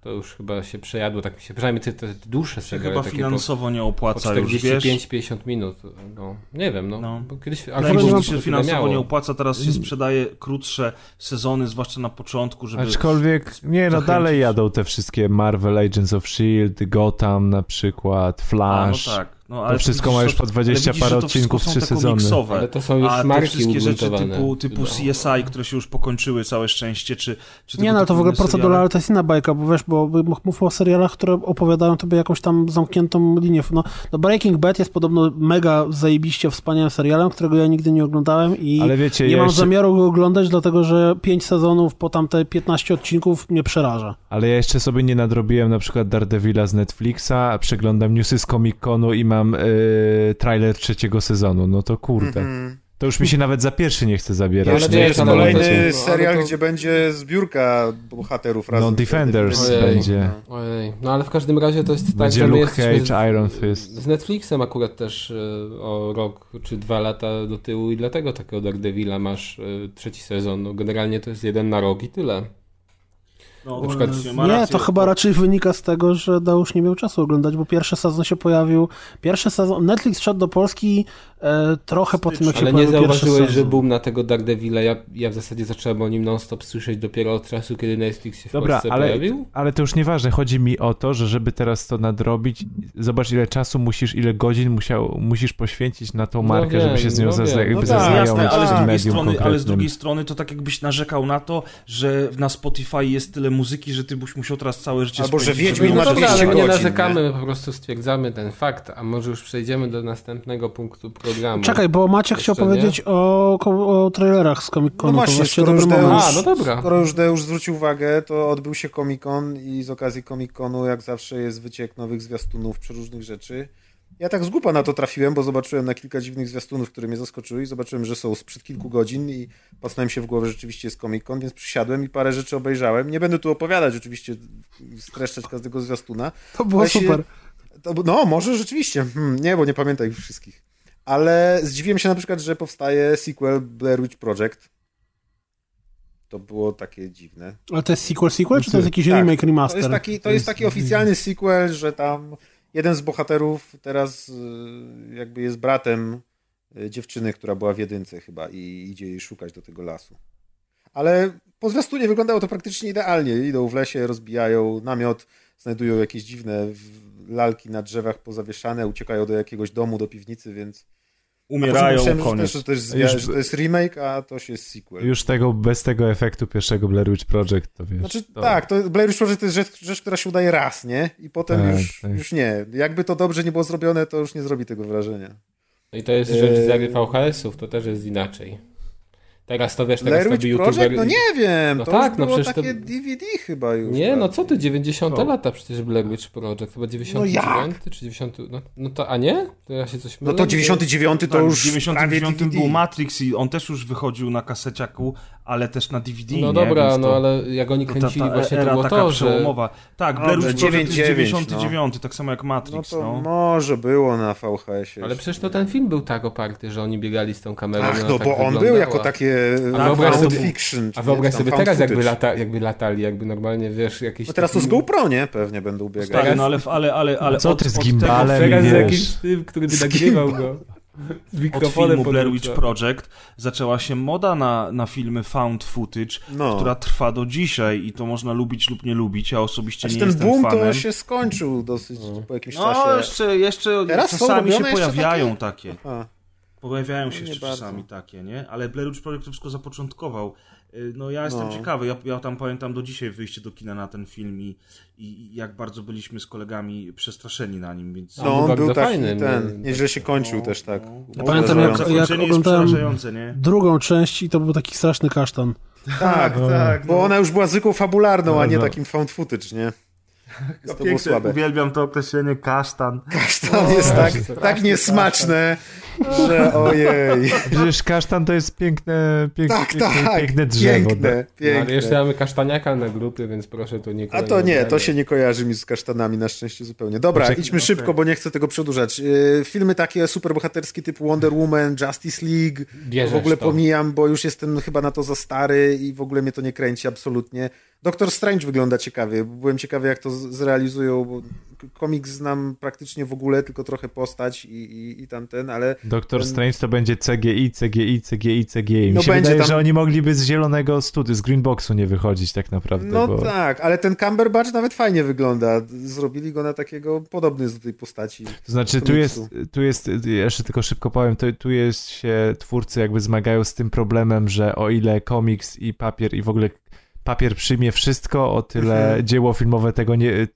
Speaker 8: To już chyba się przejadło, tak mi się, przynajmniej te, te dłuższe seriale,
Speaker 4: chyba
Speaker 8: takie
Speaker 4: finansowo nie
Speaker 8: po, po
Speaker 4: opłaca już, wiesz?
Speaker 8: 45-50 minut. No, nie wiem, no,
Speaker 4: No.
Speaker 8: bo kiedyś...
Speaker 4: Mi się, finansowo
Speaker 8: miało.
Speaker 4: nie opłaca, teraz się sprzedaje krótsze sezony, zwłaszcza na początku, żeby...
Speaker 1: Aczkolwiek, nie no, dalej jadą te wszystkie Marvel Agents of S.H.I.E.L.D., Gotham na przykład,
Speaker 4: A,
Speaker 1: Flash.
Speaker 4: no tak. No,
Speaker 1: To wszystko
Speaker 4: widzisz,
Speaker 1: ma już po 20
Speaker 4: ale widzisz,
Speaker 1: parę odcinków, trzy
Speaker 4: te
Speaker 1: sezony.
Speaker 8: Ale to są już
Speaker 4: A te
Speaker 8: marki
Speaker 4: wszystkie rzeczy typu, typu
Speaker 8: No.
Speaker 4: CSI, które się już pokończyły, całe szczęście, czy, czy
Speaker 5: Nie, no to w ogóle
Speaker 4: seriale.
Speaker 5: proceduralne to jest inna bajka, bo wiesz, bo mówmy o serialach, które opowiadają tobie jakąś tam zamkniętą linię. No, no Breaking Bad jest podobno mega zajebiście wspaniałym serialem, którego ja nigdy nie oglądałem i
Speaker 1: Ale wiecie,
Speaker 5: nie
Speaker 1: ja
Speaker 5: mam
Speaker 1: jeszcze-
Speaker 5: zamiaru go oglądać, dlatego że 5 sezonów po tamte 15 odcinków mnie przeraża.
Speaker 1: Ale ja jeszcze sobie nie nadrobiłem na przykład Daredevila z Netflixa, a przeglądam newsy z Comic-Conu i mam yy, trailer trzeciego sezonu. No to kurde.
Speaker 2: Mhm.
Speaker 1: To już mi się nawet za pierwszy nie chce zabierać.
Speaker 8: wiesz,
Speaker 2: jest
Speaker 8: ale
Speaker 2: kolejny
Speaker 8: to- no,
Speaker 2: serial,
Speaker 8: to-
Speaker 2: gdzie będzie zbiórka bohaterów razem.
Speaker 1: No, Defenders
Speaker 2: wtedy.
Speaker 1: będzie.
Speaker 2: No.
Speaker 8: Ojej, no ale w każdym razie to jest tak,
Speaker 1: Będzie
Speaker 8: że my
Speaker 1: Luke Cage,
Speaker 8: z,
Speaker 1: Iron Fist.
Speaker 8: z Netflixem akurat też e, o rok czy dwa lata do tyłu i dlatego takiego Daredevila masz e, trzeci sezon. No, generalnie to jest jeden na rok i tyle.
Speaker 4: No,
Speaker 8: Na przykład-
Speaker 4: ma
Speaker 5: Nie,
Speaker 4: rację.
Speaker 5: to chyba raczej wynika z tego, że Deusz nie miał czasu oglądać, bo pierwszy sezon się pojawił, pierwszy sezon, Netflix szedł do Polski e, trochę po tym, jak się
Speaker 8: Ale nie zauważyłeś, że boom na tego Daredevila, ja, ja w zasadzie zacząłem o nim non-stop słyszeć dopiero od czasu, kiedy Netflix się w
Speaker 1: Dobra,
Speaker 8: Polsce
Speaker 1: ale,
Speaker 8: pojawił?
Speaker 1: ale to już nieważne. Chodzi mi o to, że żeby teraz to nadrobić, zobacz ile czasu musisz, ile godzin musiał, musisz poświęcić na tą
Speaker 8: No
Speaker 1: markę,
Speaker 8: wiem,
Speaker 1: żeby się z nią
Speaker 8: no
Speaker 1: zazna-
Speaker 8: No
Speaker 4: No
Speaker 1: zaznajomić
Speaker 4: jasne, ale z drugiej, strony, ale z drugiej strony to tak jakbyś narzekał na to, że na Spotify jest tyle muzyki, że ty byś musiał teraz całe życie
Speaker 2: Albo, że Wiedźmin
Speaker 8: No
Speaker 2: ma
Speaker 8: dobra,
Speaker 2: 200
Speaker 8: ale nie
Speaker 2: godzin,
Speaker 8: narzekamy, my po prostu stwierdzamy ten fakt, a może już przejdziemy do następnego punktu programu.
Speaker 5: Czekaj, bo Maciek
Speaker 8: Jeszcze
Speaker 5: chciał
Speaker 8: nie?
Speaker 5: powiedzieć o, o trailerach z Comic
Speaker 2: No
Speaker 5: Conu, to
Speaker 2: właśnie, skoro już. Deusz,
Speaker 8: A, no dobra.
Speaker 2: skoro już Deusz zwrócił uwagę, to odbył się Comic Con i z okazji Comic Conu jak zawsze jest wyciek nowych zwiastunów, przeróżnych rzeczy. Ja tak z głupa na to trafiłem, bo zobaczyłem na kilka dziwnych zwiastunów, które mnie zaskoczyły i zobaczyłem, że są sprzed kilku godzin i pasnąłem się w głowę, że rzeczywiście jest Comic Con, więc przysiadłem i parę rzeczy obejrzałem. Nie będę tu opowiadać oczywiście, streszczać każdego zwiastuna.
Speaker 5: To było
Speaker 2: się-
Speaker 5: super.
Speaker 2: To, no, może rzeczywiście. Hmm, nie, bo nie pamiętam ich wszystkich. Ale zdziwiłem się na przykład, że powstaje sequel Blair Witch Project. To było takie dziwne.
Speaker 5: Ale to jest sequel, sequel, czy to jest jakiś
Speaker 2: Tak,
Speaker 5: remake,
Speaker 2: To
Speaker 5: remaster?
Speaker 2: jest taki, to jest taki oficjalny sequel, że tam jeden z bohaterów teraz y, jakby jest bratem y, dziewczyny, która była w jedynce chyba i idzie jej szukać do tego lasu. Ale po zwiastunie wyglądało to praktycznie idealnie. Idą w lesie, rozbijają namiot, znajdują jakieś dziwne lalki na drzewach pozawieszane, uciekają do jakiegoś domu, do piwnicy, więc...
Speaker 4: Umierają,
Speaker 2: Myślałem, że,
Speaker 4: koniec.
Speaker 2: że, to jest,
Speaker 1: Już-
Speaker 2: że to jest remake, a to się jest sequel.
Speaker 1: Już tego, bez tego efektu pierwszego Blair Witch Project, to wiesz.
Speaker 2: Znaczy
Speaker 1: to...
Speaker 2: tak, to Blair Witch Project to jest rzecz, rzecz, która się udaje raz, nie? I potem
Speaker 1: Tak,
Speaker 2: już,
Speaker 1: tak.
Speaker 2: już nie. Jakby to dobrze nie było zrobione, to już nie zrobi tego wrażenia.
Speaker 8: No i to jest rzecz z ery
Speaker 2: Eee.
Speaker 8: VHS-ów, to też jest inaczej. Teraz to wiesz, teraz
Speaker 2: Blair
Speaker 8: to
Speaker 2: Witch Project? No nie wiem,
Speaker 8: No
Speaker 2: to
Speaker 8: tak,
Speaker 2: już
Speaker 8: no
Speaker 2: było
Speaker 8: przecież to-
Speaker 2: takie DVD chyba już.
Speaker 8: Nie, no
Speaker 2: bardziej.
Speaker 8: co ty, 90
Speaker 2: Co?
Speaker 8: lata przecież Blair Witch Project, chyba 99
Speaker 2: jak?
Speaker 8: czy 90... No, no to, a nie? To ja się coś mylę?
Speaker 2: No to 99 to
Speaker 4: Tak,
Speaker 2: już
Speaker 4: w 99
Speaker 2: prawie DVD.
Speaker 4: był Matrix i on też już wychodził na kaseciaku, ale też na DVD,
Speaker 8: No
Speaker 4: nie?
Speaker 8: dobra,
Speaker 4: Więc
Speaker 8: no
Speaker 4: to-
Speaker 8: ale jak oni
Speaker 4: to ta-
Speaker 8: kręcili
Speaker 4: ta
Speaker 8: właśnie to było
Speaker 4: taka
Speaker 8: to, że...
Speaker 4: przełomowa. Tak, Blair Witch Project jest
Speaker 2: 99,
Speaker 4: 99, tak samo jak
Speaker 2: No
Speaker 4: Matrix,
Speaker 2: to
Speaker 4: no.
Speaker 2: może było na VHS-ie.
Speaker 8: Ale przecież to ten film był tak oparty, że oni biegali z tą kamerą.
Speaker 2: Ach, no
Speaker 8: tak
Speaker 2: bo on
Speaker 8: wyglądała.
Speaker 2: był jako takie
Speaker 8: A wyobraź
Speaker 2: found
Speaker 8: sobie-
Speaker 2: fiction.
Speaker 8: A wyobraź sobie teraz, jakby, lata, jakby latali, jakby normalnie, wiesz, jakieś...
Speaker 2: No teraz to z
Speaker 8: taki-
Speaker 2: GoPro, nie? Pewnie będą biegać.
Speaker 4: Stary, no ale, ale, ale, ale
Speaker 1: Co
Speaker 4: od,
Speaker 1: ty z
Speaker 4: od
Speaker 1: gimbalem
Speaker 8: Teraz z jakimś tym, który by nagrywał go. Z
Speaker 4: od
Speaker 8: mikrofonem
Speaker 4: filmu
Speaker 8: pod
Speaker 4: Blair. Witch Project zaczęła się moda na, na filmy found footage,
Speaker 2: No.
Speaker 4: która trwa do dzisiaj i to można lubić lub nie lubić. Ja osobiście
Speaker 2: Znaczy
Speaker 4: nie
Speaker 2: ten
Speaker 4: jestem
Speaker 2: boom
Speaker 4: fanem.
Speaker 2: to się skończył dosyć po jakimś
Speaker 4: No,
Speaker 2: czasie.
Speaker 4: jeszcze, jeszcze
Speaker 2: Teraz
Speaker 4: czasami się pojawiają
Speaker 2: takie?
Speaker 4: takie. Pojawiają się
Speaker 2: Nie
Speaker 4: jeszcze
Speaker 2: bardzo.
Speaker 4: czasami takie, nie? Ale Blair Witch Project to wszystko zapoczątkował. Y, No ja jestem
Speaker 2: No.
Speaker 4: ciekawy, ja, ja tam pamiętam do dzisiaj wyjście do kina na ten film i, i jak bardzo byliśmy z kolegami przestraszeni na nim, więc...
Speaker 2: No on był taki
Speaker 8: fajny,
Speaker 2: ten,
Speaker 8: nie?
Speaker 2: nieźle się kończył też tak.
Speaker 4: No,
Speaker 5: pamiętam,
Speaker 4: no,
Speaker 5: jak- jak oglądałem-
Speaker 4: przerażające, nie?
Speaker 5: Drugą część i to był taki straszny kasztan.
Speaker 2: Tak, tak, bo ona już była zwykłą fabularną, a nie
Speaker 1: No.
Speaker 2: takim found footage, nie? To było
Speaker 4: Piękne,
Speaker 2: słabe.
Speaker 4: Uwielbiam to określenie kasztan.
Speaker 2: To jest tak, tak niesmaczne, że ojej.
Speaker 1: Przecież kasztan to jest piękne, piękne,
Speaker 2: Tak,
Speaker 1: piękne,
Speaker 2: tak.
Speaker 1: piękne drzewo.
Speaker 2: Piękne,
Speaker 8: No, ale jeszcze
Speaker 2: piękne.
Speaker 8: mamy kasztaniaka na grupie, więc proszę tu nie
Speaker 2: A to nie, to się nie kojarzy mi z kasztanami na szczęście zupełnie. Dobra,
Speaker 1: Poczekaj,
Speaker 2: idźmy szybko, bo nie chcę tego przedłużać. Yy, Filmy takie superbohaterskie typu Wonder Woman, Justice League,
Speaker 8: Bierzesz
Speaker 2: w ogóle
Speaker 8: to.
Speaker 2: pomijam, bo już jestem chyba na to za stary i w ogóle mnie to nie kręci absolutnie. Doctor Strange wygląda ciekawie. Byłem ciekawy, jak to zrealizują, bo komiks znam praktycznie w ogóle, tylko trochę postać i, i, i tamten, ale
Speaker 1: Doktor Strange to będzie CGI, CGI, CGI, CGI. Mi
Speaker 2: No
Speaker 1: się
Speaker 2: będzie
Speaker 1: wydaje,
Speaker 2: tam-
Speaker 1: że oni mogliby z zielonego studiu, z Greenboxu nie wychodzić tak naprawdę,
Speaker 2: no
Speaker 1: bo...
Speaker 2: tak, ale ten Cumberbatch nawet fajnie wygląda. Zrobili go na takiego, podobny do tej postaci.
Speaker 1: To znaczy, tu jest, tu jest, jeszcze tylko szybko powiem, tu, tu jest się, twórcy jakby zmagają z tym problemem, że o ile komiks i papier i w ogóle papier przyjmie wszystko, o tyle
Speaker 2: Mhm.
Speaker 1: dzieło filmowe tego nie,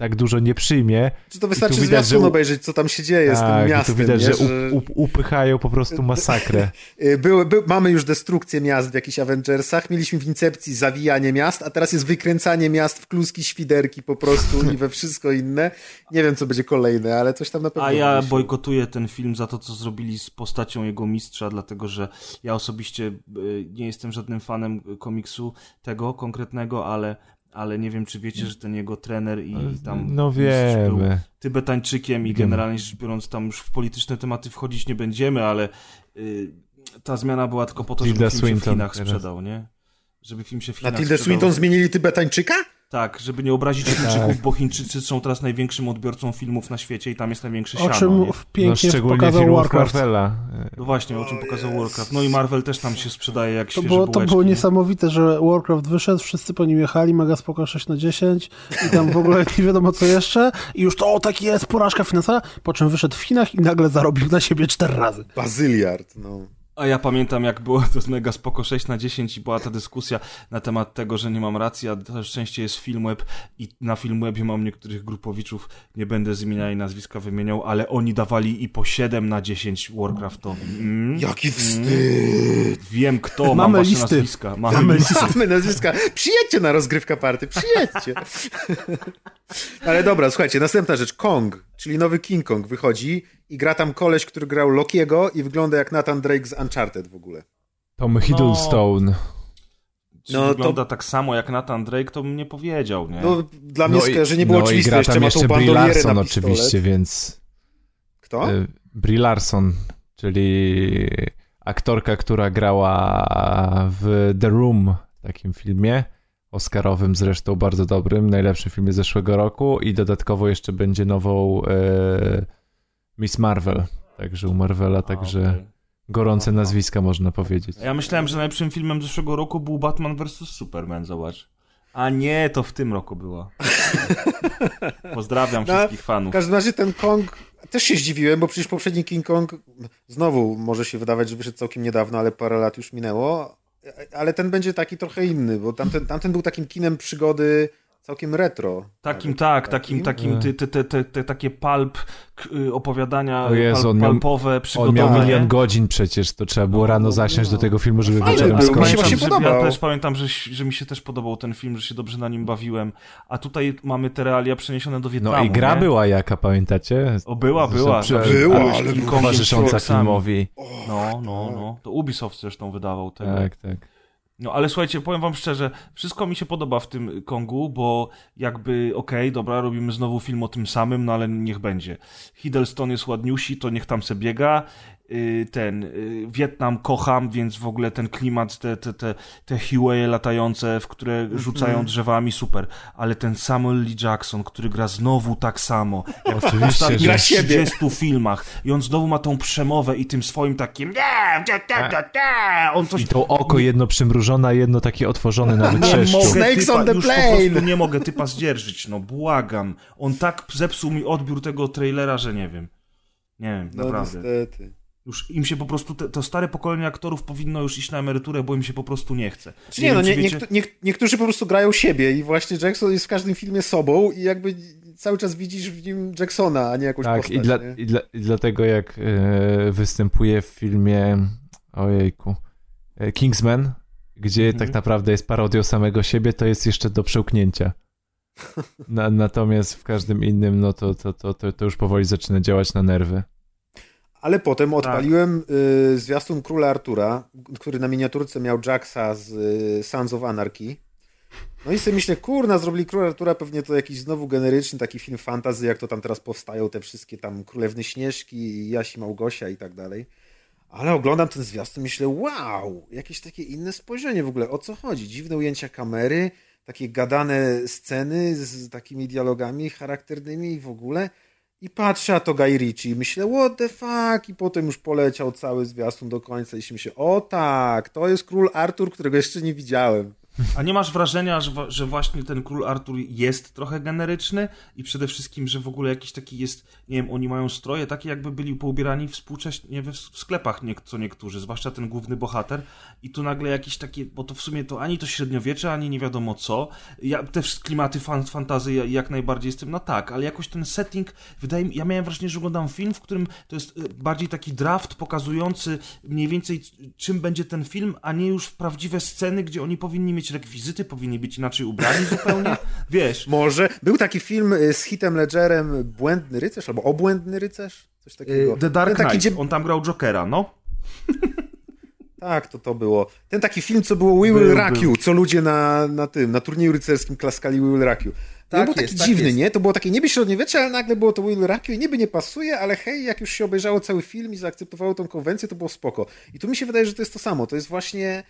Speaker 1: tak dużo nie przyjmie.
Speaker 2: Czy to wystarczy
Speaker 1: tu widać,
Speaker 2: zwiastun
Speaker 1: że u-
Speaker 2: obejrzeć, co tam się dzieje z tym
Speaker 1: Tak,
Speaker 2: miastem.
Speaker 1: tu widać,
Speaker 2: nie?
Speaker 1: że up, up, upychają po prostu masakrę.
Speaker 2: Y, Były, by, mamy już destrukcję miast w jakichś Avengersach, mieliśmy w Incepcji zawijanie miast, a teraz jest wykręcanie miast w kluski, świderki po prostu i we wszystko inne. Nie wiem, co będzie kolejne, ale coś tam na pewno
Speaker 4: A ja
Speaker 2: wymyślą.
Speaker 4: bojkotuję ten film za to, co zrobili z postacią jego mistrza, dlatego że ja osobiście y, nie jestem żadnym fanem komiksu tego konkretnego, ale, ale nie wiem, czy wiecie, że ten jego trener i tam
Speaker 1: No
Speaker 4: mistrz był
Speaker 1: wiemy.
Speaker 4: Tybetańczykiem i
Speaker 1: Wiemy.
Speaker 4: generalnie rzecz biorąc tam już w polityczne tematy wchodzić nie będziemy, ale y, ta zmiana była tylko po to, żeby
Speaker 1: Tilda
Speaker 4: film się w
Speaker 1: Swinton
Speaker 4: Chinach
Speaker 1: teraz.
Speaker 4: sprzedał, nie? Żeby film się w
Speaker 2: Na
Speaker 4: Chinach
Speaker 2: Tildę
Speaker 4: sprzedał.
Speaker 2: Swinton zmienili Tybetańczyka?
Speaker 4: Tak, żeby nie obrazić Chińczyków, bo Chińczycy są teraz największym odbiorcą filmów na świecie i tam jest największy
Speaker 5: O
Speaker 4: siano,
Speaker 5: czym
Speaker 4: nie?
Speaker 1: No,
Speaker 5: pięknie
Speaker 1: szczególnie
Speaker 5: pokazał Warcraft.
Speaker 1: Marvela.
Speaker 4: No właśnie, o czym pokazał Warcraft. No i Marvel też tam się sprzedaje jak
Speaker 5: To było, to
Speaker 4: bułeczki,
Speaker 5: było
Speaker 4: nie?
Speaker 5: niesamowite, że Warcraft wyszedł, wszyscy po nim jechali, mega spoko 6 na 10 i tam w ogóle nie wiadomo co jeszcze i już to o, tak jest, porażka finansowa, po czym wyszedł w Chinach i nagle zarobił na siebie 4 razy.
Speaker 2: Bazyliard, no.
Speaker 4: A ja pamiętam, jak było to mega spoko 6 na 10 i była ta dyskusja na temat tego, że nie mam racji, a to szczęście jest Filmweb i na Filmwebie mam niektórych grupowiczów, nie będę z imienia i nazwiska wymieniał, ale oni dawali i po 7 na 10 Warcraftowi. Mm?
Speaker 2: Jaki wstyd!
Speaker 4: Wiem kto, mam
Speaker 5: Mamy
Speaker 4: wasze
Speaker 5: listy.
Speaker 4: nazwiska. Mamy
Speaker 2: Mamy
Speaker 4: listy.
Speaker 2: same nazwiska. Przyjedźcie na rozgrywka party, przyjedźcie. Ale dobra, słuchajcie, następna rzecz. Kong, czyli nowy King Kong wychodzi i gra tam koleś, który grał Lokiego i wygląda jak Nathan Drake z Uncharted w ogóle.
Speaker 1: Tom Hiddlestone.
Speaker 4: Czy
Speaker 2: No to-
Speaker 4: wygląda tak samo jak Nathan Drake, to bym nie powiedział, nie?
Speaker 2: No, dla mnie
Speaker 1: No i-
Speaker 2: skojarzenie było
Speaker 1: no i
Speaker 2: oczywiste.
Speaker 1: gra
Speaker 2: Jeszcze
Speaker 1: tam
Speaker 2: ma
Speaker 1: jeszcze
Speaker 2: tą
Speaker 1: Brie Larson oczywiście, więc...
Speaker 2: Kto?
Speaker 1: Y, Brie Larson, czyli aktorka, która grała w The Room, takim filmie, oscarowym zresztą, bardzo dobrym, najlepszym filmie zeszłego roku i dodatkowo jeszcze będzie nową e, Miss Marvel, także u Marvela, także
Speaker 4: okej.
Speaker 1: gorące nazwiska można powiedzieć.
Speaker 4: Ja myślałem, że najlepszym filmem zeszłego roku był Batman vs. Superman, zobacz. A nie, to w tym roku było. Pozdrawiam
Speaker 2: No,
Speaker 4: wszystkich fanów.
Speaker 2: W każdym razie ten Kong, też się zdziwiłem, bo przecież poprzedni King Kong, znowu może się wydawać, że wyszedł całkiem niedawno, ale parę lat już minęło, ale ten będzie taki trochę inny, bo tamten, tamten był takim kinem przygody całkiem retro.
Speaker 4: Takim
Speaker 2: Nawet
Speaker 4: tak, takim, takim,
Speaker 1: Mm.
Speaker 4: te, te, te, te, takie palp y, opowiadania
Speaker 1: O Jezu,
Speaker 4: pal,
Speaker 1: on miał-
Speaker 4: palpowe,
Speaker 1: On
Speaker 4: przygodowe.
Speaker 1: miał milion godzin przecież, to trzeba było rano zasiąść do tego filmu, żeby
Speaker 2: Fajny
Speaker 1: wieczorem
Speaker 2: był, mi się
Speaker 1: skończyć.
Speaker 4: że. Ja też pamiętam, że, że mi się też podobał ten film, że się dobrze na nim bawiłem. A tutaj mamy te realia przeniesione do Wietnamu.
Speaker 1: No i gra
Speaker 4: nie?
Speaker 1: była jaka, pamiętacie?
Speaker 4: O, była, była.
Speaker 2: Była, ale
Speaker 4: King
Speaker 2: była
Speaker 4: Kongiem
Speaker 1: Towarzysząca filmowi.
Speaker 4: No, no, no. To Ubisoft zresztą wydawał tego.
Speaker 1: Tak, tak.
Speaker 4: No ale słuchajcie, powiem wam szczerze, wszystko mi się podoba w tym Kongu, bo jakby, okej, dobra, robimy znowu film o tym samym, no ale niech będzie. Hiddleston jest ładniusi, to niech tam se biega. Yy, Ten, yy, Wietnam kocham, więc w ogóle ten klimat, te, te, te, te Hueye latające, w które rzucają drzewami, super. Ale ten Samuel Lee Jackson, który gra znowu tak samo, jak w ostatnich
Speaker 1: że-
Speaker 2: Gra siebie.
Speaker 4: 30 filmach. I on znowu ma tą przemowę i tym swoim takim nie, nie, nie, nie, nie. on coś
Speaker 1: I to oko jedno przymrużone, a jedno takie otworzone na wytrzeszczu.
Speaker 2: Snakes
Speaker 4: typa,
Speaker 2: on the plane.
Speaker 4: po prostu nie mogę typa zdzierżyć, no błagam. On tak zepsuł mi odbiór tego trailera, że nie wiem. Nie wiem,
Speaker 2: No
Speaker 4: naprawdę.
Speaker 2: niestety.
Speaker 4: Już im się po prostu, te, to stare pokolenie aktorów powinno już iść na emeryturę, bo im się po prostu nie chce.
Speaker 2: Czy nie, no,
Speaker 4: wiem,
Speaker 2: nie,
Speaker 4: wiecie-
Speaker 2: niek- niektórzy po prostu grają siebie i właśnie Jackson jest w każdym filmie sobą i jakby cały czas widzisz w nim Jacksona, a nie jakąś
Speaker 1: Tak,
Speaker 2: postać.
Speaker 1: i, dla,
Speaker 2: nie?
Speaker 1: i, dla, i dlatego jak e, występuje w filmie, ojejku, e, Kingsman, gdzie
Speaker 4: Mhm.
Speaker 1: tak naprawdę jest parodią samego siebie, to jest jeszcze do przełknięcia. Na, natomiast w każdym innym, no to, to, to, to, to już powoli zaczyna działać na nerwy.
Speaker 2: Ale potem
Speaker 4: Tak.
Speaker 2: odpaliłem y, zwiastun Króla Artura, który na miniaturce miał Jacksa z y, Sons of Anarchy. No i sobie myślę, kurna, zrobili Króla Artura, pewnie to jakiś znowu generyczny taki film fantasy, jak to tam teraz powstają, te wszystkie tam Królewny Śnieżki, Jasi Małgosia i tak dalej. Ale oglądam ten zwiastun i myślę, wow, jakieś takie inne spojrzenie w ogóle, o co chodzi? Dziwne ujęcia kamery, takie gadane sceny z takimi dialogami charakternymi i w ogóle. I patrzę, a to Guy Ritchie i myślę, what the fuck? I potem już poleciał cały zwiastun do końca i się myślę, o tak, to jest Król Artur, którego jeszcze nie widziałem.
Speaker 4: A nie masz wrażenia, że, że właśnie ten król Artur jest trochę generyczny? I przede wszystkim, że w ogóle jakiś taki jest, nie wiem, oni mają stroje takie jakby byli poubierani współcześnie w, sklepach nie, co niektórzy, zwłaszcza ten główny bohater. I tu nagle jakieś takie, bo to w sumie to ani to średniowiecze, ani nie wiadomo co, ja, te wsz- klimaty fan, fantazy ja- jak najbardziej jestem, no tak, ale jakoś ten setting, wydaje mi, ja miałem wrażenie, że oglądam film, w którym to jest y, bardziej taki draft pokazujący mniej więcej czym będzie ten film, a nie już prawdziwe sceny, gdzie oni powinni mieć rekwizyty, powinni być inaczej ubrani zupełnie, wiesz.
Speaker 2: Może. Był taki film y, z hitem Ledgerem Błędny Rycerz albo Obłędny Rycerz? Coś takiego.
Speaker 4: Y, The Dark
Speaker 2: Ten taki,
Speaker 4: Knight,
Speaker 2: gdzie-
Speaker 4: on tam grał Jokera, no.
Speaker 2: Tak, to to było. Ten taki film, co było We Will
Speaker 4: Był,
Speaker 2: Rock. You, co ludzie na, na tym, na turnieju rycerskim klaskali We Will Rock You. To
Speaker 4: Tak
Speaker 2: był taki
Speaker 4: jest, tak
Speaker 2: dziwny,
Speaker 4: jest.
Speaker 2: nie? To było takie niby średniowiecze, ale nagle było to We Will Rock You i niby nie pasuje, ale hej, jak już się obejrzało cały film i zaakceptowało tą konwencję, to było spoko. I tu mi się wydaje, że to jest to samo. To jest właśnie...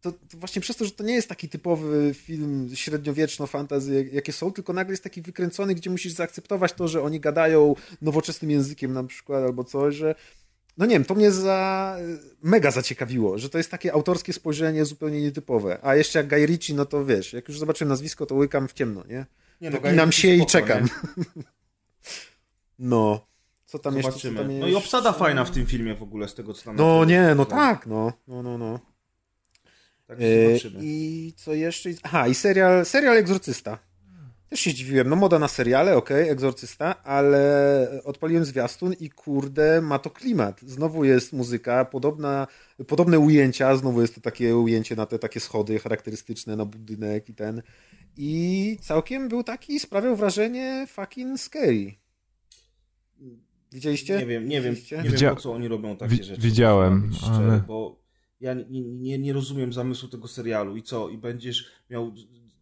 Speaker 2: To, to właśnie przez to, że to nie jest taki typowy film średniowieczno-fantazy, jak- jakie są, tylko nagle jest taki wykręcony, gdzie musisz zaakceptować to, że oni gadają nowoczesnym językiem na przykład, albo coś, że no nie wiem, to mnie za, mega zaciekawiło, że to jest takie autorskie spojrzenie zupełnie nietypowe. A jeszcze jak Guy Ritchie, no to wiesz, jak już zobaczyłem nazwisko, to łykam w ciemno, nie?
Speaker 4: Nie, no,
Speaker 2: Wypinam
Speaker 4: Guy
Speaker 2: się
Speaker 4: Ritchie
Speaker 2: i
Speaker 4: spoko,
Speaker 2: czekam. No. Co tam jeszcze? Co tam
Speaker 4: No
Speaker 2: jeszcze?
Speaker 4: i obsada fajna w tym filmie w ogóle, z tego co tam...
Speaker 2: No nie, no tak, no. No, no, no.
Speaker 4: Tak,
Speaker 2: E,
Speaker 4: zobaczymy.
Speaker 2: I co jeszcze? Aha, i serial, serial Egzorcysta. Też się zdziwiłem. No moda na seriale, okej, Egzorcysta, ale odpaliłem zwiastun i kurde, ma to klimat. Znowu jest muzyka, podobna, podobne ujęcia, znowu jest to takie ujęcie na te takie schody charakterystyczne na budynek i ten. I całkiem był taki, sprawiał wrażenie fucking scary. Widzieliście?
Speaker 4: Nie wiem, nie wiem, nie wiem po co oni robią takie
Speaker 1: Wi-
Speaker 4: rzeczy.
Speaker 1: widziałem,
Speaker 4: szczery,
Speaker 1: ale-
Speaker 4: bo ja nie, nie, nie rozumiem zamysłu tego serialu i co? I będziesz miał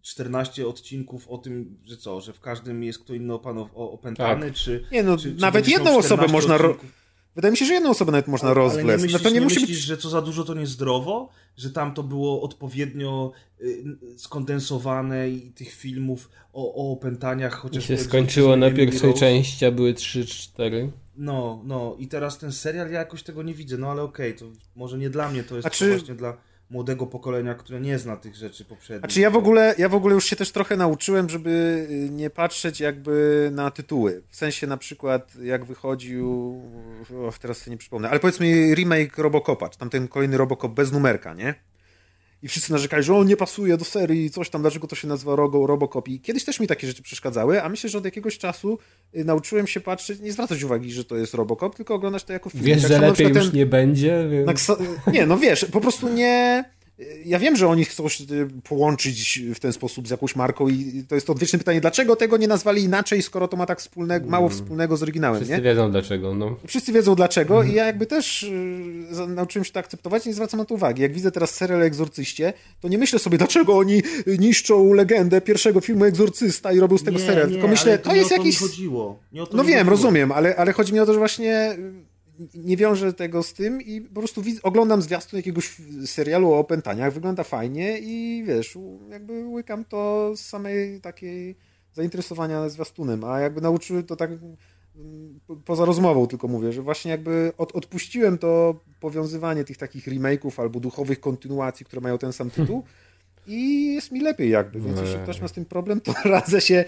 Speaker 4: 14 odcinków o tym, że co, że w każdym jest kto inny opanow- o- opętany, czy...
Speaker 2: Nie no,
Speaker 4: czy, czy
Speaker 2: nawet jedną osobę
Speaker 4: 14
Speaker 2: można...
Speaker 4: Odcinków?
Speaker 2: Wydaje mi się, że jedną osobę nawet można
Speaker 4: Ale-
Speaker 2: rozwlec.
Speaker 4: Ale nie myślisz,
Speaker 2: no to nie,
Speaker 4: nie
Speaker 2: musi
Speaker 4: myślisz
Speaker 2: być...
Speaker 4: że co za dużo to niezdrowo? Że tam to było odpowiednio y, skondensowane i tych filmów o, o opętaniach
Speaker 8: I
Speaker 4: chociaż
Speaker 8: się skończyło na pierwszej części, a były 3-4.
Speaker 4: No, no i teraz ten serial, ja jakoś tego nie widzę, no ale okej, to może nie dla mnie, to jest
Speaker 2: czy-
Speaker 4: właśnie dla młodego pokolenia, które nie zna tych rzeczy poprzednich.
Speaker 2: A czy ja w ogóle, ja w ogóle już się też trochę nauczyłem, żeby y, nie patrzeć jakby na tytuły. W sensie na przykład jak wychodził, och, teraz sobie nie przypomnę, ale powiedzmy remake Robocopa, czy tam ten kolejny Robocop bez numerka, nie? I wszyscy narzekali, że on nie pasuje do serii, coś tam, dlaczego to się nazywa Rogo, Robocop. I kiedyś też mi takie rzeczy przeszkadzały, a myślę, że od jakiegoś czasu y, nauczyłem się patrzeć, nie zwracać uwagi, że to jest Robocop, tylko oglądać to jako film.
Speaker 8: Wiesz,
Speaker 2: Tak
Speaker 8: że lepiej już
Speaker 2: ten-
Speaker 8: nie będzie, więc...
Speaker 2: Nie, no wiesz, po prostu nie. Ja wiem, że oni chcą się y, połączyć w ten sposób z jakąś marką i to jest to odwieczne pytanie, dlaczego tego nie nazwali inaczej, skoro to ma tak wspólnego, mało wspólnego z oryginałem,
Speaker 8: Wszyscy
Speaker 2: nie?
Speaker 8: wiedzą dlaczego, no.
Speaker 2: Wszyscy wiedzą dlaczego i ja jakby też y, nauczyłem się to akceptować i nie zwracam na to uwagi. Jak widzę teraz serial o Egzorcyście, to nie myślę sobie, dlaczego oni niszczą legendę pierwszego filmu Egzorcysta i robią z tego
Speaker 4: nie,
Speaker 2: serial,
Speaker 4: nie,
Speaker 2: tylko myślę, to
Speaker 4: nie
Speaker 2: jest
Speaker 4: o to mi
Speaker 2: jakiś...
Speaker 4: chodziło. Nie o to
Speaker 2: No
Speaker 4: mi
Speaker 2: wiem,
Speaker 4: chodziło.
Speaker 2: rozumiem, ale, ale chodzi mi o to, że właśnie nie wiążę tego z tym i po prostu widz, oglądam zwiastun jakiegoś serialu o opętaniach, wygląda fajnie i wiesz, jakby łykam to z samej takiej zainteresowania zwiastunem, a jakby nauczyły to tak po- poza rozmową tylko mówię, że właśnie jakby od, odpuściłem to powiązywanie tych takich remake'ów albo duchowych kontynuacji, które mają ten sam tytuł i jest mi lepiej jakby, więc jeśli ktoś ma z tym problem, to radzę się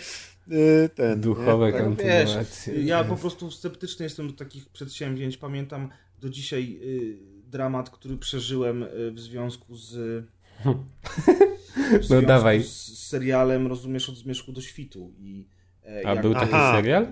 Speaker 2: ten...
Speaker 8: Duchowe
Speaker 2: nie? Tak,
Speaker 4: Wiesz,
Speaker 8: kontynuacje.
Speaker 4: ja po prostu sceptyczny jestem do takich przedsięwzięć. Pamiętam do dzisiaj y, dramat, który przeżyłem y, w związku z. W związku
Speaker 8: No dawaj.
Speaker 4: z serialem, rozumiesz, od zmierzchu do świtu. I, e,
Speaker 8: A
Speaker 4: jak-
Speaker 8: był taki
Speaker 2: Aha.
Speaker 8: serial?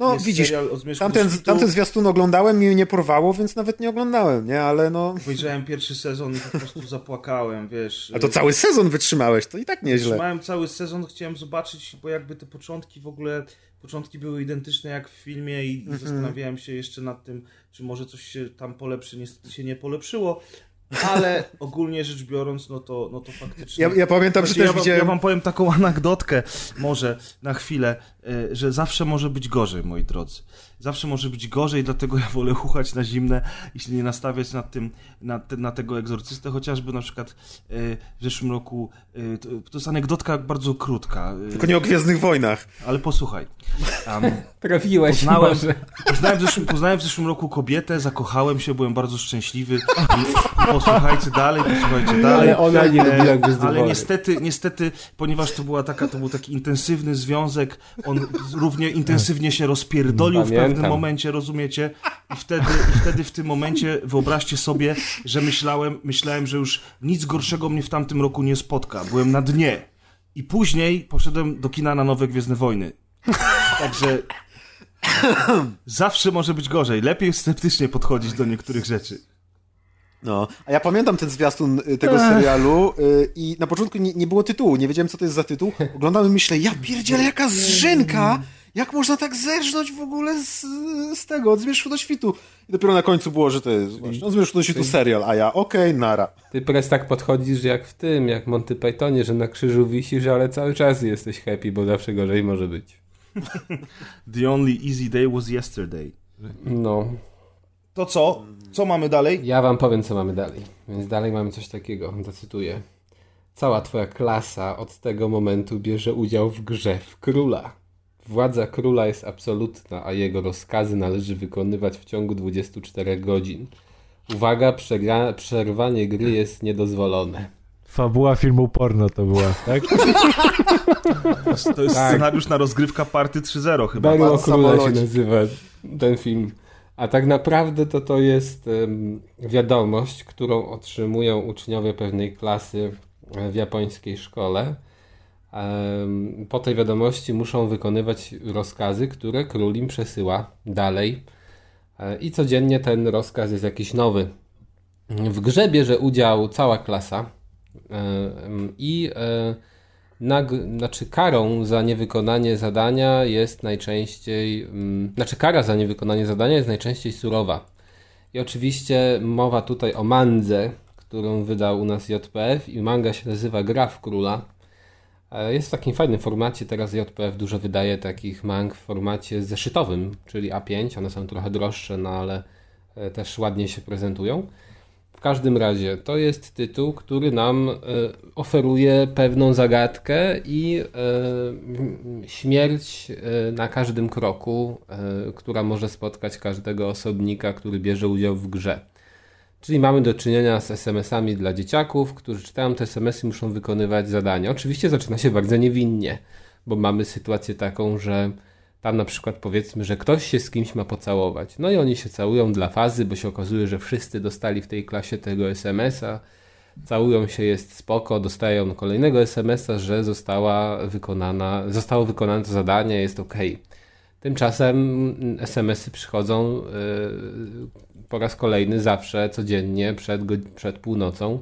Speaker 2: No
Speaker 4: jest
Speaker 2: widzisz, tamten, tamten zwiastun oglądałem i mnie nie porwało, więc nawet nie oglądałem, nie? Ale no...
Speaker 4: Obejrzałem pierwszy sezon i po prostu zapłakałem, wiesz.
Speaker 2: A to cały sezon wytrzymałeś, to i tak nieźle.
Speaker 4: Trzymałem cały sezon, chciałem zobaczyć, bo jakby te początki w ogóle, początki były identyczne jak w filmie i,
Speaker 2: Mhm.
Speaker 4: i zastanawiałem się jeszcze nad tym, czy może coś się tam polepszy. Niestety się nie polepszyło, ale ogólnie rzecz biorąc, no to, no to faktycznie...
Speaker 2: Ja, ja pamiętam, że
Speaker 4: Znaczy,
Speaker 2: też
Speaker 4: ja, wam,
Speaker 2: widziałem...
Speaker 4: ja wam powiem taką anegdotkę, może na chwilę, e, że zawsze może być gorzej, moi drodzy. Zawsze może być gorzej, dlatego ja wolę chuchać na zimne i się nie nastawiać na, tym, na, te, na tego egzorcystę, chociażby na przykład e, w zeszłym roku, e, to, to jest anegdotka bardzo krótka,
Speaker 2: Tylko nie o Gwiezdnych Wojnach.
Speaker 4: ale posłuchaj. Um,
Speaker 8: Trafiłeś
Speaker 4: Poznałem, poznałem, w zeszłym, poznałem w zeszłym roku kobietę, zakochałem się, byłem bardzo szczęśliwy. I posłuchajcie dalej, posłuchajcie dalej.
Speaker 8: Ale ona nie
Speaker 4: E,
Speaker 8: lubiła Gwiezdnych
Speaker 4: Ale
Speaker 8: Wojen.
Speaker 4: niestety, niestety, ponieważ to, była taka, to był taki intensywny związek, on równie intensywnie się rozpierdolił w
Speaker 8: Pamiętam.
Speaker 4: pewnym momencie, rozumiecie? I wtedy, I wtedy w tym momencie wyobraźcie sobie, że myślałem, myślałem, że już nic gorszego mnie w tamtym roku nie spotka. Byłem na dnie. I później poszedłem do kina na nowe Gwiezdne Wojny. Także zawsze może być gorzej. Lepiej sceptycznie podchodzić do niektórych rzeczy.
Speaker 2: No, a ja pamiętam ten zwiastun y, tego serialu y, i na początku nie, nie było tytułu, nie wiedziałem co to jest za tytuł. Oglądałem i myślę, ja pierdzielę, jaka zżynka! Jak można tak zerżnąć w ogóle z, z tego, od zmierzchu do świtu? I dopiero na końcu było, że to jest właśnie od zmierzchu do świtu serial, a ja okej, nara.
Speaker 8: Ty pres tak podchodzisz jak w tym, jak Monty Pythonie, że na krzyżu wisisz, ale cały czas jesteś happy, bo zawsze gorzej może być.
Speaker 4: The only easy day was yesterday.
Speaker 8: No,
Speaker 4: To co? Co mamy dalej?
Speaker 8: ja wam powiem, co mamy dalej. Więc dalej mamy coś takiego, zacytuję. Cała twoja klasa od tego momentu bierze udział w grze w króla. Władza króla jest absolutna, a jego rozkazy należy wykonywać w ciągu 24 godzin. Uwaga, przegra- przerwanie gry jest niedozwolone.
Speaker 1: Fabuła filmu porno to była, tak?
Speaker 4: To jest,
Speaker 8: Tak.
Speaker 4: scenariusz na rozgrywka party 3.0 chyba.
Speaker 8: Berło Króla się nazywa ten film. A tak naprawdę to to jest wiadomość, którą otrzymują uczniowie pewnej klasy w japońskiej szkole. Po tej wiadomości muszą wykonywać rozkazy, które król im przesyła dalej. E, I codziennie ten rozkaz jest jakiś nowy. W grze bierze udział cała klasa em, i e, nag- znaczy karą za niewykonanie zadania jest najczęściej, mm, znaczy kara za niewykonanie zadania jest najczęściej surowa. I oczywiście mowa tutaj o mandze, którą wydał u nas JPF i manga się nazywa Gra w Króla. E, Jest w takim fajnym formacie, teraz JPF dużo wydaje takich mang w formacie zeszytowym, czyli A5, one są trochę droższe, no ale e, też ładnie się prezentują. W każdym razie to jest tytuł, który nam e, oferuje pewną zagadkę i e, śmierć e, na każdym kroku, która może spotkać każdego osobnika, który bierze udział w grze. Czyli mamy do czynienia z SMS-ami dla dzieciaków, którzy czytają te SMS-y, muszą wykonywać zadania. Oczywiście zaczyna się bardzo niewinnie, bo mamy sytuację taką, że tam na przykład powiedzmy, że ktoś się z kimś ma pocałować. No i oni się całują dla fazy, bo się okazuje, że wszyscy dostali w tej klasie tego SMS-a. Całują się, jest spoko, dostają kolejnego SMS-a, że została wykonana, zostało wykonane to zadanie, jest ok. Tymczasem SMS-y przychodzą yy, po raz kolejny, zawsze, codziennie, przed, przed północą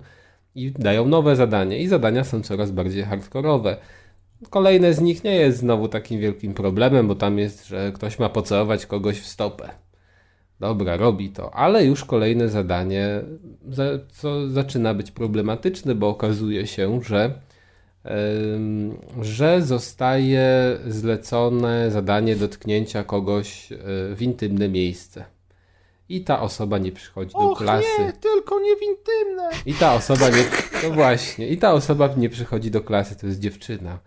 Speaker 8: i dają nowe zadanie. I zadania są coraz bardziej hardkorowe. Kolejne z nich nie jest znowu takim wielkim problemem, bo tam jest, że ktoś ma pocałować kogoś w stopę. Dobra, robi to, ale już kolejne zadanie, za, co zaczyna być problematyczne, bo okazuje się, że, że zostaje zlecone zadanie dotknięcia kogoś e, w intymne miejsce. I ta osoba nie przychodzi do klasy.
Speaker 4: tylko nie w intymne.
Speaker 8: I ta osoba nie. No właśnie, i ta osoba nie przychodzi do klasy, to jest dziewczyna.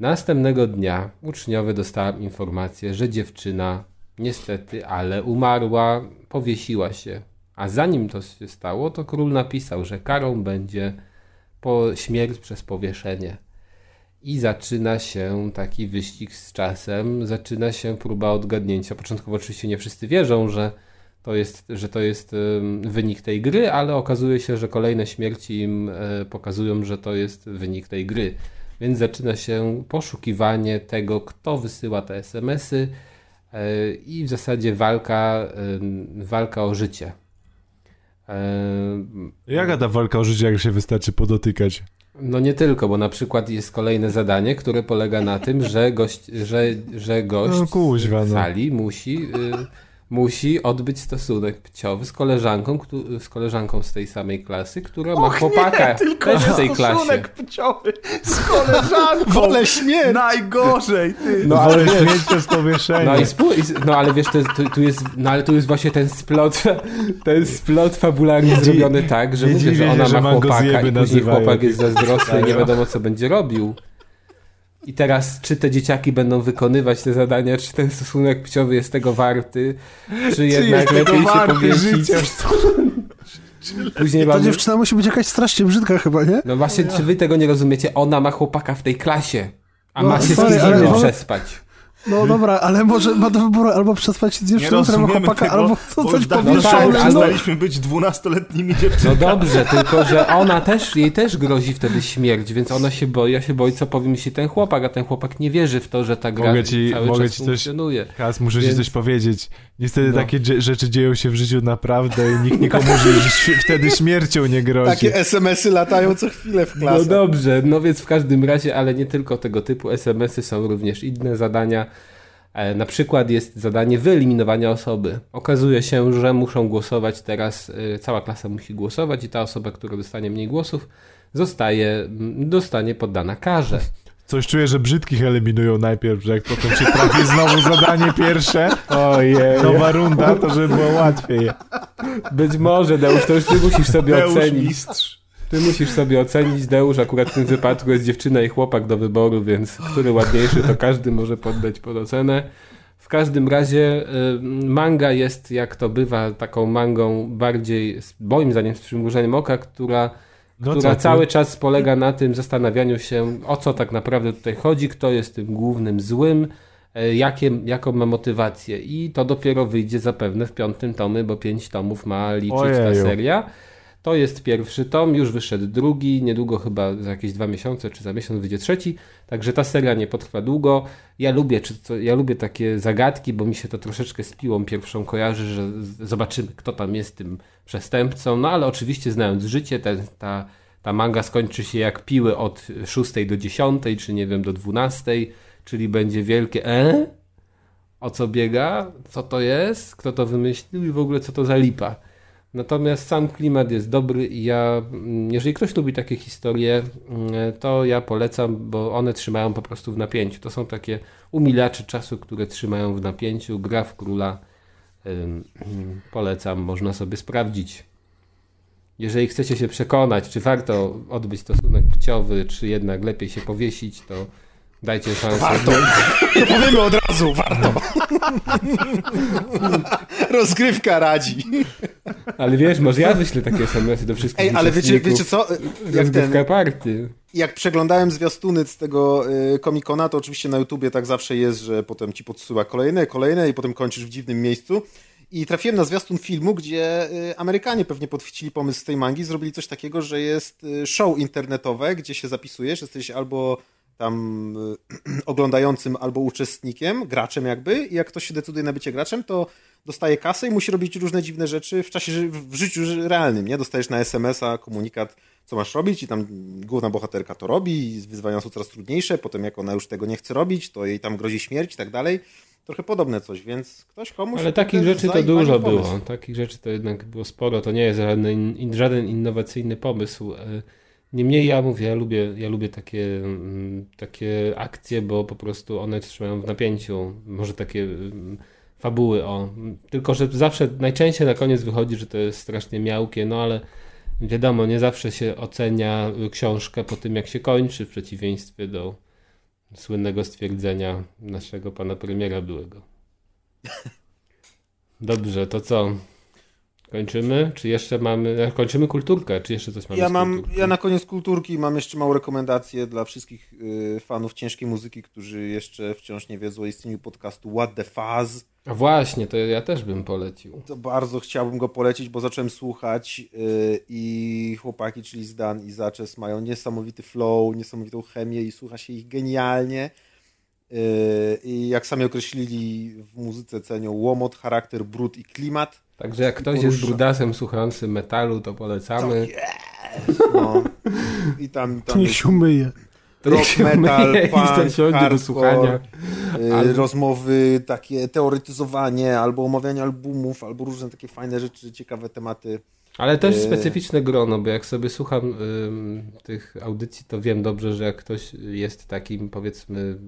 Speaker 8: Następnego dnia uczniowie dostałem informację, że dziewczyna niestety, ale umarła, powiesiła się. A zanim to się stało, to król napisał, że karą będzie po śmierć przez powieszenie. I zaczyna się taki wyścig z czasem, zaczyna się próba odgadnięcia. Początkowo oczywiście nie wszyscy wierzą, że to jest, że to jest wynik tej gry, ale okazuje się, że kolejne śmierci im e, pokazują, że to jest wynik tej gry. Więc zaczyna się poszukiwanie tego, kto wysyła te SMS-y e, i w zasadzie walka, ym, walka o życie. E,
Speaker 1: Jaka ta walka o życie, jak się wystarczy podotykać?
Speaker 8: No nie tylko, bo na przykład jest kolejne zadanie, które polega na tym, że gość, że, że gość
Speaker 1: No kuźwa,
Speaker 8: w
Speaker 1: no.
Speaker 8: sali musi, musi odbyć stosunek płciowy z koleżanką, z koleżanką z tej samej klasy, która ma chłopaka też w tej klasie.
Speaker 4: stosunek płciowy z koleżanką.
Speaker 2: Wolę śmierć!
Speaker 4: Najgorzej, ty.
Speaker 8: No ale
Speaker 1: Wolę
Speaker 8: wiesz,
Speaker 1: śmieć przez powieszenie.
Speaker 8: no, i no ale wiesz, to, jest- tu, tu jest, no ale tu jest właśnie ten splot, ten splot fabularnie zrobiony tak, że
Speaker 1: nie
Speaker 8: mówię, że ona ma chłopaka i później
Speaker 1: nazywają.
Speaker 8: chłopak jest zazdrosny i nie wiadomo co będzie robił. I teraz, czy te dzieciaki będą wykonywać te zadania, czy ten stosunek płciowy jest tego warty, czy jednak lepiej się powiesić. Później
Speaker 5: Ta
Speaker 8: mamy...
Speaker 5: dziewczyna musi być jakaś strasznie brzydka chyba, nie?
Speaker 8: No właśnie, czy wy tego nie rozumiecie? Ona ma chłopaka w tej klasie, a
Speaker 5: No,
Speaker 8: ma się
Speaker 5: sorry,
Speaker 8: z
Speaker 5: ale
Speaker 8: innym
Speaker 5: wolę-
Speaker 8: przespać.
Speaker 5: No dobra, ale może ma do wyboru albo przespać się z dziewczyną, która ma chłopaka,
Speaker 4: tego,
Speaker 5: albo
Speaker 4: już dawno
Speaker 8: No tak,
Speaker 4: przestaliśmy być dwunastoletnimi
Speaker 8: No
Speaker 4: dziewczynkami.
Speaker 8: dobrze, tylko że ona też, jej też grozi wtedy śmierć, więc ona się boi, ja się boi, co powie mi się ten chłopak, a ten chłopak nie wierzy w to, że ta gra
Speaker 1: Mogę ci-
Speaker 8: cały
Speaker 1: mogę
Speaker 8: czas
Speaker 1: ci coś-
Speaker 8: funkcjonuje.
Speaker 1: Kas, muszę
Speaker 8: Więc-
Speaker 1: ci coś powiedzieć. Niestety
Speaker 8: No.
Speaker 1: takie dzie- rzeczy dzieją się w życiu naprawdę i nikt nikomu wtedy śmiercią nie grozi.
Speaker 2: Takie SMS-y latają co chwilę w
Speaker 8: No
Speaker 2: klasę.
Speaker 8: dobrze, no więc w każdym razie, ale nie tylko tego typu SMS-y, są również inne zadania. E, Na przykład jest zadanie wyeliminowania osoby. Okazuje się, że muszą głosować teraz, e, cała klasa musi głosować i ta osoba, która dostanie mniej głosów, zostaje, m, dostanie poddana karze.
Speaker 1: Coś czuję, że brzydkich eliminują najpierw, że jak potem się trafi znowu zadanie pierwsze,
Speaker 8: Ojej.
Speaker 1: nowa runda, to żeby było łatwiej.
Speaker 8: Być może, Deusz, to już ty musisz sobie
Speaker 4: Deusz
Speaker 8: ocenić.
Speaker 4: mistrz.
Speaker 8: Ty musisz sobie ocenić, Deusz, akurat w tym wypadku jest dziewczyna i chłopak do wyboru, więc który ładniejszy, to każdy może poddać pod ocenę. W każdym razie y, manga jest, jak to bywa, taką mangą bardziej, moim zdaniem, z przymrużeniem oka, która,
Speaker 1: No
Speaker 8: która
Speaker 1: co ty?
Speaker 8: cały czas polega na tym zastanawianiu się, o co tak naprawdę tutaj chodzi, kto jest tym głównym złym, e, jakie, jaką ma motywację. I to dopiero wyjdzie zapewne w piątym tomie, bo pięć tomów ma liczyć ta
Speaker 1: Ojeju.
Speaker 8: seria. To jest pierwszy tom, już wyszedł drugi, niedługo chyba za jakieś dwa miesiące, czy za miesiąc wyjdzie trzeci, także ta seria nie potrwa długo. Ja lubię, czy co, ja lubię takie zagadki, bo mi się to troszeczkę z piłą pierwszą kojarzy, że zobaczymy, kto tam jest tym przestępcą, no ale oczywiście znając życie, ten, ta, ta manga skończy się jak piły od 6 do 10, czy nie wiem, do 12, czyli będzie wielkie e? O co biega? Co to jest? Kto to wymyślił i w ogóle co to za lipa? Natomiast sam klimat jest dobry i ja, mm, jeżeli ktoś lubi takie historie, mm, to ja polecam, bo one trzymają po prostu w napięciu. To są takie umilacze czasu, które trzymają w napięciu. Gra w króla. Polecam, można sobie sprawdzić. Jeżeli chcecie się przekonać, czy warto odbyć stosunek płciowy, czy jednak lepiej się powiesić, to dajcie szansę.
Speaker 2: Warto. To powiemy od razu, warto. Rozgrywka radzi.
Speaker 8: Ale wiesz, może ja wyślę takie SMS-y do wszystkich
Speaker 2: Ej, ale wiecie, wiecie co? Jak,
Speaker 8: Rozgrywka
Speaker 2: ten,
Speaker 8: party.
Speaker 2: jak przeglądałem zwiastuny z tego y, Comic-Cona, to oczywiście na YouTubie tak zawsze jest, że potem ci podsyła kolejne, kolejne i potem kończysz w dziwnym miejscu. I trafiłem na zwiastun filmu, gdzie y, Amerykanie pewnie podchwycili pomysł z tej mangi, zrobili coś takiego, że jest y, show internetowe, gdzie się zapisujesz, jesteś albo tam y, oglądającym, albo uczestnikiem, graczem jakby i jak ktoś się decyduje na bycie graczem, to dostaje kasę i musi robić różne dziwne rzeczy w czasie, w życiu ży- realnym, nie? Dostajesz na SMS-a komunikat, co masz robić i tam główna bohaterka to robi i wyzwania są coraz trudniejsze, potem jak ona już tego nie chce robić, to jej tam grozi śmierć i tak dalej. Trochę podobne coś, więc ktoś komuś...
Speaker 8: Ale takich rzeczy to dużo
Speaker 2: pomysł.
Speaker 8: było. Takich rzeczy to jednak było sporo. To nie jest żaden, żaden innowacyjny pomysł. Niemniej ja mówię, ja lubię, ja lubię takie, mm, takie akcje, bo po prostu one trzymają w napięciu. Może takie mm, fabuły o. Tylko, że zawsze, najczęściej na koniec wychodzi, że to jest strasznie miałkie, no ale wiadomo, nie zawsze się ocenia książkę po tym, jak się kończy, w przeciwieństwie do słynnego stwierdzenia naszego pana premiera byłego. Dobrze, to co? Kończymy? Czy jeszcze mamy. Kończymy kulturkę, czy jeszcze coś mamy
Speaker 2: Ja mam, ja na koniec kulturki mam jeszcze małą rekomendację dla wszystkich y, fanów ciężkiej muzyki, którzy jeszcze wciąż nie wiedzą o istnieniu podcastu What the Fuzz.
Speaker 8: A Właśnie, to ja też bym polecił.
Speaker 2: To bardzo chciałbym go polecić, bo zacząłem słuchać y, i chłopaki, czyli Zdan i Zaczes mają niesamowity flow, niesamowitą chemię i słucha się ich genialnie. Y, I jak sami określili w muzyce cenią łomot, charakter, brud i klimat.
Speaker 8: Także jak ktoś jest brudasem słuchającym metalu, to polecamy.
Speaker 2: No. I tam, tam
Speaker 5: niech się umyje.
Speaker 2: Rock,
Speaker 8: się
Speaker 2: metal, punk, hardcore,
Speaker 8: słuchania.
Speaker 2: y,
Speaker 8: Albo-
Speaker 2: rozmowy, takie teoretyzowanie, albo omawianie albumów, albo różne takie fajne rzeczy, ciekawe tematy.
Speaker 8: Ale też
Speaker 2: Yy.
Speaker 8: specyficzne grono, bo jak sobie słucham ym, tych audycji, to wiem dobrze, że jak ktoś jest takim, powiedzmy,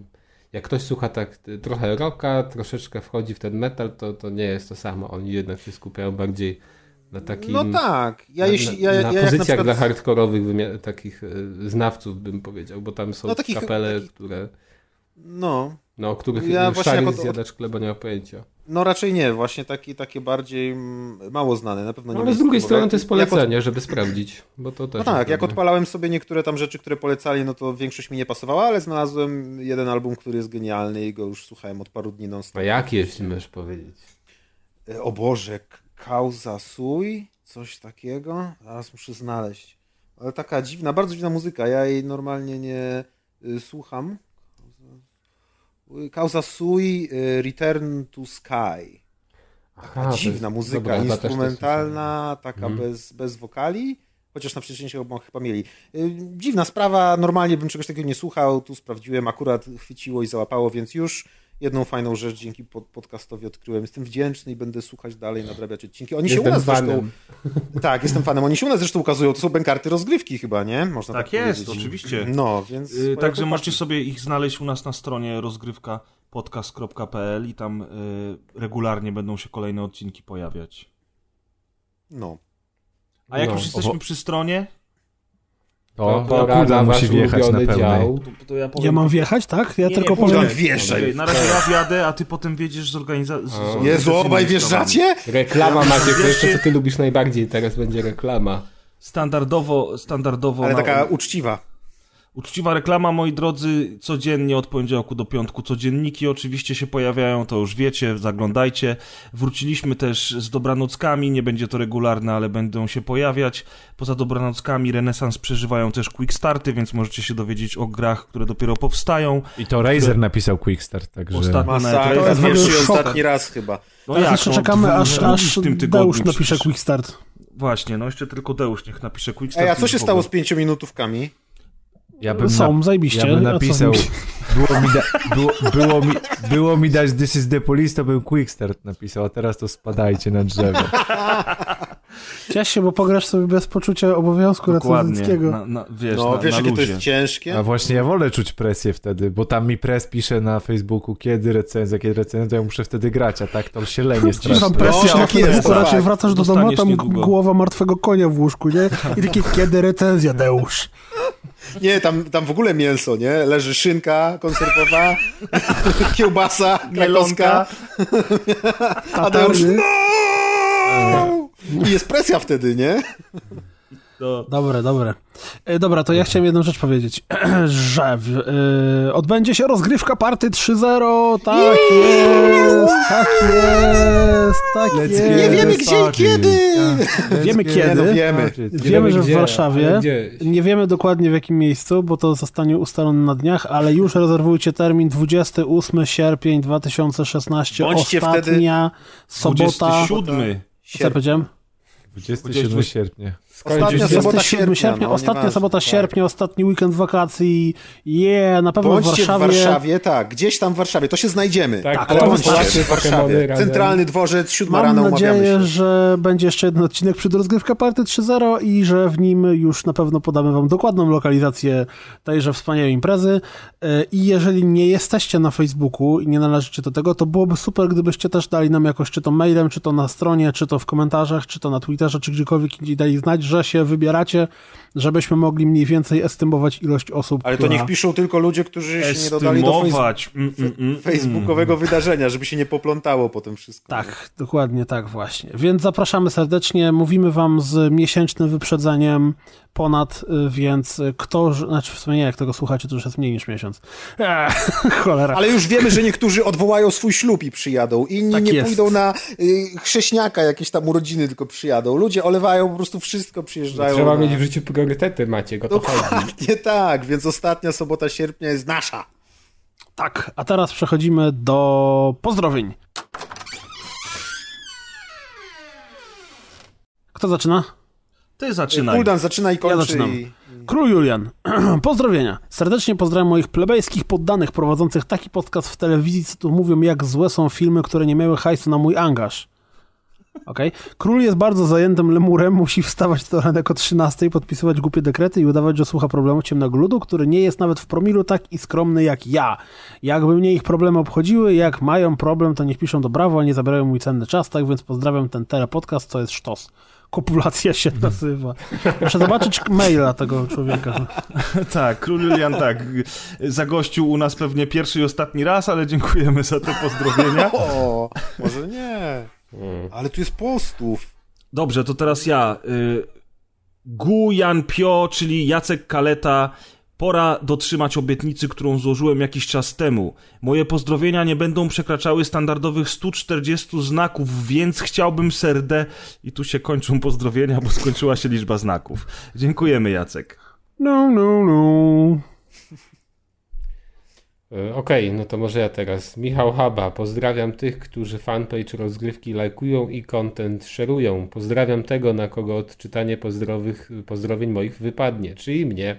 Speaker 8: jak ktoś słucha tak trochę rocka, troszeczkę wchodzi w ten metal, to, to nie jest to samo. Oni jednak się skupiają bardziej na takim.
Speaker 2: No tak, ja
Speaker 8: na,
Speaker 2: jeśli,
Speaker 8: na,
Speaker 2: ja,
Speaker 8: na
Speaker 2: ja jak na
Speaker 8: pozycjach
Speaker 2: przykład...
Speaker 8: dla hardkorowych takich y, znawców, bym powiedział, bo tam są
Speaker 2: No takich-
Speaker 8: kapele,
Speaker 2: takich-
Speaker 8: które.
Speaker 2: No,
Speaker 8: No, o których
Speaker 2: Ja
Speaker 8: szary
Speaker 2: jako-
Speaker 8: zjadacz chleba nie ma pojęcia.
Speaker 2: no raczej nie, właśnie takie, takie bardziej mm, mało znane, na pewno nie
Speaker 8: No, ale z drugiej strony to jest
Speaker 2: jak od-
Speaker 8: polecenie, żeby sprawdzić, bo to też
Speaker 2: No tak, jak odpalałem sobie niektóre tam rzeczy, które polecali, no to większość mi nie pasowała, ale znalazłem jeden album, który jest genialny i go już słuchałem od paru dni non
Speaker 8: A jak jeśli możesz powiedzieć?
Speaker 2: E, O Boże, K- Causa Sui? Coś takiego? Zaraz muszę znaleźć. Ale taka dziwna, bardzo dziwna muzyka. Ja jej normalnie nie y, słucham. Causa Sui, y, Return to Sky. Taka
Speaker 8: Aha,
Speaker 2: dziwna
Speaker 8: jest-
Speaker 2: muzyka,
Speaker 8: dobra,
Speaker 2: instrumentalna, taka
Speaker 8: Mhm.
Speaker 2: bez, bez wokali. Chociaż na przecięciu chyba, chyba mieli. Y, Dziwna sprawa, normalnie bym czegoś takiego nie słuchał, tu sprawdziłem, akurat chwyciło i załapało, więc już jedną fajną rzecz dzięki pod, podcastowi odkryłem. Jestem wdzięczny i będę słuchać dalej, nadrabiać odcinki. Oni się u
Speaker 8: Jestem
Speaker 2: nas zresztą...
Speaker 8: fanem.
Speaker 2: Tak, jestem fanem. Oni się u nas zresztą ukazują, to są bękarty rozgrywki chyba, nie? Można tak,
Speaker 4: Tak jest,
Speaker 2: powiedzieć.
Speaker 4: oczywiście.
Speaker 2: No, więc...
Speaker 4: Y, Także możecie sobie ich znaleźć u nas na stronie rozgrywkapodcast.pl i tam y, regularnie będą się kolejne odcinki pojawiać.
Speaker 2: No.
Speaker 4: A jak
Speaker 8: No,
Speaker 4: już jesteśmy
Speaker 1: owo-
Speaker 4: przy stronie,
Speaker 1: To, to
Speaker 8: pora
Speaker 1: Kuda musi wjechać na pełnej.
Speaker 8: dział.
Speaker 4: to, to ja powiem...
Speaker 5: Ja mam wjechać, tak? Ja
Speaker 4: Nie,
Speaker 5: tylko
Speaker 4: nie,
Speaker 5: powiem.
Speaker 4: Na razie ja wjadę, a ty potem wiedziesz z organizacji.
Speaker 8: O.
Speaker 2: Jezu, obaj wjeżdżacie?
Speaker 8: Reklama Maciek, to jeszcze co ty lubisz najbardziej, teraz będzie reklama.
Speaker 4: Standardowo, standardowo
Speaker 2: Ale taka uczciwa.
Speaker 4: Uczciwa reklama, moi drodzy, codziennie od poniedziałku do piątku codzienniki oczywiście się pojawiają, to już wiecie, zaglądajcie. Wróciliśmy też z dobranockami, nie będzie to regularne, ale będą się pojawiać. Poza dobranockami Renesans przeżywają też quick starty, więc możecie się dowiedzieć o grach, które dopiero powstają.
Speaker 1: I to Razer napisał Quickstart, także...
Speaker 4: Ostatnio
Speaker 2: to jest pierwszy ostatni raz chyba.
Speaker 4: No
Speaker 5: Teraz
Speaker 4: jak,
Speaker 5: jeszcze
Speaker 4: no,
Speaker 5: czekamy,
Speaker 4: dwu-
Speaker 5: aż, aż
Speaker 4: w tym tygodniu
Speaker 5: Deusz napisze
Speaker 4: przecież.
Speaker 5: quick start.
Speaker 4: Właśnie, no jeszcze tylko Deusz niech napisze quick start.
Speaker 2: Ej, a co się stało z pięciominutówkami?
Speaker 1: Ja bym,
Speaker 5: Są,
Speaker 1: na,
Speaker 5: zajebiście.
Speaker 1: ja bym napisał, było mi, da, było, było, mi, było mi dać This is the police, to bym Quickstart napisał, a teraz to spadajcie na drzewo.
Speaker 5: Ciesz się, bo pograsz sobie bez poczucia obowiązku recenzenckiego.
Speaker 4: na, na, wiesz,
Speaker 2: No,
Speaker 4: na,
Speaker 2: wiesz,
Speaker 4: na
Speaker 2: jakie to jest ciężkie?
Speaker 1: A właśnie ja wolę czuć presję wtedy, bo tam mi pres pisze na Facebooku, kiedy recenzja, kiedy recenzja, to ja muszę wtedy grać, a tak to się lenie
Speaker 5: Tam
Speaker 1: strasznie.
Speaker 5: presja
Speaker 2: No,
Speaker 5: na
Speaker 2: tak jest,
Speaker 5: Facebooku, raczej
Speaker 2: tak.
Speaker 5: wracasz do domu, tam
Speaker 4: niedługo.
Speaker 5: głowa martwego konia w łóżku, nie? I takie, kiedy recenzja, Deusz?
Speaker 2: Nie, tam, tam w ogóle mięso, nie? Leży szynka konserwowa, kiełbasa, krakowska, a to już no! I jest presja wtedy, nie?
Speaker 4: To,
Speaker 5: Dobre, dobre. E, Dobra, to ja chciałem jedną rzecz powiedzieć, że w, e, odbędzie się rozgrywka party 3.0, tak jest, tak jest, tak
Speaker 1: Let's
Speaker 5: jest.
Speaker 2: Nie wiemy gdzie i kiedy.
Speaker 1: Let's
Speaker 5: Wiemy
Speaker 1: get
Speaker 5: kiedy.
Speaker 1: this
Speaker 2: Wiemy.
Speaker 5: Wiemy, że w Warszawie. Nie wiemy dokładnie w jakim miejscu, bo to zostanie ustalone na dniach, ale już rezerwujcie termin 28 sierpień 2016,
Speaker 2: Bądźcie
Speaker 5: ostatnia sobota.
Speaker 4: 27.
Speaker 5: Co ja powiedziałem?
Speaker 1: 27 sierpnia.
Speaker 2: Ostatnia sobota
Speaker 5: 27
Speaker 2: sierpnia,
Speaker 5: sierpnia,
Speaker 2: no,
Speaker 5: ostatnia sobota
Speaker 2: tak.
Speaker 5: sierpnia, ostatni weekend wakacji. Yeah, na pewno
Speaker 2: Bądźcie
Speaker 5: w Warszawie.
Speaker 2: w Warszawie, tak, gdzieś tam w Warszawie, to się znajdziemy.
Speaker 8: Tak,
Speaker 5: Tak,
Speaker 2: Bądźcie w Warszawie. Centralny dworzec, siódma
Speaker 5: Mam
Speaker 2: rano umawiamy
Speaker 5: nadzieję,
Speaker 2: się.
Speaker 5: że będzie jeszcze jeden odcinek przed rozgrywka Party 3.0 i że w nim już na pewno podamy wam dokładną lokalizację tejże wspaniałej imprezy. E, I jeżeli nie jesteście na Facebooku i nie należycie do tego, to byłoby super, gdybyście też dali nam jakoś, czy to mailem, czy to na stronie, czy to w komentarzach, czy to na Twitterze, czy gdziekolwiek indziej dali znać, że się wybieracie, żebyśmy mogli mniej więcej estymować ilość osób,
Speaker 2: Ale to
Speaker 5: która...
Speaker 2: niech piszą tylko ludzie, którzy się nie dodali do
Speaker 4: Estymować. Mm, mm, mm, mm.
Speaker 2: facebookowego wydarzenia, żeby się nie poplątało po tym wszystko.
Speaker 5: Tak, dokładnie tak właśnie. Więc zapraszamy serdecznie, mówimy wam z miesięcznym wyprzedzeniem ponad, y, więc y, kto, znaczy w sumie nie, jak tego słuchacie, to już jest mniej niż miesiąc. Eee, cholera.
Speaker 2: Ale już wiemy, że niektórzy odwołają swój ślub i przyjadą, inni
Speaker 5: Tak
Speaker 2: nie
Speaker 5: jest.
Speaker 2: pójdą na y, chrześniaka, jakieś tam urodziny, tylko przyjadą. Ludzie olewają po prostu wszystko, przyjeżdżają.
Speaker 8: Trzeba
Speaker 2: na...
Speaker 8: mieć w życiu priorytety, Maciek, o to chodzi.
Speaker 2: Dokładnie tak, więc ostatnia sobota sierpnia jest nasza.
Speaker 5: Tak, a teraz przechodzimy do pozdrowień. Kto zaczyna?
Speaker 4: Ty zaczynaj.
Speaker 2: Kuldan zaczyna i kończy.
Speaker 5: Ja zaczynam.
Speaker 2: i...
Speaker 5: Król Julian. Pozdrowienia. Serdecznie pozdrawiam moich plebejskich poddanych prowadzących taki podcast w telewizji, co tu mówią, jak złe są filmy, które nie miały hajsu na mój angaż. Okej. Król jest bardzo zajętym lemurem, musi wstawać do ranek o 13, podpisywać głupie dekrety i udawać, że słucha problemu ciemnego ludu, który nie jest nawet w promilu tak i skromny jak ja. Jakby mnie ich problemy obchodziły, jak mają problem, to niech piszą do brawo, a nie zabierają mój cenny czas, tak więc pozdrawiam ten telepodcast, to jest sztos. Kopulacja się nazywa. Muszę zobaczyć maila tego człowieka.
Speaker 4: Tak, król Julian tak. Zagościł u nas pewnie pierwszy i ostatni raz, ale dziękujemy za te pozdrowienia.
Speaker 2: O, może nie. Ale tu jest postów.
Speaker 4: Dobrze, to teraz ja. Y, Gu Jan Pio, czyli Jacek Kaleta. Pora dotrzymać obietnicy, którą złożyłem jakiś czas temu. Moje pozdrowienia nie będą przekraczały standardowych 140 znaków, więc chciałbym serdę. I tu się kończą pozdrowienia, bo skończyła się liczba znaków. Dziękujemy, Jacek.
Speaker 5: No, no, no.
Speaker 8: E, Okej, no to może ja teraz. Michał Haba, pozdrawiam tych, którzy fanpage rozgrywki lajkują i content szerują. Pozdrawiam tego, na kogo odczytanie pozdrowych, pozdrowień moich wypadnie, czyli mnie.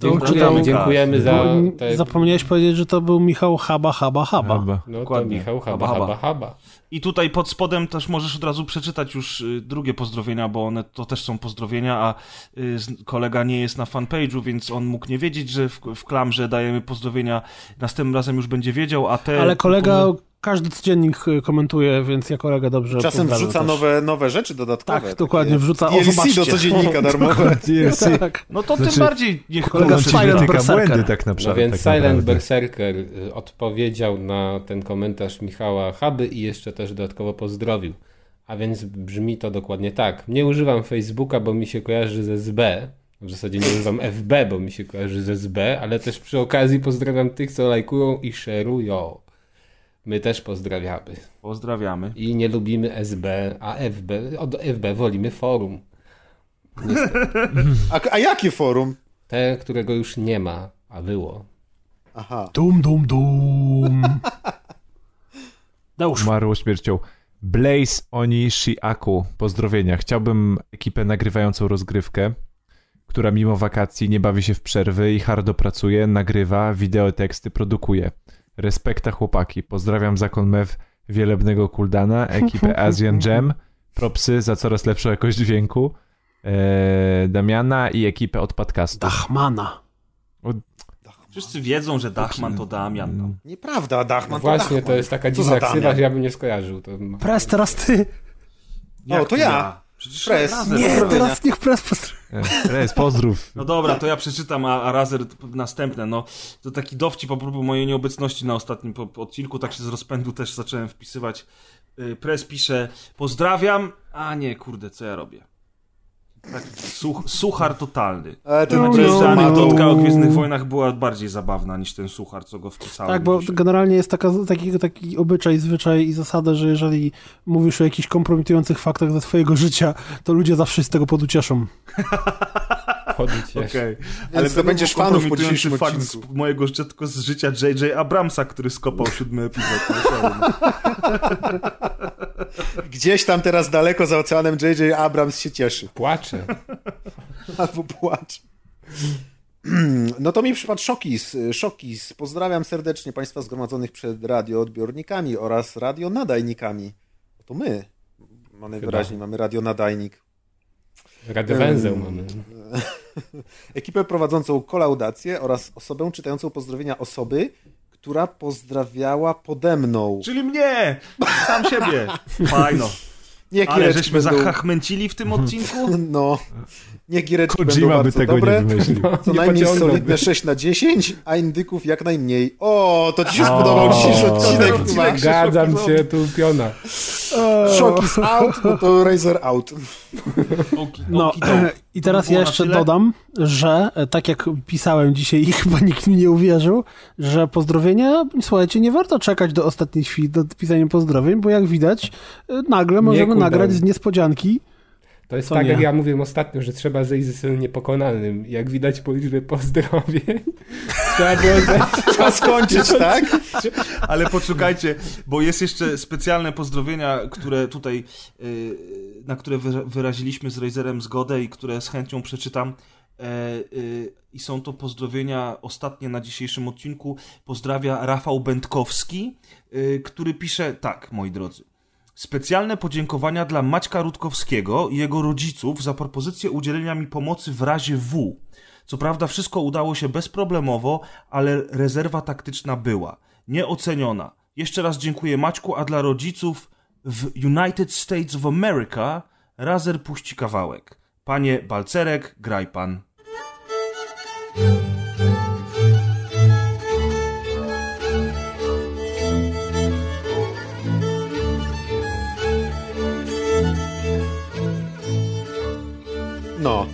Speaker 5: To
Speaker 8: Dziękujemy, dziękujemy za te...
Speaker 5: Zapomniałeś powiedzieć, że to był Michał Haba, Haba, Haba.
Speaker 1: Chyba.
Speaker 8: No to
Speaker 4: Dokładnie.
Speaker 8: Michał Haba,
Speaker 4: Haba,
Speaker 8: Haba, Haba.
Speaker 4: I tutaj pod spodem też możesz od razu przeczytać już y, drugie pozdrowienia, bo one to też są pozdrowienia, a y, kolega nie jest na fanpage'u, więc on mógł nie wiedzieć, że w, w klamrze dajemy pozdrowienia. Następnym razem już będzie wiedział, a te...
Speaker 5: Ale kolega każdy codziennik y, komentuje, więc ja kolega dobrze
Speaker 2: Czasem wrzuca
Speaker 5: też.
Speaker 2: nowe, nowe rzeczy dodatkowe.
Speaker 5: Tak, dokładnie, wrzuca- o,
Speaker 2: DLC
Speaker 5: zobaczcie.
Speaker 2: do codziennika darmowe.
Speaker 1: DLC.
Speaker 5: Tak.
Speaker 4: No to
Speaker 1: Znaczy,
Speaker 4: tym bardziej niech
Speaker 5: kolega Silent Berserker.
Speaker 1: błędy tak
Speaker 8: No
Speaker 1: naprawdę.
Speaker 8: więc
Speaker 1: tak
Speaker 8: Silent
Speaker 1: naprawdę.
Speaker 8: Berserker y, odpowiedział na ten komentarz Michała Haby i jeszcze też dodatkowo pozdrowił. A więc brzmi to dokładnie tak. Nie używam Facebooka, bo mi się kojarzy ze SB. W zasadzie nie używam FB, bo mi się kojarzy ze SB, ale też przy okazji pozdrawiam tych, co lajkują i szerują. My też pozdrawiamy.
Speaker 4: Pozdrawiamy.
Speaker 8: I nie lubimy SB, a FB, od FB wolimy forum.
Speaker 2: A, a jakie forum?
Speaker 8: Te, którego już nie ma, a było.
Speaker 2: Aha.
Speaker 5: Dum, dum, dum. Deusz.
Speaker 1: Umarło śmiercią. Blaze Oni Shiaku. Pozdrowienia. Chciałbym ekipę nagrywającą rozgrywkę, która mimo wakacji nie bawi się w przerwy i hardo pracuje, nagrywa, wideo, teksty produkuje. Respekta chłopaki. Pozdrawiam zakon Mew Wielebnego Kuldana, ekipę Asian Jam, propsy za coraz lepszą jakość dźwięku, e, Damiana i ekipę od podcastu.
Speaker 5: Dachmana.
Speaker 4: Wszyscy wiedzą, że Dachman to Damian. No.
Speaker 2: Nieprawda, Dachman
Speaker 8: Właśnie,
Speaker 2: to,
Speaker 8: to
Speaker 2: Dachman.
Speaker 8: jest taka dziwna ksywa, że ja bym nie skojarzył. To...
Speaker 5: Pres, teraz ty.
Speaker 2: O, to ja.
Speaker 4: Przecież razem.
Speaker 5: Nie, teraz niech pres pozdrowi.
Speaker 1: E, Rez, pozdrów.
Speaker 4: No dobra, to ja przeczytam, a, a Razer następne. No, to taki dowcip a propos mojej nieobecności na ostatnim po, po odcinku, tak się z rozpędu też zacząłem wpisywać. Y, Press pisze, pozdrawiam, a nie, kurde, co ja robię? Taki such, suchar totalny.
Speaker 2: No,
Speaker 4: nadzieję, że
Speaker 2: no,
Speaker 4: anegdotka o Gwiezdnych Wojnach była bardziej zabawna niż ten suchar, co go wpisałem.
Speaker 5: Tak, bo
Speaker 4: dzisiaj.
Speaker 5: generalnie jest taka, taki, taki obyczaj, zwyczaj i zasada, że jeżeli mówisz o jakichś kompromitujących faktach ze swojego życia, to ludzie zawsze się z tego poducieszą.
Speaker 8: Chodzić
Speaker 4: Okej.
Speaker 2: Ale to będziesz fanów po dzisiejszym
Speaker 4: fakt z mojego życia, tylko z życia J.J. Abramsa, który skopał siódmy epizod. No.
Speaker 2: Gdzieś tam teraz daleko za oceanem J.J. Abrams się cieszy.
Speaker 8: Płacze.
Speaker 2: Albo płacze. No to mi przypadł Szokis. Szokis. Pozdrawiam serdecznie Państwa zgromadzonych przed radioodbiornikami oraz radionadajnikami. To my. Mamy najwyraźniej mamy radionadajnik.
Speaker 8: Radiowęzeł mamy.
Speaker 2: Ekipę prowadzącą kolaudację oraz osobę czytającą pozdrowienia osoby, która pozdrawiała pode mną.
Speaker 4: Czyli mnie! Sam siebie! Fajno. Ale żeśmy
Speaker 2: będą...
Speaker 4: zachachmęcili w tym odcinku?
Speaker 2: No. Niech giereczki będą
Speaker 1: Kojima by
Speaker 2: bardzo
Speaker 1: tego
Speaker 2: dobre.
Speaker 1: nie wymyślił.
Speaker 2: Co
Speaker 6: Nie
Speaker 2: najmniej solidne 6 na 10, a indyków jak najmniej. O, to ci się spodobał dzisiejszy odcinek. chyba.
Speaker 6: Zgadzam się, tu piona.
Speaker 2: Shock is out, no to Razer out.
Speaker 5: No i teraz ja jeszcze dodam, że e, tak jak pisałem dzisiaj i chyba nikt mi nie uwierzył, że pozdrowienia, słuchajcie, nie warto czekać do ostatniej chwili do pisania pozdrowień, bo jak widać, e, nagle możemy nagrać z niespodzianki.
Speaker 6: To jest
Speaker 5: Co
Speaker 6: tak,
Speaker 5: nie?
Speaker 6: jak ja mówiłem ostatnio, że trzeba zejść ze synem niepokonalnym. Jak widać po liczbie pozdrowień, trzeba było zejść.
Speaker 2: Trzeba skończyć, tak?
Speaker 4: Ale poczekajcie, bo jest jeszcze specjalne pozdrowienia, które tutaj, y, na które wyra- wyraziliśmy z Razerem zgodę i które z chęcią przeczytam. E, y, I są to pozdrowienia ostatnie na dzisiejszym odcinku. Pozdrawia Rafał Będkowski, y, który pisze tak, moi drodzy. Specjalne podziękowania dla Maćka Rutkowskiego i jego rodziców za propozycję udzielenia mi pomocy w razie W. Co prawda wszystko udało się bezproblemowo, ale rezerwa taktyczna była. Nieoceniona. Jeszcze raz dziękuję Maćku, a dla rodziców w United States of America Razer puści kawałek. Panie Balcerek, graj pan.
Speaker 2: No,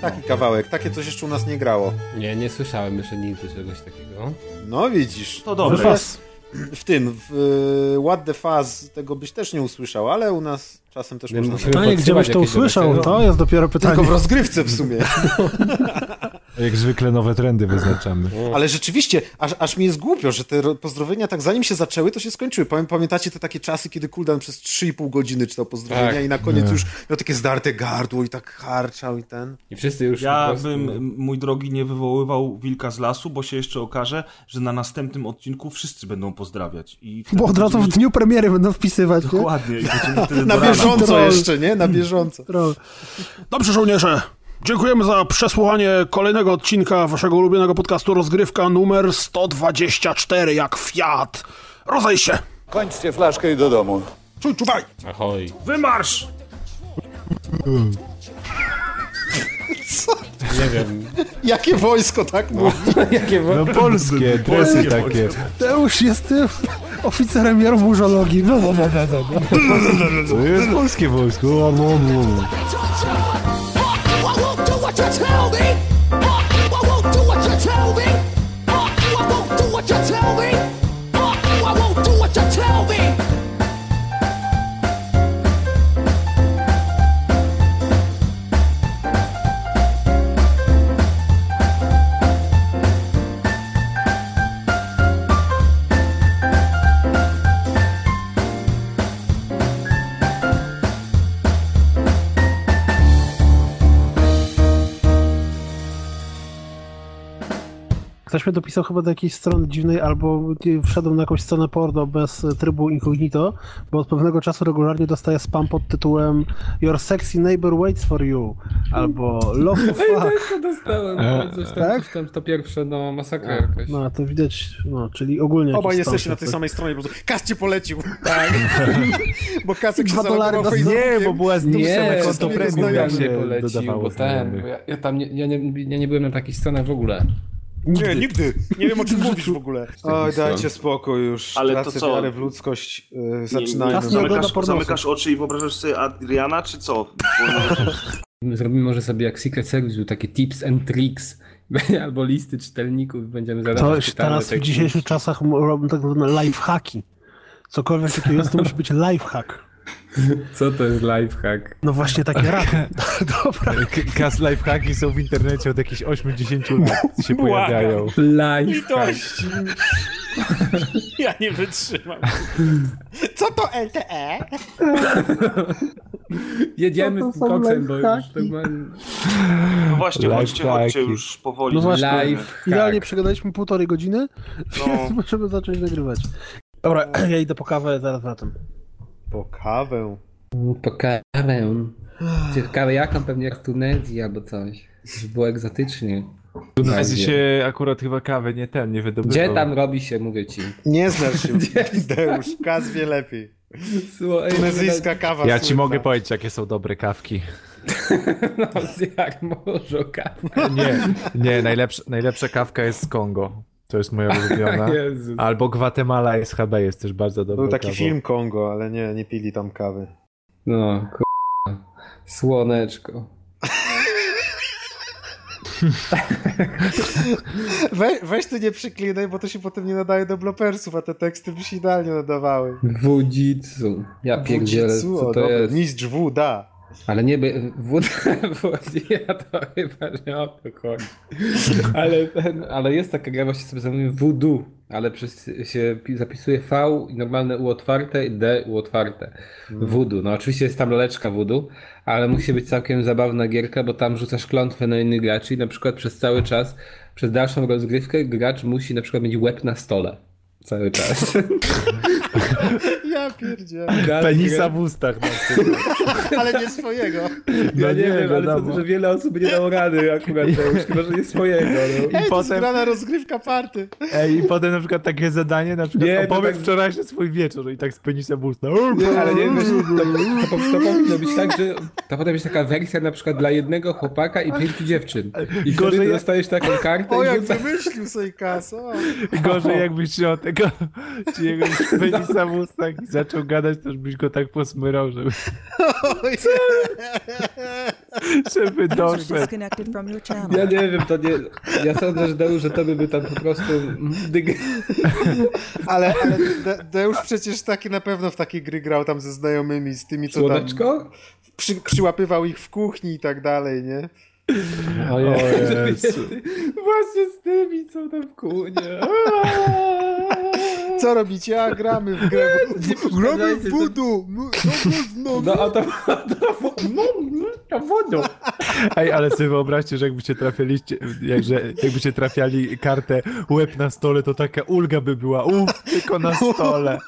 Speaker 2: taki kawałek, takie coś jeszcze u nas nie grało.
Speaker 6: Nie, nie słyszałem jeszcze nigdy czegoś takiego.
Speaker 2: No widzisz.
Speaker 4: To.
Speaker 2: Wypas. W tym, w y, What the Fuzz tego byś też nie usłyszał, ale u nas czasem też
Speaker 6: My
Speaker 2: można.
Speaker 5: Pytanie, gdzie byś to usłyszał, to jest dopiero pytanie.
Speaker 2: Tylko w rozgrywce w sumie.
Speaker 1: Jak zwykle nowe trendy wyznaczamy.
Speaker 2: Ale rzeczywiście, aż, aż mi jest głupio, że te ro- pozdrowienia tak zanim się zaczęły, to się skończyły. Pamię- Pamiętacie te takie czasy, kiedy Kuldan przez 3,5 godziny czytał pozdrowienia
Speaker 6: Tak.
Speaker 2: i na koniec
Speaker 1: Nie.
Speaker 2: już miał takie zdarte gardło i tak harczał i ten.
Speaker 6: I wszyscy już
Speaker 4: Ja
Speaker 6: prostu...
Speaker 4: bym, mój drogi, nie wywoływał wilka z lasu, bo się jeszcze okaże, że na następnym odcinku wszyscy będą pozdrawiać. I
Speaker 5: Bo od razu w dniu premiery będą wpisywać, nie?
Speaker 4: Dokładnie. I
Speaker 2: Na
Speaker 4: do rana.
Speaker 2: Bieżąco
Speaker 5: Troll.
Speaker 2: jeszcze, nie? Na bieżąco.
Speaker 5: Troll.
Speaker 9: Dobrze, żołnierze. Dziękujemy za przesłuchanie kolejnego odcinka waszego ulubionego podcastu Rozgrywka numer 124, jak Fiat. Rozejść się.
Speaker 10: Kończcie flaszkę i do domu.
Speaker 9: Czuj, czuwaj.
Speaker 6: Ahoj.
Speaker 4: Wymarsz!
Speaker 6: Nie wiem.
Speaker 2: Jakie wojsko, tak mówi?
Speaker 6: Jakie wo-
Speaker 1: No polskie, dresy takie.
Speaker 5: Teusz jest tym oficerem jarmużologii. No, no, no, no, no.
Speaker 1: To jest polskie wojsko. O, no, no.
Speaker 5: Ktoś mnie dopisał chyba do jakiejś strony dziwnej, albo nie- wszedłem na jakąś stronę porno bez e, trybu incognito, bo od pewnego czasu regularnie dostaję spam pod tytułem Your sexy neighbor waits for you, albo Love
Speaker 6: Ej,
Speaker 5: fuck.
Speaker 6: to dostałem.
Speaker 1: E,
Speaker 6: Coś tam,
Speaker 5: tak?
Speaker 6: coś tam, to pierwsze, no masakra jakaś.
Speaker 5: No, to widać, no, czyli ogólnie
Speaker 2: Obaj jesteście na tej samej stronie, po prostu Kas cię polecił. Tak. Bo Kasek się
Speaker 5: Dwa dolary
Speaker 2: zalogował.
Speaker 1: Nie, bo była z
Speaker 6: Nie, to
Speaker 2: premium
Speaker 6: mnie polecił, bo ten, bo ja, ja tam nie, ja, nie, ja nie byłem na takich stronach w ogóle.
Speaker 2: Nie, nigdy. Nie wiem o czym mówisz w ogóle. Oj, dajcie spokój już.
Speaker 4: Ale to
Speaker 2: Tracę
Speaker 4: co?
Speaker 2: wiarę w ludzkość. Yy, zaczynajmy.
Speaker 5: Nie
Speaker 4: Zamykasz, zamykasz oczy i wyobrażasz sobie Adriana, czy co?
Speaker 6: Zrobimy może sobie jak Secret Service, był takie tips and tricks, albo listy czytelników i będziemy zadawać
Speaker 5: To już teraz w dzisiejszych czasach robią tak zwane lifehacki. Cokolwiek takiego jest, to musi być lifehack.
Speaker 6: Co to jest lifehack?
Speaker 5: No właśnie takie rady. Dobra.
Speaker 1: Kas lifehacki są w internecie od jakichś 8-10 lat się pojawiają.
Speaker 6: Lifehack.
Speaker 2: Ja nie wytrzymam. Co to LTE?
Speaker 6: Jedziemy
Speaker 5: to
Speaker 6: z tym koksem, bo już
Speaker 5: lifehacki?
Speaker 6: normalnie...
Speaker 4: No właśnie, chodźcie, chodźcie już powoli.
Speaker 5: No właśnie.
Speaker 6: Lifehack.
Speaker 5: Idealnie przegadaliśmy półtorej godziny,
Speaker 4: No.
Speaker 5: więc możemy zacząć nagrywać. Dobra, ja idę po kawę, zaraz wracam.
Speaker 2: Po kawę.
Speaker 6: Po kawę. Ciekawe jaką, pewnie jak w Tunezji albo coś. Żeby było egzotycznie.
Speaker 1: Tu na
Speaker 6: Będzie.
Speaker 1: się akurat chyba kawy nie ten, nie wydobywał.
Speaker 6: Gdzie tam robi się, mówię ci.
Speaker 2: Nie znasz się, Deusz. Kas wie lepiej.
Speaker 6: Słuchaj,
Speaker 2: Tunezyjska kawa
Speaker 1: Ja ci
Speaker 2: słynna.
Speaker 1: mogę powiedzieć, jakie są dobre kawki.
Speaker 6: No, jak może kawę.
Speaker 1: Nie, nie, najlepsza, najlepsza kawka jest z Kongo. To jest moja ulubiona. Albo Gwatemala SHB jest też bardzo dobra
Speaker 2: Był taki
Speaker 1: kawą.
Speaker 2: film Kongo, ale nie, nie pili tam kawy.
Speaker 6: No, k***a. Słoneczko.
Speaker 2: We, weź ty nie przyklinaj, bo to się potem nie nadaje do blopersów, a te teksty by się idealnie nadawały.
Speaker 6: Wujitsu. Ja pierdzielę, co to jest.
Speaker 2: Mistrz W, da.
Speaker 6: Ale nie, by- wód, ja to chyba nie o to chodzi. Ale, ten, ale jest taka gra, właśnie sobie zamówiłem voodoo, ale przez, się pi- zapisuje V i normalne U otwarte i D U otwarte. Voodoo. No oczywiście jest tam laleczka voodoo, ale musi być całkiem zabawna gierka, bo tam rzucasz klątwę na innych graczy i na przykład przez cały czas, przez dalszą rozgrywkę gracz musi na przykład mieć łeb na stole. Cały czas.
Speaker 2: Ja pierdzielę.
Speaker 1: Penisa w ustach na przykład.
Speaker 2: Ale nie swojego.
Speaker 1: No
Speaker 6: Ja nie,
Speaker 1: nie,
Speaker 6: wiem, ale sądzę, że wiele osób nie dało rady akurat, to już chyba, że nie swojego. No.
Speaker 2: Ej, to jest
Speaker 1: potem-
Speaker 2: grana rozgrywka party.
Speaker 1: Ej, i potem na przykład takie zadanie, na przykład
Speaker 6: Nie, to
Speaker 1: opowiedz
Speaker 6: tak-
Speaker 1: wczorajszy swój wieczór i tak z penisem w ustach.
Speaker 6: Nie, ale nie wiesz, to, to, to powinno być tak, że to potem jest taka wersja na przykład dla jednego chłopaka i pięciu dziewczyn. I
Speaker 1: Gorzej jak-
Speaker 6: dostajesz taką kartę
Speaker 2: O,
Speaker 6: i
Speaker 2: jak
Speaker 6: rzucasz...
Speaker 2: wymyślił sobie kaso.
Speaker 1: Gorzej jakbyś się o tego, czy jego penisa w ustach i zaczął gadać, to już byś go tak posmyrał, żeby, żeby doszedł.
Speaker 11: disconnected from your channel.
Speaker 6: Ja nie wiem, to nie... Ja sądzę, że Deusz, że to by tam po prostu...
Speaker 2: Ale, ale De- Deusz przecież taki na pewno w takie gry grał tam ze znajomymi, z tymi, co tam
Speaker 6: Słoneczko?
Speaker 2: przy, przyłapywał ich w kuchni i tak dalej, nie?
Speaker 6: O
Speaker 1: Jezu.
Speaker 6: Właśnie z tymi, co tam w kunie.
Speaker 2: Co robicie? A gramy w grę. Gramy w budu! No, no,
Speaker 6: No a to... to no, to wodą.
Speaker 1: Ej, ale sobie wyobraźcie, że jakbyście trafialiście, jakże, jakbyście trafiali kartę łeb na stole, to taka ulga by była. Uff, tylko na stole.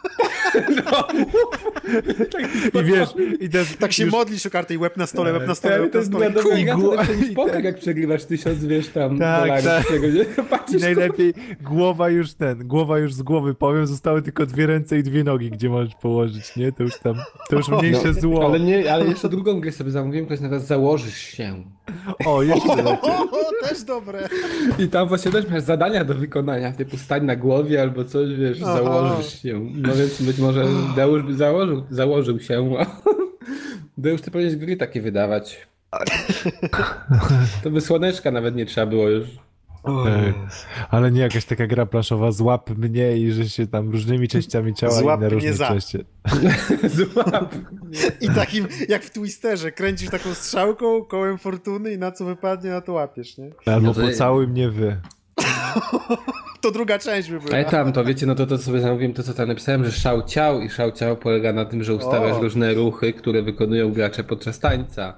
Speaker 1: I wiesz, i też
Speaker 2: Tak się
Speaker 1: już-
Speaker 2: modlisz o kartę i łeb na stole, łeb na stole,
Speaker 6: Ale
Speaker 2: łeb
Speaker 6: to
Speaker 2: na
Speaker 6: jest
Speaker 2: stole.
Speaker 6: to
Speaker 1: gło- i
Speaker 6: poker,
Speaker 1: tak.
Speaker 6: jak przegrywasz tysiąc, wiesz, tam
Speaker 1: Tak,
Speaker 6: dolarów
Speaker 1: tak.
Speaker 6: tego, nie?
Speaker 1: Najlepiej głowa już ten, głowa już z głowy powiem, zostały tylko dwie ręce i dwie nogi, gdzie możesz położyć, nie? To już tam, to już mniejsze zło.
Speaker 6: No, Ale nie, ale jeszcze drugą grę sobie zamówiłem, która się nazywa Założysz się.
Speaker 1: O, jeszcze lepiej.
Speaker 2: O, o, też dobre.
Speaker 6: I tam właśnie też masz zadania do wykonania, typu stań na głowie albo coś, wiesz,
Speaker 2: Aha.
Speaker 6: założysz się. No więc być może Deusz by założył, założył się. Deusz, ty powinieneś gry takie wydawać. To by słoneczka nawet nie trzeba było już.
Speaker 1: Ej, Ale nie jakaś taka gra plaszowa, złap mnie i że się tam różnymi częściami ciała
Speaker 2: Złap
Speaker 1: inne
Speaker 2: mnie
Speaker 1: różne
Speaker 2: za.
Speaker 1: części.
Speaker 6: Złap.
Speaker 2: I takim, jak w Twisterze, kręcisz taką strzałką, kołem fortuny i na co wypadnie, na to łapiesz, nie?
Speaker 1: Albo
Speaker 6: No to-
Speaker 1: pocałuj mnie wy.
Speaker 2: To druga część by była.
Speaker 6: Ale tam, to wiecie, no to, to sobie zamówiłem to, co tam napisałem, że szał ciał i szał ciał polega na tym, że ustawiasz
Speaker 2: O.
Speaker 6: różne ruchy, które wykonują gracze podczas tańca.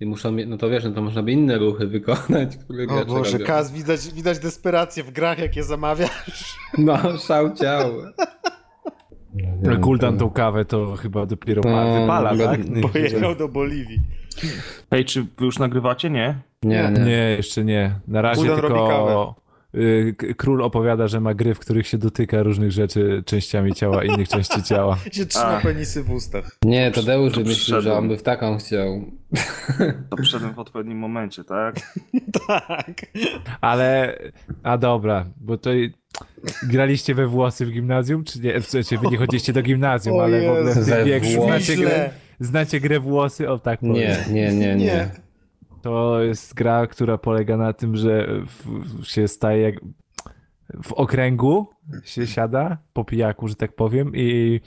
Speaker 6: I muszą no to wiesz, no to można by inne ruchy wykonać, które
Speaker 2: O
Speaker 6: gracze
Speaker 2: Boże,
Speaker 6: robią.
Speaker 2: Kaz, widać, widać desperację w grach, jak je zamawiasz.
Speaker 6: No, szał ciał.
Speaker 1: Guldan tą kawę to chyba dopiero
Speaker 6: No,
Speaker 1: pa- wypala,
Speaker 6: bo-
Speaker 1: tak?
Speaker 2: Pojechał do Boliwii.
Speaker 4: Ej, czy wy już nagrywacie? Nie?
Speaker 6: Nie, nie.
Speaker 1: Nie, jeszcze nie. Na razie tylko król opowiada, że ma gry, w których się dotyka różnych rzeczy częściami ciała, innych części ciała.
Speaker 2: Się trzyma penisy w ustach.
Speaker 6: Nie, Tadeusz
Speaker 4: To
Speaker 6: wymyślił, że on by w taką chciał.
Speaker 4: To przyszedłem w odpowiednim momencie, tak?
Speaker 2: Tak.
Speaker 1: Ale, a dobra, bo to i- graliście we włosy w gimnazjum, czy nie? W sensie, wy nie chodziliście do gimnazjum,
Speaker 2: O
Speaker 1: ale w ogóle w
Speaker 2: Jezu.
Speaker 1: tym wieku znacie grę, znacie grę włosy? O tak powiem.
Speaker 6: Nie, nie, nie, nie.
Speaker 2: Nie.
Speaker 1: To jest gra, która polega na tym, że w, w, się staje jak w okręgu się siada po pijaku, że tak powiem i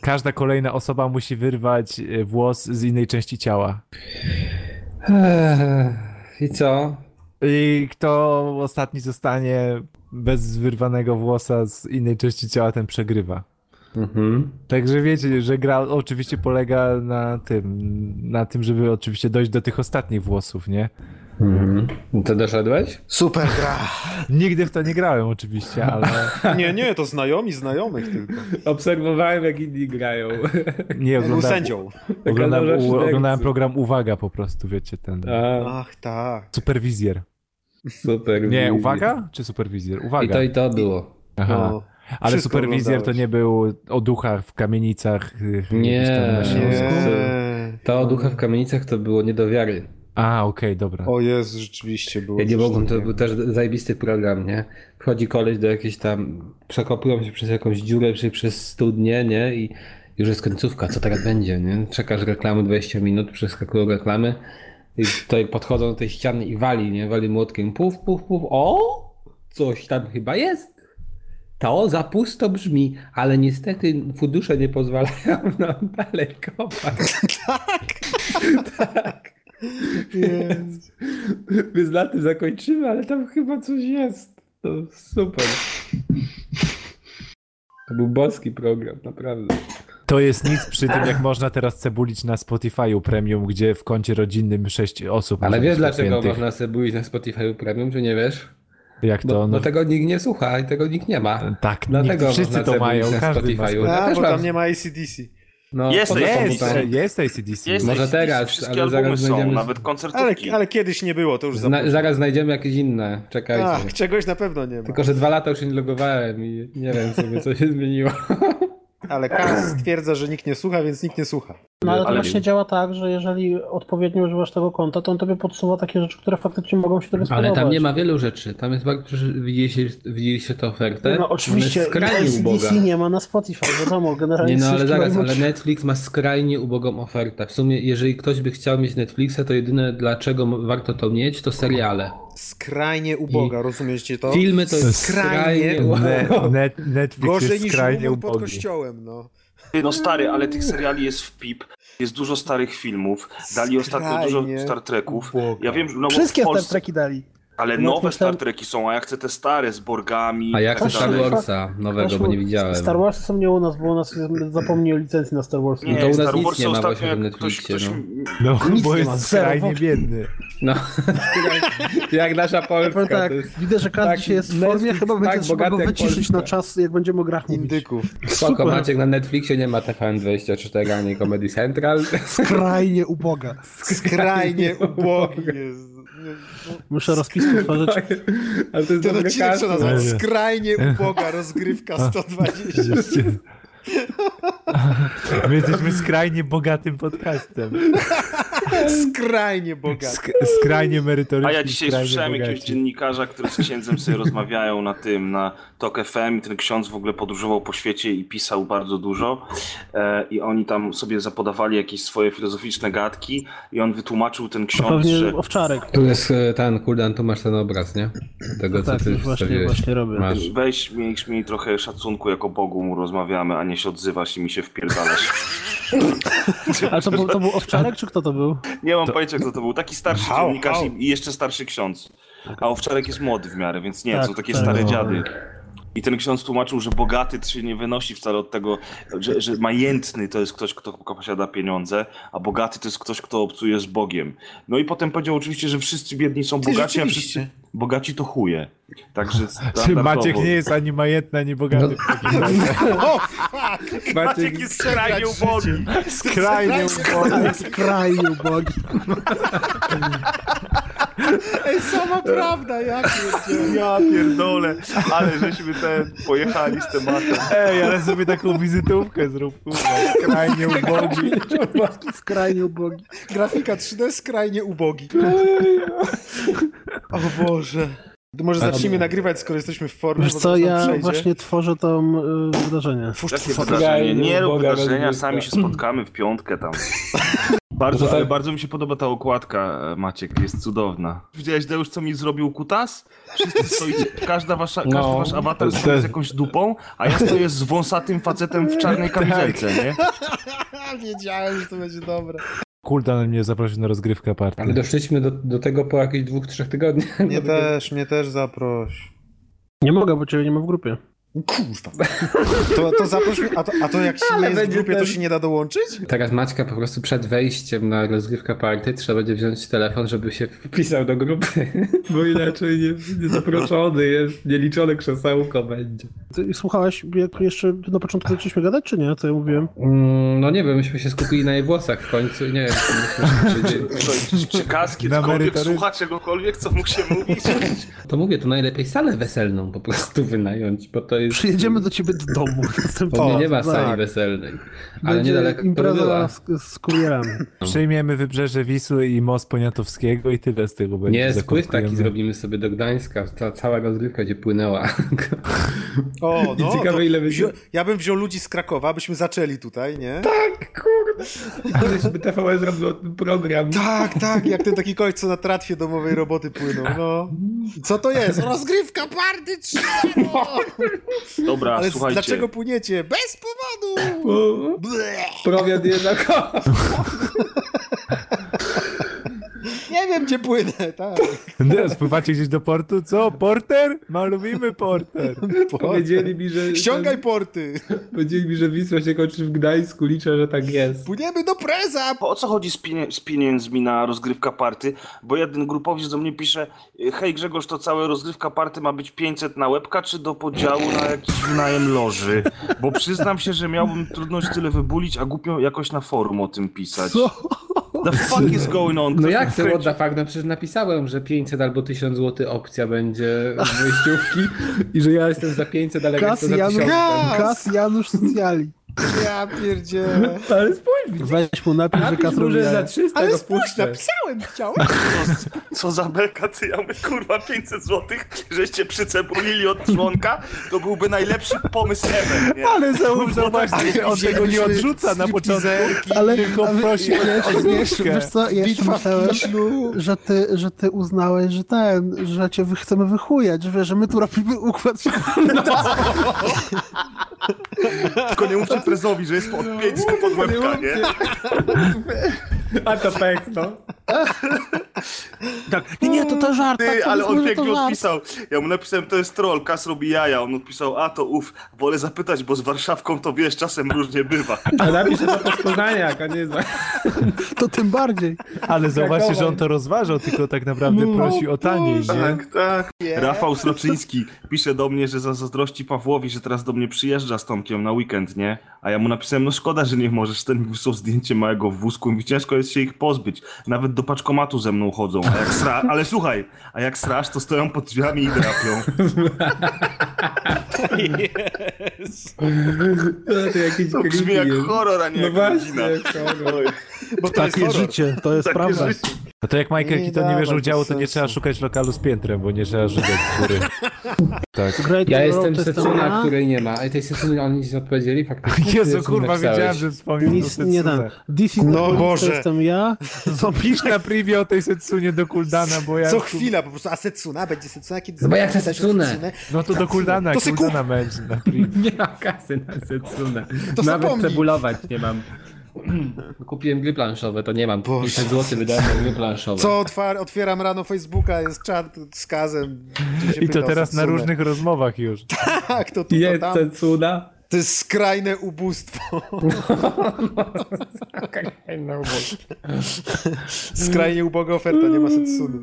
Speaker 1: każda kolejna osoba musi wyrwać e, włos z innej części ciała.
Speaker 6: I co?
Speaker 1: I kto ostatni zostanie bez wyrwanego włosa z innej części ciała, ten przegrywa.
Speaker 6: Mhm.
Speaker 1: Także wiecie, że gra oczywiście polega na tym, na tym, żeby oczywiście dojść do tych ostatnich włosów, nie?
Speaker 6: Mhm. To doszedłeś?
Speaker 2: Super gra.
Speaker 1: Nigdy w to nie grałem oczywiście, ale
Speaker 2: Nie, nie, to znajomi znajomych tylko.
Speaker 6: Obserwowałem, jak inni grają.
Speaker 1: nie
Speaker 2: Był
Speaker 1: oglądałem.
Speaker 2: sędzią.
Speaker 1: Oglądałem, u, oglądałem program Uwaga po prostu, wiecie, ten
Speaker 6: A,
Speaker 2: Ach, tak.
Speaker 1: superwizjer.
Speaker 6: super.
Speaker 1: Nie, uwaga czy superwizjer?
Speaker 6: I
Speaker 1: Uwaga.
Speaker 6: to i to było.
Speaker 1: Aha.
Speaker 2: No.
Speaker 1: Ale
Speaker 2: Wszystko
Speaker 1: superwizjer to nie był o duchach w kamienicach. y,
Speaker 6: Nie,
Speaker 1: Śląsku.
Speaker 2: Nie.
Speaker 6: To o ducha w kamienicach to było nie do wiary.
Speaker 1: A, okej, dobra.
Speaker 2: O Jezu, rzeczywiście było.
Speaker 6: Ja nie mogłem, to był też zajebisty program, nie? Wchodzi koleś do jakiejś tam, przekopują się przez jakąś dziurę, czy przez studnię, nie? I już jest końcówka, co teraz będzie, nie? Czekasz reklamy 20 minut, przeskakują reklamy i tutaj podchodzą do tej ściany i wali, nie? Wali młotkiem, puf, puf, puf, o! Coś tam chyba jest. To za pusto brzmi, ale niestety fundusze nie pozwalają nam dalej kopać. tak.
Speaker 2: Jezu.
Speaker 6: Więc na tym zakończymy, ale tam chyba coś jest. To super. To był boski program, naprawdę.
Speaker 1: To jest nic przy tym, jak można teraz cebulić na Spotify'u premium, gdzie w koncie rodzinnym 6 osób.
Speaker 6: Ale wiesz dlaczego można buić na Spotify Premium, czy nie wiesz?
Speaker 1: Jak to?
Speaker 6: Bo,
Speaker 1: no,
Speaker 6: bo tego nikt nie słucha i tego nikt nie ma.
Speaker 1: tak,
Speaker 6: Dlatego
Speaker 1: wszyscy to mają,
Speaker 6: na
Speaker 1: każdy ma
Speaker 6: Spotify'u. Ja
Speaker 2: A,
Speaker 6: też
Speaker 2: bo
Speaker 6: mam-
Speaker 2: tam nie ma ACDC.
Speaker 6: No,
Speaker 4: Jest
Speaker 1: jest, jest ACDC.
Speaker 4: Jest
Speaker 6: Może
Speaker 4: ACDC,
Speaker 6: teraz, ale zaraz
Speaker 4: są,
Speaker 6: znajdziemy-
Speaker 4: nawet
Speaker 2: Ale,
Speaker 4: koncertówki.
Speaker 2: ale kiedyś nie było, to już
Speaker 6: Zna, zaraz znajdziemy jakieś inne, czekajcie.
Speaker 2: Ach, czegoś na pewno nie ma.
Speaker 6: Tylko, że dwa lata już nie logowałem i nie wiem sobie, co się zmieniło.
Speaker 2: Ale Kaz stwierdza, że nikt nie słucha, więc nikt nie słucha.
Speaker 5: No ale to
Speaker 4: Ale-
Speaker 5: właśnie działa tak, że jeżeli odpowiednio używasz tego konta, to on tobie podsuwa takie rzeczy, które faktycznie mogą się tobie spodobać.
Speaker 6: Ale tam nie ma wielu rzeczy. Tam jest bardzo, że widzieliście, widzieliście tę ofertę.
Speaker 5: No oczywiście,
Speaker 6: skrajnie uboga.
Speaker 5: Nie ma na Spotify, wiadomo, generalnie
Speaker 6: Nie no, ale zaraz, ale Netflix ma skrajnie ubogą ofertę. W sumie, jeżeli ktoś by chciał mieć Netflixa, to jedyne dlaczego warto to mieć, to seriale.
Speaker 2: Skrajnie uboga, rozumiecie to?
Speaker 6: Filmy to jest
Speaker 2: Skrajnie
Speaker 6: skrajnie
Speaker 1: Ne,
Speaker 6: uboga.
Speaker 1: net, Netflix
Speaker 2: Gorzej
Speaker 1: jest
Speaker 2: niż
Speaker 1: skrajnie
Speaker 2: rumor pod kościołem, no.
Speaker 4: No stary, ale tych seriali jest w pip. Jest dużo starych filmów. Dali ostatnio dużo
Speaker 2: Skrajnie
Speaker 4: Star Treków. Ja wiem, no bo
Speaker 5: Wszystkie
Speaker 4: w
Speaker 5: Star
Speaker 4: Polsce,
Speaker 5: Treki dali.
Speaker 4: Ale
Speaker 5: No,
Speaker 4: nowe
Speaker 5: myślałem-
Speaker 4: Star Treki są, a ja chcę te stare z Borgami
Speaker 6: A ja chcę
Speaker 4: tak
Speaker 6: Star. Warsa nowego, bo nie widziałem.
Speaker 5: Star Warsy są nie u nas, bo u nas zapomnij o licencji na Star Warsy.
Speaker 4: Nie,
Speaker 6: to u nas
Speaker 4: Star
Speaker 6: nic
Speaker 4: Warsy
Speaker 6: nie ma właśnie w
Speaker 4: ktoś,
Speaker 6: Netflixie,
Speaker 4: ktoś...
Speaker 6: no.
Speaker 1: No,
Speaker 5: Nic
Speaker 1: bo
Speaker 5: nie
Speaker 1: jest
Speaker 5: ma,
Speaker 1: skrajnie biedny.
Speaker 6: No, jak nasza Polska.
Speaker 5: Powiem tak,
Speaker 6: jest...
Speaker 5: widzę, że każdy
Speaker 6: tak,
Speaker 5: dzisiaj jest w formie,
Speaker 6: Netflix
Speaker 5: chyba
Speaker 6: tak
Speaker 5: będzie trzeba
Speaker 6: bogaty
Speaker 5: go wyciszyć
Speaker 6: Polska.
Speaker 5: na czas, jak będziemy o grach mówić.
Speaker 2: Indyków.
Speaker 6: Spoko,
Speaker 5: Super.
Speaker 6: Maciek, na Netflixie nie ma TVN24 ani Comedy Central.
Speaker 5: Skrajnie uboga.
Speaker 2: Skrajnie ubogi jest.
Speaker 5: Muszę rozpiskę tworzyć.
Speaker 6: Ale to jest
Speaker 2: Ten odcinek trzeba nazwać
Speaker 1: Nie.
Speaker 2: Skrajnie uboga, rozgrywka 120.
Speaker 1: My jesteśmy skrajnie bogatym podcastem.
Speaker 2: Skrajnie bogaty.
Speaker 1: Sk skrajnie merytoryczny.
Speaker 4: A ja dzisiaj słyszałem jakiegoś
Speaker 1: bogaci.
Speaker 4: dziennikarza, który z księdzem sobie rozmawiają na tym, na TOK FM i ten ksiądz w ogóle podróżował po świecie i pisał bardzo dużo e, i oni tam sobie zapodawali jakieś swoje filozoficzne gadki i on wytłumaczył ten
Speaker 5: To
Speaker 4: ksiądz,
Speaker 5: pewnie
Speaker 4: że
Speaker 5: owczarek.
Speaker 6: Tu jest e, ten, Kuldan, tu masz ten obraz, nie? Tego, co
Speaker 5: Tak,
Speaker 6: ty
Speaker 5: właśnie, właśnie robię.
Speaker 6: Masz.
Speaker 4: weź, miej, miej trochę szacunku, jako Bogu mu rozmawiamy, a nie się odzywasz i mi się wpierdalasz.
Speaker 5: Ale to to był owczarek, czy kto to był?
Speaker 4: Nie mam pojęcia, kto to był. Taki starszy
Speaker 2: Hał,
Speaker 4: dziennikarz i i jeszcze starszy ksiądz. A Owczarek jest młody w miarę, więc nie,
Speaker 5: Tak,
Speaker 4: są takie
Speaker 5: tak.
Speaker 4: stare
Speaker 1: No.
Speaker 4: dziady. I ten ksiądz tłumaczył, że bogaty to się nie wynosi wcale od tego, że, że majętny to jest ktoś, kto posiada pieniądze, a bogaty to jest ktoś, kto obcuje z Bogiem. No i potem powiedział oczywiście, że wszyscy biedni są bogaci, a wszyscy bogaci to chuje. Także.
Speaker 1: Maciek nie jest ani majętny, ani bogaty razie.
Speaker 2: O, fuck!
Speaker 4: Maciek jest skrajnie ubogi.
Speaker 1: Skrajnie ubogi.
Speaker 5: Skrajnie ubogi.
Speaker 2: Ej, sama prawda, ja pierdzielę.
Speaker 4: Ja pierdolę, ale żeśmy ten pojechali z tematem.
Speaker 1: Ej, ale sobie taką wizytówkę zrób, kurwa. Skrajnie ubogi.
Speaker 5: Skrajnie ubogi.
Speaker 2: Grafika 3D skrajnie ubogi. O Boże. Może zacznijmy nagrywać, skoro jesteśmy w formie.
Speaker 5: Wiesz co, ja
Speaker 2: przejdzie.
Speaker 5: właśnie tworzę to y, wydarzenie.
Speaker 2: Twórz,
Speaker 4: Jakie
Speaker 2: twórz,
Speaker 4: wydarzenie? Nie rób wydarzenia, sami się spotkamy w piątkę tam. Bardzo, ale bardzo mi się podoba ta okładka, e, Maciek, jest cudowna. Widziałeś, Deusz, co mi zrobił kutas? Wszyscy stoicie, każda wasza, każdy
Speaker 6: No.
Speaker 4: wasz awatar
Speaker 1: To-
Speaker 4: stoi z jakąś dupą, a ja stoję z wąsatym facetem w czarnej kamizelce, nie?
Speaker 2: Wiedziałem, że to będzie dobre.
Speaker 1: Kultan mnie zaprosił na rozgrywkę party.
Speaker 6: Ale doszliśmy do, do tego po jakichś dwóch, trzech tygodniach.
Speaker 2: Mnie też, mnie też zaproś.
Speaker 5: Nie mogę, bo ciebie nie ma w grupie.
Speaker 2: Kurwa. To, to zaproś mnie, a to, a to jak się nie jest w grupie, to
Speaker 6: ten-
Speaker 2: się nie da dołączyć?
Speaker 6: Teraz Maćka po prostu przed wejściem na rozgrywkę party trzeba będzie wziąć telefon, żeby się wpisał do grupy, bo inaczej nie, nie zaproszony jest, nieliczone krzesełko będzie.
Speaker 5: Ty słuchałeś, jak jeszcze na początku zaczęliśmy gadać, czy nie? Co ja mówiłem?
Speaker 6: Mm, no nie wiem, myśmy się skupili na jej włosach w końcu nie wiem, czy myśmy
Speaker 4: Czy, czy, czy kaski, cokolwiek słucha czegokolwiek, co mógł się mówić?
Speaker 6: To mówię, to najlepiej salę weselną po prostu wynająć, bo to jest...
Speaker 5: Przyjedziemy do ciebie do domu.
Speaker 6: U mnie nie ma
Speaker 5: Tak.
Speaker 6: sali weselnej. Ale
Speaker 5: Będzie
Speaker 6: niedaleko
Speaker 5: impreza z, z kurierami.
Speaker 1: Przyjmiemy wybrzeże Wisły i most Poniatowskiego i tyle z tego będzie.
Speaker 6: Nie, spływ taki zrobimy sobie do Gdańska. Ta cała rozgrywka będzie płynęła.
Speaker 2: O,
Speaker 6: I
Speaker 2: no,
Speaker 6: ciekawe,
Speaker 2: to
Speaker 6: ile będzie-
Speaker 2: wzią, Ja bym wziął ludzi z Krakowa, byśmy zaczęli tutaj, nie?
Speaker 6: Tak, kurde. Ale by TVN zrobił program.
Speaker 2: Tak, tak, jak ten taki koleś, co na tratwie domowej roboty płyną, no. Co to jest? Rozgrywka party 3!
Speaker 4: Dobra,
Speaker 2: Ale
Speaker 4: słuchajcie.
Speaker 2: dlaczego płyniecie? Bez powodu!
Speaker 6: O, Prowiat jednak.
Speaker 2: Nie wiem, gdzie płynę, tak.
Speaker 1: Nie, spływacie gdzieś do portu? Co? Porter? Ma lubimy porter.
Speaker 6: Powiedzieli mi, że...
Speaker 2: Ściągaj porty!
Speaker 6: Powiedzieli mi, że Wisła się kończy w Gdańsku. Liczę, że tak jest.
Speaker 2: Płyniemy do preza!
Speaker 4: O co chodzi z, pienie- z pieniędzmi na rozgrywka party? Bo jeden grupowiec do mnie pisze Hej Grzegorz, to całe rozgrywka party ma być 500 na łebka, czy do podziału na jakiś wynajem loży? Bo przyznam się, że miałbym trudność tyle wybulić, a głupio jakoś na forum o tym pisać.
Speaker 5: Co?
Speaker 4: The fuck is going on?
Speaker 6: No
Speaker 4: Ktoś
Speaker 6: jak
Speaker 4: mi
Speaker 6: to
Speaker 4: wkręci-
Speaker 6: what the fuck? No przecież napisałem, że 500 albo 1000 zł opcja będzie z wejściówki i że ja jestem za 500, ale
Speaker 5: Kas
Speaker 6: jestem za
Speaker 5: Janusz,
Speaker 6: 1000.
Speaker 5: Kas Janusz Socjali.
Speaker 2: Ja pierdzielę.
Speaker 6: Ale spójrz,
Speaker 5: Weź mu napisz,
Speaker 6: napisz że za
Speaker 5: jaja.
Speaker 6: 300
Speaker 2: Ale spójrz, napisałem, chciałem.
Speaker 4: Co, co za belka, ty ja mówię, kurwa 500 złotych, żeście przycebulili od członka, to byłby najlepszy pomysł ever, nie?
Speaker 1: Ale zauważ, zauważcie, że on tego nie odrzuca na początku.
Speaker 5: Ale
Speaker 1: Tylko prosi o
Speaker 5: wiesz,
Speaker 1: zniżkę.
Speaker 5: wiesz co, ja jeszcze myślałem, że ty, że ty uznałeś, że ten, że cię chcemy wychujać, że że my tu robimy układ
Speaker 4: Tylko nie mówcie prezowi, że jest od 500 pod łebka, nie?
Speaker 6: A to pech, no.
Speaker 1: Tak, nie, nie, to to żart.
Speaker 4: Ty,
Speaker 5: tak, to
Speaker 4: ale on pięknie odpisał. Ja mu napisałem, to jest troll, Kas robi jaja. On odpisał, a to uf, wolę zapytać, bo z Warszawką to wiesz, czasem różnie bywa.
Speaker 6: A napiszę to po Poznaniak, a nie za...
Speaker 5: To tym bardziej.
Speaker 1: Ale zauważcie, że on to rozważał, tylko tak naprawdę prosi o taniej, nie?
Speaker 4: Tak, tak. Rafał Sroczyński pisze do mnie, że za zazdrości Pawłowi, że teraz do mnie przyjeżdża z Tomkiem na weekend, nie? A ja mu napisałem, no szkoda, że nie możesz. Ten mi wysłał zdjęcie małego w wózku. Mówi, ciężko jest się ich pozbyć. Nawet do paczkomatu ze mną chodzą. A jak sra... Ale słuchaj, a jak strasz, to stoją pod drzwiami i drapią.
Speaker 6: No, to jakiś
Speaker 4: To brzmi jak
Speaker 6: jest.
Speaker 4: horror, a nie
Speaker 6: No
Speaker 4: jak
Speaker 6: właśnie,
Speaker 4: rodzina.
Speaker 6: horror.
Speaker 2: Bo to jest
Speaker 5: Takie
Speaker 2: horror.
Speaker 5: życie, to jest
Speaker 4: Takie
Speaker 5: prawda.
Speaker 4: życie.
Speaker 1: No to jak Michael
Speaker 2: Nie
Speaker 1: Keaton nie bierze udziału, to nie trzeba szukać lokalu z piętrem, bo nie trzeba żygać z góry. Tak.
Speaker 5: Great
Speaker 6: Ja jestem Setsuna, której nie ma. A tej Setsuny oni nic nie odpowiedzieli faktycznie? Ty
Speaker 1: Jezu, kurwa, wiedziałem, że wspomniał
Speaker 5: Nic
Speaker 1: to
Speaker 5: nie dam. Is
Speaker 2: No Boże.
Speaker 5: to jestem ja.
Speaker 1: Pisz na privie o tej Setsunie do Kuldana, bo ja...
Speaker 2: Co chwila, po prostu, a Setsuna? Będzie Setsuna? Kiedy
Speaker 6: No bo jak
Speaker 2: Setsunę?
Speaker 1: No to do Kuldana,
Speaker 2: To.
Speaker 1: Kuldana będzie na privie.
Speaker 6: Nie mam kasy na Setsunę.
Speaker 2: To
Speaker 6: Nawet cebulować nie mam. Kupiłem gry planszowe, to nie mam.
Speaker 2: Boże.
Speaker 6: 500 zł wydałem na gry planszowe.
Speaker 2: Co otwar- otwieram rano Facebooka, jest czat z kazem.
Speaker 1: I to teraz na różnych rozmowach już.
Speaker 2: Tak, to tu, to
Speaker 6: Jest
Speaker 2: tam.
Speaker 6: Setsuna.
Speaker 2: To jest skrajne ubóstwo. Skrajnie uboga oferta, nie ma Setsuny.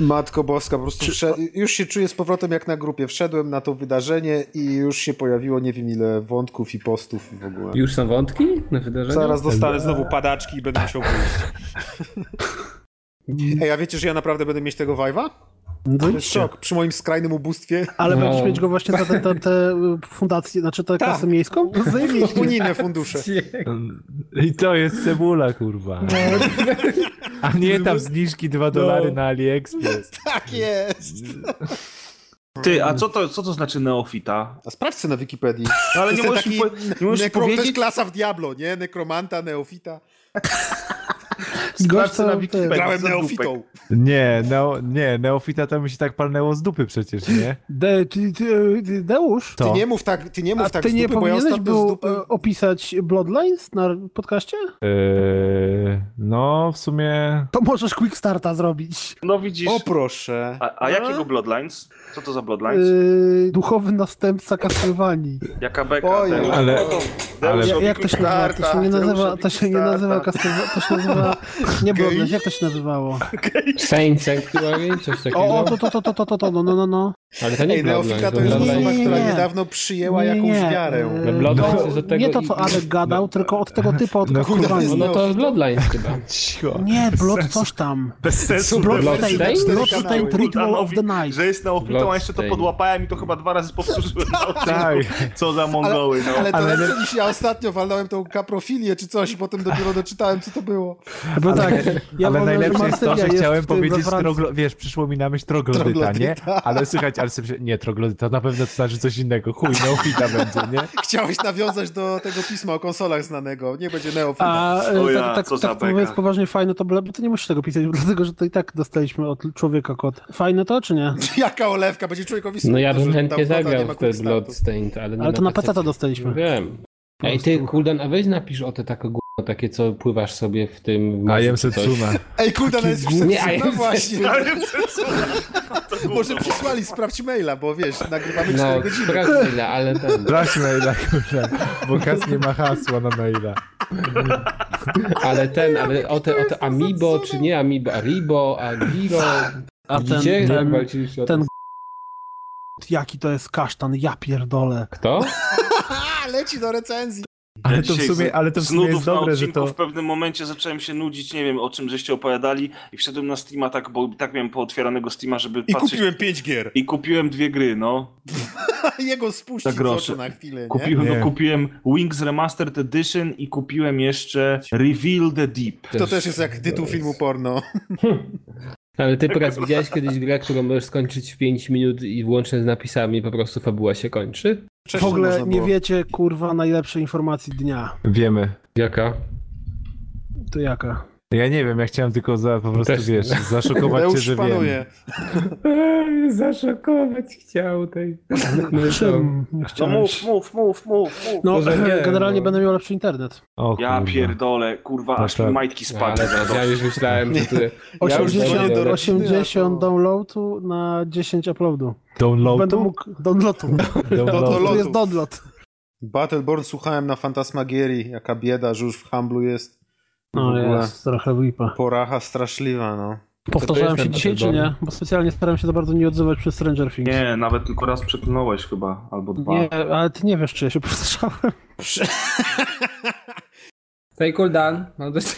Speaker 2: Matko Boska, po prostu wszedł, już się czuję z powrotem jak na grupie. Wszedłem na to wydarzenie i już się pojawiło nie wiem ile wątków i postów w ogóle.
Speaker 6: Już są wątki na wydarzeniu?
Speaker 2: Zaraz dostanę znowu padaczki i będę musiał wyjść. Ej, a wiecie, że ja naprawdę będę mieć tego vibe'a?
Speaker 5: No
Speaker 2: szok. Przy moim skrajnym ubóstwie.
Speaker 5: Ale
Speaker 6: No.
Speaker 5: będziesz mieć go właśnie za te, te, te fundacje, znaczy tę
Speaker 2: Tak.
Speaker 5: kasę miejską? Zajebiście.
Speaker 2: Unijne fundusze.
Speaker 1: I to jest cebula, kurwa. A nie tam zniżki 2 dolary na AliExpress.
Speaker 2: Tak jest.
Speaker 4: Ty, a co to, co to znaczy neofita?
Speaker 2: A sprawdź sobie na Wikipedii.
Speaker 4: No, ale
Speaker 2: To
Speaker 4: nie możesz
Speaker 2: taki
Speaker 4: po, nie możesz
Speaker 2: nekro, to jest
Speaker 4: powiedzieć?
Speaker 2: klasa w Diablo, nie? Nekromanta, neofita.
Speaker 4: Sobie na Wikipedii.
Speaker 2: Grałem neofitą.
Speaker 1: Nie, neo, nie, neofita to mi się tak palnęło z dupy przecież, nie?
Speaker 5: De, ty, ty, ty, Deusz,
Speaker 1: To.
Speaker 2: Ty nie mów tak, ty nie mów
Speaker 5: a
Speaker 2: tak
Speaker 5: ty
Speaker 2: z
Speaker 5: nie
Speaker 2: dupy, bo ja
Speaker 5: powinieneś
Speaker 2: ostatnio z
Speaker 5: był
Speaker 2: dupy...
Speaker 5: e, opisać Bloodlines na podcaście?
Speaker 1: Eee, no, w sumie...
Speaker 5: To możesz quick starta zrobić.
Speaker 4: No widzisz.
Speaker 2: O proszę.
Speaker 4: A, a jakiego Bloodlines? Co to za Bloodlines?
Speaker 5: Yy, duchowy następca Castlevanii.
Speaker 4: Jaka beka?
Speaker 2: Oj,
Speaker 4: Deusz-
Speaker 1: ale-
Speaker 4: Deuszowi
Speaker 5: Ja, jak to się nazywa? To się nie nazywa, to się nie nazywa. Castlevania, to się nazywa... Nie Bloodlines, jak to się nazywało?
Speaker 6: Saint Sanctuary, coś takiego.
Speaker 5: O, to, to, to, to, to, to, no, no, no.
Speaker 8: Ale to nie
Speaker 2: Ej, Neofita to jest osoba,
Speaker 5: Nie, nie,
Speaker 2: która
Speaker 5: nie.
Speaker 2: niedawno przyjęła
Speaker 5: Nie,
Speaker 2: jakąś wiarę.
Speaker 5: e,
Speaker 8: Bloodlines
Speaker 5: no,
Speaker 8: jest od tego
Speaker 5: Nie to, co Alek gadał, tylko od tego typa od
Speaker 1: No,
Speaker 5: kurwania.
Speaker 8: No to Bloodlines chyba.
Speaker 1: Cicho.
Speaker 5: Nie, Blood coś tam.
Speaker 4: Bez sensu.
Speaker 5: Bloodstained,
Speaker 8: Bloodstained?
Speaker 5: Bloodstained Ritual of the Night.
Speaker 4: Że jest neofitą, a jeszcze to podłapałem i to chyba dwa razy powtórzyłem.
Speaker 1: Tak.
Speaker 4: Co za mongoły, no.
Speaker 2: Ale to
Speaker 1: Ale-
Speaker 2: lepsze niż ja ostatnio walnąłem tą kaprofilię czy coś i potem dopiero doczytałem, co to było.
Speaker 5: Bo tak,
Speaker 1: ale najlepsze jest to, że chciałem powiedzieć, wiesz, przyszło mi na myśl troglodyta, nie? Ale słuchajcie, ale sobie, nie, troglodyta, na pewno to znaczy coś innego. Chuj, neofita będzie, nie?
Speaker 2: Chciałeś nawiązać do tego pisma o konsolach znanego. Nie będzie neofita.
Speaker 5: A e,
Speaker 4: O ja,
Speaker 5: tak, tak, tak mówiąc poważnie fajne to byle, bo to nie musisz tego pisać, dlatego że to i tak dostaliśmy od człowieka kod. Fajne to, czy nie?
Speaker 2: Jaka olewka, będzie człowiekowi
Speaker 8: No ja
Speaker 2: smutno,
Speaker 8: bym chętnie zagrał w te. Bloodstained, ale nie
Speaker 5: Ale to na
Speaker 8: PC.
Speaker 5: To dostaliśmy.
Speaker 8: Wiem. Ej, ty, Kuldan, a weź napisz o te takie gówno, takie, co pływasz sobie w tym... w
Speaker 1: A
Speaker 8: morzu
Speaker 1: jem
Speaker 8: czy coś.
Speaker 1: Setsuna.
Speaker 2: Ej, kurde, no jest
Speaker 8: Nie, a
Speaker 2: no właśnie.
Speaker 4: To
Speaker 2: Może przysłali, sprawdź maila, bo wiesz, nagrywamy 4
Speaker 8: No,
Speaker 2: godziny.
Speaker 8: sprawdź ile, ale ten...
Speaker 1: Sprawdź maila, kurczę, bo Kas nie ma hasła na maila.
Speaker 8: Ale ten, ale o te, o te Amiibo, czy nie Amiibo, Aribo, Agiro...
Speaker 5: A
Speaker 8: Widzicie,
Speaker 5: ten,
Speaker 8: jak
Speaker 5: ten,
Speaker 8: walczyliście o
Speaker 5: ten jaki to jest kasztan, ja pierdolę.
Speaker 8: Kto?
Speaker 2: A, leci do recenzji.
Speaker 1: Ale
Speaker 4: Ja
Speaker 1: to w sumie, ale to w sumie jest dobre, że
Speaker 4: odcinku
Speaker 1: to...
Speaker 4: w pewnym momencie zacząłem się nudzić, nie wiem o czym żeście opowiadali i wszedłem na Steama tak, bo tak miałem pootwieranego Steama, żeby
Speaker 2: I
Speaker 4: patrzeć.
Speaker 2: kupiłem 5 gier.
Speaker 4: I kupiłem dwie gry, no.
Speaker 2: Jego spuścić oczu na chwilę, nie?
Speaker 4: Kupiłem,
Speaker 1: Nie.
Speaker 4: no, kupiłem Wings Remastered Edition i kupiłem jeszcze Reveal the Deep.
Speaker 2: To też jest jak tytuł filmu porno.
Speaker 8: Ale ty teraz widziałeś kiedyś grę, którą możesz skończyć w 5 minut i włącznie z napisami po prostu fabuła się kończy?
Speaker 5: W ogóle nie
Speaker 2: było.
Speaker 5: wiecie, kurwa, najlepszej informacji dnia.
Speaker 1: Wiemy.
Speaker 8: Jaka?
Speaker 5: To jaka?
Speaker 1: Ja nie wiem, ja chciałem tylko za, po prostu,
Speaker 8: Też
Speaker 1: wiesz, zaszokować cię, że wiem.
Speaker 8: Zaszokować chciał tej.
Speaker 4: No
Speaker 5: chciałem.
Speaker 4: mów, mów, mów, mów, mów.
Speaker 5: No,
Speaker 8: nie,
Speaker 5: generalnie
Speaker 8: bo-
Speaker 5: będę miał lepszy internet.
Speaker 1: O,
Speaker 4: Ja pierdolę, kurwa,
Speaker 1: No
Speaker 4: aż mi
Speaker 1: tak.
Speaker 4: majtki spadły.
Speaker 8: ja
Speaker 4: to.
Speaker 8: już myślałem, że ty...
Speaker 4: Ja już
Speaker 5: 80,
Speaker 4: dzwonię do
Speaker 5: 80
Speaker 2: Recyna, to-
Speaker 5: downloadu na 10 uploadu.
Speaker 1: Download
Speaker 5: Będę mógł... Downloadu.
Speaker 1: Download.
Speaker 5: Tu jest download.
Speaker 2: Battleborn słuchałem na Fantasmagierii. Jaka bieda, że już w Humblu jest.
Speaker 5: No jest, trochę lipa.
Speaker 2: Poracha straszliwa, no.
Speaker 5: Powtarzałem się dzisiaj, czy nie? Bo specjalnie staram się za bardzo nie odzywać przez Stranger Things.
Speaker 4: Nie, nawet tylko raz przeklnąłeś chyba, albo dwa.
Speaker 5: Nie, ale ty nie wiesz, czy ja się powtarzałem.
Speaker 8: Kuldan. No to...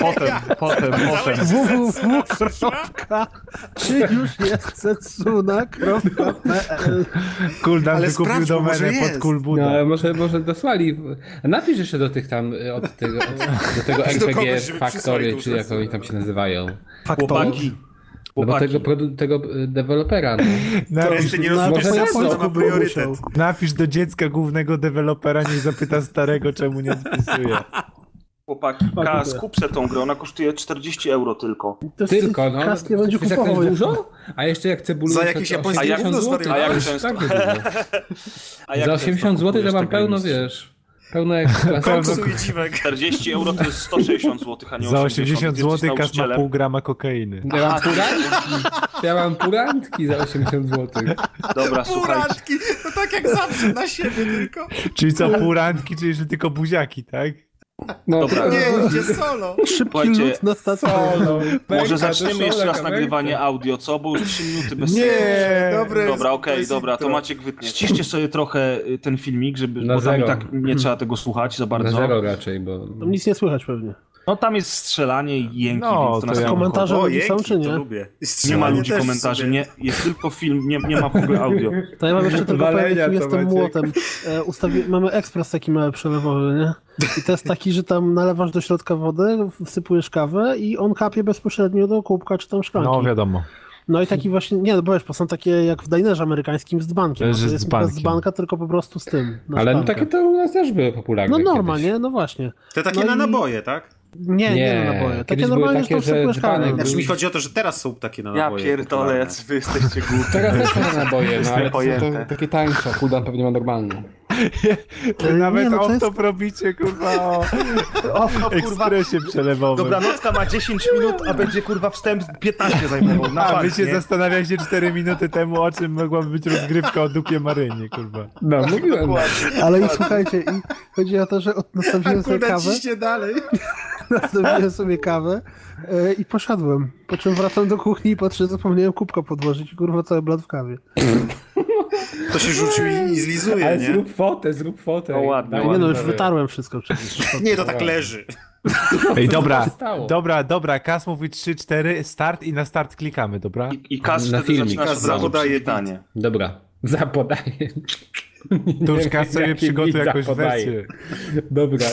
Speaker 4: Potem, potem, potem.
Speaker 5: www. Czy już jest setsuna.pl
Speaker 1: Kuldan
Speaker 2: Ale
Speaker 1: wykupił domenę pod. Kulbuda.
Speaker 8: No, może, może dosłali. Napisz jeszcze do tych tam, y, od tego, od, do tego RPG
Speaker 2: tą
Speaker 8: czy jak oni tam się nazywają.
Speaker 4: Chłopaki.
Speaker 8: No tego, produ- tego y, dewelopera, no.
Speaker 1: Napisz,
Speaker 2: Jeszcze nie
Speaker 5: No,
Speaker 2: rozumiesz,
Speaker 5: to ja
Speaker 2: to ma priorytet.
Speaker 1: napisz do dziecka głównego dewelopera, niech zapyta starego, czemu nie odpisuje.
Speaker 4: Chłopaki, K, skup se tą grę, ona kosztuje 40 euro tylko.
Speaker 5: To
Speaker 8: Tylko, no.
Speaker 5: Kask nie będzie
Speaker 8: to
Speaker 5: kupował.
Speaker 8: dużo? A jeszcze jak cebuluje...
Speaker 2: Za
Speaker 8: to
Speaker 2: jakieś
Speaker 8: to
Speaker 2: japońskie
Speaker 8: 80
Speaker 2: gówno
Speaker 8: złotych,
Speaker 2: zwariowałeś?
Speaker 4: A jak
Speaker 8: to
Speaker 4: często?
Speaker 8: tak.
Speaker 4: A jak
Speaker 8: Za
Speaker 4: często
Speaker 8: 80 zł to mam pełno, wiesz, pełno
Speaker 2: Koksu i dziwek.
Speaker 4: 40 euro to jest 160 zł, a nie
Speaker 1: Za
Speaker 4: 80
Speaker 1: 80
Speaker 4: Jesteś
Speaker 1: zł Kas ma pół grama kokainy.
Speaker 8: Ja mam purantki. Ja mam purantki za 80 zł.
Speaker 4: Dobra, słuchajcie.
Speaker 2: Puratki, to tak jak zawsze, na siebie tylko.
Speaker 1: Czyli co, pół randki, czyli że tylko buziaki, tak?
Speaker 8: No,
Speaker 4: Dobra.
Speaker 2: Nie, idzie solo.
Speaker 5: Szybki lód na.
Speaker 4: Może zaczniemy jeszcze raz
Speaker 8: kamerka.
Speaker 4: nagrywanie audio, co? Bo już 3 minuty bez
Speaker 1: Nie!
Speaker 4: sensu.
Speaker 2: Dobre
Speaker 4: Dobra, okej,
Speaker 2: jest
Speaker 4: dobra, to. Maciek wytnie. Ściście sobie trochę y, ten filmik, żeby,
Speaker 8: Na
Speaker 4: bo tam i tak nie trzeba tego słuchać za
Speaker 8: Na
Speaker 4: bardzo.
Speaker 8: zero raczej, bo...
Speaker 5: Tam nic nie słychać pewnie.
Speaker 4: No tam jest strzelanie i jęki,
Speaker 1: No,
Speaker 4: więc to
Speaker 1: to
Speaker 4: nas
Speaker 1: ja-
Speaker 4: nie
Speaker 5: Komentarze
Speaker 2: O,
Speaker 5: ludzi są,
Speaker 2: jęki,
Speaker 5: czy nie?
Speaker 2: to lubię.
Speaker 4: Nie ma ludzi komentarzy,
Speaker 2: sobie.
Speaker 4: nie, jest tylko film, nie, nie ma w ogóle audio.
Speaker 5: To ja mam jeszcze tylko jakim
Speaker 1: to
Speaker 5: jestem
Speaker 1: Maciek.
Speaker 5: młotem. E, ustawi... Mamy ekspres taki mały przelewowy, nie? I to jest taki, że tam nalewasz do środka wody, wsypujesz kawę i on kapie bezpośrednio do kubka czy tam szklanki.
Speaker 1: No wiadomo.
Speaker 5: No i taki właśnie, nie, no bo wiesz, bo są takie jak w dinerze amerykańskim z dzbankiem. To
Speaker 1: z
Speaker 5: jest
Speaker 1: dzbankiem.
Speaker 5: bez dzbanka, tylko po prostu z tym.
Speaker 8: Ale no takie to u nas też były popularne
Speaker 5: No norma,
Speaker 8: kiedyś.
Speaker 5: nie? No właśnie.
Speaker 2: Te takie
Speaker 5: No
Speaker 2: na
Speaker 5: i-
Speaker 2: naboje, tak?
Speaker 5: Nie, nie,
Speaker 8: Nie,
Speaker 5: na naboje. Takie
Speaker 8: kiedyś
Speaker 5: normalnie,
Speaker 8: takie,
Speaker 5: że
Speaker 8: dzbanek
Speaker 2: Znaczy mi chodzi o to, że teraz są takie na
Speaker 4: Ja
Speaker 2: naboje.
Speaker 4: pierdolę, jacy wy jesteście głupi.
Speaker 8: Teraz też są na naboje, no ale to te, takie tańsze, Kuldan pewnie ma normalne.
Speaker 1: Nawet
Speaker 5: nie, no to
Speaker 1: off
Speaker 5: jest-
Speaker 1: to robicie, kurwa, o ekspresie przelewowym.
Speaker 4: Dobranocka ma 10 minut, a będzie kurwa wstęp 15 zajmował. Na
Speaker 1: A, wy
Speaker 4: bank,
Speaker 1: się
Speaker 4: nie?
Speaker 1: zastanawialiście 4 minuty temu, o czym mogłaby być rozgrywka o dupie Marynie, kurwa.
Speaker 8: No, mówiłem.
Speaker 5: Ale i słuchajcie, i chodzi o to, że od- nastawiłem sobie kawę.
Speaker 2: dalej.
Speaker 5: Nastawiłem sobie kawę e, i poszedłem. Po czym wracam do kuchni i patrzę, zapomniałem kubka podłożyć i kurwa cały blat w kawie.
Speaker 2: To się rzucił i, i zlizuje,
Speaker 8: Ale
Speaker 2: nie?
Speaker 8: zrób fotę, zrób fotę.
Speaker 4: No ładnie,
Speaker 5: Nie no, już wytarłem wszystko przecież.
Speaker 2: Nie, to tak leży.
Speaker 1: Ej, dobra, dobra, dobra, Kas mówi 3, 4, start i na start klikamy, dobra?
Speaker 4: I, i Kas
Speaker 8: Na
Speaker 4: wtedy
Speaker 8: filmik.
Speaker 2: Kas zapodaje
Speaker 4: pytanie.
Speaker 8: Dobra, zapodaję.
Speaker 1: To już Kas sobie przygotuj jakąś
Speaker 8: zapodaje.
Speaker 1: wersję.
Speaker 8: Dobra.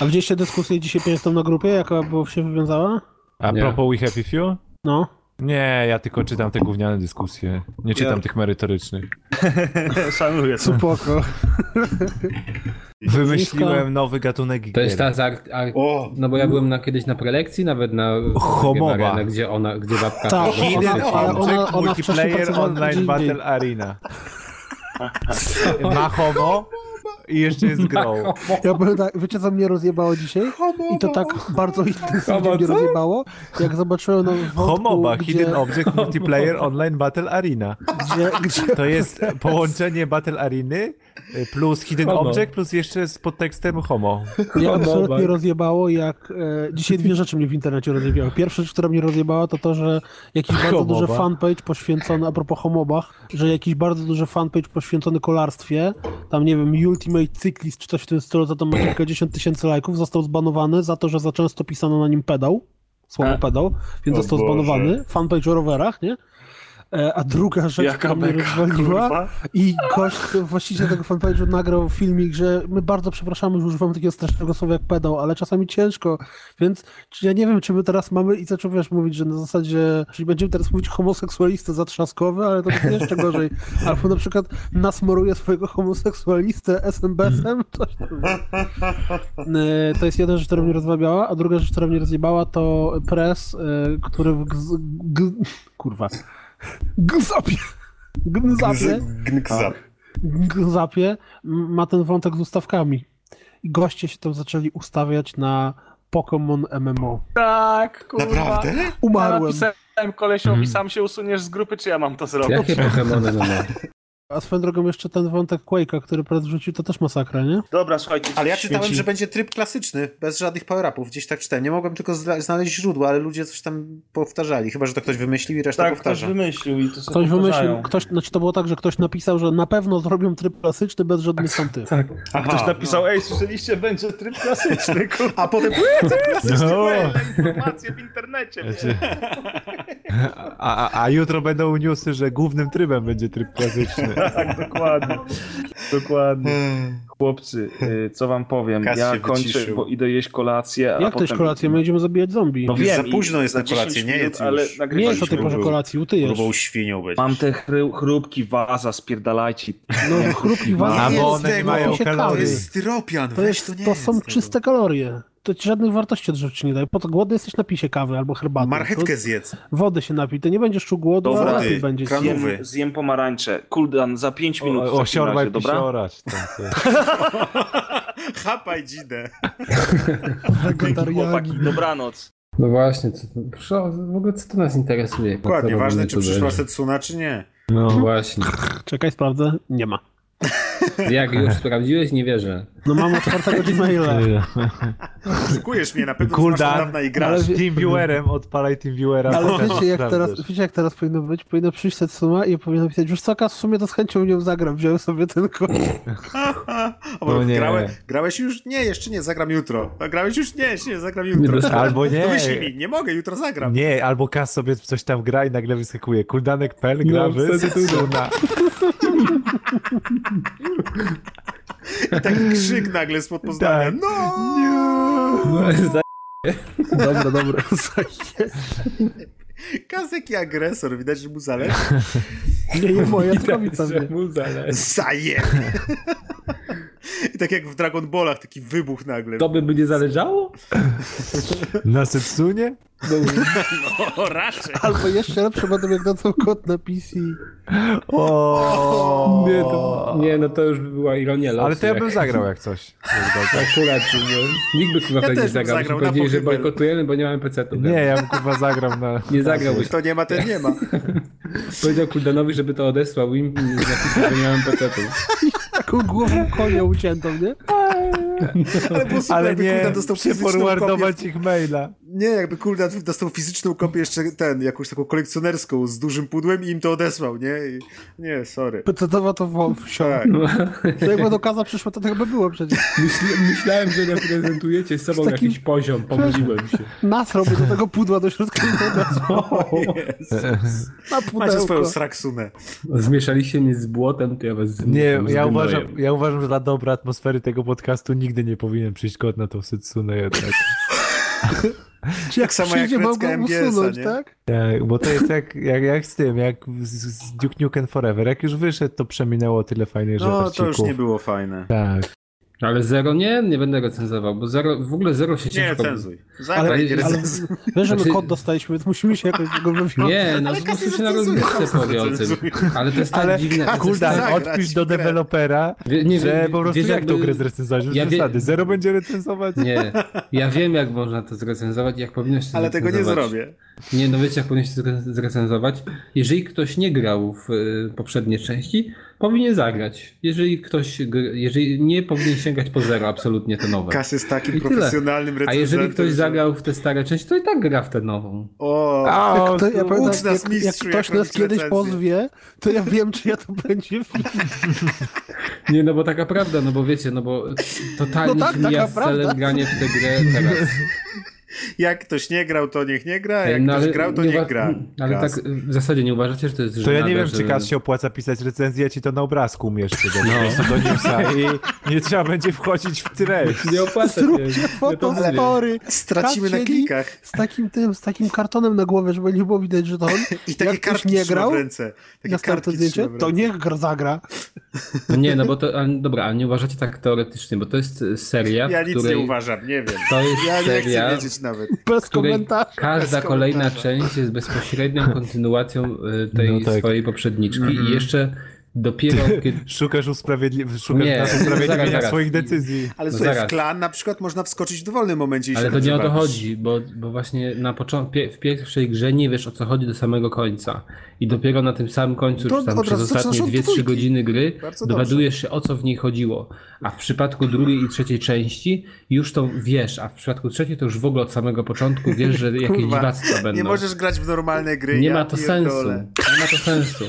Speaker 5: A widzieliście dyskusję dzisiaj piękną na grupie, jaka było się wywiązała?
Speaker 1: A
Speaker 8: Nie.
Speaker 1: propos We Happy Few?
Speaker 5: No.
Speaker 1: Nie, ja tylko czytam te gówniane dyskusje. Nie czytam
Speaker 2: Ja-
Speaker 1: tych merytorycznych.
Speaker 4: Szanuję to.
Speaker 5: Spoko.
Speaker 1: Wymyśliłem nowy gatunek
Speaker 8: To jest
Speaker 1: gier.
Speaker 8: ta z ar- ar-
Speaker 2: O!
Speaker 8: No bo ja byłem na, kiedyś na prelekcji, nawet na
Speaker 1: Homowa.
Speaker 8: Arenę, gdzie ona, gdzie babka
Speaker 5: Tak,
Speaker 1: Hidden
Speaker 5: Ona- ona-
Speaker 1: Multiplayer Online. Battle Arena. Ma homo i jeszcze jest grą.
Speaker 5: Ja powiem tak, wiecie co mnie rozjebało dzisiaj? I to tak bardzo intensywnie mnie rozjebało, jak zobaczyłem na wątku,
Speaker 1: Homoba,
Speaker 5: gdzie,
Speaker 1: Hidden Object Multiplayer Online Battle Arena.
Speaker 5: gdzie, gdzie
Speaker 1: To jest połączenie Battle Areny y, plus Hidden
Speaker 8: Homo.
Speaker 1: Object plus jeszcze z podtekstem homo.
Speaker 5: mnie absolutnie rozjebało, jak e, dzisiaj dwie rzeczy mnie w internecie rozjebały. Pierwsza rzecz, która mnie rozjebała, to to, że jakiś bardzo
Speaker 1: Homoba.
Speaker 5: duży fanpage poświęcony, a propos homobach, że jakiś bardzo duży fanpage poświęcony kolarstwie, tam nie wiem, Ultimate Cyclist czy coś w tym stylu, to tam ma kilkadziesiąt tysięcy lajków, został zbanowany za to, że za często pisano na nim pedał, słowo pedał, więc został
Speaker 2: Boże.
Speaker 5: zbanowany. Fanpage o rowerach, nie? E, A druga rzecz,
Speaker 4: Jaka
Speaker 5: która mnie rozwaliła i gość, właściciel tego fanpage'u nagrał filmik, że my bardzo przepraszamy, że używamy takiego strasznego słowa jak pedał, ale czasami ciężko, więc ja nie wiem, czy my teraz mamy i zaczął wiesz mówić, że na zasadzie, czyli będziemy teraz mówić homoseksualistę zatrzaskowy, ale to będzie jeszcze gorzej. Albo na przykład nasmoruje swojego homoseksualistę SMBS-em, coś tam. E, To jest jedna rzecz, która mnie rozbawiała, a druga rzecz, która mnie rozjebała, to press, e, który w gz, g, kurwa, gzapie, gzapie,
Speaker 2: Gnkzap.
Speaker 5: Gzapie ma ten wątek z ustawkami. I goście się tam zaczęli ustawiać na Pokémon MMO.
Speaker 4: Tak, kurwa.
Speaker 2: Naprawdę?
Speaker 4: Ja
Speaker 5: Umarłem.
Speaker 4: napisałem kolesiowi, sam się usuniesz z grupy, czy ja mam to zrobić?
Speaker 8: Jakie Pokémony no, no.
Speaker 5: A swoją drogą jeszcze ten wątek Quake'a, który Prez wrzucił, to też masakra, nie?
Speaker 4: Dobra, słuchajcie.
Speaker 2: Ale ja czytałem, że będzie tryb klasyczny, bez żadnych power-upów. Gdzieś tak czytałem. Nie mogłem tylko zna- znaleźć źródła, ale ludzie coś tam powtarzali. Chyba, że to ktoś wymyślił i reszta
Speaker 4: Tak, ktoś
Speaker 2: powtarza.
Speaker 4: wymyślił i to sobie
Speaker 5: Ktoś wymyślił, ktoś, znaczy to było tak, że ktoś napisał, że na pewno zrobią tryb klasyczny bez żadnych stantów.
Speaker 4: Tak. A
Speaker 2: Aha,
Speaker 4: ktoś napisał, ej, słyszeliście, będzie tryb klasyczny, kurwa.
Speaker 2: A potem
Speaker 4: klasyczny,
Speaker 1: No.
Speaker 4: no. informacje w internecie.
Speaker 1: Znaczy- A, a, a jutro będą newsy, że głównym trybem będzie tryb klasyczny.
Speaker 4: Tak, dokładnie. Dokładnie. Chłopcy, y, co wam powiem,
Speaker 2: Kas
Speaker 4: ja kończę,
Speaker 2: wyciszył.
Speaker 4: bo idę jeść kolację, a
Speaker 5: Jak to
Speaker 4: potem...
Speaker 5: jest kolacja? My idziemy zabijać zombie.
Speaker 4: No wiem,
Speaker 2: za późno jest na kolację,
Speaker 4: 10
Speaker 2: nie jedz
Speaker 4: ale
Speaker 5: nie jest o tej porze kolacji, utujesz.
Speaker 2: Grubą świnią być.
Speaker 4: Mam te chry, chrupki waza, spierdalajcie.
Speaker 5: No chrupki was
Speaker 1: A
Speaker 2: Nie
Speaker 1: bo
Speaker 2: jest
Speaker 1: one nie
Speaker 2: tego,
Speaker 1: mają kalorii.
Speaker 2: To jest styropian,
Speaker 5: To, jest,
Speaker 2: to nie
Speaker 5: to
Speaker 2: jest
Speaker 5: są czyste kalorie. To ci żadnych wartości odżywczych nie daje. Po to głodny jesteś napij się kawy albo herbaty.
Speaker 2: Marchewkę
Speaker 5: To
Speaker 2: zjedz.
Speaker 5: Wody się napij, to nie będziesz czuł głodu,
Speaker 4: Dobra,
Speaker 5: a
Speaker 2: ty,
Speaker 5: lepiej będzie.
Speaker 2: kran-
Speaker 4: Zjem, zjem pomarańcze. Kuldan, za 5 minut
Speaker 1: O,
Speaker 4: takim
Speaker 1: osiorba
Speaker 4: razie, dobra?
Speaker 2: Chapaj dzidę.
Speaker 4: Chłopaki, dobranoc.
Speaker 8: No właśnie, co, proszę, w ogóle co to nas interesuje?
Speaker 2: Dokładnie, ważne czy przyszła? Setsuna, czy nie.
Speaker 8: No właśnie.
Speaker 5: Czekaj, sprawdzę. Nie ma.
Speaker 8: Jak już sprawdziłeś, nie wierzę.
Speaker 5: No mam otwartego Gmaila.
Speaker 2: Szukujesz mnie, na pewno dawna i grasz.
Speaker 5: Ale
Speaker 1: Teamviewerem, odpalaj Teamviewera.
Speaker 5: Ale wiecie jak, teraz, wiecie jak teraz powinno być? Powinno przyjść Setsuma i powinno napisać, już co, Kas, w sumie to z chęcią nią zagram, wziąłem sobie ten kod.
Speaker 1: No nie.
Speaker 2: grałe, grałeś już? Nie, jeszcze nie, zagram jutro. A grałeś już? Nie, jeszcze nie, zagram jutro.
Speaker 1: Albo nie.
Speaker 2: To wyślij mi, nie mogę, jutro zagram.
Speaker 1: Nie, albo Kas sobie coś tam gra i nagle wyskakuje. Kuldanek Pel gra
Speaker 8: No,
Speaker 1: w.
Speaker 2: I taki krzyk nagle spod Poznania.
Speaker 1: Tak.
Speaker 2: No!
Speaker 5: Dobra, dobra.
Speaker 2: Kazek i agresor, widać, że mu zależy.
Speaker 5: Nie, nie moja sprawica mnie.
Speaker 8: mu zależy.
Speaker 2: Zajem! I tak jak w Dragon Ballach, taki wybuch nagle.
Speaker 8: To by by nie zależało?
Speaker 1: Na Setsunie?
Speaker 2: O, raczej.
Speaker 5: Albo jeszcze lepsze będą jak dadzą kod na PC.
Speaker 1: O,
Speaker 8: Nie, to, nie, no to już by była ironia losu.
Speaker 1: Ale to ja bym
Speaker 8: jak-
Speaker 1: zagrał jak coś.
Speaker 8: Akurat, no, nikt by kurwa
Speaker 2: Ja
Speaker 8: nie zagrał.
Speaker 2: zagrał
Speaker 8: Byśmy powiedzieli, że bojkotujemy, bo nie mamy PC-tu.
Speaker 1: Nie, ja bym kurwa zagrał na...
Speaker 8: Nie zagrałbyś.
Speaker 2: To nie ma, ten nie ma.
Speaker 8: Powiedział Kuldanowi, żeby to odesłał im i napisał, że nie mamy PC-tu.
Speaker 5: Taką głową konia uciętą, nie?
Speaker 2: Ale super,
Speaker 1: Ale nie, przeforwardować
Speaker 2: kopię.
Speaker 1: ich maila.
Speaker 2: Nie, jakby Kuldan dostał fizyczną kopię jeszcze ten, jakąś taką kolekcjonerską z dużym pudłem i im to odesłał, nie? I, nie, sorry.
Speaker 5: Pecetowa to w.
Speaker 2: Tak.
Speaker 5: To jakby do kaza przyszło, to tak by było przecież.
Speaker 6: Myśl, myślałem, że reprezentujecie sobą
Speaker 5: Z takim-
Speaker 6: jakiś poziom, pomyliłem się.
Speaker 5: Nasrałby do tego pudła do środka i to odesłał. Na
Speaker 2: Macie swoją
Speaker 5: pudełko.
Speaker 2: sraksunę.
Speaker 6: Zmieszaliście mnie z błotem, to ja was z,
Speaker 1: Nie,
Speaker 6: z
Speaker 1: ja uważam, ja uważam, że dla dobra atmosfery tego podcastu nigdy nie powinien przyjść kod na tą Setsune jednak.
Speaker 5: Czy jak
Speaker 2: Tak samo jak
Speaker 5: przyjdzie, go
Speaker 2: MGS-a,
Speaker 5: usunąć,
Speaker 2: nie?
Speaker 5: tak?
Speaker 1: Tak, bo to jest jak, jak, jak z tym, jak z, z Duke Nukem Forever. Jak już wyszedł, to przeminęło tyle fajnych
Speaker 2: No, to już nie było fajne.
Speaker 1: Tak.
Speaker 6: Ale zero nie, nie będę recenzował, bo zero, w ogóle zero się
Speaker 2: Nie
Speaker 6: ciężko...
Speaker 2: recenzuj.
Speaker 5: Ale,
Speaker 2: Zagraj, nie
Speaker 5: ale
Speaker 2: recenzuj.
Speaker 5: wiesz, że my
Speaker 6: Znaczy-
Speaker 5: kod dostaliśmy, więc musimy się jakoś go wywiązać.
Speaker 6: Nie, no
Speaker 2: Ale
Speaker 6: po prostu się na
Speaker 2: recenzuje,
Speaker 6: rozgrywce powie o tym. Ale to jest tak
Speaker 1: Ale
Speaker 6: dziwne. to
Speaker 1: Kuldan,
Speaker 6: tak-
Speaker 1: odpisz do dewelopera,
Speaker 6: Wie- nie,
Speaker 1: że po prostu
Speaker 6: wiesz,
Speaker 1: jak
Speaker 6: jakby-
Speaker 1: tą grę zrecenzować?
Speaker 6: Ja wie-
Speaker 1: zasady. Zero będzie recenzować?
Speaker 6: Nie, ja wiem jak można to zrecenzować, jak powinno się
Speaker 2: Ale tego nie zrobię.
Speaker 6: Nie, no wiecie jak powinno się zre- zrecenzować? Jeżeli ktoś nie grał w y, poprzednie części, powinien zagrać. Jeżeli ktoś, jeżeli nie powinien sięgać po zero, absolutnie te nowe.
Speaker 2: Kas jest takim
Speaker 6: I tyle.
Speaker 2: profesjonalnym
Speaker 6: A
Speaker 2: recenzentem.
Speaker 6: jeżeli ktoś
Speaker 2: że-
Speaker 6: zagrał w te stare części, to i tak gra w tę nową.
Speaker 2: O,
Speaker 1: A,
Speaker 5: Jak, to, ja pamiętam,
Speaker 2: nas,
Speaker 5: jak, jak
Speaker 2: mistrzu,
Speaker 5: ktoś
Speaker 2: jak
Speaker 5: nas
Speaker 2: robić
Speaker 5: kiedyś
Speaker 2: recenzję.
Speaker 5: pozwie, to ja wiem, czy ja to będzie film.
Speaker 6: Nie, no bo taka prawda, no bo wiecie, no bo totalnie
Speaker 5: No tak,
Speaker 6: celem granie w tę grę teraz.
Speaker 2: Jak ktoś nie grał, to niech nie gra, a jak
Speaker 6: No,
Speaker 2: ktoś grał, to
Speaker 6: nie
Speaker 2: niech gra.
Speaker 6: Ale
Speaker 2: Kas.
Speaker 6: tak w zasadzie nie uważacie, że to jest
Speaker 1: To ja nie wiem,
Speaker 6: że...
Speaker 1: czy Kas się opłaca pisać recenzję, ja ci to na obrazku umieszczę do,
Speaker 6: No.
Speaker 1: do newsa i nie trzeba będzie wchodzić w treść.
Speaker 6: Nie opłaca się.
Speaker 5: Zróbcie
Speaker 6: Ja to mówię.
Speaker 5: fotostory.
Speaker 2: Stracimy na klikach.
Speaker 5: Z takim tym, z takim kartonem na głowie, żeby nie było widać, że to on.
Speaker 2: I takie
Speaker 5: Jak ktoś
Speaker 2: kartki
Speaker 5: nie grał,
Speaker 2: w ręce. Takie
Speaker 5: na to
Speaker 2: kartki
Speaker 5: zdjęcie, to niech gra zagra.
Speaker 6: Nie, no bo to, ale, dobra, ale nie uważacie tak teoretycznie, bo to jest seria,
Speaker 2: Ja nic
Speaker 6: której
Speaker 2: nie uważam, nie wiem.
Speaker 6: to jest
Speaker 2: Ja nie
Speaker 6: seria,
Speaker 2: chcę wiedzieć nawet.
Speaker 5: Bez komentarzy.
Speaker 6: każda
Speaker 2: Bez
Speaker 6: kolejna
Speaker 2: komentarza.
Speaker 6: część jest bezpośrednią kontynuacją e, tej
Speaker 1: No tak.
Speaker 6: swojej poprzedniczki i jeszcze dopiero kiedy...
Speaker 1: Szukasz, usprawiedli... Szukasz
Speaker 6: Nie,
Speaker 1: nas
Speaker 6: zaraz,
Speaker 1: usprawiedliwienia
Speaker 6: zaraz.
Speaker 1: swoich decyzji.
Speaker 2: Ale
Speaker 6: No
Speaker 2: słuchaj, w klan na przykład można wskoczyć w dowolnym momencie
Speaker 6: Ale to nie o to
Speaker 2: dobrze
Speaker 6: chodzi, bo, bo właśnie na początku, w pierwszej grze nie wiesz o co chodzi do samego końca. I dopiero na tym samym końcu,
Speaker 2: To
Speaker 6: czy tam przez ostatnie
Speaker 2: od
Speaker 6: 2-3
Speaker 2: dwójki.
Speaker 6: godziny gry,
Speaker 2: Bardzo
Speaker 6: dowiadujesz się o co w niej chodziło. A w przypadku drugiej i trzeciej części już to wiesz, a w przypadku trzeciej to już w ogóle od samego początku wiesz, że jakieś dziwactwa będą.
Speaker 2: Nie możesz grać w normalne gry.
Speaker 6: Nie
Speaker 2: ja
Speaker 6: ma to
Speaker 2: pierdolę.
Speaker 6: sensu. Nie ma to sensu.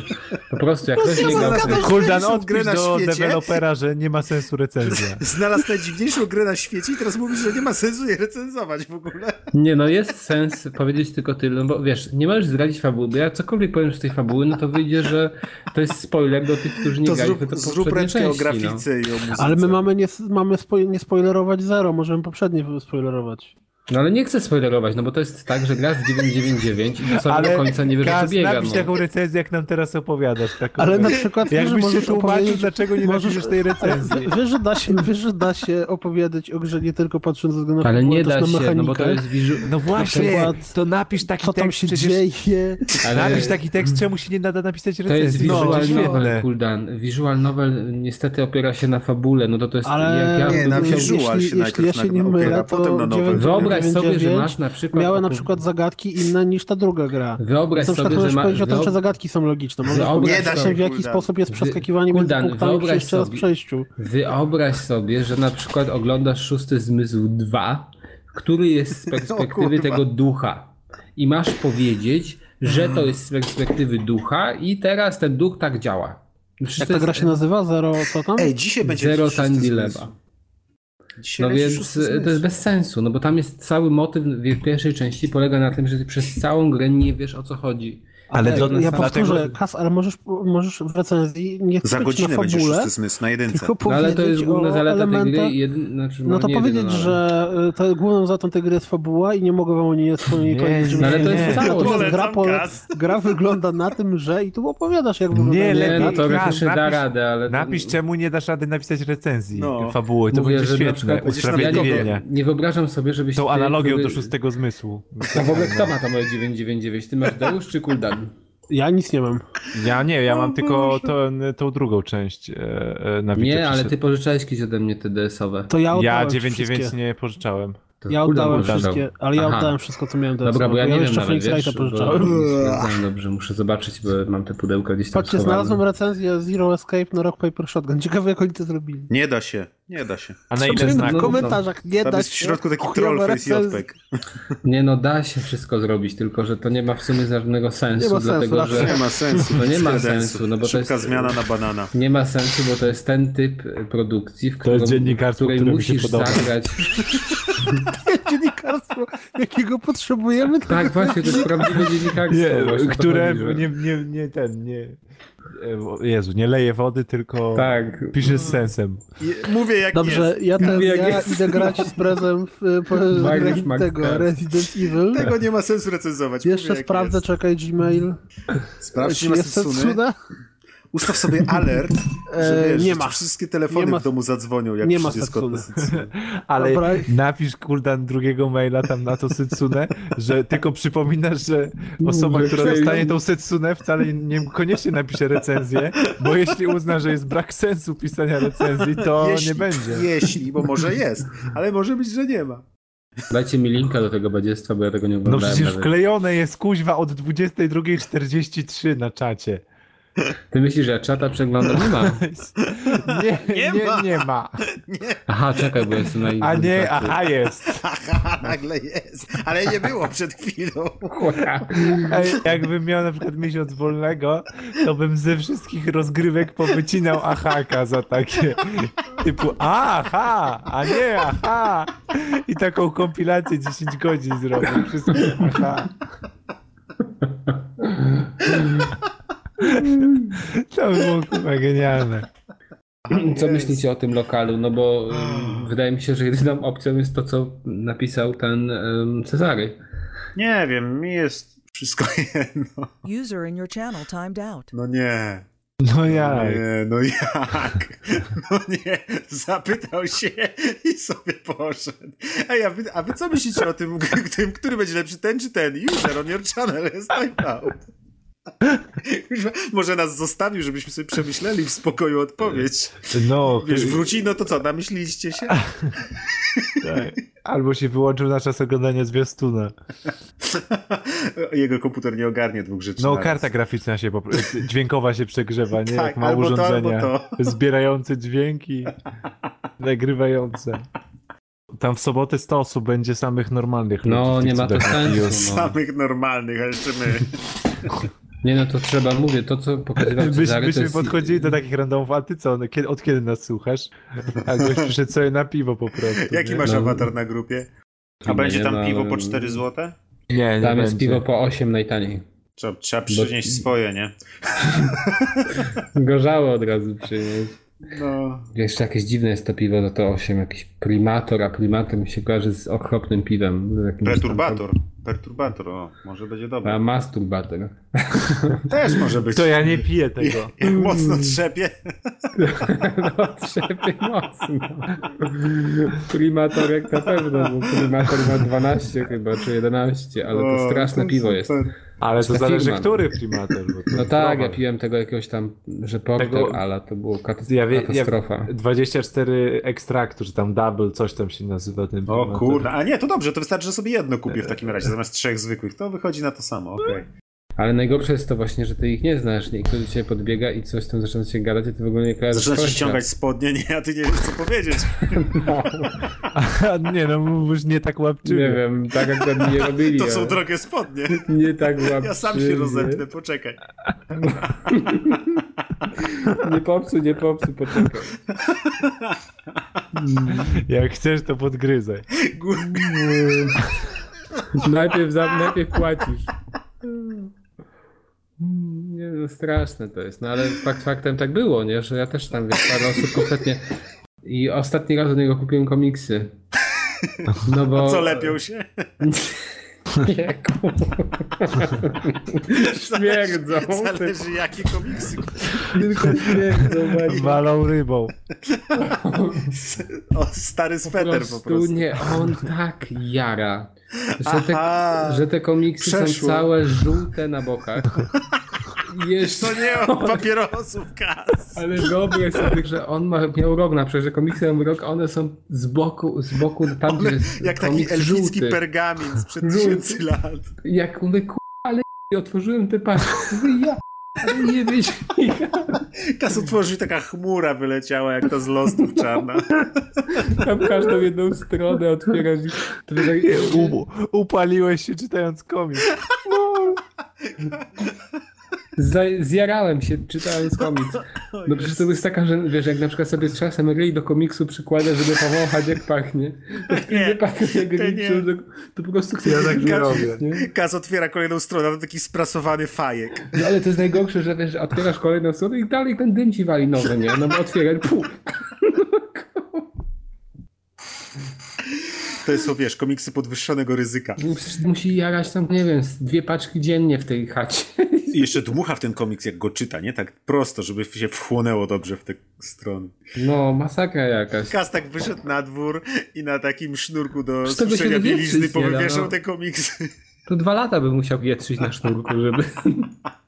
Speaker 6: Po prostu jak ktoś nie grał
Speaker 2: się.
Speaker 1: Kuldan, odpisz
Speaker 2: na
Speaker 1: do
Speaker 2: świecie.
Speaker 1: dewelopera, że nie ma sensu recenzja.
Speaker 2: Znalazł najdziwniejszą grę na świecie i teraz mówisz, że nie ma sensu jej recenzować w ogóle.
Speaker 6: Nie, no jest sens powiedzieć tylko tyle, no bo wiesz, nie możesz zdradzić fabuły, bo ja cokolwiek powiem z tej fabuły, no to wyjdzie, że to jest spoiler do tych, którzy nie
Speaker 2: To
Speaker 6: grali
Speaker 2: zrób,
Speaker 6: te
Speaker 2: zrób
Speaker 6: poprzednie
Speaker 2: reczkę o
Speaker 6: części, no.
Speaker 2: grafice i o muzyce.
Speaker 5: Ale my mamy nie, mamy spo, nie spoilerować zero, możemy poprzednie spoilerować.
Speaker 6: No ale nie chcę spoilerować, no bo to jest tak, że grasz w 999 i do samego
Speaker 1: Ale
Speaker 6: końca nie wiesz co biega,
Speaker 1: napisz
Speaker 6: no.
Speaker 1: taką recenzję, jak nam teraz opowiadasz. Taką,
Speaker 5: Ale na przykład
Speaker 1: Jakbyś się tłumaczył, dlaczego nie
Speaker 5: możesz-
Speaker 1: tej recenzji.
Speaker 5: Wiesz, że da się, wiesz, że da się opowiadać o grze nie tylko patrząc ze względu na
Speaker 6: Ale nie da
Speaker 5: na
Speaker 6: się, no
Speaker 5: mechanikę.
Speaker 6: bo to jest wizu...
Speaker 1: No właśnie,
Speaker 5: przykład,
Speaker 1: to napisz taki
Speaker 5: Co tam
Speaker 1: tekst,
Speaker 5: się
Speaker 1: przecież
Speaker 5: dzieje?
Speaker 6: Ale
Speaker 1: napisz taki tekst, czemu się nie nada napisać
Speaker 6: to jest
Speaker 1: recenzji.
Speaker 6: visual
Speaker 1: będzie
Speaker 6: novel. Kuldan. Visual novel niestety opiera się na fabule, no to to jest...
Speaker 5: Ale
Speaker 6: jak ja
Speaker 2: Nie,
Speaker 6: bym
Speaker 2: na visual
Speaker 5: jeśli,
Speaker 2: się
Speaker 5: jeśli ja
Speaker 2: najpierw
Speaker 5: się nie
Speaker 2: opiera,
Speaker 5: mylę,
Speaker 2: potem
Speaker 5: to
Speaker 2: na novel.
Speaker 5: 999
Speaker 6: Wyobraź sobie, że masz na przykład...
Speaker 5: miała na przykład zagadki inne niż ta druga gra.
Speaker 6: Wyobraź
Speaker 5: przykład
Speaker 6: sobie, że
Speaker 5: możesz
Speaker 6: ma...
Speaker 5: powiedzieć o tym, że zagadki są logiczne. Możesz powiedzieć, w jaki
Speaker 2: Kuldan.
Speaker 5: sposób jest przeskakiwanie między
Speaker 6: Kuldan,
Speaker 5: punktami przy
Speaker 6: wyobraź
Speaker 5: jeszcze raz
Speaker 6: sobie-
Speaker 5: przejściu.
Speaker 6: Wyobraź sobie, że na przykład oglądasz Szósty Zmysł 2, który jest z perspektywy
Speaker 2: kurwa.
Speaker 6: tego ducha. I masz powiedzieć, że to jest z perspektywy ducha i teraz ten duch tak działa. Przecież
Speaker 5: Jak
Speaker 6: to
Speaker 5: ta
Speaker 6: jest
Speaker 5: gra się nazywa? Zero co tam?
Speaker 2: Ej, dzisiaj będzie
Speaker 6: Zero time
Speaker 2: zmysł.
Speaker 6: dilemma.
Speaker 2: Dzisiaj
Speaker 6: No więc e, to jest bez sensu, no bo tam jest cały motyw w pierwszej części polega na tym, że ty przez całą grę nie wiesz o co chodzi.
Speaker 1: Ale to,
Speaker 5: ja
Speaker 1: dlatego,
Speaker 5: powtórzę, Kas, ale możesz, możesz w recenzji nie
Speaker 2: Za godzinę
Speaker 5: na
Speaker 2: będzie
Speaker 5: fabule,
Speaker 2: szósty zmysł na jedynce.
Speaker 5: tylko
Speaker 6: No ale to jest
Speaker 5: powiedzieć
Speaker 6: główna zaleta tej gry. Znaczy,
Speaker 5: No to powiedzieć, że y, to główną zaletą tej gry jest fabuła i nie mogę wam o niej wspomnieć.
Speaker 1: No
Speaker 6: ale to
Speaker 5: nie.
Speaker 6: jest całość.
Speaker 5: Gra, gra wygląda na tym, że i tu opowiadasz jak wygląda
Speaker 1: Nie, lepiej
Speaker 6: Nie, no
Speaker 1: Kas,
Speaker 6: teoretycznie da
Speaker 1: napisz-
Speaker 6: radę, ale... to-
Speaker 1: napisz, czemu nie dasz rady napisać recenzji
Speaker 2: No.
Speaker 1: fabuły. To
Speaker 6: Mówię,
Speaker 1: będzie świetne. Usprawiedliwienie.
Speaker 6: Nie, wyobrażam sobie, żebyś...
Speaker 1: Tą analogią do szóstego zmysłu.
Speaker 6: A w ogóle kto ma tam moje 999? Ty masz Deusz czy Kuldan?
Speaker 5: Ja nic nie mam.
Speaker 1: Ja nie, ja mam tylko tą, tą drugą część e, e, na Wicie
Speaker 6: Nie, ale ty pożyczałeś kiedyś ode mnie te DS-owe.
Speaker 5: To ja
Speaker 1: Ja
Speaker 5: oddałem
Speaker 1: 9.9
Speaker 5: wszystkie.
Speaker 1: nie pożyczałem.
Speaker 6: To
Speaker 5: Ja oddałem wszystkie, ale ja
Speaker 6: Aha.
Speaker 5: oddałem wszystko, co miałem do
Speaker 6: Dobra, bo ja nie wiem
Speaker 5: jeszcze
Speaker 6: nawet,
Speaker 5: Phoenix
Speaker 6: wiesz,
Speaker 5: pożyczałem.
Speaker 6: dobrze, muszę zobaczyć, bo mam te pudełka gdzieś tam
Speaker 5: Patrzcie,
Speaker 6: schowane.
Speaker 5: znalazłem recenzję Zero Escape na Rock Paper Shotgun. Ciekawe, jak oni to zrobili.
Speaker 2: Nie da się. Nie da się.
Speaker 1: A na ile
Speaker 5: W
Speaker 1: znaków?
Speaker 5: komentarzach nie
Speaker 2: Tam
Speaker 5: da
Speaker 2: jest w
Speaker 5: się.
Speaker 2: środku taki trollface
Speaker 5: recenzje.
Speaker 2: JPEG.
Speaker 6: Nie no, da się wszystko zrobić, tylko że to nie ma w sumie żadnego sensu,
Speaker 5: Nie ma sensu,
Speaker 6: dlatego
Speaker 5: raczej.
Speaker 6: że...
Speaker 2: Nie ma sensu.
Speaker 6: To nie ma sensu, no bo to
Speaker 2: Szybka
Speaker 6: jest...
Speaker 2: zmiana na banana.
Speaker 6: Nie ma sensu, bo to jest ten typ e, produkcji, w, którą, w której
Speaker 1: się
Speaker 6: musisz zagrać.
Speaker 5: Dziennikarstwo, jakiego potrzebujemy.
Speaker 6: Tak, właśnie, to jest prawdziwe dziennikarstwo.
Speaker 1: Nie,
Speaker 6: to
Speaker 1: które nie, nie, nie ten, nie... e, Jezu, nie leje wody, tylko
Speaker 6: Tak.
Speaker 1: pisze z sensem.
Speaker 2: I Mówię jak
Speaker 5: Dobrze,
Speaker 2: jest.
Speaker 5: ja, ten,
Speaker 6: Jak
Speaker 5: ja
Speaker 6: jest.
Speaker 5: idę grać z prezem w e, po, tego. Resident Evil.
Speaker 2: Tego nie ma sensu recenzować.
Speaker 5: Jeszcze
Speaker 2: Mówię,
Speaker 5: sprawdzę,
Speaker 2: jest.
Speaker 5: czekaj, Gmail.
Speaker 2: Sprawdź, czy
Speaker 5: jest. Setsuna?
Speaker 2: Ustaw sobie alert, że
Speaker 5: E,
Speaker 2: wiesz,
Speaker 5: nie
Speaker 2: że
Speaker 5: ma.
Speaker 2: wszystkie telefony
Speaker 5: Nie ma-
Speaker 2: w domu zadzwonią, jak
Speaker 5: nie ma.
Speaker 1: Ale
Speaker 5: Dobra.
Speaker 1: napisz kuldan drugiego maila tam na to Setsune, że tylko przypominasz, że osoba,
Speaker 6: Że
Speaker 1: która dostanie tą Setsune wcale niekoniecznie napisze recenzję, bo jeśli uzna, że jest brak sensu pisania recenzji, to
Speaker 2: jeśli,
Speaker 1: nie będzie.
Speaker 2: Jeśli, bo może jest, ale może być, że nie ma.
Speaker 6: Dajcie mi linka do tego badziestwa, bo ja tego nie
Speaker 1: No
Speaker 6: oglądałem
Speaker 1: przecież
Speaker 6: nawet.
Speaker 1: wklejone jest kuźwa od 22.43 na czacie.
Speaker 6: Ty myślisz, że ja czata przeglądam? Nie ma.
Speaker 1: Nie, nie,
Speaker 2: Nie ma.
Speaker 1: nie, ma.
Speaker 6: Aha, czekaj, bo jestem na innym
Speaker 1: A nie, aha jest.
Speaker 2: Haha, nagle jest, ale nie było przed chwilą.
Speaker 1: Ej, jakbym miał na przykład miesiąc wolnego, to bym ze wszystkich rozgrywek powycinał ahaka za takie typu aha, a nie aha. I taką kompilację 10 godzin zrobił. Wszystko aha. To by było chyba genialne.
Speaker 6: Co myślicie o tym lokalu? No bo ym, wydaje mi się, że jedyną opcją jest to, co napisał ten um, Cezary.
Speaker 2: Nie wiem, mi jest wszystko jedno.
Speaker 11: User in your channel timed out.
Speaker 2: No nie.
Speaker 1: No jak?
Speaker 2: Nie, no jak? No nie, zapytał się i sobie poszedł. Ej, a wy, a wy co myślicie o tym, tym, który będzie lepszy, ten czy ten? User on your channel jest time out. Może nas zostawił, żebyśmy sobie przemyśleli w spokoju odpowiedź.
Speaker 1: No,
Speaker 2: Wiesz, wróci, no to co, namyśliliście się?
Speaker 1: tak. Albo się wyłączył na czas oglądania zwiastuna.
Speaker 2: Jego komputer nie ogarnie dwóch rzeczy
Speaker 1: No, karta graficzna się, dźwiękowa się przegrzewa, nie?
Speaker 2: Tak,
Speaker 1: Jak ma
Speaker 2: albo to,
Speaker 1: urządzenia
Speaker 2: albo to.
Speaker 1: zbierające dźwięki, nagrywające. Tam w sobotę 100 osób będzie samych normalnych ludzi.
Speaker 6: No, nie ma to sensu, no.
Speaker 2: Samych normalnych, a jeszcze my.
Speaker 6: Nie no, to trzeba, mówię, to co pokazywał
Speaker 1: Byś,
Speaker 6: Cezary,
Speaker 1: byśmy
Speaker 6: jest...
Speaker 1: podchodzili do takich randomów, a ty co, no, kiedy, od kiedy nas słuchasz? A gość przyszedł sobie na piwo po prostu.
Speaker 2: Jaki
Speaker 1: nie?
Speaker 2: masz
Speaker 6: No.
Speaker 2: awatar na grupie? A
Speaker 6: Nie,
Speaker 2: będzie tam
Speaker 6: ma-
Speaker 2: piwo po 4 złote?
Speaker 1: Nie, nie
Speaker 6: Tam jest
Speaker 1: będzie.
Speaker 6: piwo po 8 najtaniej.
Speaker 2: Trzeba, trzeba przynieść swoje, nie?
Speaker 6: Gorzałe od razu przynieść.
Speaker 2: No.
Speaker 6: Jeszcze jakieś dziwne jest to piwo, no to 8, jakiś primator, a primator mi się kojarzy z okropnym piwem. Jakimś tam-
Speaker 2: Perturbator. Perturbator, o, może będzie
Speaker 6: A
Speaker 2: dobre.
Speaker 6: masturbator.
Speaker 2: Też może być.
Speaker 1: To ja nie piję tego.
Speaker 2: Jak mocno trzepie.
Speaker 6: No, trzepie mocno. Primatorek na pewno, bo primator ma 12 chyba, czy 11, ale to
Speaker 2: O,
Speaker 6: straszne
Speaker 2: to
Speaker 6: piwo
Speaker 2: super.
Speaker 6: jest.
Speaker 1: Ale to zależy,
Speaker 6: firma.
Speaker 1: który to
Speaker 6: No tak, ja piłem tego jakiegoś tam, że porter,
Speaker 1: Tego-
Speaker 6: ale to było katas-
Speaker 1: Ja wie,
Speaker 6: katastrofa.
Speaker 1: ja 24 ekstraktu, czy tam double, coś tam się nazywa ten
Speaker 2: O
Speaker 1: primator.
Speaker 2: kurde, a nie, to dobrze, to wystarczy, że sobie jedno kupię w takim razie, zamiast trzech zwykłych. To wychodzi na to samo, okej.
Speaker 6: Ale najgorsze jest to właśnie, że ty ich nie znasz, nie? I ktoś do ciebie podbiega i coś tam zaczyna się gadać, a ty w ogóle nie kojarzysz
Speaker 2: Zaczyna
Speaker 6: kolesia.
Speaker 2: ściągać spodnie, nie, a ty nie wiesz, co powiedzieć.
Speaker 1: A, nie no, mówisz nie tak łapczywie.
Speaker 6: Nie wiem, tak jak nie robili.
Speaker 2: To są
Speaker 6: ale
Speaker 2: drogie spodnie.
Speaker 6: Nie tak łapczywie.
Speaker 2: Ja sam się rozepnę, poczekaj.
Speaker 6: Nie popsuj, nie popsuj, poczekaj.
Speaker 1: Jak chcesz, to podgryzaj.
Speaker 6: Najpierw, za, najpierw płacisz. Nie no, straszne to jest. No ale fakt faktem tak było, nie? Że ja też tam, wiesz, parę osób kompletnie... I ostatni raz od niego kupiłem komiksy. No bo...
Speaker 2: A co, lepią się?
Speaker 6: Nie, Śmierdzą.
Speaker 2: Zależy, jakie komiksy.
Speaker 6: Tylko śmierdzą.
Speaker 1: Walą rybą.
Speaker 2: O, stary sweter po prostu.
Speaker 6: nie, on tak jara. Że te, że te komiksy są
Speaker 2: Przeszło.
Speaker 6: całe żółte na bokach. Jeszcze,
Speaker 2: To nie o papierosów, kas.
Speaker 6: ale wyobraź sobie, że on ma, miał rok na przykład, że komiksy mają rok, one są z boku, z boku tam, gdzie jest
Speaker 2: Jak taki elficki
Speaker 6: żółty.
Speaker 2: pergamin sprzed tysięcy lat.
Speaker 6: Jak mówię, ale otworzyłem te. Mówię, ja nie wiedź.
Speaker 2: Kas utworzył taka chmura wyleciała, jak ta z Lostów czarna.
Speaker 6: Tam każdą jedną stronę otwierasz i... To jak-
Speaker 1: U, upaliłeś się czytając komiks.
Speaker 6: Za, zjarałem się czytając komiks. No przecież to jest taka, że wiesz, jak na przykład sobie z czasem ryj do komiksu przykłada, żeby powąchać jak pachnie. To
Speaker 2: Nie, to
Speaker 6: to, to po prostu chcę
Speaker 1: Ja tak nie robię.
Speaker 6: nie?
Speaker 2: Kas otwiera kolejną stronę, to taki sprasowany fajek.
Speaker 6: No ale to jest najgorsze, że wiesz, otwierasz kolejną stronę i dalej ten dym ci wali nowy, nie? No bo otwieraj, puf.
Speaker 2: To jest, są, wiesz, komiksy podwyższonego ryzyka.
Speaker 6: No musi jarać tam, nie wiem, dwie paczki dziennie w tej chacie.
Speaker 2: I jeszcze dmucha w ten komiks, jak go czyta, nie? Tak prosto, żeby się wchłonęło dobrze w te strony.
Speaker 6: No, masakra jakaś.
Speaker 2: Kas tak wyszedł na dwór i na takim sznurku do suszenia bielizny
Speaker 6: da,
Speaker 2: powywieszał
Speaker 6: no.
Speaker 2: te komiksy.
Speaker 6: To dwa lata bym musiał wietrzyć na sznurku, żeby...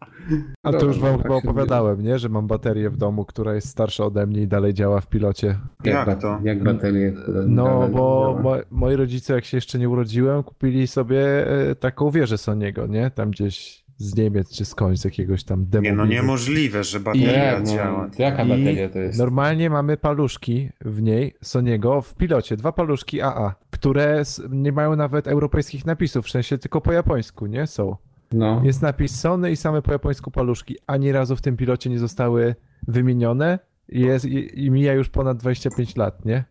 Speaker 1: A to już wam
Speaker 6: tak
Speaker 1: chyba opowiadałem, nie? Że mam baterię w domu, która jest starsza ode mnie i dalej działa w pilocie.
Speaker 2: Jak
Speaker 6: ba-
Speaker 2: to?
Speaker 6: Jak baterie. które
Speaker 1: No, bo
Speaker 6: działa.
Speaker 1: mo moi rodzice, jak się jeszcze nie urodziłem, kupili sobie e, taką wieżę Soniego, nie? Tam gdzieś z Niemiec czy skądś, z jakiegoś tam demo.
Speaker 2: Nie, no niemożliwe, że bateria
Speaker 6: Nie, no,
Speaker 2: działa.
Speaker 6: jaka bateria to jest?
Speaker 1: Normalnie mamy paluszki w niej, Soniego, w pilocie, dwa paluszki AA, które nie mają nawet europejskich napisów, w sensie tylko po japońsku, nie? Są.
Speaker 6: No.
Speaker 1: Jest napis Sony i same po japońsku paluszki. Ani razu w tym pilocie nie zostały wymienione i, jest, i, i mija już ponad 25 lat, nie?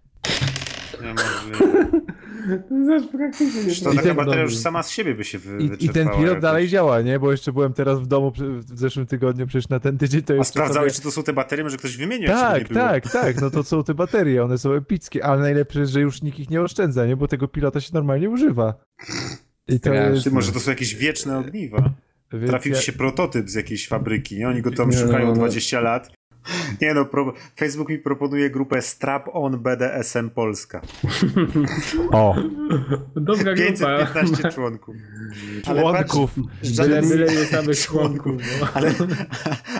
Speaker 2: Niemożliwe.
Speaker 6: Zaś praktycznie
Speaker 2: Przecież to taka
Speaker 1: ten-
Speaker 2: bateria już sama z siebie by się wy,
Speaker 1: I, I ten pilot
Speaker 2: jakoś.
Speaker 1: dalej działa, nie? Bo jeszcze byłem teraz w domu w zeszłym tygodniu, przecież na ten tydzień to
Speaker 2: A
Speaker 1: jest.
Speaker 2: sprawdzałeś, czy to są te baterie, może ktoś wymienił,
Speaker 1: Tak,
Speaker 2: nie
Speaker 1: tak, tak, no to są te baterie, one są epickie, ale najlepsze jest, że już nikt ich nie oszczędza, nie? Bo tego pilota się normalnie używa. I to
Speaker 6: Straszne.
Speaker 1: jest...
Speaker 2: Ty, może to są jakieś wieczne ogniwa.
Speaker 1: Więc
Speaker 2: Trafił
Speaker 1: ja-
Speaker 2: ci się prototyp z jakiejś fabryki, nie? Oni go tam
Speaker 6: Nie,
Speaker 2: szukają
Speaker 6: no, no.
Speaker 2: 20 lat. Nie no, pro... Facebook mi proponuje grupę Strap On BDSM Polska.
Speaker 1: O,
Speaker 6: Dobra grupa.
Speaker 2: 515 członków. Ale
Speaker 1: członków.
Speaker 2: patrz,
Speaker 6: Byle,
Speaker 2: żaden,
Speaker 6: byle nie samych członków. No.
Speaker 2: ale,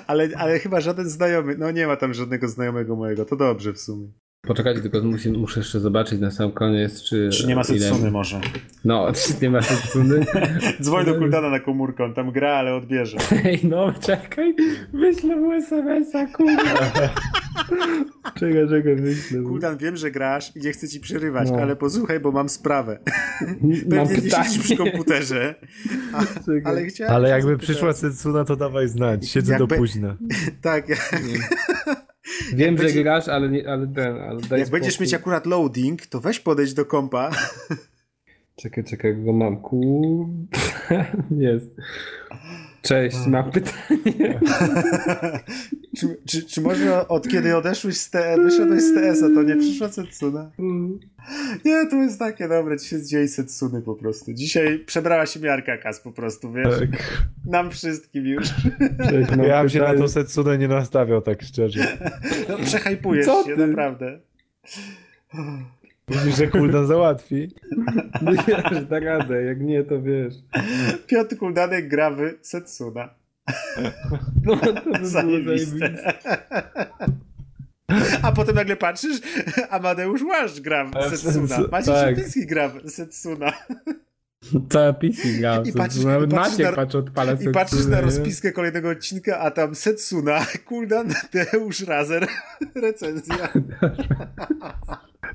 Speaker 2: ale, ale chyba żaden znajomy, no nie ma tam żadnego znajomego mojego, to dobrze w sumie.
Speaker 6: Poczekajcie, tylko musi, muszę jeszcze zobaczyć na sam koniec, czy...
Speaker 2: Czy nie ma
Speaker 6: ile-
Speaker 2: Setsuny może?
Speaker 6: No, czy nie ma Setsuny?
Speaker 2: Dzwoń do Kuldana na komórkę, on tam gra, ale odbierze.
Speaker 6: Ej, no, czekaj, wyślę mu SMS-a, kurwa. czekaj, czekaj, wyślę mu.
Speaker 2: Kuldan, wiem, że grasz i nie chcę ci przerywać,
Speaker 6: No.
Speaker 2: ale posłuchaj, bo mam sprawę.
Speaker 6: Mam
Speaker 2: Pewnie
Speaker 6: pytanie.
Speaker 2: przy komputerze, a, ale chciałem...
Speaker 1: ale jakby przyszła Setsuna, to dawaj znać, siedzę
Speaker 2: Jakby-
Speaker 1: do późna.
Speaker 2: Tak, jak,
Speaker 6: Wiem, że
Speaker 2: będzie-
Speaker 6: grasz, ale, nie, ale ten, ale daj
Speaker 2: jak będziesz mieć akurat loading, to weź podejść do kompa.
Speaker 6: Czekaj, czekaj, go mam, kur... Jest. Cześć, mam pytanie.
Speaker 2: czy, czy, czy może od kiedy odeszłeś z TS, wyszedłeś z TS-a, to nie przyszła Setsuna? Nie, to jest takie dobre, dzisiaj jest dzień Setsuny po prostu. Dzisiaj przebrała się miarka kas po prostu, wiesz?
Speaker 1: Tak.
Speaker 2: Nam wszystkim już.
Speaker 6: Cześć,
Speaker 1: Ja bym się na
Speaker 6: pytanie.
Speaker 1: tą Setsunę nie nastawiał, tak szczerze.
Speaker 2: No, przehajpujesz
Speaker 6: Co
Speaker 2: się,
Speaker 6: ty?
Speaker 2: naprawdę.
Speaker 1: Myślisz, że Kuldan załatwi?
Speaker 6: No wiesz, da radę, jak nie, to wiesz.
Speaker 2: Piotr Kuldanek gra w Setsuna.
Speaker 6: No, to by było
Speaker 2: Zajebiste. A potem nagle patrzysz, Amadeusz Łaszcz gra w
Speaker 1: w
Speaker 2: Setsuna. Maciej
Speaker 6: tak.
Speaker 2: Gra w Setsuna.
Speaker 6: Cała PC gra.
Speaker 2: I patrzysz-
Speaker 6: Nawet
Speaker 2: i patrzysz
Speaker 6: Maciek
Speaker 2: na-
Speaker 6: patrzy odpala
Speaker 2: I patrzysz na rozpiskę kolejnego odcinka, a tam Setsuna, Kuldan, Deusz Razer, recenzja.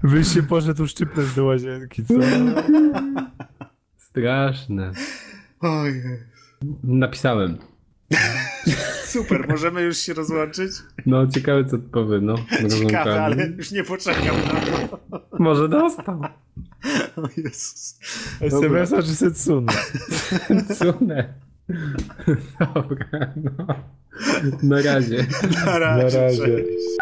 Speaker 1: Byś się poszedł szczypnąć do łazienki, co?
Speaker 6: Straszne.
Speaker 2: Oj,
Speaker 6: Napisałem.
Speaker 2: Super, możemy już się rozłączyć?
Speaker 6: No, ciekawe co powiem, no.
Speaker 2: Ciekawe, ale już nie poczekam na to.
Speaker 6: Może dostał.
Speaker 2: O Jezus.
Speaker 1: SMS-a czy Setsuna?
Speaker 6: Setsunę. Dobra, no. Na razie.
Speaker 2: Na razie.
Speaker 1: Na razie.
Speaker 2: Cześć.